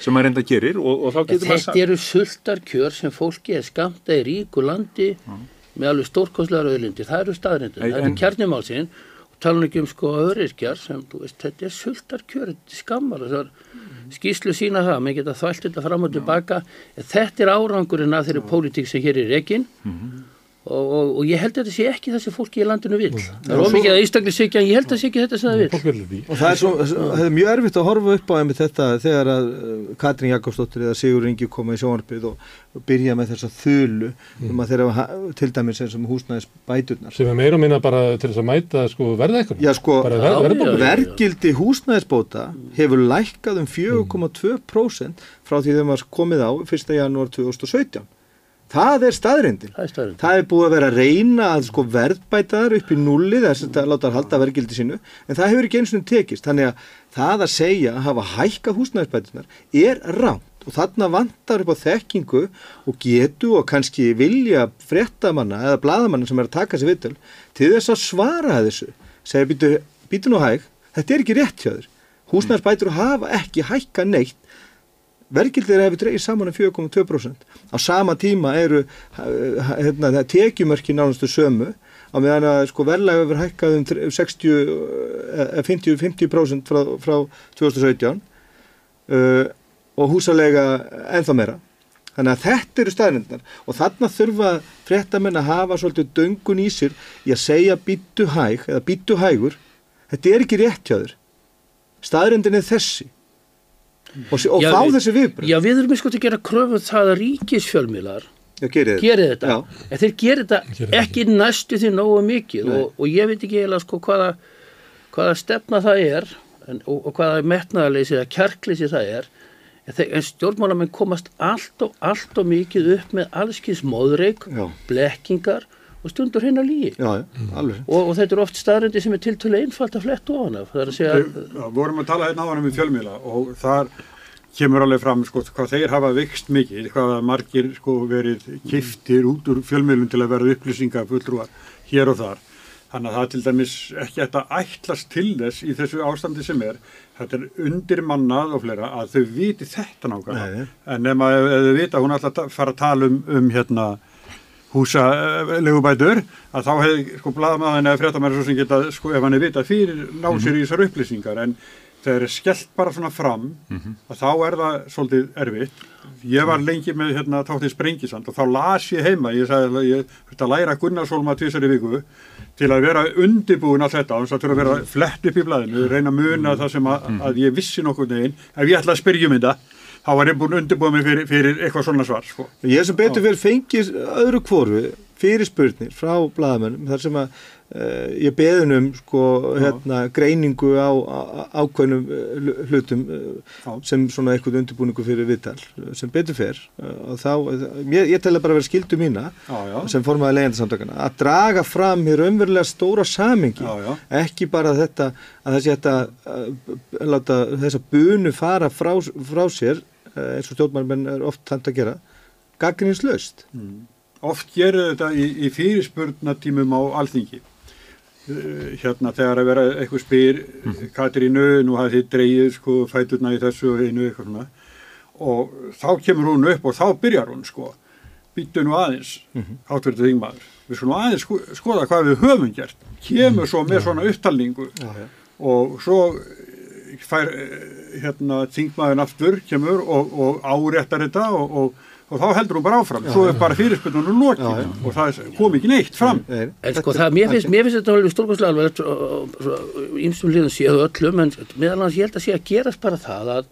sem maður reynda gerir og, og þá getur maður Þetta eru sultarkjör sem fólki er skamta í ríku landi með alveg stórkostlegar auðlindir. Það eru staðrindir. En- Það en- er kjarnimálsinn og tala ekki um sko öðrirkjar sem, þú veist, þetta er sultarkjör, þetta er skammar. Það er skýslu sína það, maður geta þvælt þetta fram og tilbaka. Þetta er árangurinn af þeirri pólitík sem hér er rekin og, og, og ég held að þetta sé ekki þessi fólki í landinu vil það er ómikið að einstaklega sikja en ég held að það sé ekki þetta sem það vil og það er, svo, það er mjög erfitt að horfa upp á þetta þegar að uh, Katrín Jakobsdóttir eða Sigur Ingi koma í sjónvarpið og, og byrja með þessa þulu um að þeirra til dæmis eins og húsnæðis bæturnar sem er meira og minna bara til þess að mæta sko, verða eitthvað Já sko, Bara ver- verðbólgu. vergildi húsnæðisbóta hefur lækkað um 4,2% frá því þeim var komið á 1. janúar 2017 Það er staðrindin. Það er staðrindin. Það er búið að vera að reyna að sko verðbæta þar upp í nulli þess að láta þær halda verðgildi sínu en það hefur ekki eins og tekist. Þannig að það að segja að hafa hækka húsnæðisbætunar er rámt og þarna vantar upp á þekkingu og getu og kannski vilja fréttamanna eða bladamanna sem er að taka sér vittul til þess að svara þessu. Segja býtu nú hæg, þetta er ekki rétt hjá þér. Húsnæðisbætur hafa ekki hækka neitt verkildið hefur dreigið saman um 4,2% á sama tíma eru hérna, tekjumörki nánastu sömu á meðan að sko verðlega hefur hækkað um 60, eh, 50, 50% frá, frá 2017 uh, og húsalega ennþá meira. Þannig að þetta eru staðnindar og þarna þurfa fréttamenn að hafa svolítið döngun í sér í að segja býttu hæg eða býttu hægur þetta er ekki rétt hjá þér. Staðrindin er þessi og, og Já, fá við- þessi viðbröð Já, við erum sko að gera kröfu það að ríkisfjölmiðlar Já, gerið þetta. Já. en þeir gerir þetta ekki næstu því nógu mikið. Og, og ég veit ekki eiginlega sko hvaða, hvaða stefna það er en, og, og hvaða metnaðarleysi eða kjarkleysi það er. En, en stjórnmálamenn komast allt og allt og mikið upp með allskins móðreik, blekkingar og stundur hinn að lígi Já, já, alveg og, og þetta eru oft staðrendi sem er tiltölu einfalt að fletta ofan af það er að segja Við vorum að tala hérna á hann um fjölmiðla og þar kemur alveg fram sko, hvað þeir hafa vikst mikið, hvað margir sko, verið kiftir út úr fjölmiðlum til að verða upplýsinga fullrúar hér og þar. Þannig að það er til dæmis ekki hægt að ætlast til þess í þessu ástandi sem er. Þetta er undir mannað og fleira að þau viti þetta nákvæmlega. En nema ef, ef þau vita, hún ætla að fara að tala um, um hérna húsalegubætur að þá hefði sko blaðmaðin eða fréttamæri svo sem geta sko ef hann er vitað fyrir ná sér í þessar upplýsingar. En þegar er skellt bara svona fram að þá er það svolítið erfitt. Ég var lengi með hérna táttið sprengisand og þá las ég heima ég sagði að ég þurfti að læra Gunnarsólma tvisar í viku til að vera undibúin að þetta og það þurfa að vera flett upp í blaðinu reyna að muna það sem að, að ég vissi nokkuð neginn ef ég ætla að spyrja um þetta þá var ég búin að undirbúa mig fyrir, fyrir eitthvað svona svar sko. Ég sem betur fyrir fengið öðru kvorfu fyrirspurnir frá blaðamennum þar sem að uh, ég beðin um sko, hérna, greiningu á, ákveðnum uh, hlutum uh, sem svona eitthvað undirbúningu fyrir viðtal sem betur fer uh, og þá, ég, ég tel að bara vera skildu mína Já, já. sem formaði leyendasamtökana að draga fram hér umverulega stóra samingi Já, já. ekki bara þetta að þessi þetta uh, láta þessa bunu fara frá, frá sér eins og stjórnmælmenn er oft þannig að gera gaggrinslaust Mm. Oft gerir þetta í, í fyrirspurnatímum á alþingi. Uh, Hérna þegar að vera eitthvað spyr, Katrínu, nú hafið þið dreigið sko fæturna í þessu og einu eitthvað svona. Og þá kemur hún upp og þá byrjar hún sko. Býttu nú aðeins, mm -hmm. átverðu þingmaður. Við skulum aðeins sko, skoða hvað við höfum gert. Kemur svo með svona upptalningu Já, já. og svo eh, fær eh, hérna þingmaðurinn aftur, kemur og, og áréttar þetta og, og og þá heldur hún bara áfram, Já, svo já. er bara fyrirspurnunum lokið Já, já. og það kom ekki neitt fram En sko það, mér finnst, mér finnst þetta alveg stórkvæmslega alveg ímstum liðum séu öllum en meðal annars ég held að sé að gerast bara það að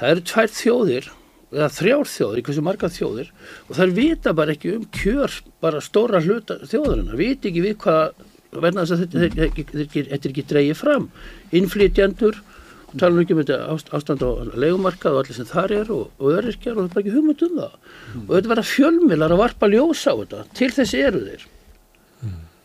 það eru tvær þjóðir eða þrjár þjóðir, hversu margar þjóðir og þær vita bara ekki um kjör bara stóra hluta þjóðarinnar vita ekki við hvað verna þess að þetta, þetta, þetta, þetta, þetta er ekki dreigið fram innflytjandur tala nú ekki um þetta ást- ástand á legumarkað og allir sem þar er og, og öryrkjar og það er bara ekki hugmynd um það. Og þetta verða fjölmilar að varpa ljós á þetta. Til þess eru þeir.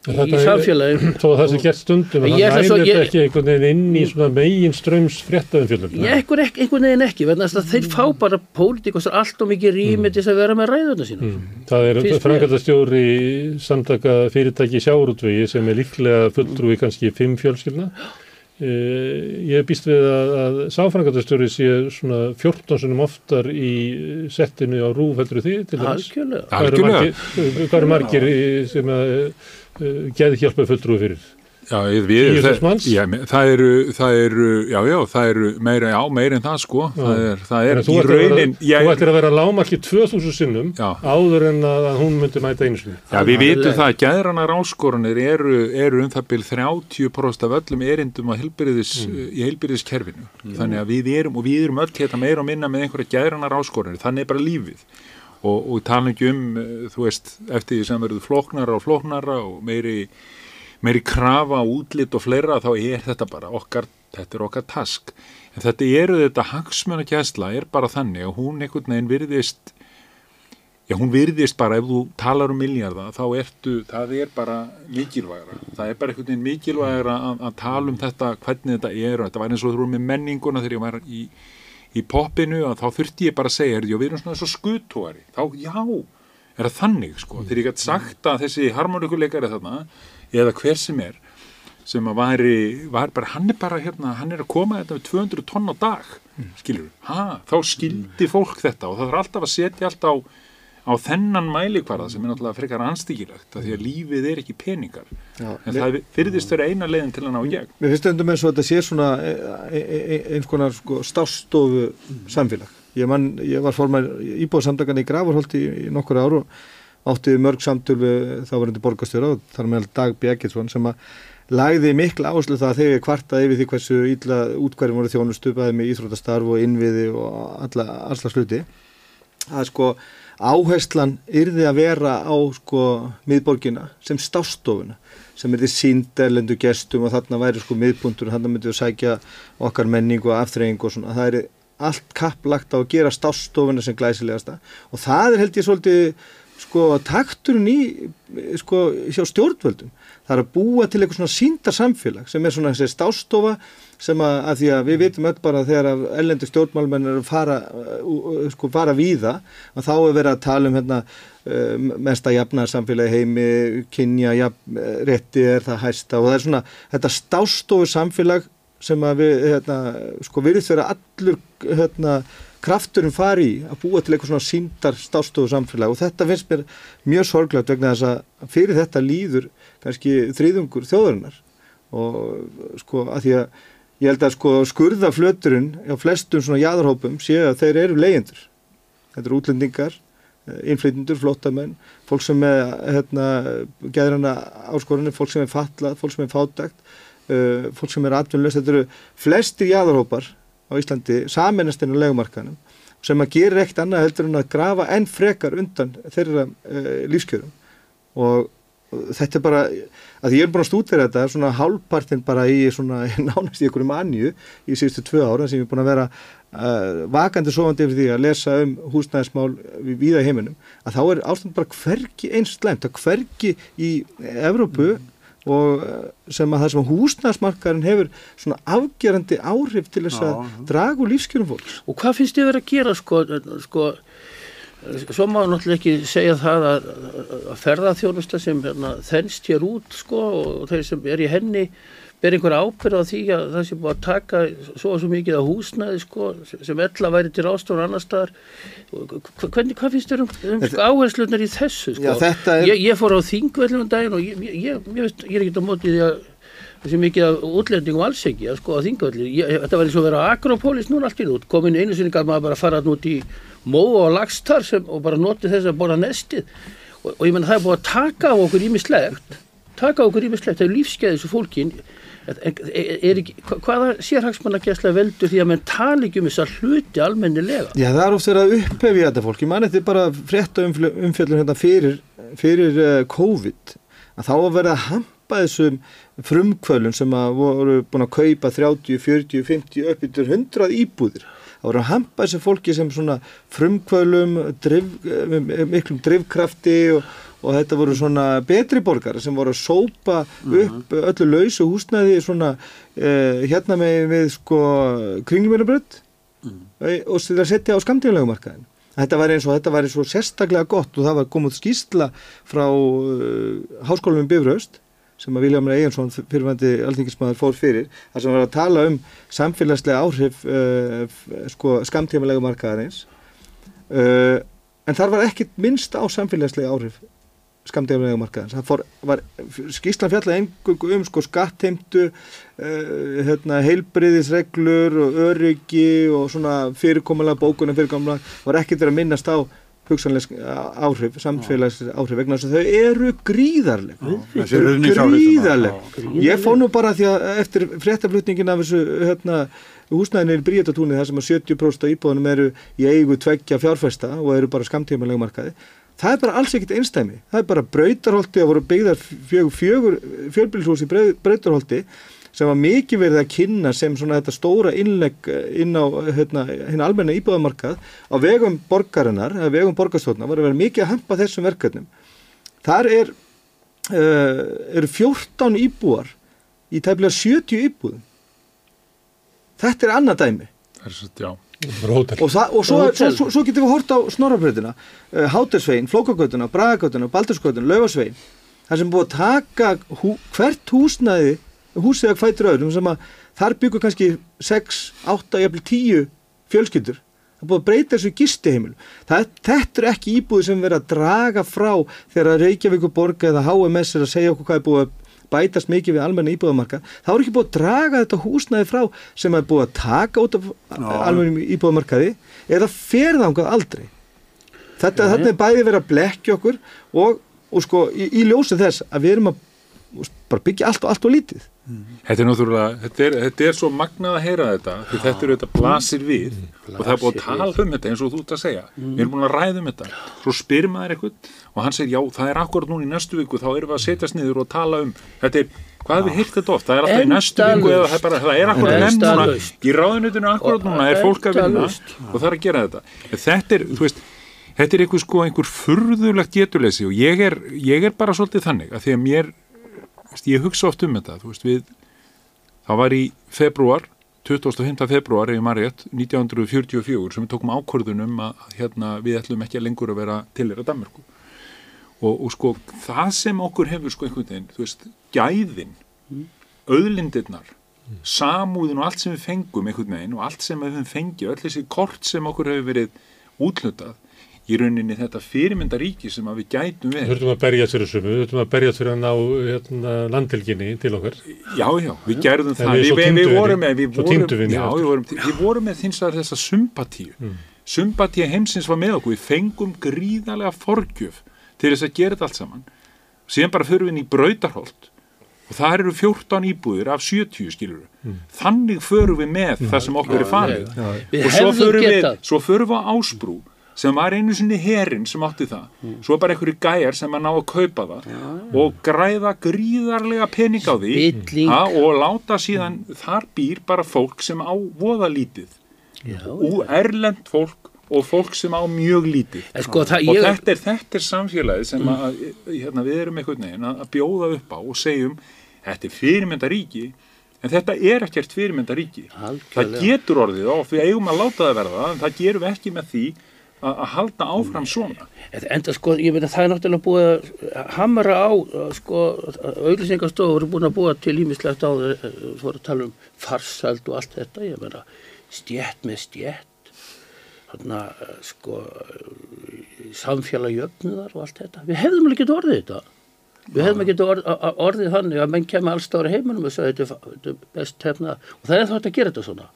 Í samfélagi Þó að það sé gert stundum, það ég- þetta ekki einhvern veginn inn í svona megin ströms fréttaumfjöldum. Ég ekkur ekki, einhvern veginn ekki, þess að þeir fá bara pólitíkos allt og mikið rými til þess að vera með ræðuna sína. Það er frangatastjóri samtaka fyrirtæki sjáurútvegi sem er líklega fulltrúi kannski fimm fjölskyldna. Uh, ég býst við að, að sáfrangatastjóri sé svona 14 sinum oftar í settinu á rúf heldur því til þess. Algjörlega. Hvað eru margir, hvað eru margir sem að uh, geði hjálpa fulltrúi fyrir? Já, við, 10.000 manns? Já, það eru, það eru, já, já, það eru meira, já, meira en það, sko. Það er, það er í að vera- raunin, þú ættir að vera lámarki 2000 sinnum Já. áður en að að hún myndi mæta einu sinni. Já, við vitum það að gæðranar áskorunir eru, eru um það byrð 30% af öllum erindum á heilbyrðis, í heilbyrðiskerfinu. Þannig að við erum, og við erum öll hérna meira og minna með einhverja gæðranar áskorunir, þannig er bara lífið. Og, og tala ekki um, eh, þú veist, eftir því sem verður flóknara og flóknara og meiri, meiri krafa, útlit og fleira, þá er þetta bara okkar, þetta er okkar task. En þetta eru þetta hagsmunakjæsla er bara þannig að hún einhvern veginn virðist Já, hún virðist bara, ef þú talar um milljarða, þá ertu, það er bara mikilvægra. Það er bara einhvern veginn mikilvægra að, að tala um þetta, hvernig þetta er. og Þetta var eins og þú erum með menninguna þegar ég var í, í poppinu, að þá þurfti ég bara að segja, er, við erum svona svo skutóari. Þá, já, er það þannig, sko. Þegar ég gæti sagt að þessi harmonikuleikari þarna, eða hver sem er, sem að væri, var bara, hann er bara hérna, hann er að koma þetta með 200 tonn á dag, skilur ha, þá skildi fólk þetta og það þarf alltaf að setja allt á á þennan mælikvarða sem er náttúrulega frekar anstíkilagt því að lífið er ekki peningar. Já, en það virðist vera eina leiðin til að ná í gegn. Mér finnst stundum eins og þetta sé svona e, e, e, eins konar sko, stástofu samfélag. Ég, man, ég var formar íbúðsamdagan í Grafarholti í, í nokkur ár og átti mörg samtöl við þávarandi borgarstjóra og þar meðal Dag Bjegilsson sem að lagði mikla áherslu það að þegar kvartaði yfir því hversu illa útkværum voru þjónustu bæði með íþróttastarf og innviði og alla, alla sluti að sko áherslan yrði að vera á sko miðborgina sem stástofuna sem yrði sínd erlendu gestum og þarna væri sko miðpuntur og þarna myndum við sækja okkar menning og afþreying og svona. Það er allt kapplagt á að gera stástofuna sem glæsilegasta. Og það er held ég svolítið sko takturinn í sko hjá stjórnvöldum það er að búa til eitthvað svona síndar samfélag sem er svona þessi stástofa sem að, að því að við vitum öll bara þegar að ellendu stjórnmálmenn eru að fara uh, sko fara víða að þá er verið að tala um hérna uh, mesta jafnar samfélagi heimi kynja jafn, rétti er það hæsta og það er svona þetta stástofu samfélag sem að við hérna, sko virðist vera allur hérna krafturinn fari í að búa til eitthvað svona síndar stástofu samfélag. Og þetta finnst mér mjög sorglegt vegna þess að fyrir þetta líður kannski þriðungur þjóðarinnar. Og sko að því að ég held að sko skurðaflöturinn á flestum svona jæðarhópum sé að þeir eru leyendur þetta eru útlendingar innflytjendur, flóttamenn, fólk sem er hérna, geðrana áskorunni, fólk sem er fatlað, fólk sem er fátækt uh, fólk sem er atvinnlöst, þetta eru flestir jæðarhópar á Íslandi saminast inn á legumarkanum sem að gera ekkert annað heldur en að grafa enn frekar undan þeirra uh, lífskjörum. Og, þetta er bara að ég er búin að stúdera þetta svona hálfpartin bara í svona nánast í einhverju manju í síðustu tvö ára sem ég er búin að vera uh, vakandi sofandi yfir því að lesa um húsnæðismál við víða í heiminum að þá er ástand bara hverki eins slæmt að hverki í Evrópu og uh, sem að það sem að húsnæðismarkaðurinn hefur svona afgerandi áhrif til þess að draga úr lífskjörum fólks. Og hvað finnst þið verið að gera sko, sko svo má náttúrulega ekki segja það að, að ferðarþjónusta sem hérna, þennst hér út sko og þeir sem er í henni ber einhver ábyrð á því að það sé búið að taka svo og svo mikið á húsnæði sko sem ella væri til ástofn annar staðar. Hvernig, hvað finnst þér um, um sko, áherslunar í þessu sko? Já, er- ég, ég fór á þingvellum daginn og ég, ég, veist, ég er ekki á móti því að þessi mikið af útlendingum alls ekki að sko á þingvelli, þetta var eins og að vera á Akropolis núna allt í nút, komin einu sinni gaf maður bara að fara út í móa og lagstar sem, og bara noti þess að borða nestið. Og, og ég menn það er búið að taka á okkur ímislegt taka okkur ímislegt, það er lífskeiði þessu fólkin ekki, hva- hvaða sérhagsmannagesla veldur því að menn tala ekki um þess að hluti almennilega Já, það er oft verið að upphefja þetta fólk. Ég man þetta er bara frétta umfjöldun hérna fyrir, fyrir uh, COVID. Að þá að vera að hampa þessum frumkvölum sem að voru búin að kaupa 30, 40, 50 upp yfir 100 íbúðir. Það voru að hampa þessu fólki sem svona frumkvölum, drif, eh, miklum drivkrafti og, og þetta voru svona betri borgar sem voru að sópa upp öllu lausu húsnæði svona uh, hérna með við sko kringlumirabrödd og til að setja á skamtíðanlega markaðin. Þetta var eins og þetta var eins og sérstaklega gott og það var komið skýrsla frá uh, háskólanum Bifröst sem að Viljámur Eginsson fyrirvændi alþingismæður fór fyrir þar sem var að tala um samfélagslega áhrif uh, sko, skamtíðanlega markaðarins. Uh, en þar var ekkit minnst á samfélagslega áhrif skamdeglega markaðins. Það fór, var, skýrslan fjallaði engungu um sko skattheimtu, uh, hérna, heilbriðisreglur og öryggi og svona fyrirkomulega bókunum fyrirkomulega, var ekkert verið að minnast á hugsanlegs áhrif, samfélags áhrif vegna þess að þau eru gríðarleg. Gríðarleg. ég fór nú bara því að eftir fréttaflutningin af þessu hérna, húsnæðinir í Bríðatúni þar sem að 70% af íbúðunum eru í eigu tveggja fjárfesta og eru bara skamtímalega markaði það er bara alls ekkit einstæmi það er bara brautarholti að voru byggðar fjögur, fjögur fjölbýlshús í Brau- brautarholti sem var mikið verið að kynna sem svona þetta stóra innlegg inn á hérna, hérna almenna íbúðamarkað á vegum borgarinnar, eða vegum borgarstofna var að vera mikið að hampa þessum verkefnum. Þar er uh, eru 14 íbúar í tæplega 70 íbúðum. Þetta er annað dæmi. Það er svo, já. Og, og svo, svo, svo, svo getum við hort á snorrabröðina uh, Hátersvegin, Flókagötuna, Bragagötuna Baldursgötuna, Laufasvegin það sem búið að taka hú, hvert húsnæði húsið að hvætur öðrum sem að þar byggur kannski 6, 8, jafnvel 10 fjölskyldur. Það búið að breyta þessu gistiheimil. Það, þetta er ekki íbúið sem verið að draga frá þegar Reykjavík borga eða HMS er að segja okkur hvað er búið að bætast mikið við almenna íbúðamarka þá er ekki búið að draga þetta húsnæði frá sem er búið að taka út af almennum íbúðamarkaði eða ferðangað aldrei. Þetta, þetta er bæði verið að blekja okkur og, og sko í, í ljósi þess að við erum að bara byggja allt og allt og lítið. Þetta er náttúrulega, þetta er, þetta er svo magnað að heyra þetta, því þetta eru þetta blasir við. Og það er búið að tala um þetta eins og þú ert að segja, við erum búin að ræða um þetta. Svo spyrir maður eitthvað og hann segir já, það er akkurat núna í næstu viku, þá erum við að setjast niður og tala um, þetta er hvað við heilt þetta oft, það er alltaf í næstu viku eða það er, bara, það er akkurat nefn núna. Í ráðunutinu akkurat núna er fólk að vinna og það er að gera þetta. Þetta er, þetta er einhver sko einhver furðulegt getuleysi og ég er, ég er bara svolítið þannig að því að mér veist, ég hugsa oft um þetta veist, við, það var í februar 25. februar, maður rétt 1944 sem við tókum ákvörðunum að hérna, við ætlum ekki að lengur að vera til þeirra Danmörku og, og sko það sem okkur hefur sko einhvern veginn, þú veist, gæðin auðlindirnar samúðin og allt sem við fengum einhvern veginn og allt sem við fengið, öll þessi kort sem okkur hefur verið útlutað í rauninni þetta fyrirmyndaríki sem að við gætum Við við þurfum að berja fyrir sumu, við þurfum að berja fyrir að ná hérna, landilginni til okkar. Já, já, við gerðum En það, við við, við, vorum með, við vorum, já, vorum, við vorum með þins að þessa sympatíu, mm. sympatíu heimsins var með okkur, við fengum gríðarlega forgjöf til þess að gera þetta allt saman, síðan bara fyrir við inn í brautarholt og það eru 14 íbúðir af 70 skilur Mm. þannig förum við með það sem okkur er við og förum, svo förum við á ásbrú sem var einu sinni herin sem átti það. Mm. svo bara einhverju gæjar sem að ná að kaupa það og græða gríðarlega pening á því ha, og láta síðan þar býr bara fólk sem á voða lítið og erlend fólk og fólk sem á mjög lítið. En sko, það- og ég- þetta, er, þetta er samfélagið sem að, hérna, við erum einhvern veginn að bjóða upp á og segjum þetta er fyrirmyndaríki en þetta er ekkert fyrirmyndaríki. Það getur orðið og við eigum að láta það verða en það gerum við ekki með því að, að halda áfram svona Enda sko, ég meina það er náttúrulega búið að hamra á, sko, auðlýsingarstofu voru búin að búa til ímislegt á, uh, voru að tala um farsæld og allt þetta, ég meina stjætt með stjætt, þarna, uh, sko, samfélagjöfnuðar og allt þetta. Við hefðum alveg getið orðið þetta. Við hefðum ekki orð, orðið þannig að menn kemur allstári heiminum og sagði þetta, er best hefna og það er þá að gera þetta svona.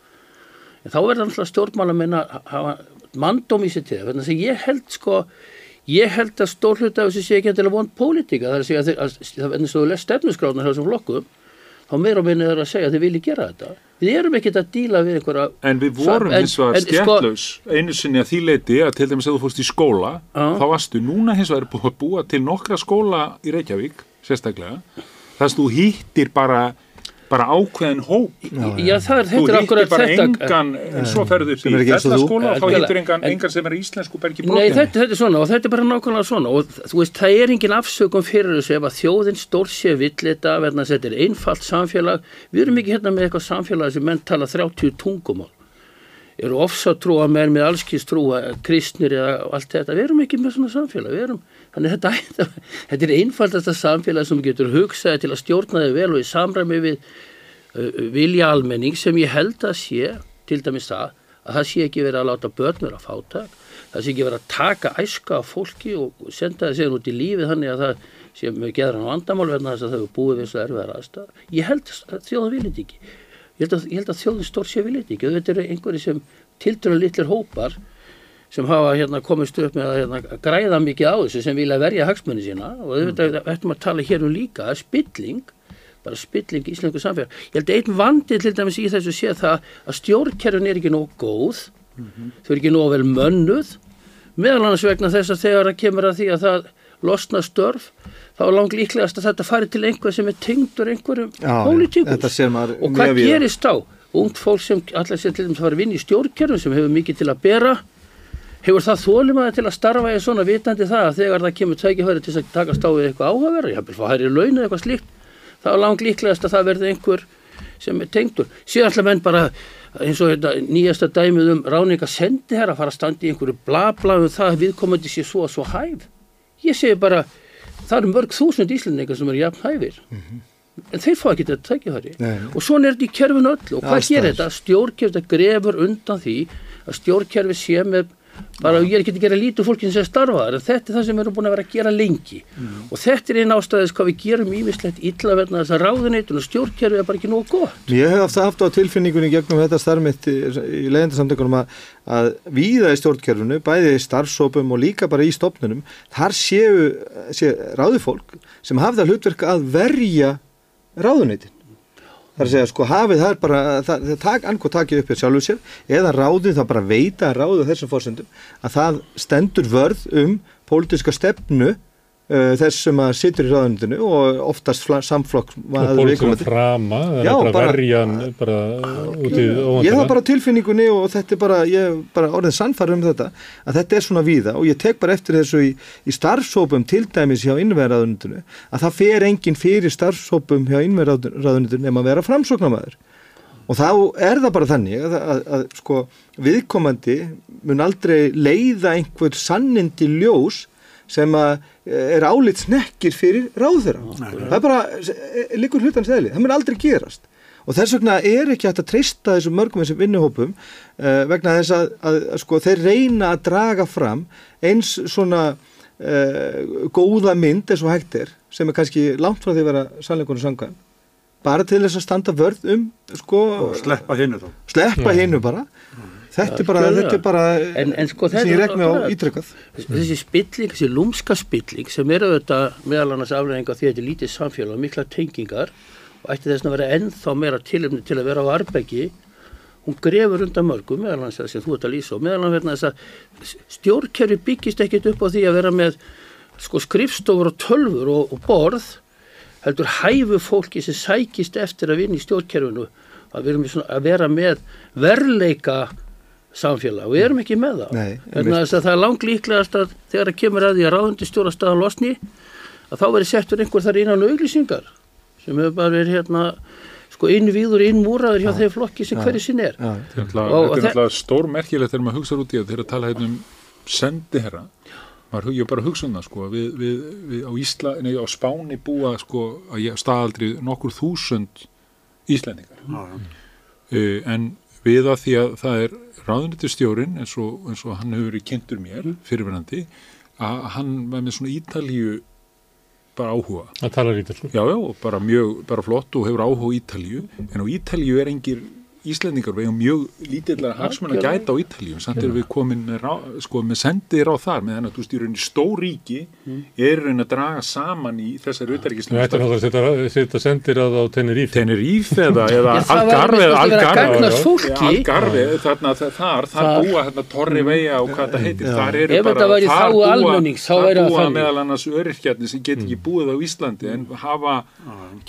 En þá verður náttúrulega stjórnmálamenn að hafa manndóm í sér til það, þess að ég held sko, ég held að stór hluti af þessu sé ekki endilega vond pólitíka, það er að segja að verður svo les stefnusgráðnar hjá þessum flokkum, þá meira og minni er að segja að þið vilji gera þetta. Við erum ekkert að díla við einhverja... En við vorum hins vegar stjættlaus einu sinni að því leiti að til dæmis að þú fórst í skóla þá varstu núna hins vegar búið að búa til nokkra skóla í Reykjavík sérstaklega þess að þú hýttir bara bara ákveðin hóp. Já, það er- þú er hýttir bara þetta- engan en svo ferðu upp í eins og þá hýttir engan, En- engan sem er íslensku bara ekki Nei, þetta, þetta er svona og þetta er bara nákvæmlega svona. Og þú veist, það er engin afsökum fyrir þessu ef að þjóðin stór sé vill þetta verðan að þetta er einfalt samfélag. Við erum ekki hérna með eitthvað samfélag sem menn tala 30 tungumál. Eru ofsatrúa menn með allskýrstrúa kristnir eða allt þetta. Við erum ekki með svona samfélag. Við erum, þannig að þetta, þetta er einfaldasta samfélag sem getur hugsaði til að stjórna þau vel og í samræmi við uh, vilja almenning sem ég held að sé til dæmis það að það sé ekki verið að láta börn vera fátak það sé ekki verið að taka æska af fólki og senda það sér út í lífið þannig að það með geðran vandamál verðna þess að þau eru búið við svo erfiðar aðstæður. Ég held að þjóðan viljið þetta ekki. Ég held að, að þjóðin stór sé þetta ekki. Þetta eru einhverju sem tildurinn litlir hópar sem hafa hérna, komist upp með að hérna, græða mikið á þessu sem vilja verja hagsmunni sína og auðvitað ættum að tala hér um líka spilling, bara spilling í íslensku samfélag. Ég held að einn vandi til dæmis í þessu sé það að stjórnkerfin er ekki nóg góð, þau eru ekki nóg vel mönnuð, meðal annars vegna þess að þegar það kemur að því að það losna störf, þá er langt líklegast að þetta fari til einhver sem er tengdur einhverjum þetta maður Og hvað gerist þá? Ungt fólk sem allar sér til dæmis að fara að vinna í stjórnkerfum sem hefur mikið til að bera, hefur það þólimaði til að starfa í svona vitandi það að þegar það kemur tækifæri til að takast á við eitthvað áhugaverð, ég hafði fá hærri laun eða eitthvað slíkt, þá er langt líklegast að það verði einhver sem er tengdur. Síðan ætla menn bara eins og þetta nýjasta dæmið um ráninga sendi hér að fara að standa í einhverju bla bla um það að viðkomandi sé svo og svo hæf. Ég segi bara, það eru mörg þúsund íslendingar sem eru jafn hæfir. En þeir fá ekki þetta tækifæri. Og svona er þetta í kerfinu öll. Og hvað Alls gerir þetta? Stjórnkerfi þetta grefur undan því að stjórnkerfi sé með bara ég er ekki að gera lítið úr fólkinu sem starfa þar en þetta er það sem við erum búin að vera að gera lengi. Og þetta er einn ástæðis hvað við gerum ímislegt illa verðna þess að ráðuneytun og stjórnkerfi er bara ekki nógu gott. Ég hef haft, haft á tilfinningunni gegnum þetta starf mitt í, leiðindarsamtökunum að, að víða í stjórnkerfinu, bæði í starfsópum og líka bara í stopnunum, þar séu, séu ráði fólk sem hafi það hlutverk að verja ráðuneytin. Það er að segja, sko, hafið það er bara, það, það tak, annað takið upp hér sjálfur sér, eða ráðið það bara veita að ráðu þessum fórsendum, að það stendur vörð um pólitíska stefnu uh, þess sem að situr í ráðuneytinu og oftast samflokk og pólitíska frama, Já, bara bara- verja hann bara Ég óvandana. bara tilfinningunni og þetta er bara, ég bara orðin sannfæri um þetta, að þetta er svona víða og ég tek bara eftir þessu í, í starfsópum til dæmis hjá innverðraðunitinu að það fer enginn fyrir starfsópum hjá innverðraðunitinu nema að vera framsóknarmæður. Og þá er það bara þannig að, að, að sko viðkomandi mun aldrei leiða einhver sannindi ljós sem að er álit snekkir fyrir ráðherra. Það er bara, eh, liggur hlutans eðli, það mun aldrei gerast. Og þess vegna er ekki hægt að treysta þessum mörgum þessum vinnuhópum uh, vegna þess að, að, að sko, þeir reyna að draga fram eins svona uh, góða mynd eins og hægt er sem er kannski langt frá því að vera sannleikunum sangkvæm bara til þess að standa vörð um sko, Og sleppa hinnu þá. sleppa hinnu bara þetta er bara, þetta er bara en, en sko, sem ég rekna á ítrykkað þessi spilling, þessi lúmska spilling sem er auðvitað meðal annars afleðing af því að þetta er lítið samfélag og mikla tengingar og ætti þess að vera ennþá meira tilumni til að vera á arbeggi hún grefur undan mörgum meðal annars það sem þú ert að lýsa og meðal annars þess að stjórnkerfi byggist ekkit upp á því að vera með sko skrifstofur og tölfur og, og borð heldur hæfu fólki sem sækist eftir að vinna í stjórnkerfinu. Að, að vera með verleika samfélag. Og við erum ekki með það Nei, þess að það er langt líklegast að þegar það kemur að því að ráðundistjóra staðan losni að þá verið settur einhver þar innan auglýsingar sem hefur bara verið hérna sko innvíður, innmúraður hjá þeir flokki sem Já. hverju sinn er. Er og þetta er náttúrulega stór merkilegt þegar maður hugsa út í að tala hérna um sendiherra maður hug- ég er bara hugsa um það sko við, við, við á Ísla, nei á Spáni búa sko að ég staðaldri nokkur þúsund Íslendingar. Uh, en við að því að það er ráðunitustjórin eins eins og hann hefur verið kynntur mér fyrirverandi að hann var með svona Ítalíu bara áhuga. Það talar ítalsku. Já, já, bara mjög, bara flott og hefur áhuga Ítalíu, en á Ítalíu er engir Íslendingar, við hefum mjög lítillega hagsmenn að gæta á Ítalíu, samt erum við komin með, sko, með sendir á þar, með þannig að þú stýrur í stór ríki, er raun að draga saman í þessar Þetta er náttúrulega að setja sendir að á Tenerife. Tenerife eða, það Algarve Algarve. þarna þar, þar, Það- búa hérna Torri Veja og hvað þetta heitir, þar eru bara þetta þar búa- þar það búa meðal annars öryrkjarnir sem get ekki búið á Íslandi en hafa,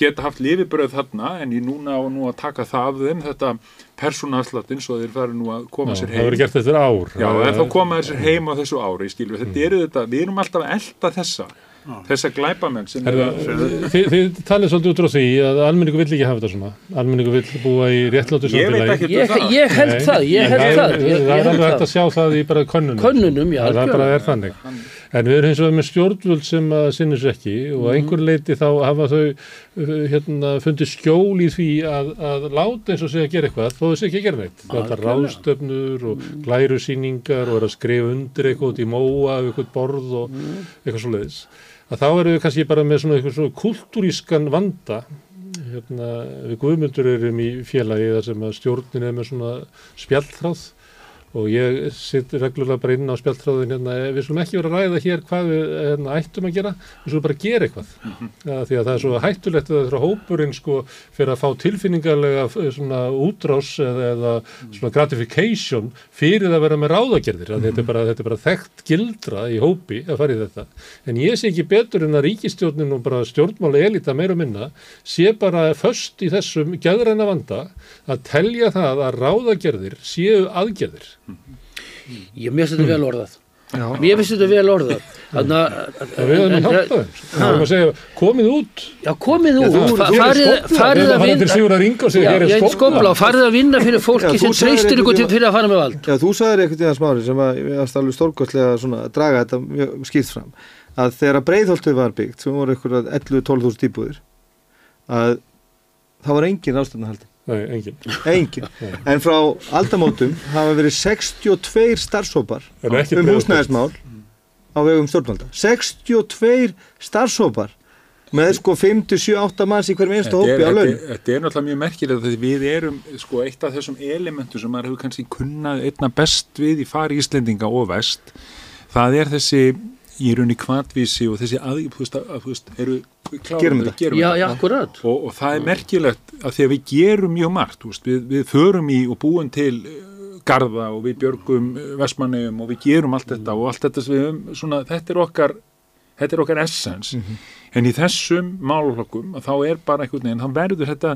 geta haft lifibröð þarna en ég núna á nú að taka það af þeim þetta persónafslattin svo þeir fara nú að koma Já, sér það heim. verður gert eftir ár. Já, Það- en þá koma þeir sér heim á þessu ári skilur, við. þetta eru þetta, við erum alltaf að elta þessa þessa glæpamenn sem Er það, þið, þið talið svolítið út frá því að almenningu vill ekki hafa þetta svona. Almenningu vill búa í réttláttu Ég veit samfélagi. ekkert um Ég- það. held það, ég held það það, er- það alveg það. hægt að sjá það í bara könnunum. Könnunum, já, það, það bara er þannig en við erum hins vegar með stjórnvöld sem að sinni sér ekki og að einhver leiti þá hafa þau uh, hérna, fundið skjól í því að, að láta eins og segja að gera eitthvað þó þessi ekki að gera neitt. Það er ráðstöfnur og glærusýningar og er að skrifa undir eitthvað út í móa af eitthvað borð og eitthvað svo leiðis. Að þá erum við kannski bara með svona eitthvað svona kultúrískan vanda. Hérna, við Guðmundur erum í félagi þar sem að stjórnin er með svona spjallþráð og ég sitt reglulega bara inn á spjalltráðin hérna, við skulum ekki vera að ræða hér hvað við hérna, ættum að gera, við skulum bara gera eitthvað. Ja, því að það er svo hættulegt að þetta hópurinn sko fyrir að fá tilfinningarlega svona útrás eða, eða svona gratification fyrir að vera með ráðagerðir. Að þetta er bara, þetta er bara þekkt gildra í hópi að fara í þetta. En ég sé ekki betur en að ríkistjórnin og bara stjórnmáli elita meira minna sé bara föst í þessum gæðræna vanda að telja það að ráðagerðir séu aðgerðir Ég finnst þetta vel orðað. Já. Mér finnst þetta vel orðað. Þannig að... Það við erum að hjálpa þeim. Það erum að segja, komið út. Já, komið út. Farið Við erum að að vinna... Farið að vinna fyrir fólki Já, sem treystir ykkur til fyrir að fara með vald. Já, þú sagðir einhvern veginn smári sem að ég varst alveg stórkostlega svona að draga þetta mjög skýrt fram að þegar að breiðholtið var byggt sem voru ykkur 11-12 íbúðir að það var engin ástæðanhaldi Nei, engin. Engin. En frá aldamótum hafa verið 62 starfsópar um húsnæðismál á vegum stjórnvalda. 62 starfsópar með sko 5-7-8 manns í hverjum einsta hópi á þetta, laun. er- þetta er náttúrulega mjög merkilegt því við erum sko eitt af þessum elementum sem maður hefur kannski kunnað einna best við í fari Íslendinga og vest það er þessi í rauninni kvartvísi og þessi að, veist, að, þú veist, eru þetta, þetta. gerum Já, þetta. já, akkurat. og, og það er merkilegt að því að við gerum mjög margt, þú veist, við, við förum í og búum til eh, garða og við björgum vestmannegum og við gerum allt þetta og allt þetta sem við höfum, svona, þetta er okkar þetta er okkar essence en í þessum málflokkum að þá er bara einhvern veginn, þá verður þetta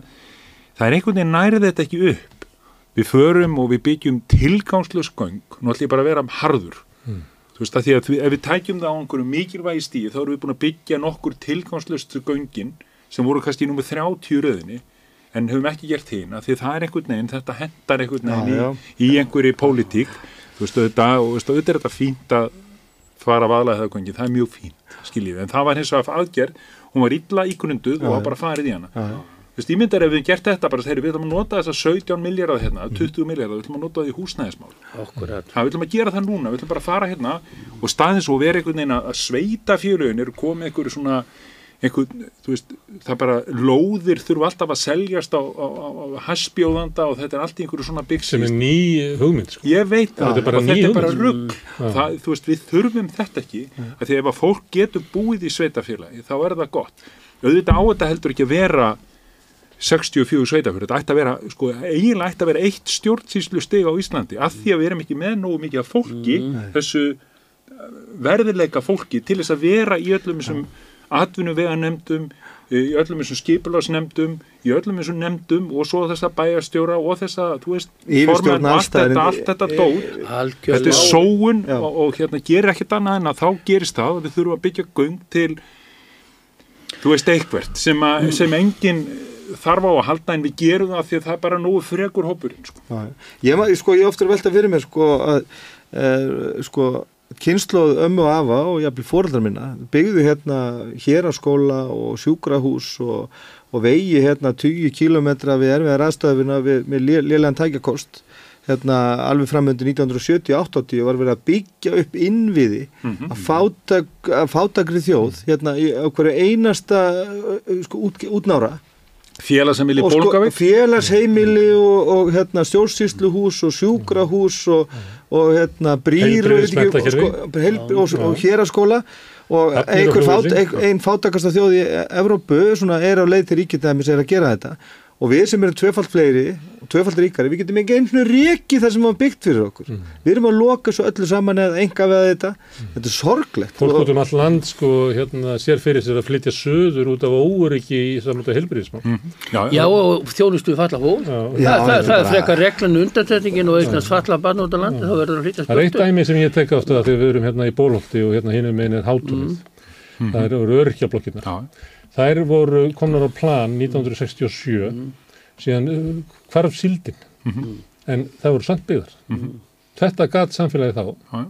það er einhvern veginn nærið þetta ekki upp við förum og við byggjum tilgangslös göng, nú ætlum ég bara að vera harður Mm. Þú veist að því að ef við tækjum það á einhverju mikilvægi stíð þá erum við búin að byggja nokkur tilgangslöst göngin sem voru kannski í númer 30 röðinni en höfum ekki gert hina því það er einhvern veginn, þetta hendar einhvern veginn Já, í, í einhverju pólitík þú veist auðvitað og er þetta fínt að fara vaðlega það göngin, það er mjög fínt skiljið, en það var hins vegar aðgerð hún var illa ígrunduð Já, og var já. bara farið í hana Já, já. Þú veist, ég myndar ef við gert þetta bara, þegar við ætlum að nota þessa 17 miljardar hérna, 20 miljardar, við ætlum að nota það í húsnæðismál. Akkurat. Það, við ætlum að gera það núna, við ætlum bara að fara hérna og staðins og vera einhvern veginn að að sveita fjölögin eru komið einhverju svona, einhvern, þú veist, það bara lóðir þurfa alltaf að seljast á, á, á, á hassbjóðanda og þetta er allt í einhverju svona bygg Sem er ný hugmynd, sko. Ég veit það, er bara og þetta er bara rugg. Það, þú veist, við þurfum þetta ekki, að því ef að fólk getur búið í sveitafélagi, þá er það gott. Auðvitað á þetta heldur ekki að vera 64 sveitafélagi, þetta ætti að vera, sko, eiginlega ætti að vera eitt stjórnsýslu stig á Íslandi, af því að við erum ekki með nógu mikið af fólki, þessu uh, verðileika fólki til þess að vera í öllum þessum atvinnuveganemdum, í öllum þessum skipulagsnemdum, í öllum þessum nemdum og svo þessa bæjarstjóra og þessa, þú veist, formenn, allt þetta, allt þetta dót. Algjörlega. þetta er sóun og, og hérna gerir ekkert annað en að þá gerist það að við þurfum að byggja göng til þú veist eitthvert sem, að, sem engin þarf á að halda en við gerum það því að það er bara nógu frekur hópurinn sko. Já. Ég, sko, ég ofta að velta fyrir mér sko að e, sko, kynnslóð ömmu og afa og jafnvel fóreldrar minna byggðu hérna hér á skóla og sjúkrahús og, og vegi hérna 20 kilometra við erfiðar aðstæðuna með lélegan tækjakost hérna alveg framöndu 1970-80 var verið að byggja upp innviði Mhm. að, fátak, að fátakri þjóð hérna á hverju einasta uh, sko, út, útnára félagsheimili sko, Bólgavík félagsheimili og, og hérna, stjórnsýsluhús og sjúkrahús og, og hérna brýr og, sko, héraskóla og og einhver fát, Flugvelli. ein, ein fátakasta þjóð í Evrópu svona er á leið til ríkidæmis er að gera þetta og við sem erum tvöfald fleiri og tvöfald ríkari, við getum ekki einu svona reiki það sem var byggt fyrir okkur. Mm. við erum að loka svo öllu saman eða enga við þetta þetta er sorglegt. Fólk út um all land sko hérna sér fyrir sér að flytja söður út af óryggi í samlunda helbriðismál. já, Já, og þjónustu við falla fólk. Já. Það, Já, það, þetta það, það er bara- frekar reglan undansetningin og eignast falla barn út á landi, þá verður það að hlýtast Það er eitt dæmi sem ég tek aftur að þegar við erum hérna í Bólholti og hérna Mm. Þær voru komnar á plan 1967 síðan uh, hvarf síldin Mhm. en það voru samt byggðar. Mhm. Þetta gat samfélagi þá,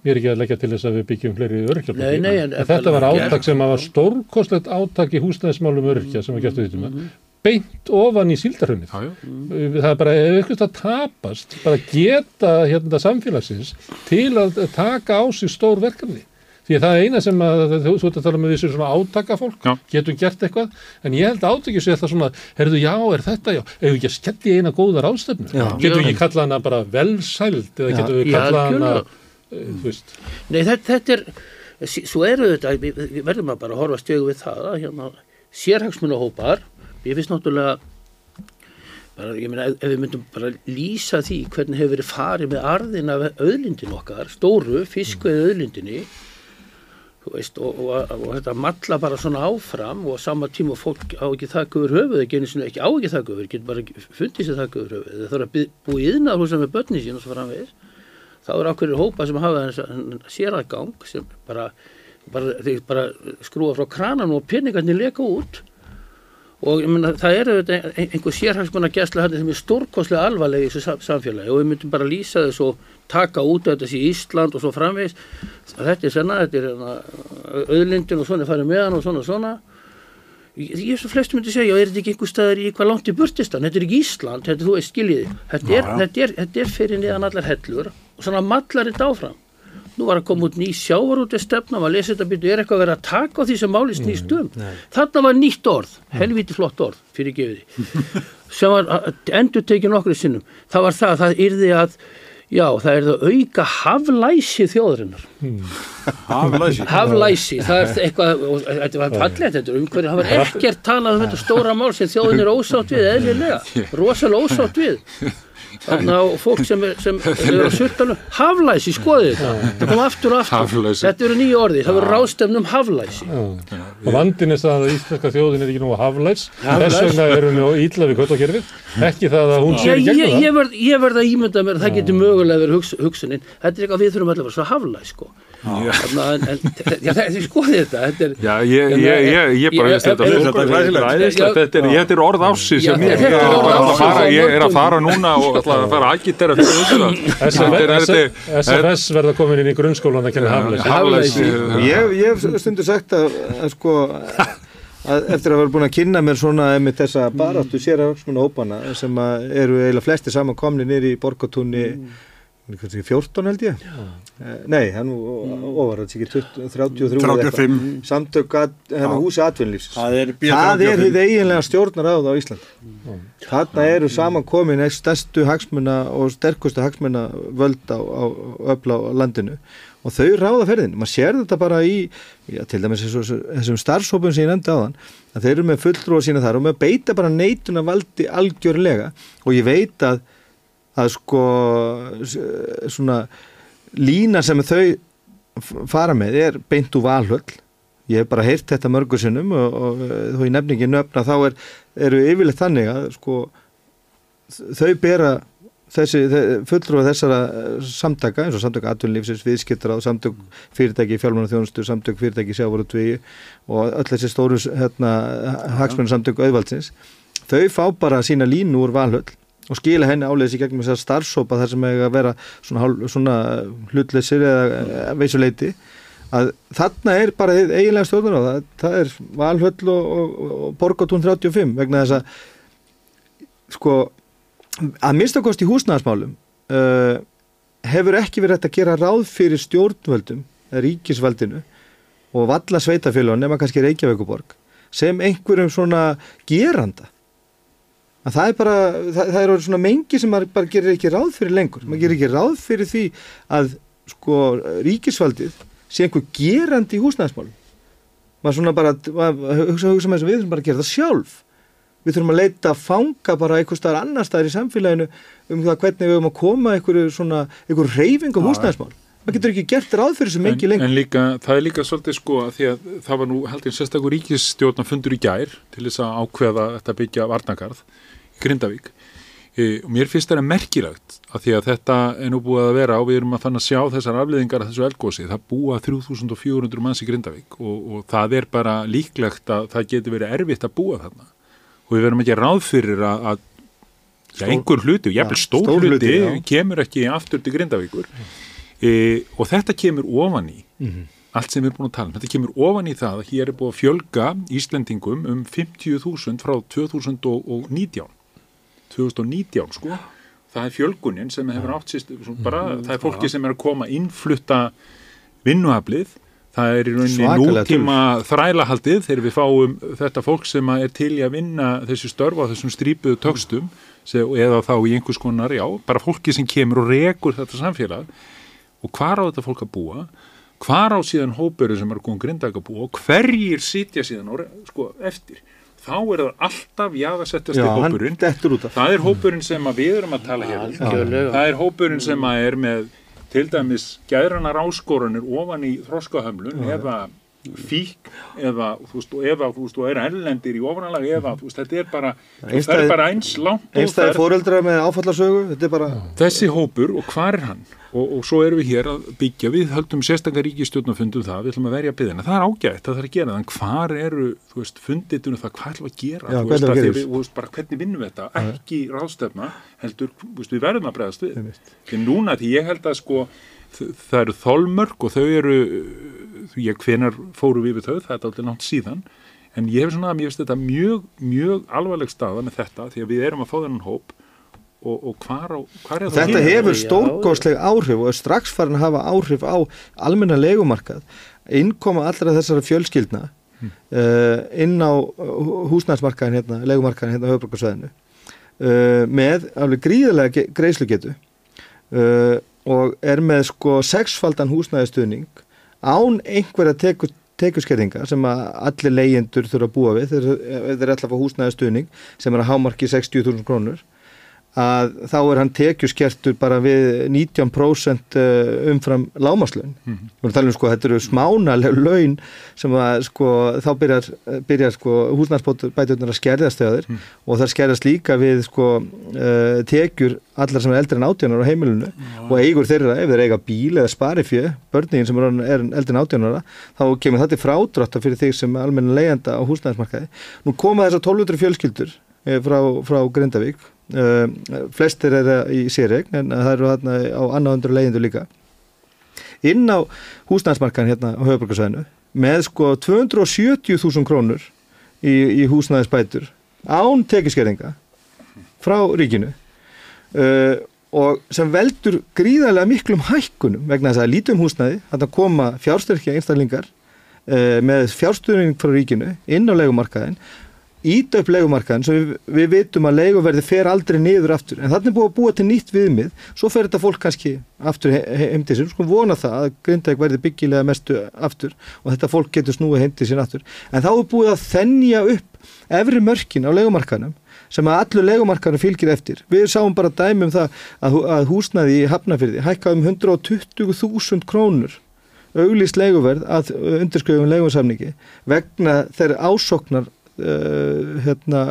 ég er ekki að leggja til þess að við byggjum fleiri en þetta var átak sem var stórkostlegt átak í húsnæðismálum örkja sem var gert við þetta beint ofan í síldarhunnið. Það er bara, eitthvað það tapast, bara geta hérna samfélagsins til að taka á sig stór verkefni. Því að það er eina sem að, þú þú ert að tala með þessu svona átakafólk, Já. getum gert eitthvað, en ég held að átakið sé þetta svona, herðu, já, er þetta, já, ef við ekki að skella í eina góða ráðstefnu, Já. getum við ekki kallað hana bara velsæld, eða getum við Já, kallað hana, eh, þú veist, Nei, þetta, þetta er, svo eru þetta, við, við verðum að bara horfa stjögu við það að hérna, sérhagsmunahópar, ég finnst náttúrulega, bara, ég meina, ef, ef við myndum bara lýsa því hvernig hefur verið farið með arðin af auðlindin okkar, stóru, fiskveið auðlindinni, þú veist, og, og, og, þetta matla bara svona áfram og sama tíma fólk á ekki þakka yfir höfuð, ekki einu sinni ekki á ekki þakka yfir, getur bara fundið sér þakka yfir höfuð, það þarf að byð- búa í yðnar húsa með börni sín og svo framvegis, þá er ákveðir hópa sem hafa þess séragang sem bara, bara, bara skrúa frá krananum og peningarnir leka út. Og ég meina, það er einhver sérhagsmanna gæsla hann sem er stórkostlega alvarlega í þessu sam- samfélagi og við myndum bara lýsa þess og taka út af þessi Ísland og svo framvegis. Þetta er senna, þetta er hérna, auðlindin og svona farið með hann og svona og svona. Ég ég er svo flestum myndi segja, er þetta ekki einhver staðar í hvað langt í burtistan, þetta er ekki Ísland þetta, þú veist, skiljiði, þetta er, þetta er, þetta er fyrir niðan allar hellur og svona mallar þetta áfram. Nú var að koma út ný sjávarúti stefna maður lesi þetta byrju, er eitthvað að vera að taka á því sem máli snýst um, þarna var nýtt orð helviti flott orð, fyrir gefiði sem var endur tekið nokkru sinnum, það var það, það yrði að já, það er það auka haflæsi þjóðurinnar Haflæsi. Haflæsi, það er eitthvað, og þetta var fallegt, þetta er umhverju, það var ekkert talað um þetta stóra mál sem þjóðin er ósátt við, eðlilega, rosalega ósátt við. Þannig að fólk sem er, sem er á surtanum, haflæsi, skoðið. Þetta, þetta kom aftur og aftur, Haflæsi. þetta eru nýju orði, það verður rástefnum haflæsi. og vandin er það að íslenska þjóðin er ekki nú haflæs, Haflæs. þess vegna erum við ítla við kvötakerfið, ekki það að hún sé Ég, í ég, gegnum ég, það. verð, ég verð að ímynda mér að það getur mögulega verið hugs, hugsunin, þetta er eitthvað við þurfum allir að haflæs, sko. Að, þið skoðið þetta, þetta er... Já, ég, ég, ég, ég bara veist þetta. þetta er, þetta er orð Já, sem ég er að fara, er að núna og ætla að fara að agitera er- er- SFS verða komin inn í grunnskólan að kenna. Haflæsi. Ég, ég hef stundu sagt að, að sko að eftir að vera búin að kynna mér svona með þessa baráttu sér hagsmuna hópana sem að eru eiginlega flesti saman komni nýri í borgatúni kannski 14 held ég. Eh, nei, hann ofar þetta ekki 20 33 eða eitthvað. 35. samtök að, húsi atvinnlífsins Það er B35. það er hið eiginlega stjórnar á það á Íslandi. Þarna eru saman komin einn stærstu hagsmuna og sterkustu hagsmuna völd á, á, öfla á landinu. Og þau ráða ferðin, maður sér þetta bara í já, til dæmis þessu- þessum starfshópum sem ég nefndi á þann, að þeir eru með fulltrúa sína þar og maður beita bara neituna valdi algjörlega. Og ég veit að að sko s- svona lína sem þau fara með er beint úr valhöll. Ég hef bara heyrt þetta mörgur sinnum og, og þó ég nefni ekki nöfna þá er, eru yfirleitt þannig að sko þau bera þessi fulltrúa þessara eh, samtaka eins og samtök atvinnlífsins, viðskiptar samtök fyrirtæki, fjálmanna þjónustu, samtök fyrirtæki sjávarútví og öll þessi stóru hérna, hagsmenn samtök auðvaldsins þau fá bara sína línu úr valhöll og skila henni áleiðis í gegnum þessar starfsópa þar sem eiga að vera svona, svona hlutleysir eða eh, veisuleiti að þarna er bara eiginlega stjórnar á það, það er Valhöll og, og, og Borgatún 35 vegna þess að sko að minnstakost í húsnæðasmálum uh, hefur ekki verið hægt að gera ráð fyrir stjórnvöldum eða ríkisvaldinu og valla sveitafélagum nema kannski Reykjavíkuborg sem einhverjum svona geranda að það er bara, það, það er svona mengi sem maður bara gerir ekki ráð fyrir lengur. Maður gerir ekki ráð fyrir því að sko ríkisvaldið sé einhver gerandi í húsnæðismálum. Maður svona bara maður hugsa, hugsa með þess að við þurfum bara að gera það sjálf. Við þurfum að leita að fanga bara einhver staðar annar staðar í samfélaginu um það hvernig við höfum að koma einhverju svona einhverju reyfing á húsnæðismál. Maður getur ekki gert ráð fyrir þessu mengi en, lengur. en líka, það er líka svolítið sko að því að það var nú held ég sérstakur ríkisstjórna fundur í gær til þess að ákveða þetta byggja varnakarð Grindavík. E, og mér finnst þetta merkilagt að því að þetta er nú búið að vera og við erum að þannig að sjá þessar afliðingar að þessu elgósi, það búa 3400 manns í Grindavík og, og það er bara líklegt að það getur verið erfitt að búa þarna. Og við verum ekki ráð fyrir að, að Já, einhver hluti, jafnvel Já, stór, stór hluti, hluti, kemur ekki aftur til Grindavíkur. E, og þetta kemur ofan í Mhm. allt sem við erum búin að tala um, þetta kemur ofan í það að hér er búið að fjölga Íslendingum um 50.000 frá 2019 2019 sko. Það er fjölgunin sem hefur átt sýst bara, það er fólki sem er að koma innflutta vinnuaflið. Það er í rauninni nútíma þrælahaldið þegar við fáum þetta fólk sem er til í að vinna þessi störf á þessum strípuðu tökstum eða þá í einhvers konar, já, bara fólki sem kemur og rekur þetta samfélag. Og hvar á þetta fólk að búa? Hvar á síðan hópurinn sem er að koma grindag að búa? Og hverjir sitja síðan og, sko, eftir þá er það alltaf jaðasettast Já, í hópurinn það er hópurinn sem að við erum að tala hér um. Það er hópurinn sem er með til dæmis gæðranar áskorunir ofan í þroskahömlun Já. eða fík eða þú veist, og eða þú veist, og er erlendir í ofanalagi eða þú veist, þetta er bara það er bara eins langt og Einstæði fóreldra með áfallarsögu, þetta er bara... þessi hópur og hvar er hann? Og, og svo erum við hér að byggja. Við höldum sérstakar ríkistjórnafundum það. Við ætlum að verja byggðina, það er ágætt, það þarf að gera en hvar eru, þú veist, funditunum það? Hvað ætlum við að gera, Já, þú hvað veist, að við að við, bara hvernig vinnum við þetta, ekki ráðstefna heldur, veist, við verðum að bregðast við. Núna, því ég held að sko það eru þolmörk og þau eru ég hvenar fóru við við þau, það er aldrei nátt síðan. En ég hef svona, mér finnst þetta mjög, mjög alvarleg staða með þetta því að við erum að fá þennan hóp og, og hvar, á, hvar er það Þetta hér? hefur stórgóðsleg áhrif og er strax farin að hafa áhrif á almenna legumarkað, innkoma allra þessara fjölskyldna uh, inn á húsnæðsmarkaðin hérna, legumarkaðin hérna á höfbrukarsvæðinu uh, með alveg gríðarlega greiðslugetu uh, og er með sko sexfaldan húsnæðistuðning án einhverja teku tekuskerðinga sem að allir leyendur þurfa að búa við þeir, þeir alltaf að fá húsnæðistuðning sem er að hámarki 60.000 krónur að þá er hann tekjuskertur bara við 19% umfram lámaslun. Mm Mhm. Við erum að tala um sko, þetta eru smánaleg laun sem að sko, þá byrjar, byrjar sko húsnæðsbæturnar að skerðast þegar Mhm. og það skerðast líka við sko uh, tekjur allar sem er eldri en átjánar á heimilinu og eigur þeirra, ef þeir eiga bíl eða spari fjö, börnin sem er, er eldri en átjánara, þá kemur það til frádrátta fyrir þig sem almenna leiðanda á húsnæðismarkaði. Nú koma þessar 1200 fjölskyldur eh, frá, frá Grindavík flestir er í sérregn en það eru þarna á annað undur leyendur líka. Inn á húsnæðismarkaðin hérna á höfuborgarsvæðinu með sko 270.000 krónur í, í húsnæðisbætur án tekiskerðinga frá ríkinu. Uh, og sem veldur gríðarlega miklum hækkunum vegna þess að lítum húsnæði að koma fjárstyrkja einstaklingar uh, með fjárstyrning frá ríkinu inn á legumarkaðin ít upp legumarkaðin svo við, við vitum að leguverði fer aldrei niður aftur. En þannig búið að búa til nýtt viðmið. Svo fer þetta fólk kannski aftur he he heim til sér sko vona það að Grindavík verði byggilega mestu aftur og þetta fólk getur snúið heim til sér aftur. En þá er búið að þennja upp efri mörkin á legumarkaðinum sem að allur legumarkaðinu fylgir eftir. Við sáum bara dæmi um það að, hú- að húsnæði í Hafnafyrði hækkaði um 120.000 krónur auglýst leguverð að undirskrifum legumarsamningi vegna þeirra ásoknar uh, hérna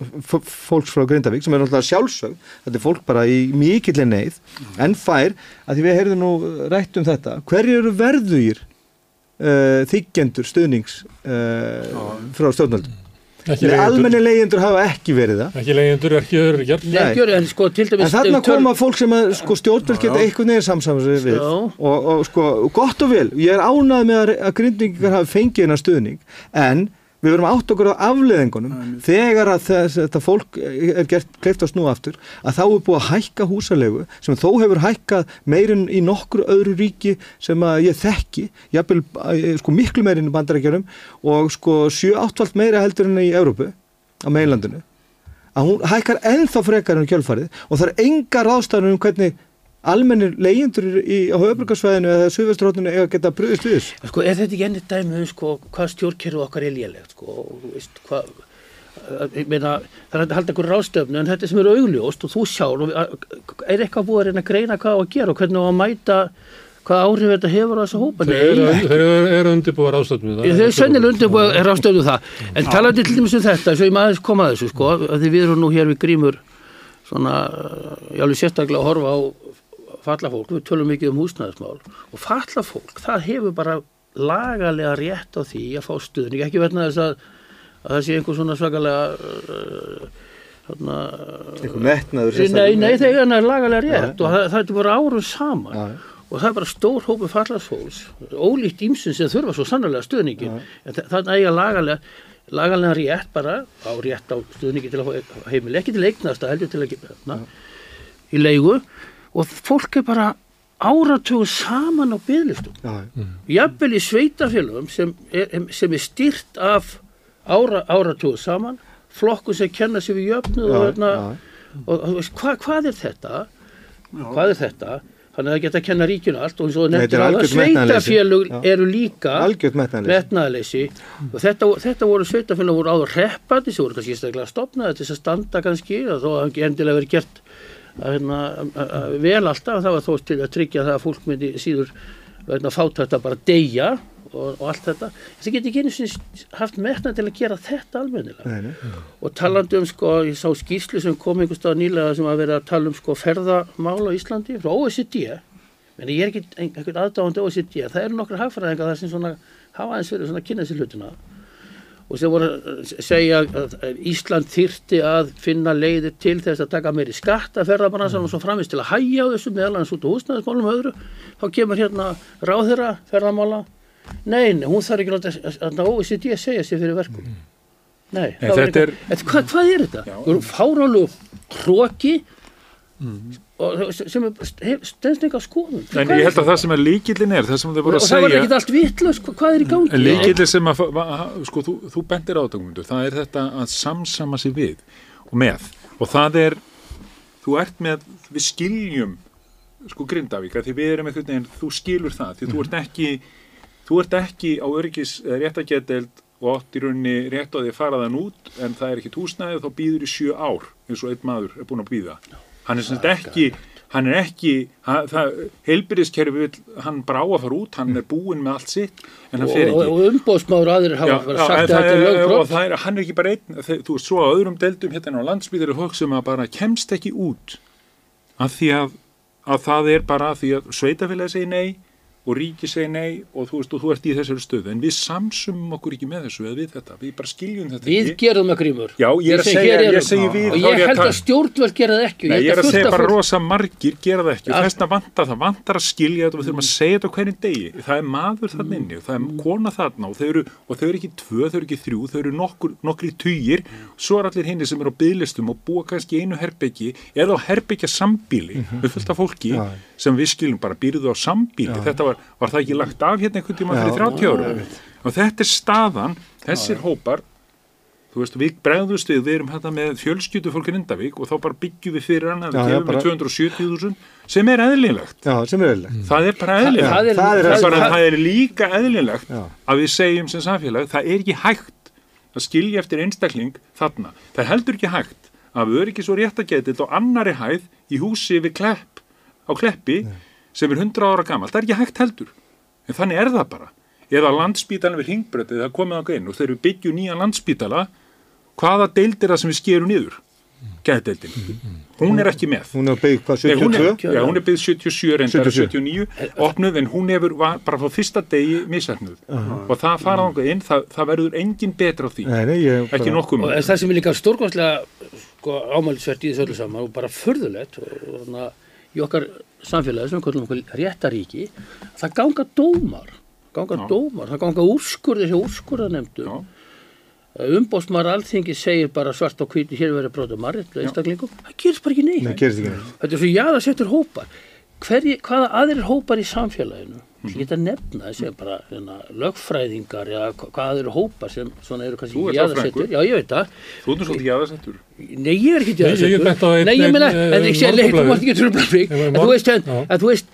fólks frá Grindavík sem er náttúrulega sjálfsög þetta er fólk bara í mikillir neyð en fær, að því við heyrðum nú rætt um þetta, hverju eru verðugir uh, þykjendur stuðnings uh, frá leigjendur. almenni leyendur hafa ekki verið það. Ekki leyendur, ekki öryrkjar. En sko, til dæmis- En þarna töl- koma fólk sem að sko, stjórnvöld geta veginn samsamað sér við. Og, og sko, gott og vel ég er ánað með að, grindingar hafi fengið hennar stuðning en við verum átt okkur á afleðingunum þegar að þess, þetta fólk er gert kleift að snúa aftur að þá er búið að hækka húsalegu sem þó hefur hækkað meirinn í nokkru öðru ríki sem að ég þekki jafnvel eh, sko, miklu meirinn í bandarækjarum og sko 7-8 meira heldur en í Evrópu á meilandinu að hún hækkar ennþá frekar en kjölfarið og það er enga ráðstæðanum um hvernig almennir leyendur í, á höfbrukarsvæðinu eða suðvestrótinu eiga að geta bröðist við þessu. Sko, er þetta ekki ennið dæmi um sko, hvað stjórnkerfi okkar er lélegt, sko, og þú veist, hvað, meina, það er að halda einhver ráðstöfnu, en þetta sem er augljóst og þú sjálf, er eitthvað búið að reyna að greina hvað að gera og hvernig að mæta, hvað áhrif þetta hefur á þessa hópa? Þeir eru, eru, eru undirbúið ráðstöfnu. Þeir eru sennilega undirbúið ráðstöfnu það, en talandi til dæmis um þetta, svo ég maður koma að þessu, sko, að því við erum nú hér við grímur, svona, ég alveg sérstaklega að horfa á falla fólk, við tölum mikið um húsnæðismál og falla fólk, það hefur bara lagalega rétt á því að fá stuðning, ekki verna þess að, að það sé einhver svona svakalega uh, þarna, Eitthvað metnaður Nei, nei, þeir er lagalega rétt og það, það er bara árum saman. Og það er bara stór hópu fallarsfólks ólíkt ímsum sem þurfa svo sannlega stuðningi en þa- þarna eiga lagalega lagalega rétt bara á rétt á stuðningi til að heimil ekki til eignast að heldur til að í leigu og fólk er bara áratugur saman á byðlistum jafnvel í sveitafélögum sem er, sem er styrt af ára, áratugur saman. Flokku sem kenna sér við jöfnu og, Já, hérna, já. og, og hva, hvað er þetta? Hvað er þetta? Þannig að það geta að kenna ríkinu allt og eins og nefndir það metnaðarleysi. sveitafélög Já. eru líka metnaðarleysi. og þetta, þetta voru sveitafélög voru áður reppandi sem voru kannski staklega stopnaði til þess að standa kannski og þó að það endilega verið gert vel alltaf það var þó til að tryggja það að fólk myndi síður vegna fátt þetta bara deyja og, og allt þetta. Það geti ekki einu sinni haft metnað til að gera þetta almennilega. Nei, nei. og talandi um sko, ég sá skýrslu sem kom einhvers stað nýlega sem að vera að tala um sko ferðamál á Íslandi frá OECD en ég er ekki einhvern aðdáðandi OECD það eru nokkra hagfræðingar þar sem svona hafa aðeins verið svona að kynna sér hlutina og sem voru að segja að Ísland þyrti að finna leiðir til þess að taka meiri skatt að ferðabransan og svo framist til að hæja á þessu meðal hans út á húsnæðismálum og öðru. Þá kemur hérna ráðherra ferðamála. Nei, nei, hún þarf ekki að að OECD að segja sér fyrir verkum. Nei, Nei, var þetta Þetta- hvað, hvað er þetta? Það eru hróki og sem stendst eitthvað skoðun. En ég held að það? sem er líkillin er, það sem þau og voru að það var segja ekki allt vitlaust, hvað er í gangi? En líkillin sem að, sko, þú, þú bendir á þetta, Guðmundur, það er þetta að samsama sig við og með. Og það er, þú ert með, við skiljum sko Grindavík, að því við erum einhvern veginn, þú skilur það, því þú ert ekki þú ert ekki á öryggis réttageteld og átt í rauninni rétt á því að fara þann út en það er ekki túsnæði og búin hann er sem sagt ekki hann er ekki, heilbyrðiskerfi hann bara á að fara út, hann er búinn með allt sitt, en hann og, fer og, ekki. og umbóðsmáður aðrir hafa Já, já, sagt að þetta er og lögbrot. það er, hann er ekki bara einn þú veist, svo á öðrum deildum hérna á landsbyðir fólk sem að bara kemst ekki út. Að því að, að það er bara því að sveitafélagi segir nei og ríki segir nei og þú veist og þú ert í þessari stöðu. En við samsumum okkur ekki með þessu eða við þetta, við bara skiljum þetta við ekki. gerum það grímur. Já, ég er að segja- ég erum. segi við, og ég ég að held að stjórnvöld gera það ekki. Og Nei, ég er held að segja bara rosa margir gera það ekki. Og Allt- þess að vanta það, vantar að skilja þetta og við þurfum að segja þetta á hverjum degi. Það er maður þarna inni og það er kona þarna og þau eru, og eru ekki tvö, þau eru ekki þrjú þau eru nokkur, nokkri tugir. Svo er allir hinni sem eru á byðlistum og búa kannski einu herbyggi eða á herbyggja sambíli við fullt af fólki. Sem við skiljum bara býrðu á sambíli Já. þetta var, var það ekki lagt af hérna einhvern tíma Já, fyrir 30 ára já, og þetta er staðan, þessir hópar þú veist, við bregðumst við, við erum hérna með fjölskyldu fólk í Nindavík og þá bara byggjum við fyrir hann að við bara- með 270.000 sem er eðlilegt. Já, sem er eðlilegt. það er bara eðlilegt. það er- það, er- bara, það- það er líka eðlilegt Já. að við segjum sem samfélag, það er ekki hægt að skilja eftir einstakling þarna. Það er heldur ekki hægt að öryggis og réttagetild og annari hæð í húsi við klepp á kleppi sem er 100 ára gamalt, það er ekki hægt heldur. En þannig er það bara. Eða landspítalan við hringbrötið, það komið á grein og þegar við byggjum nýjan landspítala hvaða deild er það sem við skerum niður? Geðdeildin, hún er ekki með. Hún er byggð hvað, Nei, hún er, 72? já, hún er byggð 77 reyndar 77. 79 opnuð en hún hefur var, bara frá fyrsta degi misæknuð Aha. og það fara þangað inn, það, það verður engin betra á því, Nei, nei, ég ekki nokkuð og það sem er líka stórkvæmslega sko, ámælisvert í þessu öllu saman og bara furðulegt og, og, þarna, í okkar samfélagi sem við kallum okkur réttaríki það ganga dómar ganga dómar, það ganga úrskurði sem úrskurðanemdum umbóðsmar alþingi segir bara svart á hvíti hér verið bróta marrið einstaklingum, það gerist bara ekki neitt. Nei, gerist ekki neitt. þetta er svo jaðarsettur hópar. Hverji, hvaða aðrir hópar í samfélaginu ég get að nefna þessi bara hérna, lögfræðingar eða hva- hvaða aðrir hópar sem svona eru kannski ert lögfræðingur. já ég veit það. Þú ert nú svolítið jaðarsettur. Nei, ég er ekki einn- Nei, ég meina, en ég sé leik, þú mátt ekki tröfla mig. Meina, þú veist,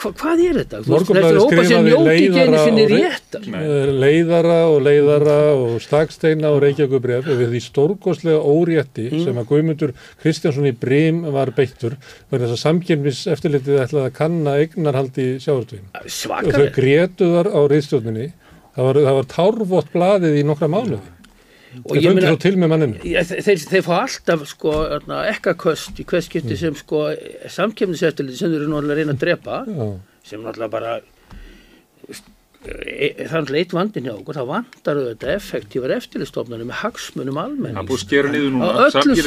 hva, Hvað er þetta? Þessi hópa sem njóti ekki einu leiðara sinni réttar. Eh, leiðara og leiðara og staksteina og reykjagubref við því stórkostlega órétti Mm. sem að Guðmundur Kristjánsson í Brím var beittur verður þess að samkjörnvis eftirlitið ætlaði að kanna eignarhaldi sjávartvegin og þau grétuðar á reyðstjórninni það var, var tárvott blaðið í nokkra mánuði þeir meina- svo til með manninu Já, þe- þeir, þeir fá alltaf sko ekkaköst í hvers Mm. sem sko samkemniseftiliti sem þeir eru náttúrulega að reyna að drepa Já. sem náttúrulega bara það er alltaf eitt vandin hjá okkur, það vantar auðvitað effektívar eftirlistofnarnir með hagsmunum almenning. Það búið að skera niður núna, Á öllum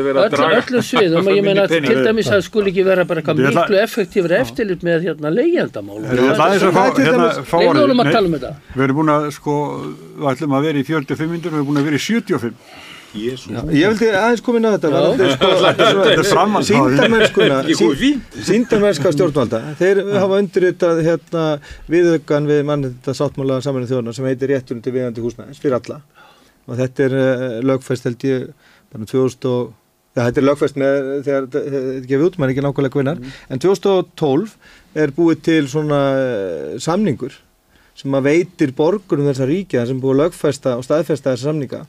er verið að öllum- sviðum og ég meina til dæmis að það skuli ekki vera bara eitthvað miklu effektívar eftirlit með hérna ætla aðeins að hérna, Nei, tala um þetta. Við erum búin að, sko, við ætlum að vera í 45 minnur, við erum búin að vera í 75. Jésu. Já, ég vildi aðeins koma inn á þetta sko, er síndarmennskuna síndarmennska stjórnvalda. Þeir hafa undirritað hérna, viðaukan við mannþetta sáttmála saminu þjóðana sem heitir rétturinn til viðandi húsnæðis fyrir alla. Og þetta er uh, lögfæst held ég bara 2000 og Já, þetta er lögfæst með þegar þetta er gefið út, maður er ekki nákvæmlega kvinnar, en 2012 er búið til svona uh, samningur sem að veitir borgurum þessa ríkja sem búið að lögfæsta og staðfæsta þessa samninga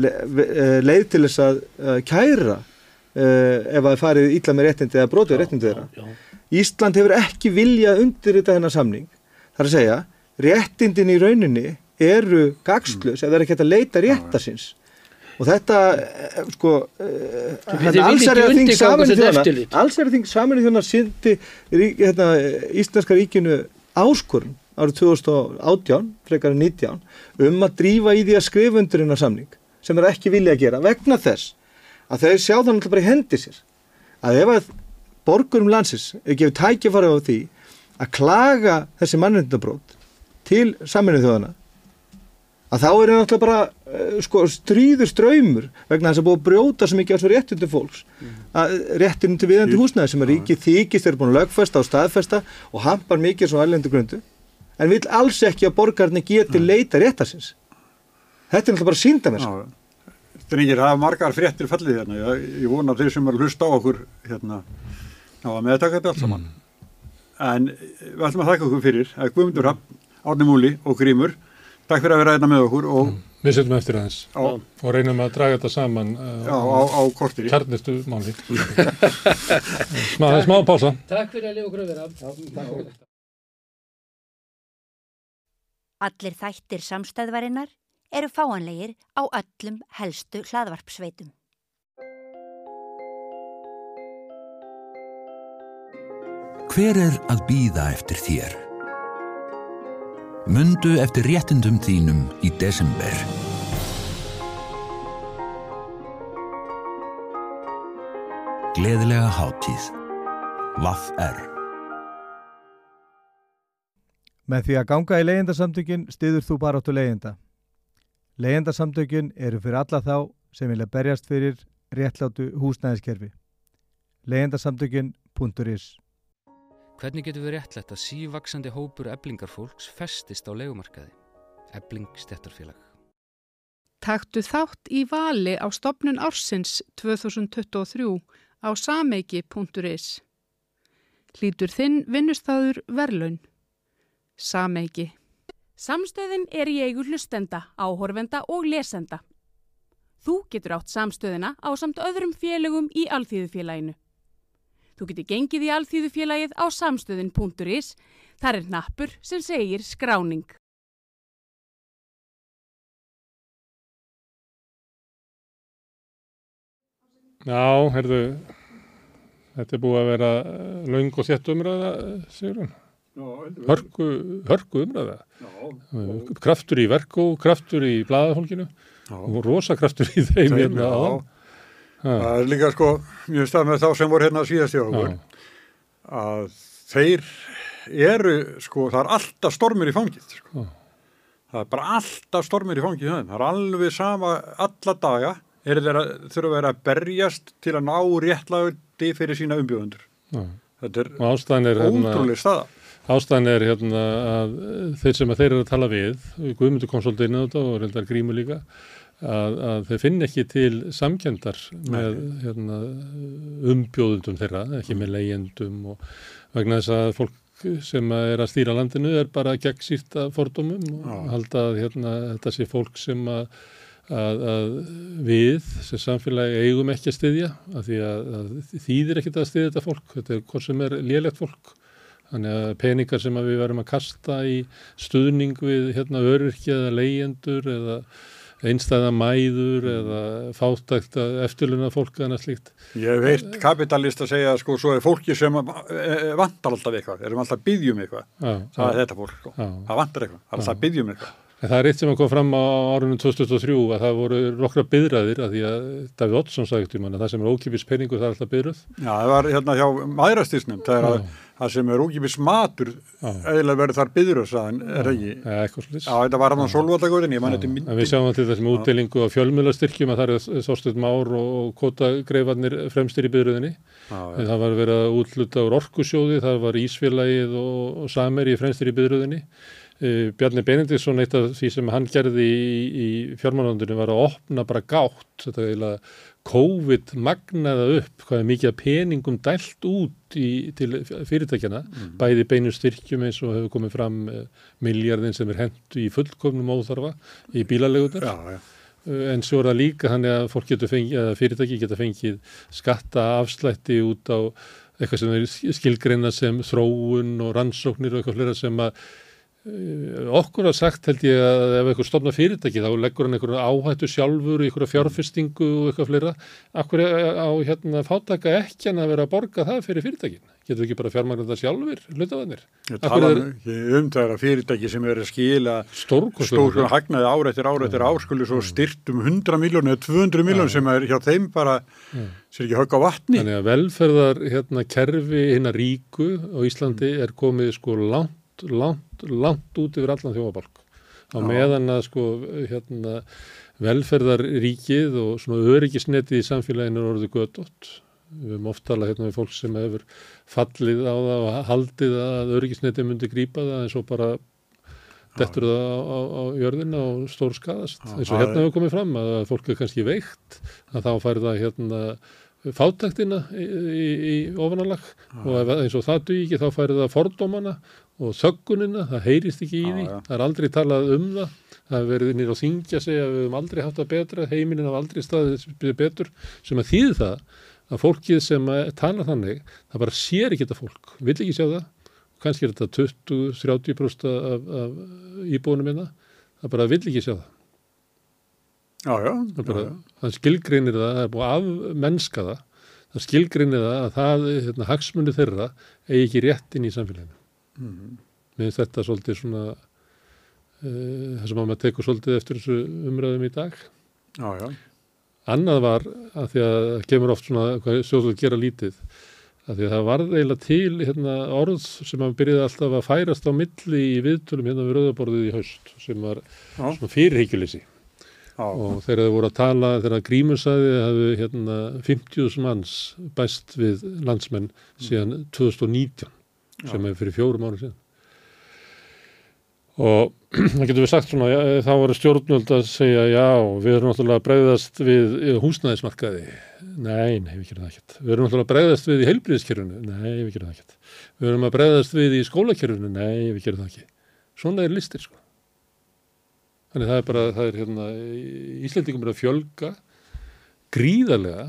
le, uh, leið til þess að uh, kæra uh, ef að það farið illa með réttindi eða brotið réttindi þeirra. Ísland hefur ekki viljað undirrita þennan samning. Það er að segja, réttindin í rauninni eru gagslus ef það er ekki hægt að leita réttarsins. Og þetta, eh, sko, Þið viljið ekki undirgangast þetta eftirlit. alls er þing saminu þjóna sindi hérna, Íslenska ríkinu áskorun árið 2018, frekar en 19, um að drífa í því að skrifa undir hennar samning sem er ekki vilja að gera vegna þess að þau sjá þannig bara í hendi sér. Að ef að borgurum landsins er gefið tækifari á því að klaga þessi mannreindabrót til saminu þjóðana að þá er það náttúrulega bara uh, sko, stríður ströymur vegna þess að búið að brjóta svo mikið á þessu réttindi fólks. Að réttinu til viðandi húsnæði sem að ríkið þykist er búin að lögfesta og staðfesta og hampar mikið svo allendu grundu en vil alls ekki að borgarni geti leita réttarsins. Þetta er náttúrulega bara sínda mér Strengir, það er margar fréttir fallið hérna. Ég, ég vona að þeir sem er að hlusta á okkur hérna, ná að meðtaka þetta allt saman. En við ætlum að þakka okkur fyrir að Guðmundur Rapp, Árni Múli og Grímur, takk fyrir að vera hérna með okkur og Við setjum eftir aðeins og reynum að draga þetta saman uh, Já, á- á korteri. Kjarnistu máli. Smá, smá pása. Takk fyrir að lifa okkur að Allir þættir samstæðvarinnar eru fáanlegir á öllum helstu hlaðvarpsveitum. Hver er að býða eftir þér? Mundu eftir réttindum þínum í desember. Gleðilega hátíð. Vaff R. Með því að ganga í leyendasamtökin stiður þú bara áttu leyenda. Leyendasamtökin eru fyrir alla þá sem vilja berjast fyrir réttlátu húsnæðiskerfi. Leyendasamtökin.is Hvernig getur við réttlætt að sívaksandi hópur eblingarfólks festist á legumarkaði? Ebling stjættarfélag. Taktu þátt í vali á stopnun ársins 2023 á sameiki.is. Hlýtur þinn vinnustæður verlaun. Sameiki. Samstöðin er í eigu hlustenda, áhorfenda og lesenda. Þú getur átt samstöðina á samt öðrum félögum í Alþýðufélaginu. Þú getur gengið í Alþýðufélagið á samstöðin.is. Þar er nappur sem segir skráning. Já, herðu þetta er búið að vera laung og þétt umræða, Sigrun. Hörku, hörku umræða Já. kraftur í verku, kraftur í blaðahólkinu og rosa kraftur í þeim Þeim, hérna já. áðan. Ha. Það er líka sko mjög stað með þá sem voru hérna síðast í okkur að þeir eru sko, það er alltaf stormur í fangið sko. það er bara alltaf stormur í þeim. það er alveg sama alla daga eru þeir að þurfa að vera að berjast til að ná réttlægði fyrir sína umbjóðundur Já. þetta er og er hérna- ótrúlega staða ástæðan er hérna að þeir sem að þeir eru að tala við Guðmundur kom svolítið inn á þetta og reyndar grímu líka að, að þeir finn ekki til samkendar með hérna, umbjóðundum þeirra, ekki með leyendum og vegna þess að fólk sem að er að stýra landinu er bara gegn sýrta fordómum og halda að hérna, þetta sé fólk sem að, að, að við sem samfélagi eigum ekki að styðja af því að, að þýðir ekkert að styðja þetta fólk þetta er hvort sem er lélegt fólk Þannig að peningar sem að við verum að kasta í stuðning við hérna öryrkja eða leyendur eða, einstæða mæður eða fátækt eftirluna fólk eða slíkt. Ég hef heyrt kapitalist að segja sko svo er fólki sem eh, vantar alltaf eitthvað, erum alltaf byggjum eitthvað, Já, það er þetta fólk sko, Já. það vantar eitthvað, það er alltaf byggjum eitthvað. En það er eitt sem að kom fram á árunum 2003 að það voru nokkra byðraðir að því að Davíð Oddsson sagði um hann að það sem er ókipis peningur það er alltaf byðröð. Já, það var hérna hjá maðurastisnum, það er að. Það sem er ógifis matur, eðlilega verður þar byður saðan, er ekki? Já, þetta var hann á solvallagöðin, ég man þetta mynd. En við sjáum til þessum útdelingu á fjölmjölastyrkjum að það er Þorsteinn Már og kótagreifarnir fremstir í. En það var verið að útluta úr orkusjóði, það var Ísfélagið og, Sameri fremstir í byðröðinni. Uh, Bjarni Benediktsson, eitt af því sem hann gerði í, í fjármálöndunum var að opna bara gátt, þetta er COVID magnaða upp, hvað er mikið af peningum dælt út í, til fyrirtækjana, bæði beinu styrkjum eins og hefur komið fram uh, miljardin sem er hendt í fullkomnum óþarfa í bílalegutar. Já, já. Uh, En svo er það líka þannig að fólk getur fengið, að fyrirtæki geta fengið skatta afslætti út á eitthvað sem er skilgreina sem þróun og rannsóknir og eitthvað flera sem að okkur har sagt held ég að ef eitthvað stofna fyrirtæki þá leggur hann eitthvað áhættu sjálfur eitthvað fjárfestingu og eitthvað flera akkur á hérna fátaka ekki hann að vera að borga það fyrir fyrirtækin? Getur ekki bara fjármagnar það sjálfur ekki um það er að fyrirtæki sem er að skila Stórkostlegur stór hagnaði ár eftir ár eftir ár skuli svo styrt um 100 miljónu eða 200 miljónu sem er hjá þeim bara sér ekki högg á vatni. Þannig að velferðar hérna, kerfi hinnar ríku á Íslandi er komið sko langt, langt, langt út yfir allan þjóðabalk. Á Já. meðan að sko hérna, velferðarríkið og svona öryggisnetið í samfélaginu er orðið gödótt. Við höfum oft talað hérna við fólk sem hefur fallið á það og haldið að öryggisnetið myndi grípa það en svo bara dettur það á, á, á jörðina og stór skadast. Eins og hérna hefur komið fram að fólk er kannski veikt að þá fær það hérna fátæktina í, í, í ofanalag og ef, eins og það duði ekki þá færi það fordómana og þöggunina, það heyrist ekki í því, það er aldrei talað um það, það hefur verið nýr á þingja segja að við höfum aldrei haft það betra, heiminin hafa aldrei staðið betur, sem að þýði það að fólkið sem að tala þannig, það bara sér ekki þetta fólk, vill ekki sjá það, kannski er þetta 20-30% af, af íbúinum minna, það bara vill ekki sjá það. Já, já. Það, bara, já, já. það skilgreinir það, það er búið að mennska það, það skilgreinir það að það, hérna, hagsmunni þeirra eigi ekki rétt inn í samfélaginu. Mhm. Mér finnst þetta svolítið svona, uh, það sem að maður tekur svolítið eftir þessu umræðum í dag. Já, já. Annað var að því að það kemur oft svona, hvað sjóðsvöld gera lítið, að því að það var eiginlega til hérna, orð sem að byrjaði alltaf að færast á milli í viðtölum hérna við rauðaborðið í haust, sem var Já. og þegar þau voru að tala þegar Grímur sagði að hafi hérna 50.000 manns bæst við landsmenn síðan 2019 sem er fyrir fjórum árum síðan. Og það getur við sagt svona já, þá voru stjórnvöld að segja já við erum náttúrulega að bregðast við eh, húsnæðismarkaði. Nei, nei, við gerum það ekkert. Við erum náttúrulega að bregðast við í heilbriðiskerfunu nei, við gerum það ekkert. Við erum að bregðast við í skólakerfunu nei, við gerum það ekki. Svona er listir sko. Þannig það er bara, það er hérna, Íslendingum er að fjölga gríðarlega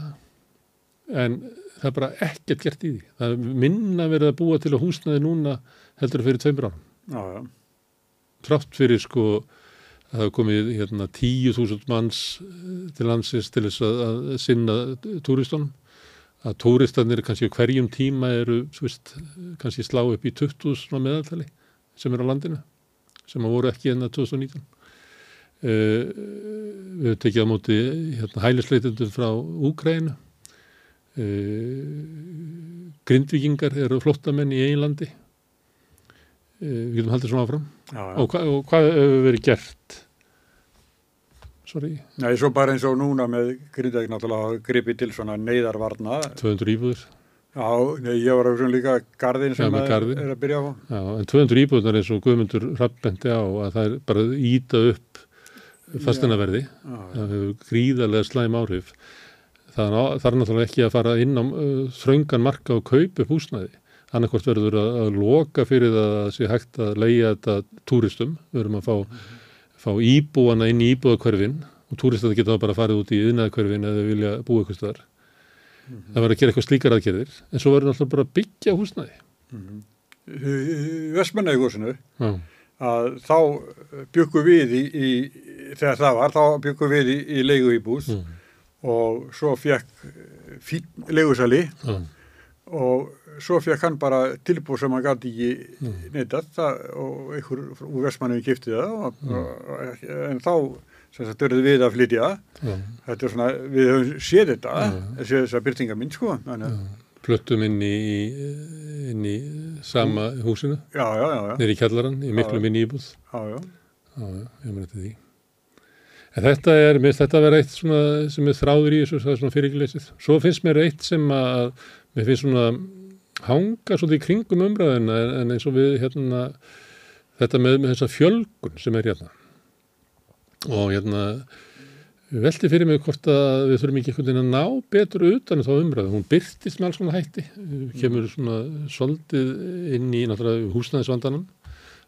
en það er bara ekkert gert í því. Það er minna verið að búa til að húsnaði núna heldur fyrir tveimur árum. Trátt fyrir sko að það komið hérna 10.000 manns eh, til landsins til þess að, að sinna túristunum. Að túristanir kannski hverjum tíma eru, þú veist, kannski slá upp í 20.000 á meðaltali sem eru á landinu, sem að voru ekki enna 2019. Uh, við tekið á móti hérna, hælisleitundum frá Úkrænu uh, grindvikingar eru flottamenn í einlandi uh, við getum haldið svona áfram Já, já. Og, hva, og hvað hefur verið gert sorry Nei, svo bara eins og núna með Grindavík náttúrulega gripi til svona neyðarvarna. 200 íbúður Já, nei, ég var að hugsa líka garðin sem að garðinn. er að byrja á. Já, en 200 íbúðunar eins og Guðmundur rappbendi á að það er bara að íta upp já. það hefur gríðarlega slæm áhrif það er, það er náttúrulega ekki að fara inn á uh, þröngan marka og kaupa upp húsnæði. Annarkvort verður að, að loka fyrir það að sé hægt að leia þetta túristum, við erum að fá, fá íbúana inn í íbúðakverfin og túristar geta bara farið út í yðnaðakverfin eða vilja búa eitthvað staðar. Það verður að gera eitthvað slíkar aðgerðir en svo verður náttúrulega bara að byggja húsnæði. Vestmannægúsinu, Já. að þá byggum við í, í þegar það var, þá byggum við í, í leigu íbúð Mm. Og svo fekk fín leigusali Mm. og svo fekk hann bara tilbúð sem hann gæti ekki Mm. neitað það, og einhver úr Vestmanni kipti það og, Mm. en þá verður við að flytja Mm. þetta er svona, við höfum séð þetta Mm. þessi þessa byrtinga minn sko að- Fluttum inn í, inn í sama húsinu. Já, já, já, já. Nýri kjallaran, í miklu minni íbúð. Já, já. Já, já, ég þetta því. En þetta er, mér finnst þetta að vera eitt svona sem er þráður í þessu, það er svona fyrirgileysið. Svo finnst mér eitt sem að, mér finnst svona hanga svolítið í kringum umræðina en, eins og við hérna, þetta með, með þessa fjölgun sem er hérna. Og hérna, við velti fyrir mig hvort að við þurfum ekki einhvern veginn að ná betur utan um þá umræðu. Hún byrtist með alls svona hætti, kemur svona soldið inn í náttúrulega húsnæðisvandanum,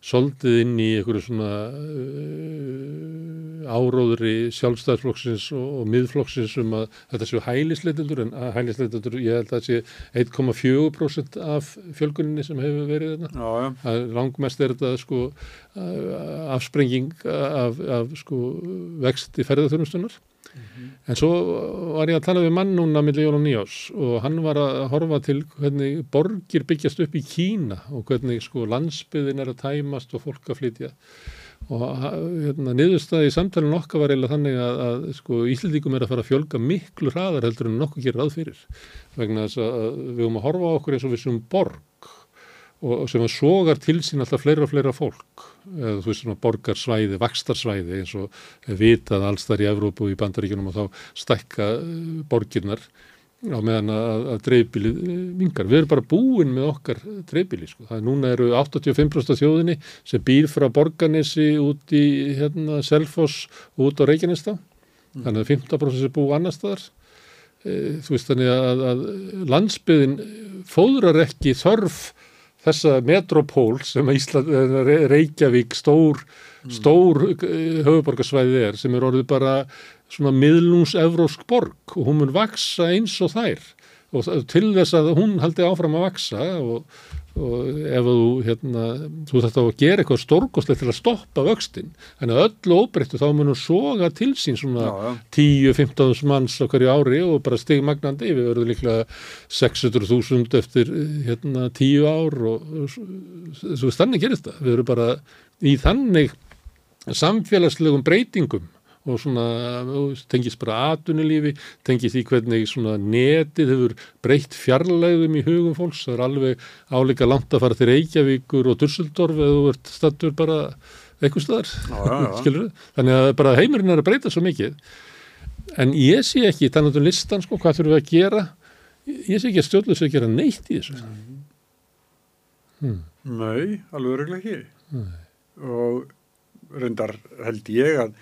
soldið inn í einhverju svona uh, áróðri sjálfstæðsflokksins og, og miðflokksins um að þetta séu hælisleitendur en að hælisleitendur, ég held að það sé 1,4% af fjölguninni sem hefur verið þarna. Já, já. Langmest er þetta sko uh, afsprenging af, af sko vexti ferðarþjónustunar. En svo var ég að tala við mann núna millir jól og nýjás og hann var að horfa til hvernig borgir byggjast upp í Kína og hvernig sko landsbyðin er að tæmast og fólk að flytja. Og hérna, niðurstaði í samtalenu okkar var eiginlega þannig að, að sko, Íslendingum er að fara að fjölga miklu hraðar heldur en nokkuð gerir ráð fyrir vegna þess að við höfum að horfa á okkur eins og við sem borg og sem að sogar til sín alltaf fleira og fleira fólk eða þú veist svona borgarsvæði, vakstarsvæði eins og er vitað alls þar í Evrópu og í bandaríkjunum og þá stækka eh, borgirnar á meðan að, að dreifbílið mingar. Við erum bara búin með okkar dreifbíli sko. Það er núna eru 85% af þjóðinni sem býr frá Borganesi út í hérna Selfoss út á Reykjanestá. Mm. Þannig að 15% sem búi annar staðar. E, þú veist þannig að, að landsbyðin fóðrar ekki þörf þessa metropól sem Ísland, Reykjavík stór, stór eh, höfuborgarsvæði er sem er orðið bara svona miðlungsevrósk borg og hún mun vaksa eins og þær. Og til þess að hún haldi áfram að vaksa og, og ef þú hérna, þú þetta að gera eitthvað stórkostlegt til að stoppa vöxtin en að öllu óbreyttu þá mun hún soga til sín svona Já, já. 10-15 manns á hverju ári og bara stigmagnandi. Við verðum líklega 600.000 eftir hérna 10 ár og, svo þannig gerist það. Við erum bara í þannig samfélagslegum breytingum og svona og tengist bara atunulífi, tengist því hvernig svona netið hefur breytt fjarlægðum í hugum fólks, það er alveg áleika langt að fara til Reykjavíkur og Dusseldorf eða þú ert stattur bara eitthvað staðar, skilur þannig að bara heimurinn er að breyta svo mikið. En ég sé ekki, þannig um listan sko, hvað þurfum við að gera? Ég sé ekki að stjórnlega að gera neitt í þessu. Hmm. Nei, alveg öruglega ekki. Nei. Og reyndar held ég að,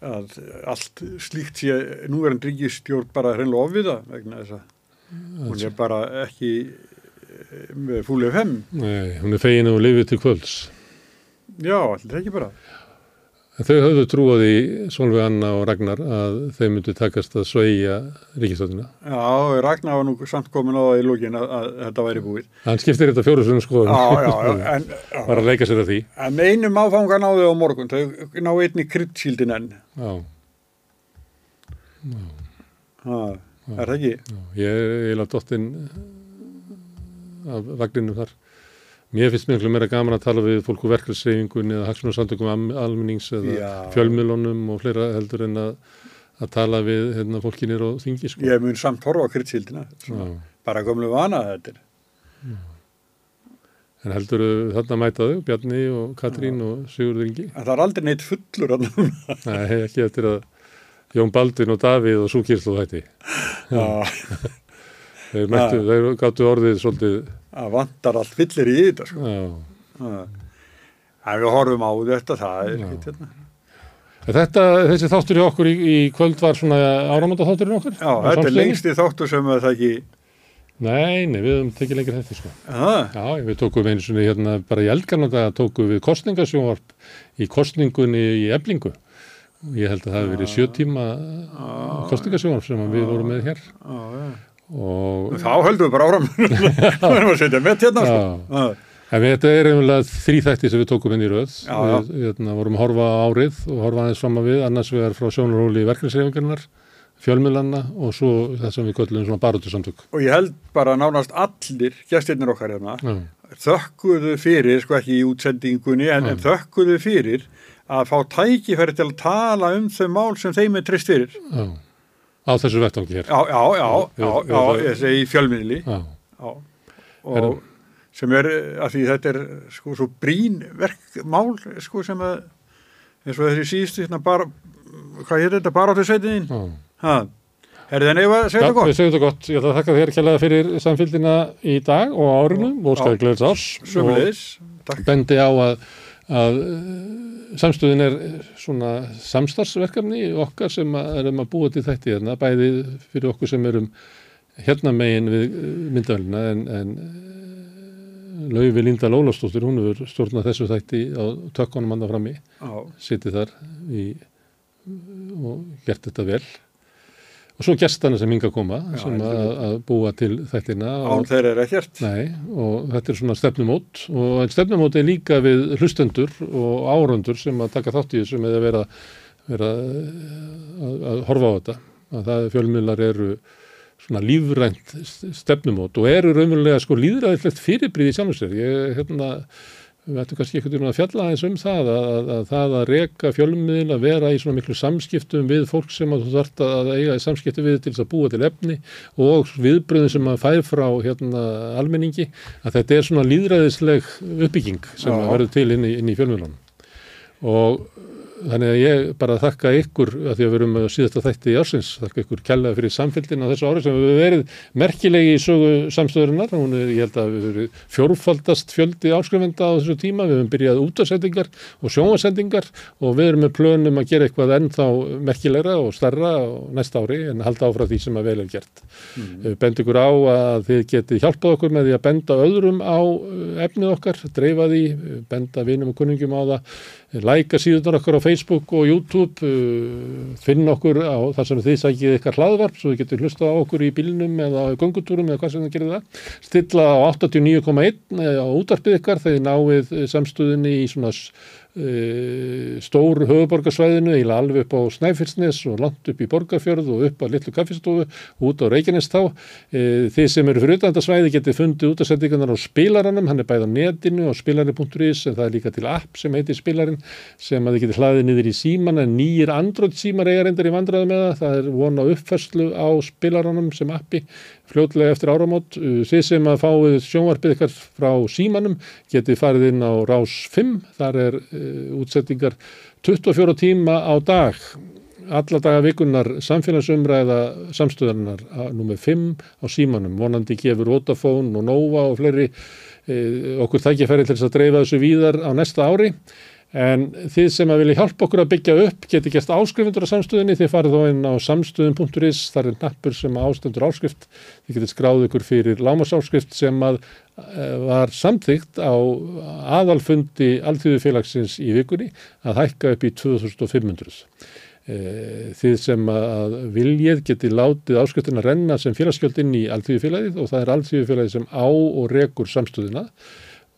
að allt slíkt sé núverandi ríkistjórn bara hreinlega ofviða vegna þess að hún er bara ekki eh, með fúlið fem. Nei, hún er fegin og lifið til kvölds Já, allir ekki bara. En þau höfðu trúið í Solveig Anna og Ragnar að þau myndu takast að sveigja ríkistöðuna. Já, Ragnar var nú samt komin á það í lókin að, að þetta væri búið. Hann skiptir þetta fjóru svona skoðum. Já, já, já, en, já. Var að leika sér að því. En einum áfanga náðu á morgun, þau ná einni kryddskildin enn. Já. Ha, er það ekki? Já, ég er eiginlega dottinn af vagninum þar. Mér finnst miklu meira gaman að tala við fólk úr verkefnsreyfingunni eða hagsmunarsamtökum almennings eða Já. fjölmilónum og fleira heldur en að, að tala við hérna, fólkinir og þingi. Sko. Ég mun samt horfa á kryddskildina. Já. Bara gömlu vana þetta er. En heldur þarna mætaðu, Bjarni og Katrín og Sigurður Ingi? En það er aldrei neitt fullur að núna. Nei, ekki eftir að Jón Baldvin og Davíð og Súkýrslu hætti. Já. Þeir mættu, þeir gáttu orðið svolítið. Það vantar allt fyllir í þetta sko. Já. En við horfum á þetta, það er ekki hérna. Þetta, þessi þáttur í okkur í, í kvöld var svona áramönda þátturinn okkur? Já, þetta er lengsti þáttur sem það ekki... Nei, nei, við höfum tekið lengur þetta sko. Aha. Já, við tókum einu svona hérna bara í eldgarnanda tókum við kostningasjónvarp í kostningunni í eblingu. Ég held að það hefði verið sjö tíma kostningasjónvarp sem við vorum með hér. Já, já. Og... Þá höldum við bara áram. Það verðum að setja með hérna sko. En við, þetta er einhverlega þrýþætti sem við tókum inn í röð. Já, já. Við hérna, vorum að horfa árið og horfa aðeins fram að við, annars við erum frá sjónarhóli verkefnisreifingarnar, fjölmiðlanna og svo það sem við köllum svona baróttu samtök. Og ég held bara nánast allir gestirnir okkar hérna Já. þökkuðu fyrir, sko ekki í útsendingunni, en, en þökkuðu fyrir að fá tækifæri til að tala um þau mál sem þeim er trist fyrir. Já. Á þessu vettvangi hér. Já, já, já, já, Já, já, já, fjölmiðli. Já. Já. Og sem er, að því þetta er sko svo brín verkmál, sko sem að, eins og þessi síðustu, hérna bara, hvað hér þetta, bara áttu sveitin Já. Ha, er það nefn að segja Já, þetta gott? við segjum þetta gott. Ég ætla að þakka þér kjærlega fyrir samfélgina í dag og á árinu og óskaði gleðis árs. Sömuleiðis, Og Bendi á að, að eh, samstöðin er svona samstarfsverkefni okkar sem að erum að búa til þetta hérna, bæði fyrir okkur sem erum hérna megin við myndavælina en, en Laufi Linda Lólafstóttir, hún hefur stjórnað þessu þætti á tökkunum anda frammi, Já. sitið þar í, og gert þetta vel. Og svo gestana sem hinga að koma, Já, sem að, að búa til þættina. Án þeirra er ekkert. Nei, og þetta er svona stefnumót og en stefnumót er líka við hlustendur og árundur sem að taka þátt í þessu með að vera, vera að, að horfa á þetta. Að það fjölmiðlar eru svona lífrænt stefnumót og eru raunverulega sko líðræðilegt fyrirbríð í sér. Ég, hérna, við ættum kannski veginn að fjalla aðeins um það að, að, að það að reka fjölmiðl að vera í svona miklu samskiptum við fólk sem þú þarft að eiga í samskiptum við til þess að búa til efni og viðbröðum sem að fær frá hérna almenningi að þetta er svona líðræðisleg uppbygging sem verður til inn í, í fjölmiðlunum. Og þannig að ég bara þakka ykkur að því að við erum síðasta þætti í ársins. Þakka ykkur kærlega fyrir samfélgin á þessu ári sem við verið merkilegi í sögu samstöðurinnar, hún er, ég held að við verið fjórfaldast fjöldi áskrifenda á þessu tíma, við hefum byrjað útasendingar og sjónvasendingar og við erum með plönum að gera eitthvað ennþá merkilegra og starra næsta ári en halda áfram því sem að vel er gert. Mm. bend ykkur á að þið getið hjálpað okkur með því að benda öðrum á uh, efnið okkar, dreifa því uh, benda vinum og kunningum á það læka síðunar okkur á Facebook og YouTube uh, finna okkur á þar sem þið sækið ykkar hlaðvarp svo þið getur hlusta á okkur í bílnum eða á göngutúrum eða hvað sem þið gerir það. Stilla á 89,1 á útarpið ykkar þegar þið náið eh, samstöðinni í svona stóru höfuborgarsvæðinu eða alveg upp á Snæfellsnes og langt upp í Borgarfjörð og upp á Littlu kaffistofu út á Reykjanes þá. Uh, þið sem eru fyrir utandasvæði getið fundið útasendingarnar á spilaranum hann er bæð á netinu á spilari.is en það er líka til app sem heitir spilarin sem að þið getið hlaðið niður í síman en nýjir Android símar eiga reyndar í vandræðu með það það er von á uppfærslu á spilaranum sem appi fljótlega eftir áramót. Uh, þið sem að fáið sjónvarpið ykkar frá símanum getið farið inn á rás 5 þar er uh, útsettingar 24 tíma á dag. Alla daga vikunar samfélagsumræða samstöðarnar nummer 5 á símanum. Vonandi gefur Vodafone og Nova og fleiri uh, okkur tækifæri til þess að dreifa þessu víðar á næsta ári En þið sem að vilja hjálpa okkur að byggja upp geti gert áskrifundur á samstöðinni, þið farið þó inn á samstöðin.is, þar er nappur sem ástendur áskrift, þið getið skráð ykkur fyrir lámasáskrift sem að eh, var samþygt á aðalfundi Alþjóðufélagsins í vikunni að hækka upp í 2500. Eh, Þið sem að viljið geti látið áskriftina renna sem félagsgjöldinn í Alþjóðufélagið og það er Alþjóðufélagið sem á og rekur samstöðina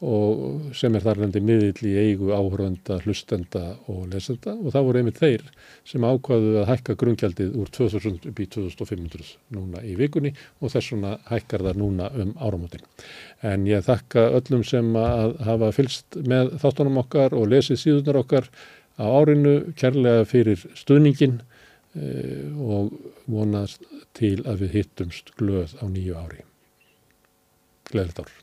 og sem er þar lendi miðill í eigu áhörönda, hlustenda og lesenda og það voru einmitt þeir sem ákvaðu að hækka grungjaldið úr 2000 upp í 2500 núna í vikunni og þess vegna hækkar það núna um áramótin. En ég þakka öllum sem að hafa fylst með þáttunum okkar og lesið síðunar okkar á árinu kærlega fyrir stuðningin eh, og vonast til að við hittumst glöð á nýju ári. Gleðilegt ár.